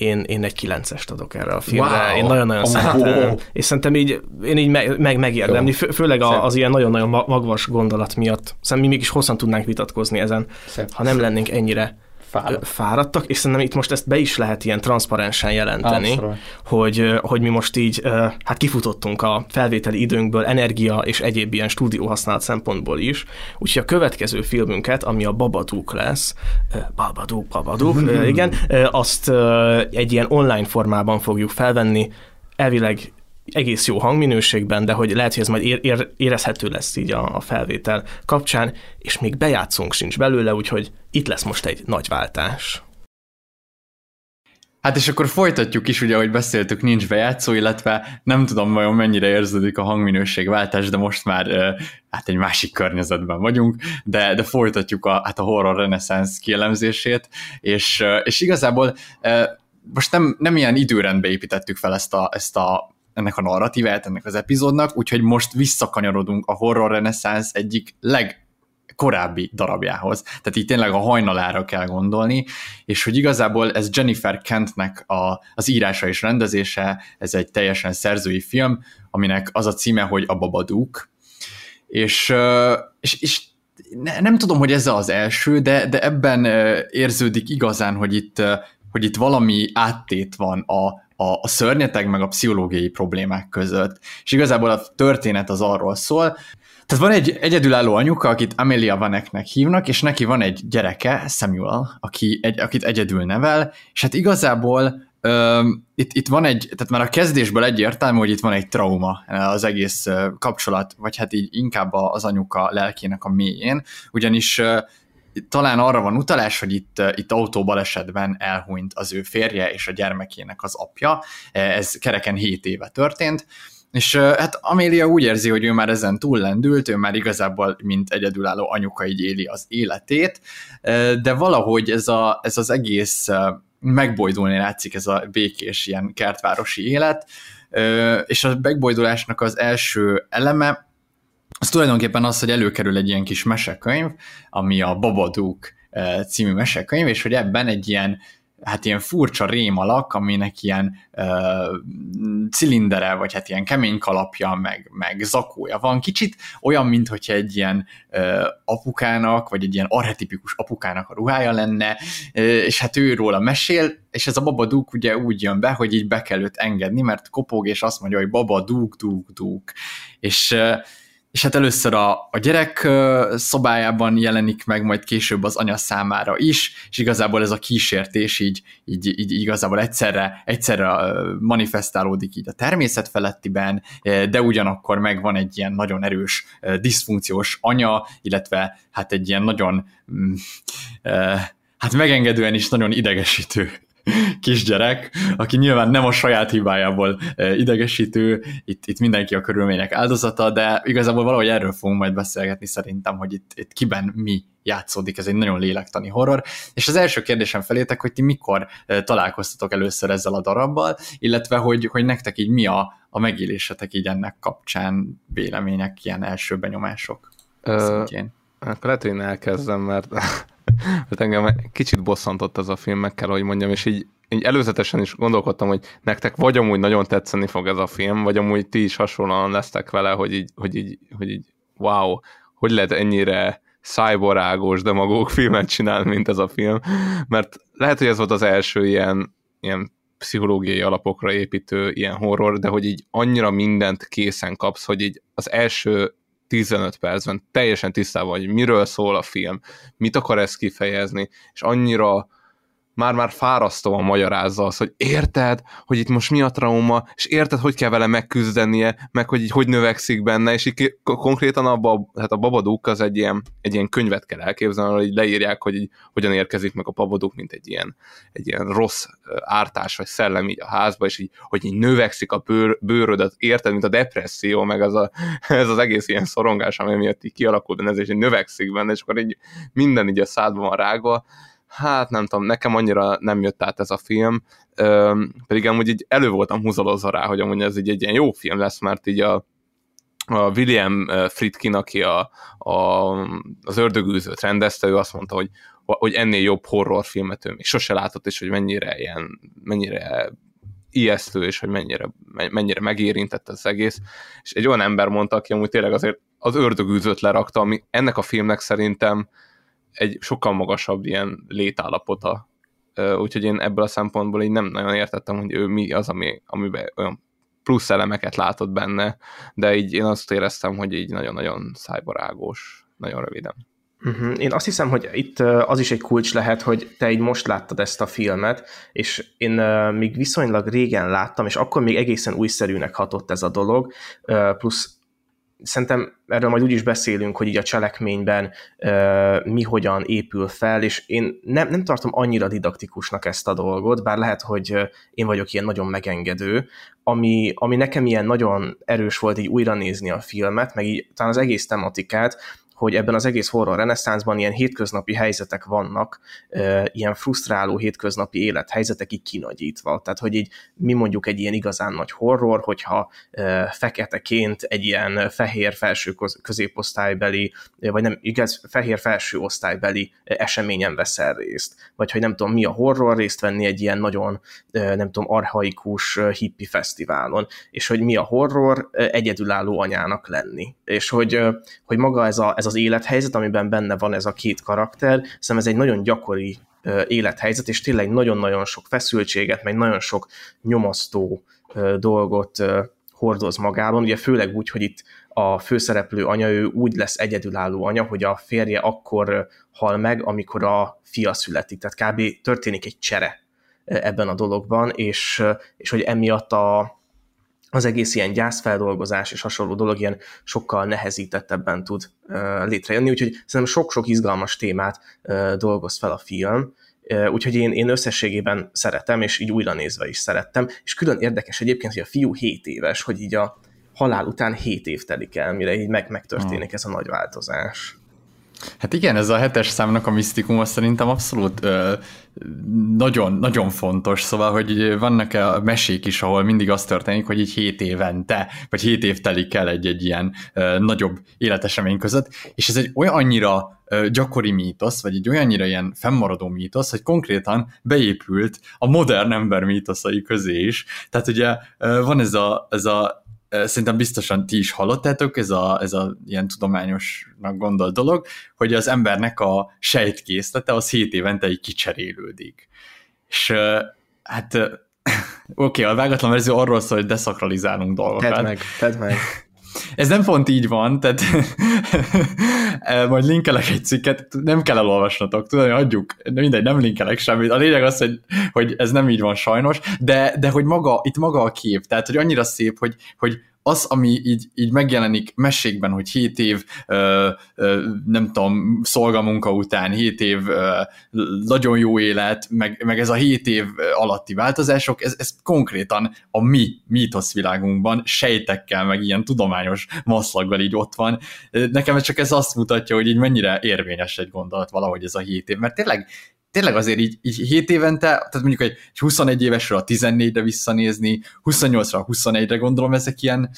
én, én egy kilencest adok erre a filmre. Wow. Én nagyon-nagyon Oh. szeretem. És szerintem így, én így meg, meg megérdemli, fő, főleg a, az ilyen nagyon-nagyon ma- magvas gondolat miatt. Szerintem mi mégis hosszan tudnánk vitatkozni ezen, Szép. ha nem lennénk ennyire Fáradt. fáradtak, és szerintem itt most ezt be is lehet ilyen transzparensen jelenteni, Abszolút. hogy, hogy mi most így hát kifutottunk a felvételi időnkből, energia és egyéb ilyen stúdió használat szempontból is, úgyhogy a következő filmünket, ami a Babadook lesz, Babadook, ö, igen, azt egy ilyen online formában fogjuk felvenni, elvileg egész jó hangminőségben, de hogy lehet, hogy ez majd ér, ér, érezhető lesz így a, a felvétel kapcsán, és még bejátszunk sincs belőle, úgyhogy itt lesz most egy nagy váltás. Hát és akkor folytatjuk is, ugye, ahogy beszéltük, nincs bejátszó, illetve nem tudom vajon mennyire érződik a hangminőségváltás, de most már hát egy másik környezetben vagyunk, de, de folytatjuk a, hát a horror reneszánsz kielemzését, és, és igazából most nem, nem ilyen időrendbe építettük fel ezt a, ezt a ennek a narratívát, ennek az epizódnak, úgyhogy most visszakanyarodunk a horror reneszánsz egyik leg korábbi darabjához. Tehát így tényleg a hajnalára kell gondolni, és hogy igazából ez Jennifer Kentnek a, az írása és rendezése, ez egy teljesen szerzői film, aminek az a címe, hogy a Babadook, és, és, és ne, nem tudom, hogy ez az első, de, de ebben érződik igazán, hogy itt, hogy itt valami áttét van a, a, a szörnyeteg meg a pszichológiai problémák között. És igazából a történet az arról szól, tehát van egy egyedülálló anyuka, akit Amelia Vaneknek hívnak, és neki van egy gyereke, Samuel, aki egy, akit egyedül nevel, és hát igazából Öm, itt, itt van egy, tehát már a kezdésből egyértelmű, hogy itt van egy trauma az egész kapcsolat, vagy hát így inkább az anyuka lelkének a mélyén, ugyanis talán arra van utalás, hogy itt, itt autóbalesetben elhunyt az ő férje és a gyermekének az apja, ez kereken 7 éve történt, és hát Amélia úgy érzi, hogy ő már ezen túllendült, ő már igazából mint egyedülálló anyuka így éli az életét, de valahogy ez, a, ez az egész megbojdulni látszik, ez a békés ilyen kertvárosi élet, és a megbojdulásnak az első eleme, az tulajdonképpen az, hogy előkerül egy ilyen kis mesekönyv, ami a Babadook című mesekönyv, és hogy ebben egy ilyen hát ilyen furcsa rémalak, aminek ilyen uh, cilindere, vagy hát ilyen kemény kalapja, meg, meg zakója van. Kicsit olyan, mint hogyha egy ilyen uh, apukának, vagy egy ilyen arhetipikus apukának a ruhája lenne, uh, és hát ő róla mesél, és ez a babadúk ugye úgy jön be, hogy így be kell őt engedni, mert kopog, és azt mondja, hogy baba, dúk, dúk, dúk. És uh, és hát először a, a gyerek szobájában jelenik meg, majd később az anya számára is, és igazából ez a kísértés így, így, így igazából egyszerre, egyszerre manifestálódik így a természet felettiben, de ugyanakkor meg van egy ilyen nagyon erős diszfunkciós anya, illetve hát egy ilyen nagyon hát megengedően is nagyon idegesítő kisgyerek, aki nyilván nem a saját hibájából idegesítő, itt, itt mindenki a körülmények áldozata, de igazából valahogy erről fogunk majd beszélgetni szerintem, hogy itt, itt kiben mi játszódik, ez egy nagyon lélektani horror. És az első kérdésem felétek, hogy ti mikor találkoztatok először ezzel a darabbal, illetve hogy, hogy nektek így mi a, a megélésetek így ennek kapcsán, vélemények, ilyen első benyomások Ö, szintjén. Akkor lehet, hogy én elkezdem, mert mert engem kicsit bosszantott ez a film, meg kell, hogy mondjam, és így, így előzetesen is gondolkodtam, hogy nektek vagy amúgy nagyon tetszeni fog ez a film, vagy amúgy ti is hasonlóan lesztek vele, hogy így, hogy így, hogy így wow, hogy lehet ennyire szájborágos, demagóg filmet csinálni, mint ez a film, mert lehet, hogy ez volt az első ilyen, ilyen pszichológiai alapokra építő ilyen horror, de hogy így annyira mindent készen kapsz, hogy így az első 15 percben teljesen tisztában, hogy miről szól a film, mit akar ezt kifejezni, és annyira már-már fárasztóan magyarázza az, hogy érted, hogy itt most mi a trauma, és érted, hogy kell vele megküzdenie, meg hogy így hogy növekszik benne, és így konkrétan abba, hát a Babaduk az egy ilyen, egy ilyen könyvet kell elképzelni, hogy leírják, hogy így, hogyan érkezik meg a Babaduk, mint egy ilyen, egy ilyen rossz ártás vagy szellem így a házba, és így, hogy így növekszik a bőr, bőrödet, érted, mint a depresszió, meg az a, ez az egész ilyen szorongás, ami miatt így kialakul benne, ez és így növekszik benne, és akkor így minden így a szádban van rágva, hát nem tudom, nekem annyira nem jött át ez a film, Üm, pedig amúgy így elő voltam húzalozva rá, hogy amúgy ez így egy ilyen jó film lesz, mert így a, a William Friedkin, aki a, a, az ördögűzőt rendezte, ő azt mondta, hogy, hogy ennél jobb horrorfilmet ő még sose látott, és hogy mennyire ilyen, mennyire ijesztő, és hogy mennyire, mennyire megérintett az egész. És egy olyan ember mondta, aki amúgy tényleg azért az ördögűzőt lerakta, ami ennek a filmnek szerintem egy sokkal magasabb ilyen létállapota. Úgyhogy én ebből a szempontból így nem nagyon értettem, hogy ő mi az, ami, amiben olyan plusz elemeket látott benne, de így én azt éreztem, hogy így nagyon-nagyon szájbarágos, nagyon röviden. Uh-huh. Én azt hiszem, hogy itt az is egy kulcs lehet, hogy te így most láttad ezt a filmet, és én még viszonylag régen láttam, és akkor még egészen újszerűnek hatott ez a dolog, plusz szerintem erről majd úgy is beszélünk, hogy így a cselekményben uh, mi hogyan épül fel, és én nem, nem tartom annyira didaktikusnak ezt a dolgot, bár lehet, hogy én vagyok ilyen nagyon megengedő, ami, ami nekem ilyen nagyon erős volt így újra nézni a filmet, meg így talán az egész tematikát, hogy ebben az egész horror reneszánszban ilyen hétköznapi helyzetek vannak, ilyen frusztráló hétköznapi élethelyzetek így kinagyítva. Tehát, hogy így mi mondjuk egy ilyen igazán nagy horror, hogyha feketeként egy ilyen fehér felső középosztálybeli, vagy nem, igaz, fehér felső osztálybeli eseményen veszel részt. Vagy hogy nem tudom, mi a horror részt venni egy ilyen nagyon, nem tudom, arhaikus hippi fesztiválon. És hogy mi a horror egyedülálló anyának lenni. És hogy, hogy maga ez a, ez az élethelyzet, amiben benne van ez a két karakter, szerintem ez egy nagyon gyakori élethelyzet, és tényleg nagyon-nagyon sok feszültséget, meg nagyon sok nyomasztó dolgot hordoz magában, ugye főleg úgy, hogy itt a főszereplő anya, ő úgy lesz egyedülálló anya, hogy a férje akkor hal meg, amikor a fia születik, tehát kb. történik egy csere ebben a dologban, és, és hogy emiatt a, az egész ilyen gyászfeldolgozás és hasonló dolog ilyen sokkal nehezítettebben tud létrejönni, úgyhogy szerintem sok-sok izgalmas témát dolgoz fel a film, úgyhogy én, én összességében szeretem, és így újra nézve is szerettem, és külön érdekes egyébként, hogy a fiú 7 éves, hogy így a halál után 7 év telik el, mire így meg, megtörténik ez a nagy változás. Hát igen, ez a hetes számnak a misztikuma szerintem abszolút ö, nagyon, nagyon fontos, szóval, hogy vannak a mesék is, ahol mindig az történik, hogy így hét évente, vagy hét év telik el egy-egy ilyen ö, nagyobb életesemény között, és ez egy olyan annyira gyakori mítosz, vagy egy olyannyira ilyen fennmaradó mítosz, hogy konkrétan beépült a modern ember mítoszai közé is. Tehát ugye van ez a, ez a szerintem biztosan ti is hallottátok, ez a, ez a ilyen tudományosnak gondolt dolog, hogy az embernek a sejtkészlete az 7 évente így kicserélődik. És hát oké, okay, a vágatlan verzió arról szól, hogy deszakralizálunk dolgokat. Tedd meg, tedd meg. Ez nem pont így van, tehát majd linkelek egy cikket, nem kell elolvasnatok, tudom, adjuk, de mindegy, nem linkelek semmit. A lényeg az, hogy, hogy ez nem így van sajnos, de, de hogy maga, itt maga a kép, tehát hogy annyira szép, hogy, hogy az, ami így, így megjelenik mesékben, hogy 7 év, ö, ö, nem tudom, szolgamunka után, 7 év ö, nagyon jó élet, meg, meg ez a 7 év alatti változások, ez, ez konkrétan a mi mítoszvilágunkban sejtekkel, meg ilyen tudományos maszlaggal így ott van. Nekem csak ez azt mutatja, hogy így mennyire érvényes egy gondolat valahogy ez a 7 év, mert tényleg tényleg azért így, így 7 évente, tehát mondjuk egy 21 évesről a 14-re visszanézni, 28-ra a 21-re gondolom, ezek ilyen,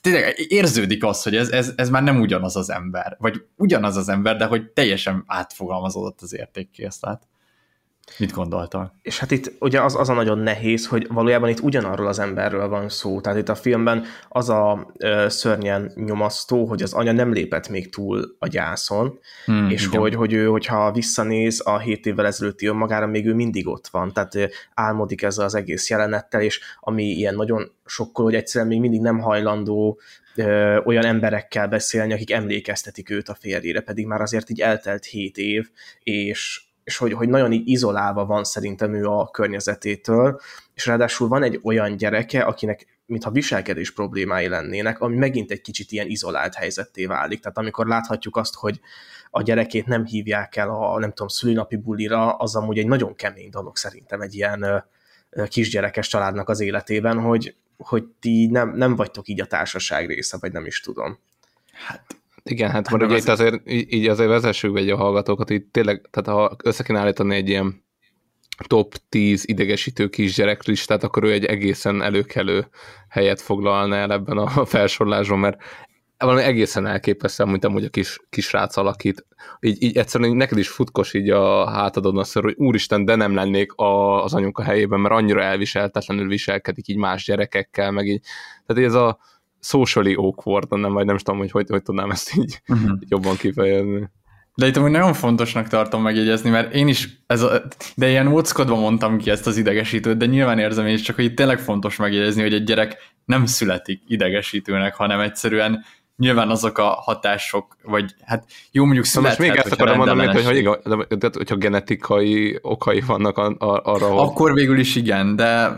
tényleg érződik az, hogy ez, ez, ez már nem ugyanaz az ember, vagy ugyanaz az ember, de hogy teljesen átfogalmazódott az értékkészlet. Mit gondoltál? És hát itt ugye az, az a nagyon nehéz, hogy valójában itt ugyanarról az emberről van szó. Tehát itt a filmben az a ö, szörnyen nyomasztó, hogy az anya nem lépett még túl a gyászon, hmm, és hogy, hogy ő, hogyha visszanéz a hét évvel ezelőtti önmagára, még ő mindig ott van. Tehát ö, álmodik ezzel az egész jelenettel, és ami ilyen nagyon sokkal, hogy egyszerűen még mindig nem hajlandó ö, olyan emberekkel beszélni, akik emlékeztetik őt a férjére, pedig már azért így eltelt hét év, és és hogy, hogy nagyon így izolálva van szerintem ő a környezetétől, és ráadásul van egy olyan gyereke, akinek mintha viselkedés problémái lennének, ami megint egy kicsit ilyen izolált helyzetté válik. Tehát amikor láthatjuk azt, hogy a gyerekét nem hívják el a, nem tudom, szülinapi bulira, az amúgy egy nagyon kemény dolog szerintem egy ilyen kisgyerekes családnak az életében, hogy, hogy ti nem, nem vagytok így a társaság része, vagy nem is tudom. Hát igen, hát, hát ugye az... itt azért, így azért vezessük be egy a hallgatókat, itt tényleg, tehát ha össze kéne állítani egy ilyen top 10 idegesítő kisgyerek listát, akkor ő egy egészen előkelő helyet foglalna el ebben a felsorolásban, mert valami egészen elképesztő, mint amúgy a kis, kis rác alakít. Így, így egyszerűen neked is futkos így a hátadon azt hogy úristen, de nem lennék a, az anyuka helyében, mert annyira elviseltetlenül viselkedik így más gyerekekkel, meg így. Tehát ez a, socially awkward, nem, vagy nem is tudom, hogy hogy, hogy tudnám ezt így uh-huh. jobban kifejezni. De itt hogy nagyon fontosnak tartom megjegyezni, mert én is, ez a, de ilyen óckodva mondtam ki ezt az idegesítőt, de nyilván érzem én is, csak hogy itt tényleg fontos megjegyezni, hogy egy gyerek nem születik idegesítőnek, hanem egyszerűen nyilván azok a hatások, vagy hát jó mondjuk születhet, Most még ezt akarom mondani, hogy, hogy, igaz, de, hogyha genetikai okai vannak arra, hogy... Akkor végül is igen, de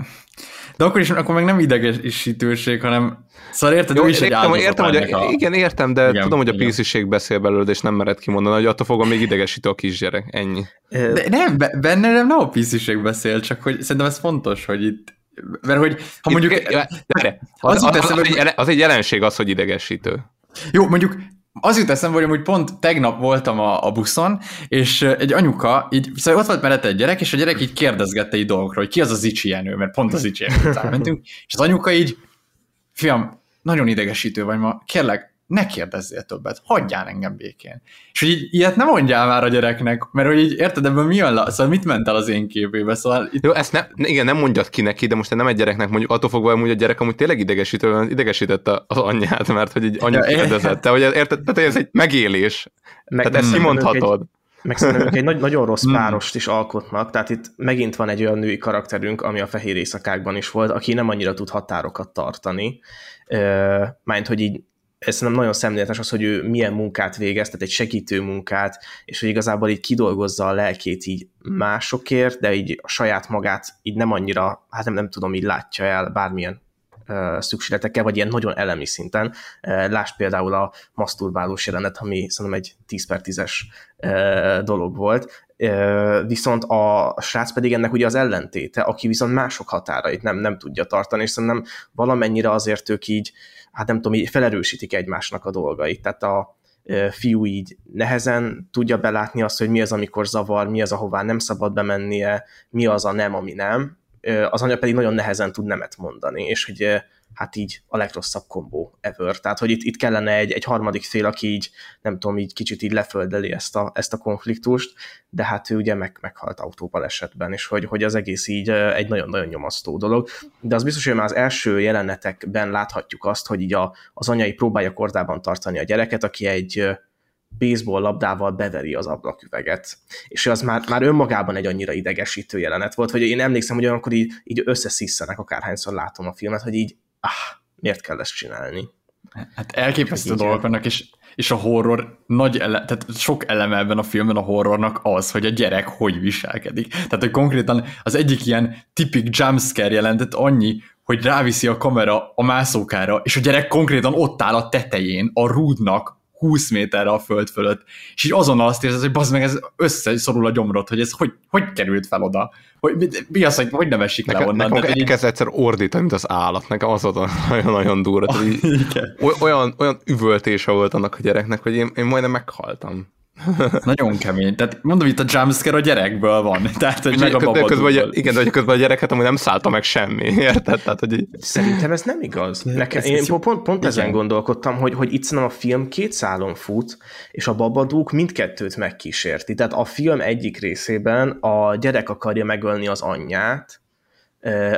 de akkor is, akkor meg nem idegesítőség, hanem Szóval érted, Jó, is értem, egy értem, hogy a, igen, értem, de igen, tudom, hogy a pisziség beszél belőled, és nem mered kimondani, hogy attól fogom még idegesítő a kisgyerek. Ennyi. De nem, benne nem, nem a pisziség beszél, csak hogy szerintem ez fontos, hogy itt mert hogy ha mondjuk... Itt, de, az, az, az, az, egy, az egy jelenség az, hogy idegesítő. Jó, mondjuk az jut eszembe, hogy amúgy pont tegnap voltam a, a buszon, és egy anyuka, így, szóval ott volt mellette egy gyerek, és a gyerek így kérdezgette így dolgokról, hogy ki az az Icsi Jenő, mert pont az Icsi Jenő mentünk, és az anyuka így, fiam, nagyon idegesítő vagy ma, kérlek, ne kérdezzél többet, hagyjál engem békén. És hogy így, ilyet nem mondjál már a gyereknek, mert hogy így érted, ebben mi jön, szóval mit ment el az én képébe, szóval... Itt... Jó, ezt ne, igen, nem mondjad ki neki, de most nem egy gyereknek mondjuk, attól fogva hogy a gyerek amúgy tényleg idegesítő, idegesítette az anyját, mert hogy így anyja ja, kérdezett, hogy érted, tehát ez egy megélés. Meg, tehát ezt kimondhatod. Egy, meg szerintem ők egy nagy, nagyon rossz hmm. párost is alkotnak, tehát itt megint van egy olyan női karakterünk, ami a fehér éjszakákban is volt, aki nem annyira tud határokat tartani, Mind, hogy így ez nem nagyon szemléletes az, hogy ő milyen munkát végez, tehát egy segítő munkát, és hogy igazából így kidolgozza a lelkét így másokért, de így a saját magát így nem annyira, hát nem, nem tudom, így látja el bármilyen uh, szükségletekkel, vagy ilyen nagyon elemi szinten. Lásd például a maszturbálós jelenet, ami szerintem egy 10 per 10-es uh, dolog volt, viszont a srác pedig ennek ugye az ellentéte, aki viszont mások határait nem, nem tudja tartani, és szerintem valamennyire azért ők így, hát nem tudom, így felerősítik egymásnak a dolgait. Tehát a fiú így nehezen tudja belátni azt, hogy mi az, amikor zavar, mi az, ahová nem szabad bemennie, mi az a nem, ami nem. Az anya pedig nagyon nehezen tud nemet mondani, és hogy hát így a legrosszabb kombó ever. Tehát, hogy itt, itt kellene egy, egy harmadik fél, aki így, nem tudom, így kicsit így leföldeli ezt a, ezt a konfliktust, de hát ő ugye meg, meghalt autóbalesetben, és hogy, hogy az egész így egy nagyon-nagyon nyomasztó dolog. De az biztos, hogy már az első jelenetekben láthatjuk azt, hogy így a, az anyai próbálja kordában tartani a gyereket, aki egy baseball labdával beveri az ablaküveget. És az már, már önmagában egy annyira idegesítő jelenet volt, hogy én emlékszem, hogy olyankor így, így összeszisszenek, akárhányszor látom a filmet, hogy így ah, miért kell ezt csinálni? Hát elképesztő dolgok vannak, és, és a horror nagy ele, tehát sok eleme ebben a filmben a horrornak az, hogy a gyerek hogy viselkedik. Tehát, hogy konkrétan az egyik ilyen tipik jumpscare jelentet annyi, hogy ráviszi a kamera a mászókára, és a gyerek konkrétan ott áll a tetején, a rúdnak 20 méterre a föld fölött, és így azonnal azt érzed, hogy bazd meg, ez összeszorul a gyomrod, hogy ez hogy, hogy került fel oda? Hogy, mi, mi az, hogy, hogy nem esik le Nekem, onnan? nekem Tehát, hogy így- elkezd egyszer ordítani, mint az állat. Nekem az volt nagyon-nagyon durva. Így, oly- olyan, olyan üvöltése volt annak a gyereknek, hogy én, én majdnem meghaltam. Nagyon kemény. Tehát mondom, itt a jumpscare a gyerekből van. Tehát, hogy meg a közben, közben, hogy, igen, de hogy közben a gyereket amúgy nem szállta meg semmi, érted? Tehát, hogy így, Szerintem ez nem igaz. Nekem, Ez- én ez jó. pont, pont ezen gondolkodtam, hogy, hogy itt szerintem a film két szálon fut, és a babadúk mindkettőt megkísérti. Tehát a film egyik részében a gyerek akarja megölni az anyját,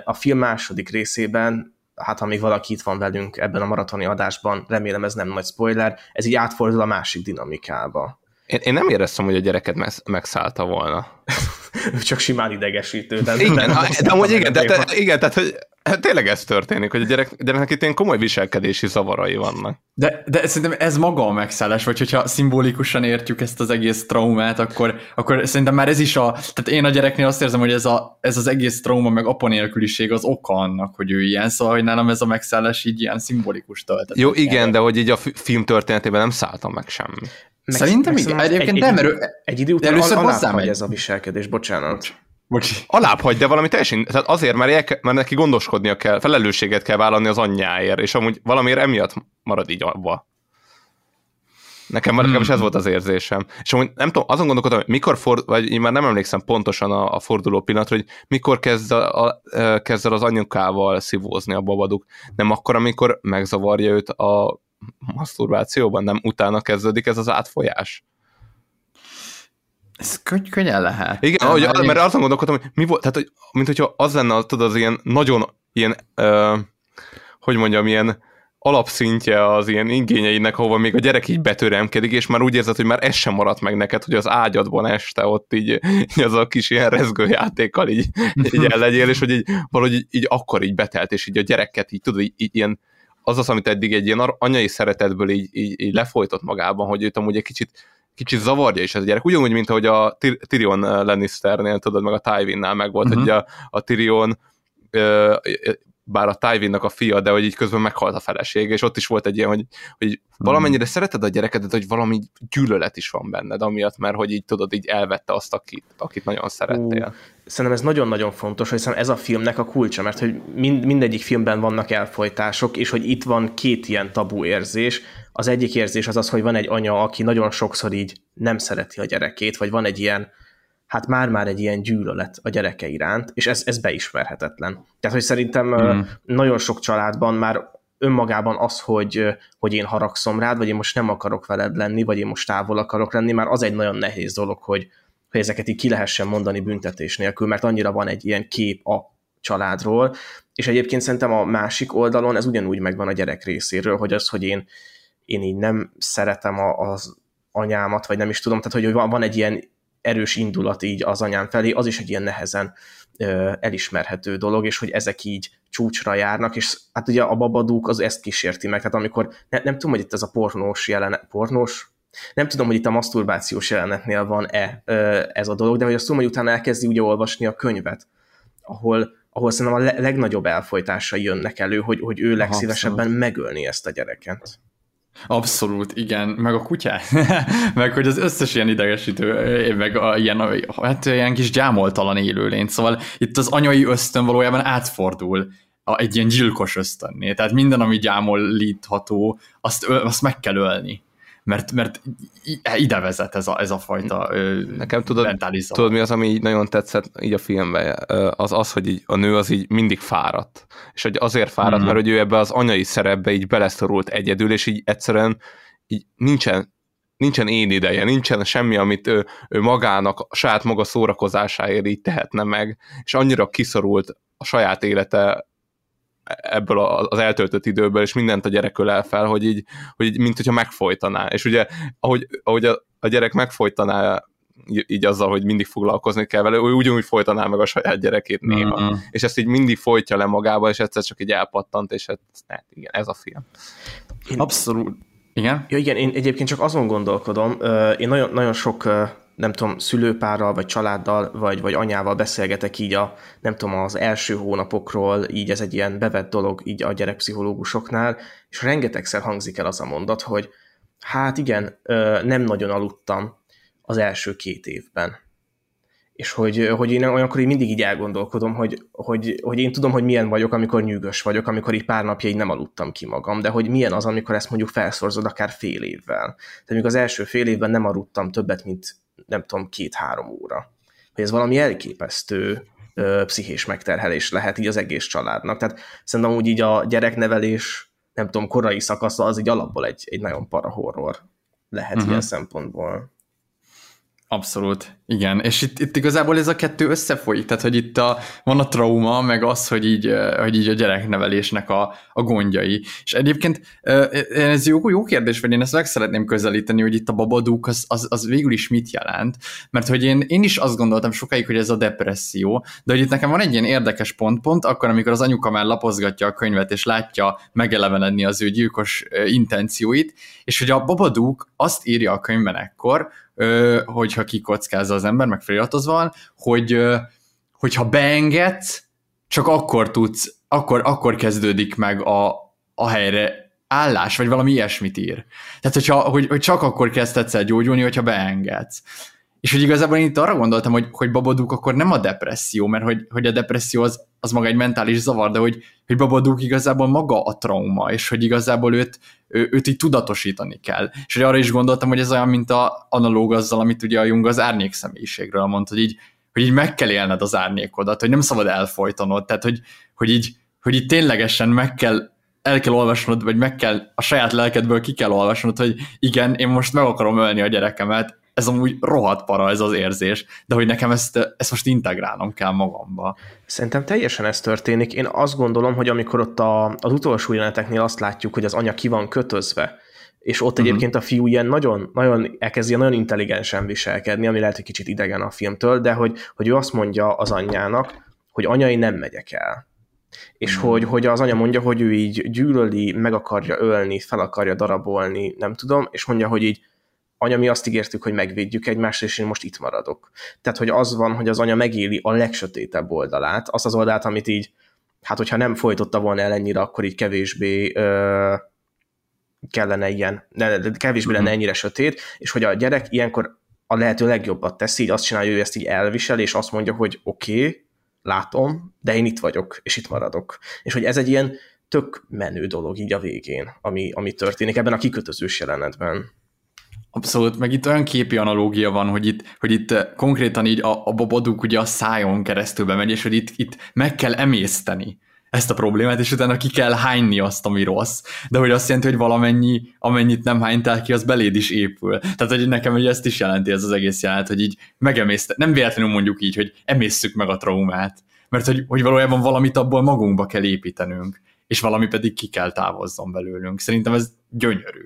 a film második részében, hát ha még valaki itt van velünk ebben a maratoni adásban, remélem ez nem nagy spoiler, ez így átfordul a másik dinamikába. Én, én nem éreztem, hogy a gyereket meg, megszállta volna. Csak simán idegesítő. De Igen, nem- de amúgy igen, de, igen, tehát hogy hát tényleg ez történik, hogy a gyerek, gyereknek itt ilyen komoly viselkedési zavarai vannak. De, de szerintem ez maga a megszállás, vagy hogyha szimbolikusan értjük ezt az egész traumát, akkor, akkor szerintem már ez is a, tehát én a gyereknél azt érzem, hogy ez, a, ez az egész trauma, meg apa nélküliség az oka annak, hogy ő ilyen, szóval hogy nálam ez a megszállás így ilyen szimbolikus töltet. Jó, igen, de hogy így a fi- film történetében nem szálltam meg semmi. Meg- Szerintem meg igen. Egyébként egy, nem, egy, mert egy idő után először hagy megy. ez a viselkedés, bocsánat. Bocsi. Alább hagy, de valami teljesen, tehát azért, mert, el, mert neki gondoskodnia kell, felelősséget kell vállalni az anyjáért, és amúgy valamiért emiatt marad így abba. Nekem hmm. legalábbis ez volt az érzésem. És amúgy nem tudom, azon gondolkodtam, hogy mikor ford, vagy én már nem emlékszem pontosan a, a forduló pillanatra, hogy mikor kezd, a, a, kezd el az anyukával szivózni a babaduk. Nem akkor, amikor megzavarja őt a maszturbációban, nem utána kezdődik ez az átfolyás. Ez könny- könnyen lehet. Igen, ahogy, én- mert azon gondolkodtam, hogy mi volt, tehát, hogy, mint hogyha az lenne, tudod, az ilyen nagyon ilyen, ö, hogy mondjam, ilyen alapszintje az ilyen igényeinek, ahova még a gyerek így betöremkedik, és már úgy érzed, hogy már ez sem maradt meg neked, hogy az ágyadban este ott így, így az a kis ilyen rezgőjátékkal így, így el legyél, és hogy így valahogy így, így akkor így betelt, és így a gyereket így tudod, így, így ilyen az az, amit eddig egy ilyen anyai szeretetből így, így, így lefolytott magában, hogy őt amúgy egy kicsit, kicsit zavarja is ez a gyerek. Ugyanúgy, mint ahogy a Tyr- Tyrion Lannisternél, tudod, meg a Tywin-nál meg volt, Mhm. uh-huh. hogy a, a Tyrion ö, bár a Tywinnak a fia, de hogy így közben meghalt a felesége, és ott is volt egy ilyen, hogy, hogy valamennyire szereted a gyerekedet, hogy valami gyűlölet is van benned, amiatt, mert hogy így tudod, így elvette azt, akit, akit nagyon szerettél. Ú, Szerintem ez nagyon-nagyon fontos, hogy ez a filmnek a kulcsa, mert hogy mind, mindegyik filmben vannak elfolytások, és hogy itt van két ilyen tabu érzés. Az egyik érzés az az, hogy van egy anya, aki nagyon sokszor így nem szereti a gyerekét, vagy van egy ilyen, hát már-már egy ilyen gyűlölet a gyereke iránt, és ez, ez beismerhetetlen. Tehát, hogy szerintem Mm. mm. nagyon sok családban már önmagában az, hogy, hogy én haragszom rád, vagy én most nem akarok veled lenni, vagy én most távol akarok lenni, már az egy nagyon nehéz dolog, hogy, hogy ezeket így ki lehessen mondani büntetés nélkül, mert annyira van egy ilyen kép a családról, és egyébként szerintem a másik oldalon ez ugyanúgy megvan a gyerek részéről, hogy az, hogy én, én így nem szeretem a, az anyámat, vagy nem is tudom, tehát hogy van, van egy ilyen erős indulat így az anyám felé, az is egy ilyen nehezen elismerhető dolog, és hogy ezek így csúcsra járnak, és hát ugye a babadúk az ezt kísérti meg, tehát amikor, ne, nem tudom, hogy itt ez a pornós jelenet, pornós? Nem tudom, hogy itt a maszturbációs jelenetnél van-e ez a dolog, de hogy azt tudom, hogy utána elkezdi ugye olvasni a könyvet, ahol, ahol szerintem a le- legnagyobb elfolytásai jönnek elő, hogy, hogy ő legszívesebben abszolút. megölni ezt a gyereket. Abszolút, igen. Meg a kutyát. meg hogy az összes ilyen idegesítő, meg a, ilyen, hát ilyen kis gyámoltalan élőlény. Szóval itt az anyai ösztön valójában átfordul a, egy ilyen gyilkos ösztönné. Tehát minden, ami gyámolítható, azt, azt meg kell ölni. Mert, mert ide vezet ez a, ez a fajta Nekem tudod, tudod, mi az, ami így nagyon tetszett így a filmben? Az az, hogy így a nő az így mindig fáradt. És hogy azért fáradt, Mhm. mert hogy ő ebbe az anyai szerepbe így beleszorult egyedül, és így egyszerűen így nincsen, nincsen én ideje, nincsen semmi, amit ő, ő magának, a saját maga szórakozásáért így tehetne meg, és annyira kiszorult a saját élete ebből az eltöltött időből, és mindent a gyerek ölel fel, hogy így, hogy így mint hogyha megfojtaná. És ugye, ahogy, ahogy a, a gyerek megfojtaná így azzal, hogy mindig foglalkozni kell vele, ő ugyanúgy folytaná meg a saját gyerekét néha. Mhm. És ezt így mindig folytja le magába, és egyszer csak így elpattant, és hát, hát igen, ez a film. Abszolút. Igen? Ja, igen, én egyébként csak azon gondolkodom, én nagyon, nagyon sok nem tudom, szülőpárral, vagy családdal, vagy, vagy anyával beszélgetek így a, nem tudom, az első hónapokról, így ez egy ilyen bevett dolog így a gyerekpszichológusoknál, és rengetegszer hangzik el az a mondat, hogy hát igen, nem nagyon aludtam az első két évben és hogy, hogy én olyankor én mindig így elgondolkodom, hogy, hogy, hogy én tudom, hogy milyen vagyok, amikor nyűgös vagyok, amikor így pár napja így nem aludtam ki magam, de hogy milyen az, amikor ezt mondjuk felszorzod akár fél évvel. Tehát mondjuk az első fél évben nem aludtam többet, mint nem tudom, két-három óra. Hogy ez valami elképesztő ö, pszichés megterhelés lehet így az egész családnak. Tehát szerintem úgy így a gyereknevelés, nem tudom, korai szakasza az így alapból egy, egy nagyon horror lehet uh-huh. ilyen szempontból. Abszolút, igen. És itt, itt igazából ez a kettő összefolyik, tehát hogy itt a, van a trauma, meg az, hogy így, hogy így a gyereknevelésnek a, a gondjai. És egyébként ez jó, jó kérdés, vagy én ezt meg szeretném közelíteni, hogy itt a babadúk az, az, az végül is mit jelent, mert hogy én, én is azt gondoltam sokáig, hogy ez a depresszió, de hogy itt nekem van egy ilyen érdekes pont, pont akkor, amikor az anyuka már lapozgatja a könyvet, és látja megelevenedni az ő gyilkos intencióit, és hogy a babadúk azt írja a könyvben ekkor, hogyha kikockázza az ember, meg feliratozva van, hogy hogyha beengedsz, csak akkor tudsz, akkor, akkor kezdődik meg a, a helyre állás, vagy valami ilyesmit ír. Tehát, hogyha, hogy, hogy csak akkor kezdhetsz el gyógyulni, hogyha beengedsz. És hogy igazából én itt arra gondoltam, hogy, hogy babadúk akkor nem a depresszió, mert hogy, hogy a depresszió az, az maga egy mentális zavar, de hogy, hogy babadúk igazából maga a trauma, és hogy igazából őt, ő, őt így tudatosítani kell. És hogy arra is gondoltam, hogy ez olyan, mint a analóg azzal, amit ugye a Jung az árnyék személyiségről mond, hogy így, hogy így meg kell élned az árnyékodat, hogy nem szabad elfolytanod, tehát hogy, hogy így, hogy így ténylegesen meg kell el kell olvasnod, vagy meg kell a saját lelkedből ki kell olvasnod, hogy igen, én most meg akarom ölni a gyerekemet, ez amúgy rohadt para ez az érzés, de hogy nekem ezt, ezt most integrálnom kell magamba. Szerintem teljesen ez történik. Én azt gondolom, hogy amikor ott a, az utolsó jeleneteknél azt látjuk, hogy az anya ki van kötözve, és ott uh-huh. egyébként a fiú ilyen nagyon, nagyon elkezd ilyen nagyon intelligensen viselkedni, ami lehet, hogy kicsit idegen a filmtől, de hogy, hogy ő azt mondja az anyjának, hogy anyai nem megyek el. És mm. hogy, hogy az anya mondja, hogy ő így gyűlöli, meg akarja ölni, fel akarja darabolni, nem tudom, és mondja, hogy így anya, mi azt ígértük, hogy megvédjük egymást, és én most itt maradok. Tehát, hogy az van, hogy az anya megéli a legsötétebb oldalát, azt az oldalt, amit így, hát hogyha nem folytotta volna el ennyire, akkor így kevésbé ö, kellene ilyen, ne, kevésbé lenne mhm. ennyire sötét, és hogy a gyerek ilyenkor a lehető legjobbat teszi, így azt csinálja, hogy ő ezt így elvisel, és azt mondja, hogy oké, okay, látom, de én itt vagyok, és itt maradok. És hogy ez egy ilyen tök menő dolog így a végén, ami, ami történik ebben a kikötözős jelenetben. Abszolút, meg itt olyan képi analógia van, hogy itt, hogy itt eh, konkrétan így a, a babaduk ugye a szájon keresztül bemegy, és hogy itt, itt meg kell emészteni ezt a problémát, és utána ki kell hányni azt, ami rossz. De hogy azt jelenti, hogy valamennyi, amennyit nem hánytál ki, az beléd is épül. Tehát, hogy nekem hogy ezt is jelenti ez az egész jelent, hogy így megemészte. Nem véletlenül mondjuk így, hogy emészszük meg a traumát. Mert hogy, hogy valójában valamit abból magunkba kell építenünk és valami pedig ki kell távozzon belőlünk. Szerintem ez gyönyörű.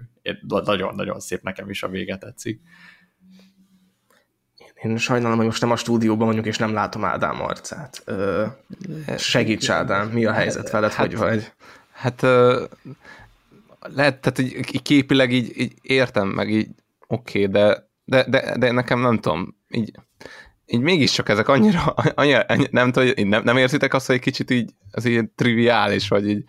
Nagyon-nagyon szép nekem is a vége tetszik. Én sajnálom, hogy most nem a stúdióban vagyunk, és nem látom Ádám arcát. Ö, segíts Ádám, mi a helyzet veled, hát, hogy vagy? Hát lehet, tehát így, képileg így, így értem, meg így oké, okay, de, de, de, de nekem nem tudom, így így mégiscsak ezek annyira, annyira nem, tudom, nem, nem érzitek azt, hogy egy kicsit így, az így triviális, vagy így,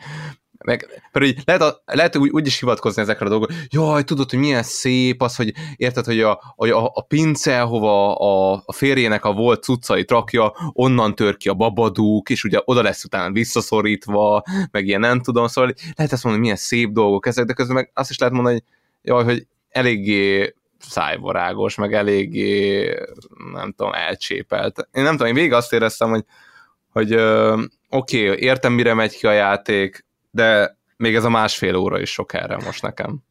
meg, mert így lehet, a, lehet úgy, úgy is hivatkozni ezekre a dolgokra, jaj, tudod, hogy milyen szép az, hogy érted, hogy a, a, a pince, hova a, a férjének a volt cuccait rakja, onnan tör ki a babadúk, és ugye oda lesz utána visszaszorítva, meg ilyen nem tudom, szóval lehet ezt mondani, milyen szép dolgok ezek, de közben meg azt is lehet mondani, hogy jaj, hogy eléggé szájborágos, meg eléggé, nem tudom, elcsépelt. Én nem tudom, én végig azt éreztem, hogy, hogy oké, okay, értem, mire megy ki a játék, de még ez a másfél óra is sok erre most nekem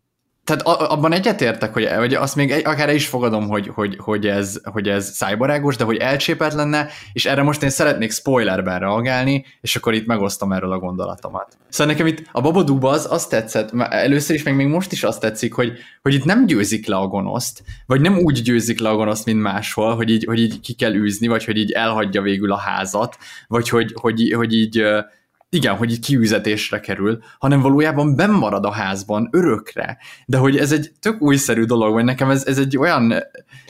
tehát abban egyetértek, hogy, hogy azt még akár is fogadom, hogy, hogy, hogy, ez, hogy ez szájbarágos, de hogy elcsépelt lenne, és erre most én szeretnék spoilerben reagálni, és akkor itt megosztom erről a gondolatomat. Szóval nekem itt a Babadúba az azt tetszett, először is, meg még most is azt tetszik, hogy, hogy itt nem győzik le a gonoszt, vagy nem úgy győzik le a gonoszt, mint máshol, hogy így, hogy így ki kell űzni, vagy hogy így elhagyja végül a házat, vagy hogy, hogy, hogy így igen, hogy itt kiüzetésre kerül, hanem valójában bennmarad a házban örökre. De hogy ez egy tök újszerű dolog, vagy nekem ez, ez egy olyan...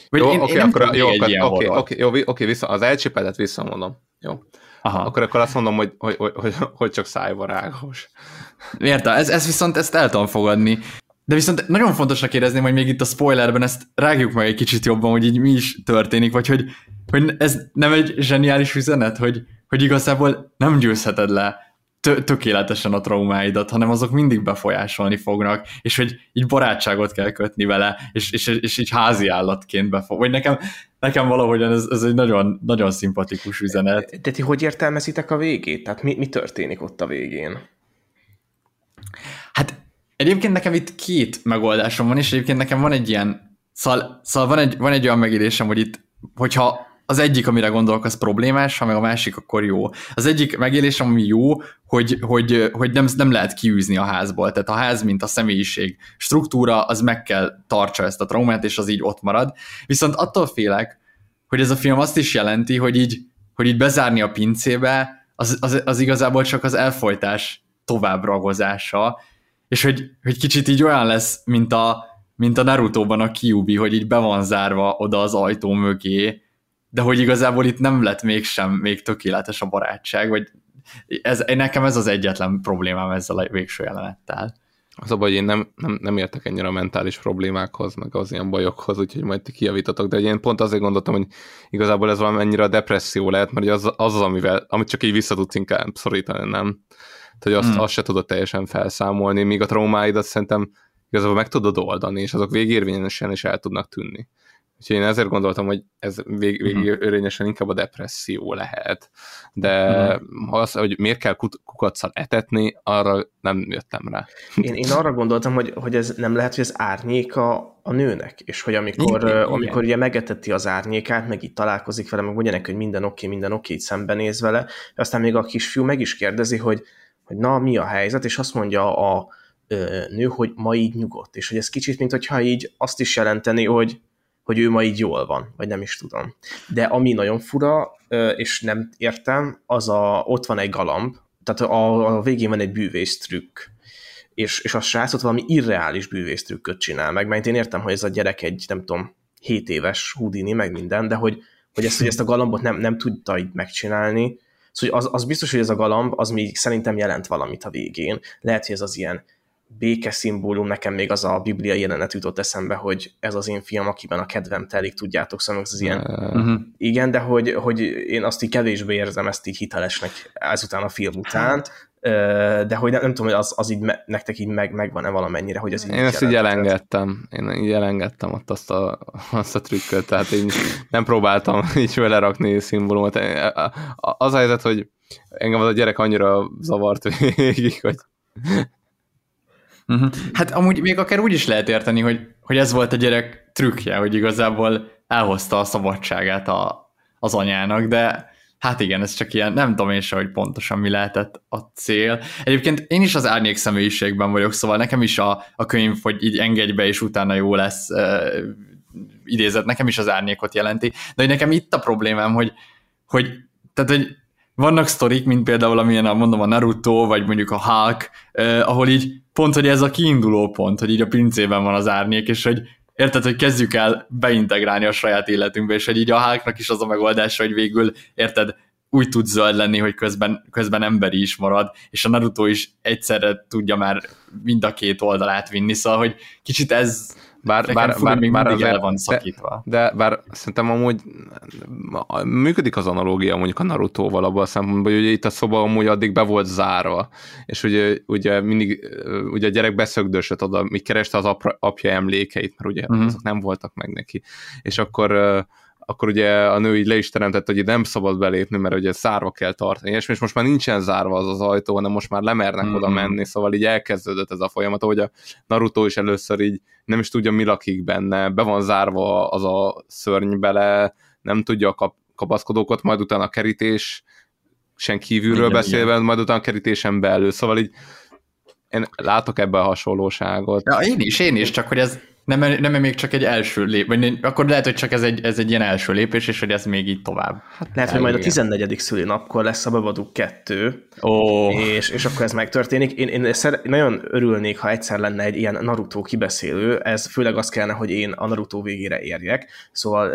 Vagy jó, én, oké, én nem akkor, jó, akkor, oké, oké, jó, oké, vissza, az elcsipetet visszamondom. Jó. Aha. Akkor, akkor azt mondom, hogy, hogy, hogy, hogy, hogy csak szájvarágos. Értem, ez, ez viszont ezt el tudom fogadni. De viszont nagyon fontosnak érezni, hogy még itt a spoilerben ezt rágjuk meg egy kicsit jobban, hogy így mi is történik, vagy hogy, hogy ez nem egy zseniális üzenet, hogy, hogy igazából nem győzheted le tökéletesen a traumáidat, hanem azok mindig befolyásolni fognak, és hogy így barátságot kell kötni vele, és, és, és így házi állatként befog. Vagy nekem, nekem valahogyan ez, ez egy nagyon, nagyon szimpatikus üzenet. De ti hogy értelmezitek a végét? Tehát mi, mi történik ott a végén? Egyébként nekem itt két megoldásom van, és egyébként nekem van egy ilyen, szóval, szóval van, egy, van egy olyan megélésem, hogy itt, hogyha az egyik, amire gondolok, az problémás, ha meg a másik, akkor jó. Az egyik megélésem, ami jó, hogy, hogy, hogy nem, nem lehet kiűzni a házból. Tehát a ház, mint a személyiség struktúra, az meg kell tartsa ezt a traumát, és az így ott marad. Viszont attól félek, hogy ez a film azt is jelenti, hogy így, hogy így bezárni a pincébe, az, az, az igazából csak az elfolytás tovább ragozása, és hogy, hogy kicsit így olyan lesz, mint a, mint a Naruto-ban a Kyubi, hogy így be van zárva oda az ajtó mögé, de hogy igazából itt nem lett mégsem még tökéletes a barátság, vagy ez, nekem ez az egyetlen problémám ezzel a végső jelenettel. Az a baj, hogy én nem, nem, nem értek ennyire a mentális problémákhoz, meg az ilyen bajokhoz, úgyhogy majd ti kijavítatok, de én pont azért gondoltam, hogy igazából ez valamennyire a depresszió lehet, mert az az, az amivel, amit csak így vissza tudsz inkább szorítani, nem? Tehát, hogy azt, Hmm. azt se tudod teljesen felszámolni, míg a traumáidat szerintem igazából meg tudod oldani, és azok végérvényesen is el tudnak tűnni. Úgyhogy én ezért gondoltam, hogy ez vég, végérvényesen inkább a depresszió lehet. De Mhm. ha az, hogy miért kell kut- kukaccal etetni, arra nem jöttem rá. Én, én arra gondoltam, hogy, hogy ez nem lehet, hogy ez árnyéka a nőnek, és hogy amikor, Igen, igen, igen. amikor ugye megeteti az árnyékát, meg így találkozik vele, meg mondja neki, hogy minden oké, minden oké, így szembenéz vele, aztán még a kisfiú meg is kérdezi, hogy, hogy na, mi a helyzet, és azt mondja a nő, hogy ma így nyugodt, és hogy ez kicsit, mint hogyha így azt is jelenteni, hogy, hogy ő ma így jól van, vagy nem is tudom. De ami nagyon fura, és nem értem, az a, ott van egy galamb, tehát a, a végén van egy bűvész trükk, és, és a srácot valami irreális bűvész trükköt csinál meg, mert én értem, hogy ez a gyerek egy, nem tudom, 7 éves Houdini, meg minden, de hogy, hogy, ezt, hogy ezt a galambot nem, nem tudta így megcsinálni, szóval az, az biztos, hogy ez a galamb, az még szerintem jelent valamit a végén. Lehet, hogy ez az ilyen béke szimbólum, nekem még az a biblia jelenet jutott eszembe, hogy ez az én film, akiben a kedvem telik, tudjátok, szóval ez az ilyen, Mhm. igen, de hogy, hogy én azt így kevésbé érzem ezt így hitelesnek ezután a film után, de hogy nem, nem tudom, hogy az, az így me, nektek így meg, megvan-e valamennyire, hogy ez így Én ezt így elengedtem. Én így elengedtem ott azt a, azt a trükköt, tehát én nem próbáltam így vele rakni szimbólumot. Az a helyzet, hogy engem az a gyerek annyira zavart végig, hogy Uh-huh. Hát amúgy még akár úgy is lehet érteni, hogy, hogy ez volt a gyerek trükkje, hogy igazából elhozta a szabadságát a, az anyának, de hát igen, ez csak ilyen, nem tudom én se, hogy pontosan mi lehetett a cél. Egyébként én is az árnyék személyiségben vagyok, szóval nekem is a, a könyv, hogy így engedj be, és utána jó lesz uh, idézet, nekem is az árnyékot jelenti, de hogy nekem itt a problémám, hogy, hogy tehát, hogy vannak sztorik, mint például amilyen a, mondom a Naruto, vagy mondjuk a Hulk, eh, ahol így pont, hogy ez a kiinduló pont, hogy így a pincében van az árnyék, és hogy érted, hogy kezdjük el beintegrálni a saját életünkbe, és hogy így a Hulknak is az a megoldása, hogy végül, érted, úgy tud zöld lenni, hogy közben, közben emberi is marad, és a Naruto is egyszerre tudja már mind a két oldalát vinni, szóval, hogy kicsit ez bár, bár, bár, még bár mindig el azért- van szakítva. De, de bár szerintem amúgy működik az analógia mondjuk a Naruto-val abban a szempontból, hogy ugye itt a szoba amúgy addig be volt zárva, és ugye, ugye mindig ugye a gyerek beszögdösött oda, míg kereste az apra, apja emlékeit, mert ugye Mhm. azok nem voltak meg neki. És akkor akkor ugye a nő így le is teremtett, hogy nem szabad belépni, mert ugye zárva kell tartani, és most már nincsen zárva az az ajtó, hanem most már lemernek Mhm. oda menni, szóval így elkezdődött ez a folyamat, hogy a Naruto is először így nem is tudja, mi lakik benne, be van zárva az a szörny bele, nem tudja a kap, kapaszkodókat, majd utána a kerítés sen kívülről Igen, beszélve, majd utána a kerítésen belül, szóval így én látok ebben a hasonlóságot. Ja, én is, én is, csak hogy ez, Nem, nem még csak egy első lép, vagy akkor lehet, hogy csak ez egy, ez egy ilyen első lépés, és hogy ez még így tovább. Hát lehet, hogy majd a 14. szülinapkor lesz a Babadook 2, oh. és, és akkor ez megtörténik. Én, én szer- nagyon örülnék, ha egyszer lenne egy ilyen Naruto kibeszélő, ez főleg az kellene, hogy én a Naruto végére érjek, szóval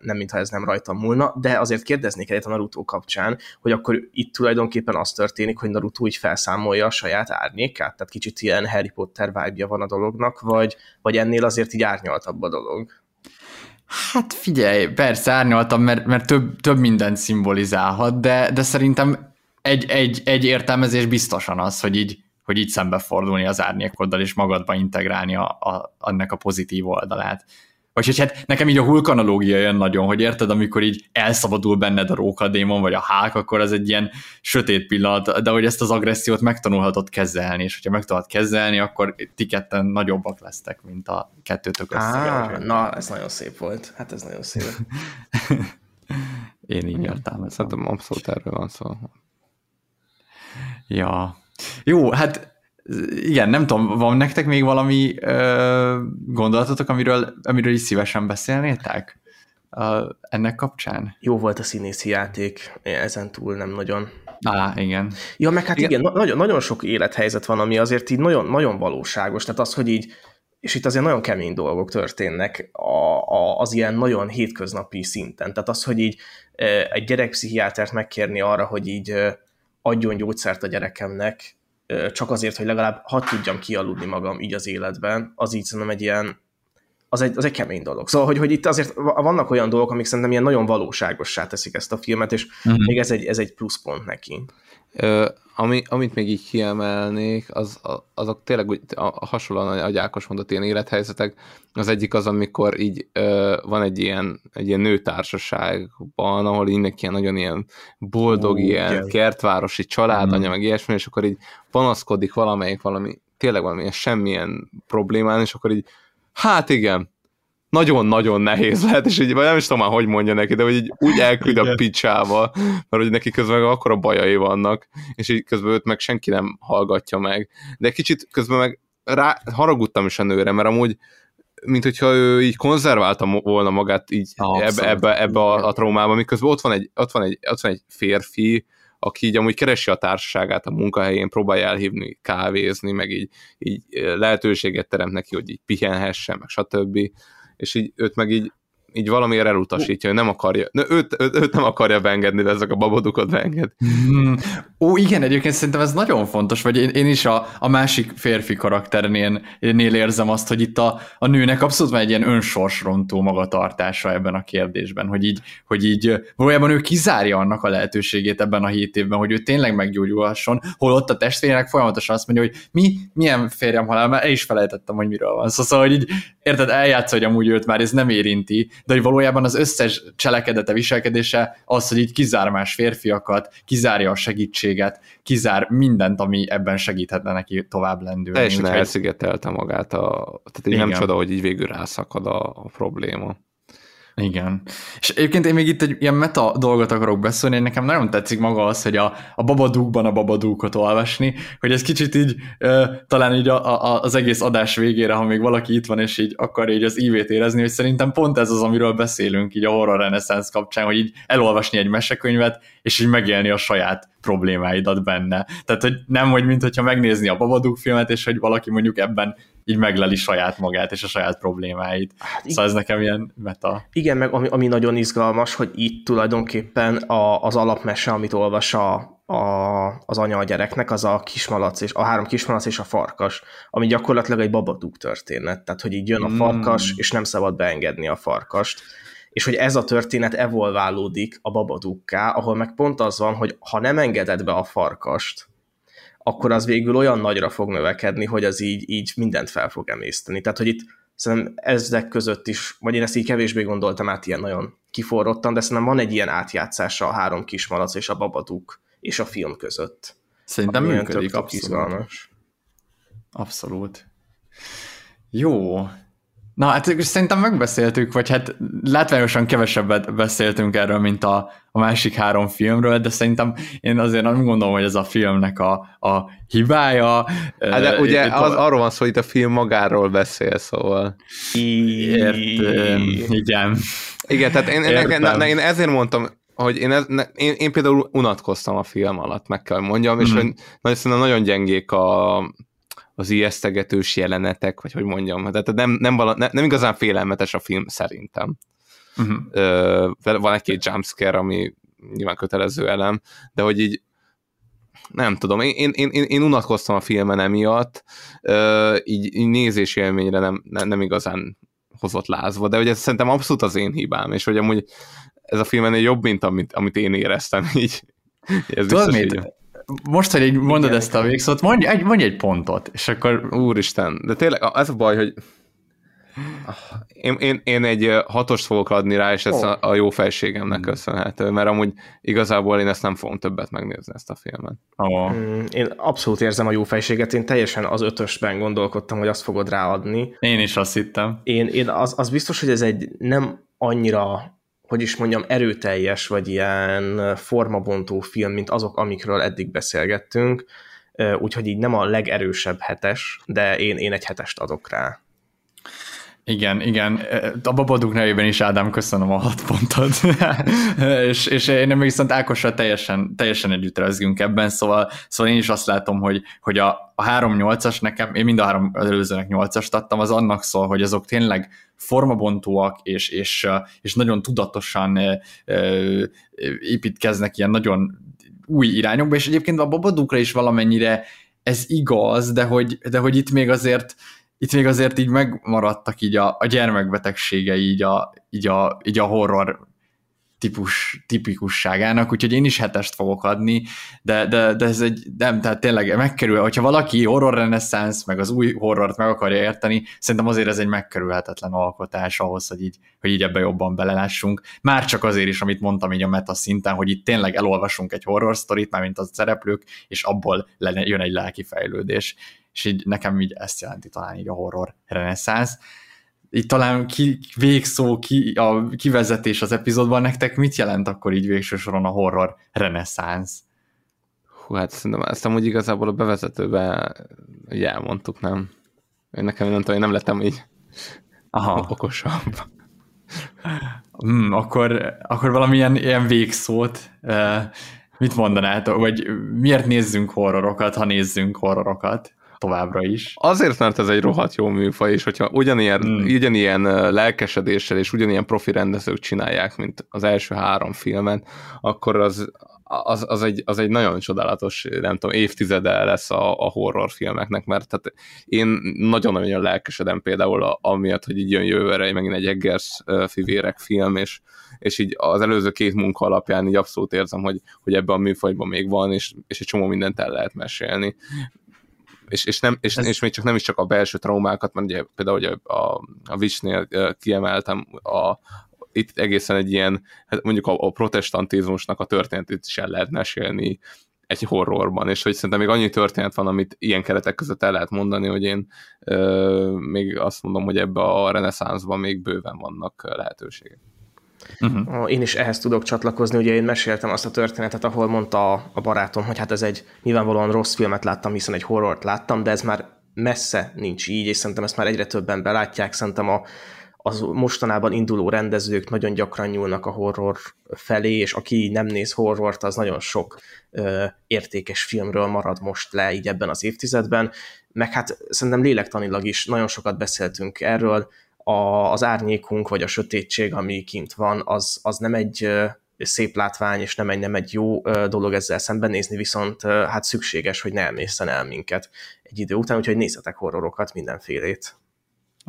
nem mintha ez nem rajtam múlna, de azért kérdeznék egyet a Naruto kapcsán, hogy akkor itt tulajdonképpen az történik, hogy Naruto így felszámolja a saját árnyékát, tehát kicsit ilyen Harry Potter vibe van a dolognak, vagy, vagy ennél azért így árnyaltabb a dolog. Hát figyelj, persze árnyaltam, mert, mert több, több mindent szimbolizálhat, de, de szerintem egy, egy, egy értelmezés biztosan az, hogy így, hogy így szembefordulni az árnyékoddal, és magadba integrálni a, a, annak a pozitív oldalát. Vagy hogy hát nekem így a Hulk analógia jön nagyon, hogy érted, amikor így elszabadul benned a rókadémon, vagy a hák, akkor az egy ilyen sötét pillanat, de hogy ezt az agressziót megtanulhatod kezelni, és hogyha meg tudod kezelni, akkor ti ketten nagyobbak lesztek, mint a kettőtök össze. Na, ez nagyon szép volt. Hát ez nagyon szép. Én így értem. Szerintem abszolút erről van szó. Ja. Jó, hát igen, nem tudom, van nektek még valami ö, gondolatotok, amiről, amiről is szívesen beszélnétek ö, ennek kapcsán? Jó volt a színészi játék, ezen túl nem nagyon. Á, igen. Ja, meg hát igen, igen nagyon, nagyon sok élethelyzet van, ami azért így nagyon, nagyon valóságos, tehát az, hogy így, és itt azért nagyon kemény dolgok történnek a, a, az ilyen nagyon hétköznapi szinten. Tehát az, hogy így egy gyerekpszichiátert megkérni arra, hogy így adjon gyógyszert a gyerekemnek, csak azért, hogy legalább ha tudjam kialudni magam így az életben, az így szerintem egy ilyen, az egy, az egy kemény dolog. Szóval, hogy, hogy itt azért vannak olyan dolgok, amik szerintem ilyen nagyon valóságossá teszik ezt a filmet, és uh-huh. még ez egy, ez egy pluszpont neki. Ö, ami, amit még így kiemelnék, az, azok tényleg úgy, a, hasonlóan, ahogy Ákos mondott, ilyen élethelyzetek. Az egyik az, amikor így ö, van egy ilyen, egy ilyen nőtársaságban, ahol így ilyen nagyon ilyen boldog, Ó, ilyen igen. kertvárosi családanya, mm. meg ilyesmi, és akkor így panaszkodik valamelyik valami, tényleg valamilyen semmilyen problémán, és akkor így, hát igen, nagyon-nagyon nehéz lehet, és így nem is tudom már, hogy mondja neki, de hogy így úgy elküld a picsába, mert hogy neki közben akkor a bajai vannak, és így közben őt meg senki nem hallgatja meg. De kicsit közben meg rá, haragudtam is a nőre, mert amúgy mint hogyha ő így konzerválta volna magát így ebbe, ebbe, ebbe a, a traumába, miközben ott van, egy, ott, van egy, ott van egy férfi, aki így amúgy keresi a társaságát a munkahelyén, próbálja elhívni, kávézni, meg így, így lehetőséget teremt neki, hogy így pihenhessen, meg stb és így őt meg így így valamiért elutasítja, hogy nem akarja, őt, őt, őt nem akarja beengedni, de ezek a babodukot beenged. Hmm. Ó, igen, egyébként szerintem ez nagyon fontos, vagy én, én is a, a másik férfi karakternél nél érzem azt, hogy itt a, a nőnek abszolút van egy ilyen önsorsrontó magatartása ebben a kérdésben, hogy így, hogy így valójában ő kizárja annak a lehetőségét ebben a hét évben, hogy ő tényleg meggyógyulhasson, holott a testvérek folyamatosan azt mondja, hogy mi, milyen férjem halál, mert el is felejtettem, hogy miről van szó. Szóval, hogy így, érted, eljátsz, hogy amúgy őt már ez nem érinti, de hogy valójában az összes cselekedete, viselkedése az, hogy így kizár más férfiakat, kizárja a segítséget, kizár mindent, ami ebben segíthetne neki tovább lendülni. Teljesen elszigetelte magát, a, tehát így nem csoda, hogy így végül rászakad a, a probléma. Igen. És egyébként én még itt egy ilyen meta dolgot akarok beszélni, nekem nagyon tetszik maga az, hogy a, a babadúkban a babadúkot olvasni, hogy ez kicsit így uh, talán így a, a, az egész adás végére, ha még valaki itt van, és így akar így az ívét érezni, hogy szerintem pont ez az, amiről beszélünk így a horror reneszánsz kapcsán, hogy így elolvasni egy mesekönyvet, és így megélni a saját problémáidat benne. Tehát, hogy nem, hogy mint hogyha megnézni a Babadúk filmet, és hogy valaki mondjuk ebben így megleli saját magát és a saját problémáit. Hát, szóval ez nekem ilyen meta. Igen, meg ami, ami nagyon izgalmas, hogy itt tulajdonképpen a, az alapmese, amit olvas a, a, az anya a gyereknek, az a kismalac és a három kismalac és a farkas, ami gyakorlatilag egy babadúk történet. Tehát, hogy így jön a farkas, mm. és nem szabad beengedni a farkast és hogy ez a történet evolválódik a babadukká, ahol meg pont az van, hogy ha nem engeded be a farkast, akkor az végül olyan nagyra fog növekedni, hogy az így, így mindent fel fog emészteni. Tehát, hogy itt szerintem ezek között is, vagy én ezt így kevésbé gondoltam át ilyen nagyon kiforrottan, de szerintem van egy ilyen átjátszása a három kismalac és a babaduk és a film között. Szerintem működik, abszolút. Izgalmas. Abszolút. Jó, Na hát szerintem megbeszéltük, vagy hát látványosan kevesebbet beszéltünk erről, mint a, a másik három filmről, de szerintem én azért nem gondolom, hogy ez a filmnek a, a hibája. Hát de ugye az, arról van szó, hogy itt a film magáról beszél, szóval. Ért, igen. Igen, tehát én, én, én, én ezért mondtam, hogy én, ez, ne, én, én például unatkoztam a film alatt, meg kell mondjam, mm. és hogy nagyon, nagyon gyengék a, az ijesztegetős jelenetek, vagy hogy mondjam, tehát nem, nem, vala, nem, nem igazán félelmetes a film szerintem. Uh-huh. Ö, van egy-két jumpscare, ami nyilván kötelező elem, de hogy így nem tudom, én, én, én, én unatkoztam a filmen emiatt, ö, így, így nézési élményre nem, nem, nem igazán hozott lázva, de hogy ez szerintem abszolút az én hibám, és hogy amúgy ez a film ennél jobb, mint amit, amit én éreztem, így. Ez Tudod mit? Így most, hogy így mondod Igen, ezt a végszót, mondj egy, mondj egy pontot, és akkor... Úristen, de tényleg ez a baj, hogy én, én, én egy hatost fogok adni rá, és ez oh. a, jó fejségemnek köszönhető, mert amúgy igazából én ezt nem fogom többet megnézni, ezt a filmet. Oh. Én abszolút érzem a jó fejséget, én teljesen az ötösben gondolkodtam, hogy azt fogod ráadni. Én is azt hittem. Én, én az, az biztos, hogy ez egy nem annyira hogy is mondjam, erőteljes, vagy ilyen formabontó film, mint azok, amikről eddig beszélgettünk, úgyhogy így nem a legerősebb hetes, de én, én egy hetest adok rá. Igen, igen. A Babaduk nevében is Ádám, köszönöm a hat pontot. és, és én viszont Ákossal teljesen, teljesen együtt rezgünk ebben, szóval, szóval én is azt látom, hogy, hogy a, a 3-8-as nekem, én mind a három előzőnek 8-ast adtam, az annak szól, hogy azok tényleg formabontóak, és, és, és nagyon tudatosan építkeznek ilyen nagyon új irányokba, és egyébként a Babadukra is valamennyire ez igaz, de hogy, de hogy itt még azért itt még azért így megmaradtak így a, a gyermekbetegségei, így a, így, a, így a horror típus, tipikusságának, úgyhogy én is hetest fogok adni, de, de, de ez egy, nem, tehát tényleg megkerül, hogyha valaki horror reneszánsz, meg az új horrort meg akarja érteni, szerintem azért ez egy megkerülhetetlen alkotás ahhoz, hogy így, hogy így ebbe jobban belelássunk. Már csak azért is, amit mondtam így a meta szinten, hogy itt tényleg elolvasunk egy horror sztorit, már mint az szereplők, és abból jön egy lelki fejlődés és így nekem így ezt jelenti talán így a horror reneszánsz. Itt talán ki, végszó, ki, a kivezetés az epizódban nektek mit jelent akkor így végső soron a horror reneszánsz? Hú, hát szerintem ezt amúgy igazából a bevezetőben így elmondtuk, nem? Én nekem tudom, én nem lettem így Aha. okosabb. Hmm, akkor, akkor valamilyen ilyen végszót uh, mit mondanátok, vagy miért nézzünk horrorokat, ha nézzünk horrorokat? Továbbra is. Azért, mert ez egy rohadt jó műfaj, és hogyha ugyanilyen, hmm. ugyanilyen lelkesedéssel és ugyanilyen profi rendezők csinálják, mint az első három filmen, akkor az, az, az, egy, az egy nagyon csodálatos, nem tudom, évtizede lesz a, a horrorfilmeknek, mert tehát én nagyon-nagyon lelkesedem például a, amiatt, hogy így jön jövőre megint egy Eggers fivérek film, és, és így az előző két munka alapján így abszolút érzem, hogy, hogy ebben a műfajban még van, és, és egy csomó mindent el lehet mesélni és, és, nem, és, Ez... és még csak nem is csak a belső traumákat, mert ugye például ugye a, a Witchnél kiemeltem a, itt egészen egy ilyen, hát mondjuk a, a protestantizmusnak a történetét is el lehet mesélni egy horrorban, és hogy szerintem még annyi történet van, amit ilyen keretek között el lehet mondani, hogy én ö, még azt mondom, hogy ebbe a reneszánszban még bőven vannak lehetőségek. Uh-huh. Én is ehhez tudok csatlakozni, ugye én meséltem azt a történetet, ahol mondta a barátom, hogy hát ez egy nyilvánvalóan rossz filmet láttam, hiszen egy horrort láttam, de ez már messze nincs így, és szerintem ezt már egyre többen belátják, szerintem a, az mostanában induló rendezők nagyon gyakran nyúlnak a horror felé, és aki nem néz horrort, az nagyon sok ö, értékes filmről marad most le így ebben az évtizedben, meg hát szerintem lélektanilag is nagyon sokat beszéltünk erről, a, az árnyékunk, vagy a sötétség, ami kint van, az, az nem egy szép látvány, és nem egy, nem egy jó dolog ezzel szembenézni, viszont hát szükséges, hogy ne elmészen el minket egy idő után, úgyhogy nézzetek horrorokat, mindenfélét.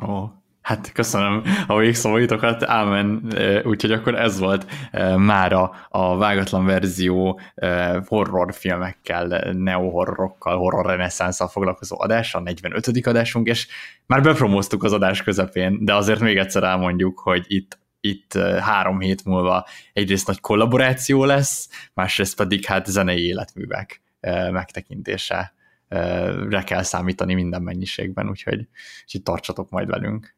Ó, Hát köszönöm a végszavaitokat, ámen, úgyhogy akkor ez volt mára a vágatlan verzió horrorfilmekkel, neohorrorokkal, horror reneszánszal foglalkozó adás, a 45. adásunk, és már bepromóztuk az adás közepén, de azért még egyszer elmondjuk, hogy itt itt három hét múlva egyrészt nagy kollaboráció lesz, másrészt pedig hát zenei életművek megtekintése re kell számítani minden mennyiségben, úgyhogy, úgyhogy tartsatok majd velünk.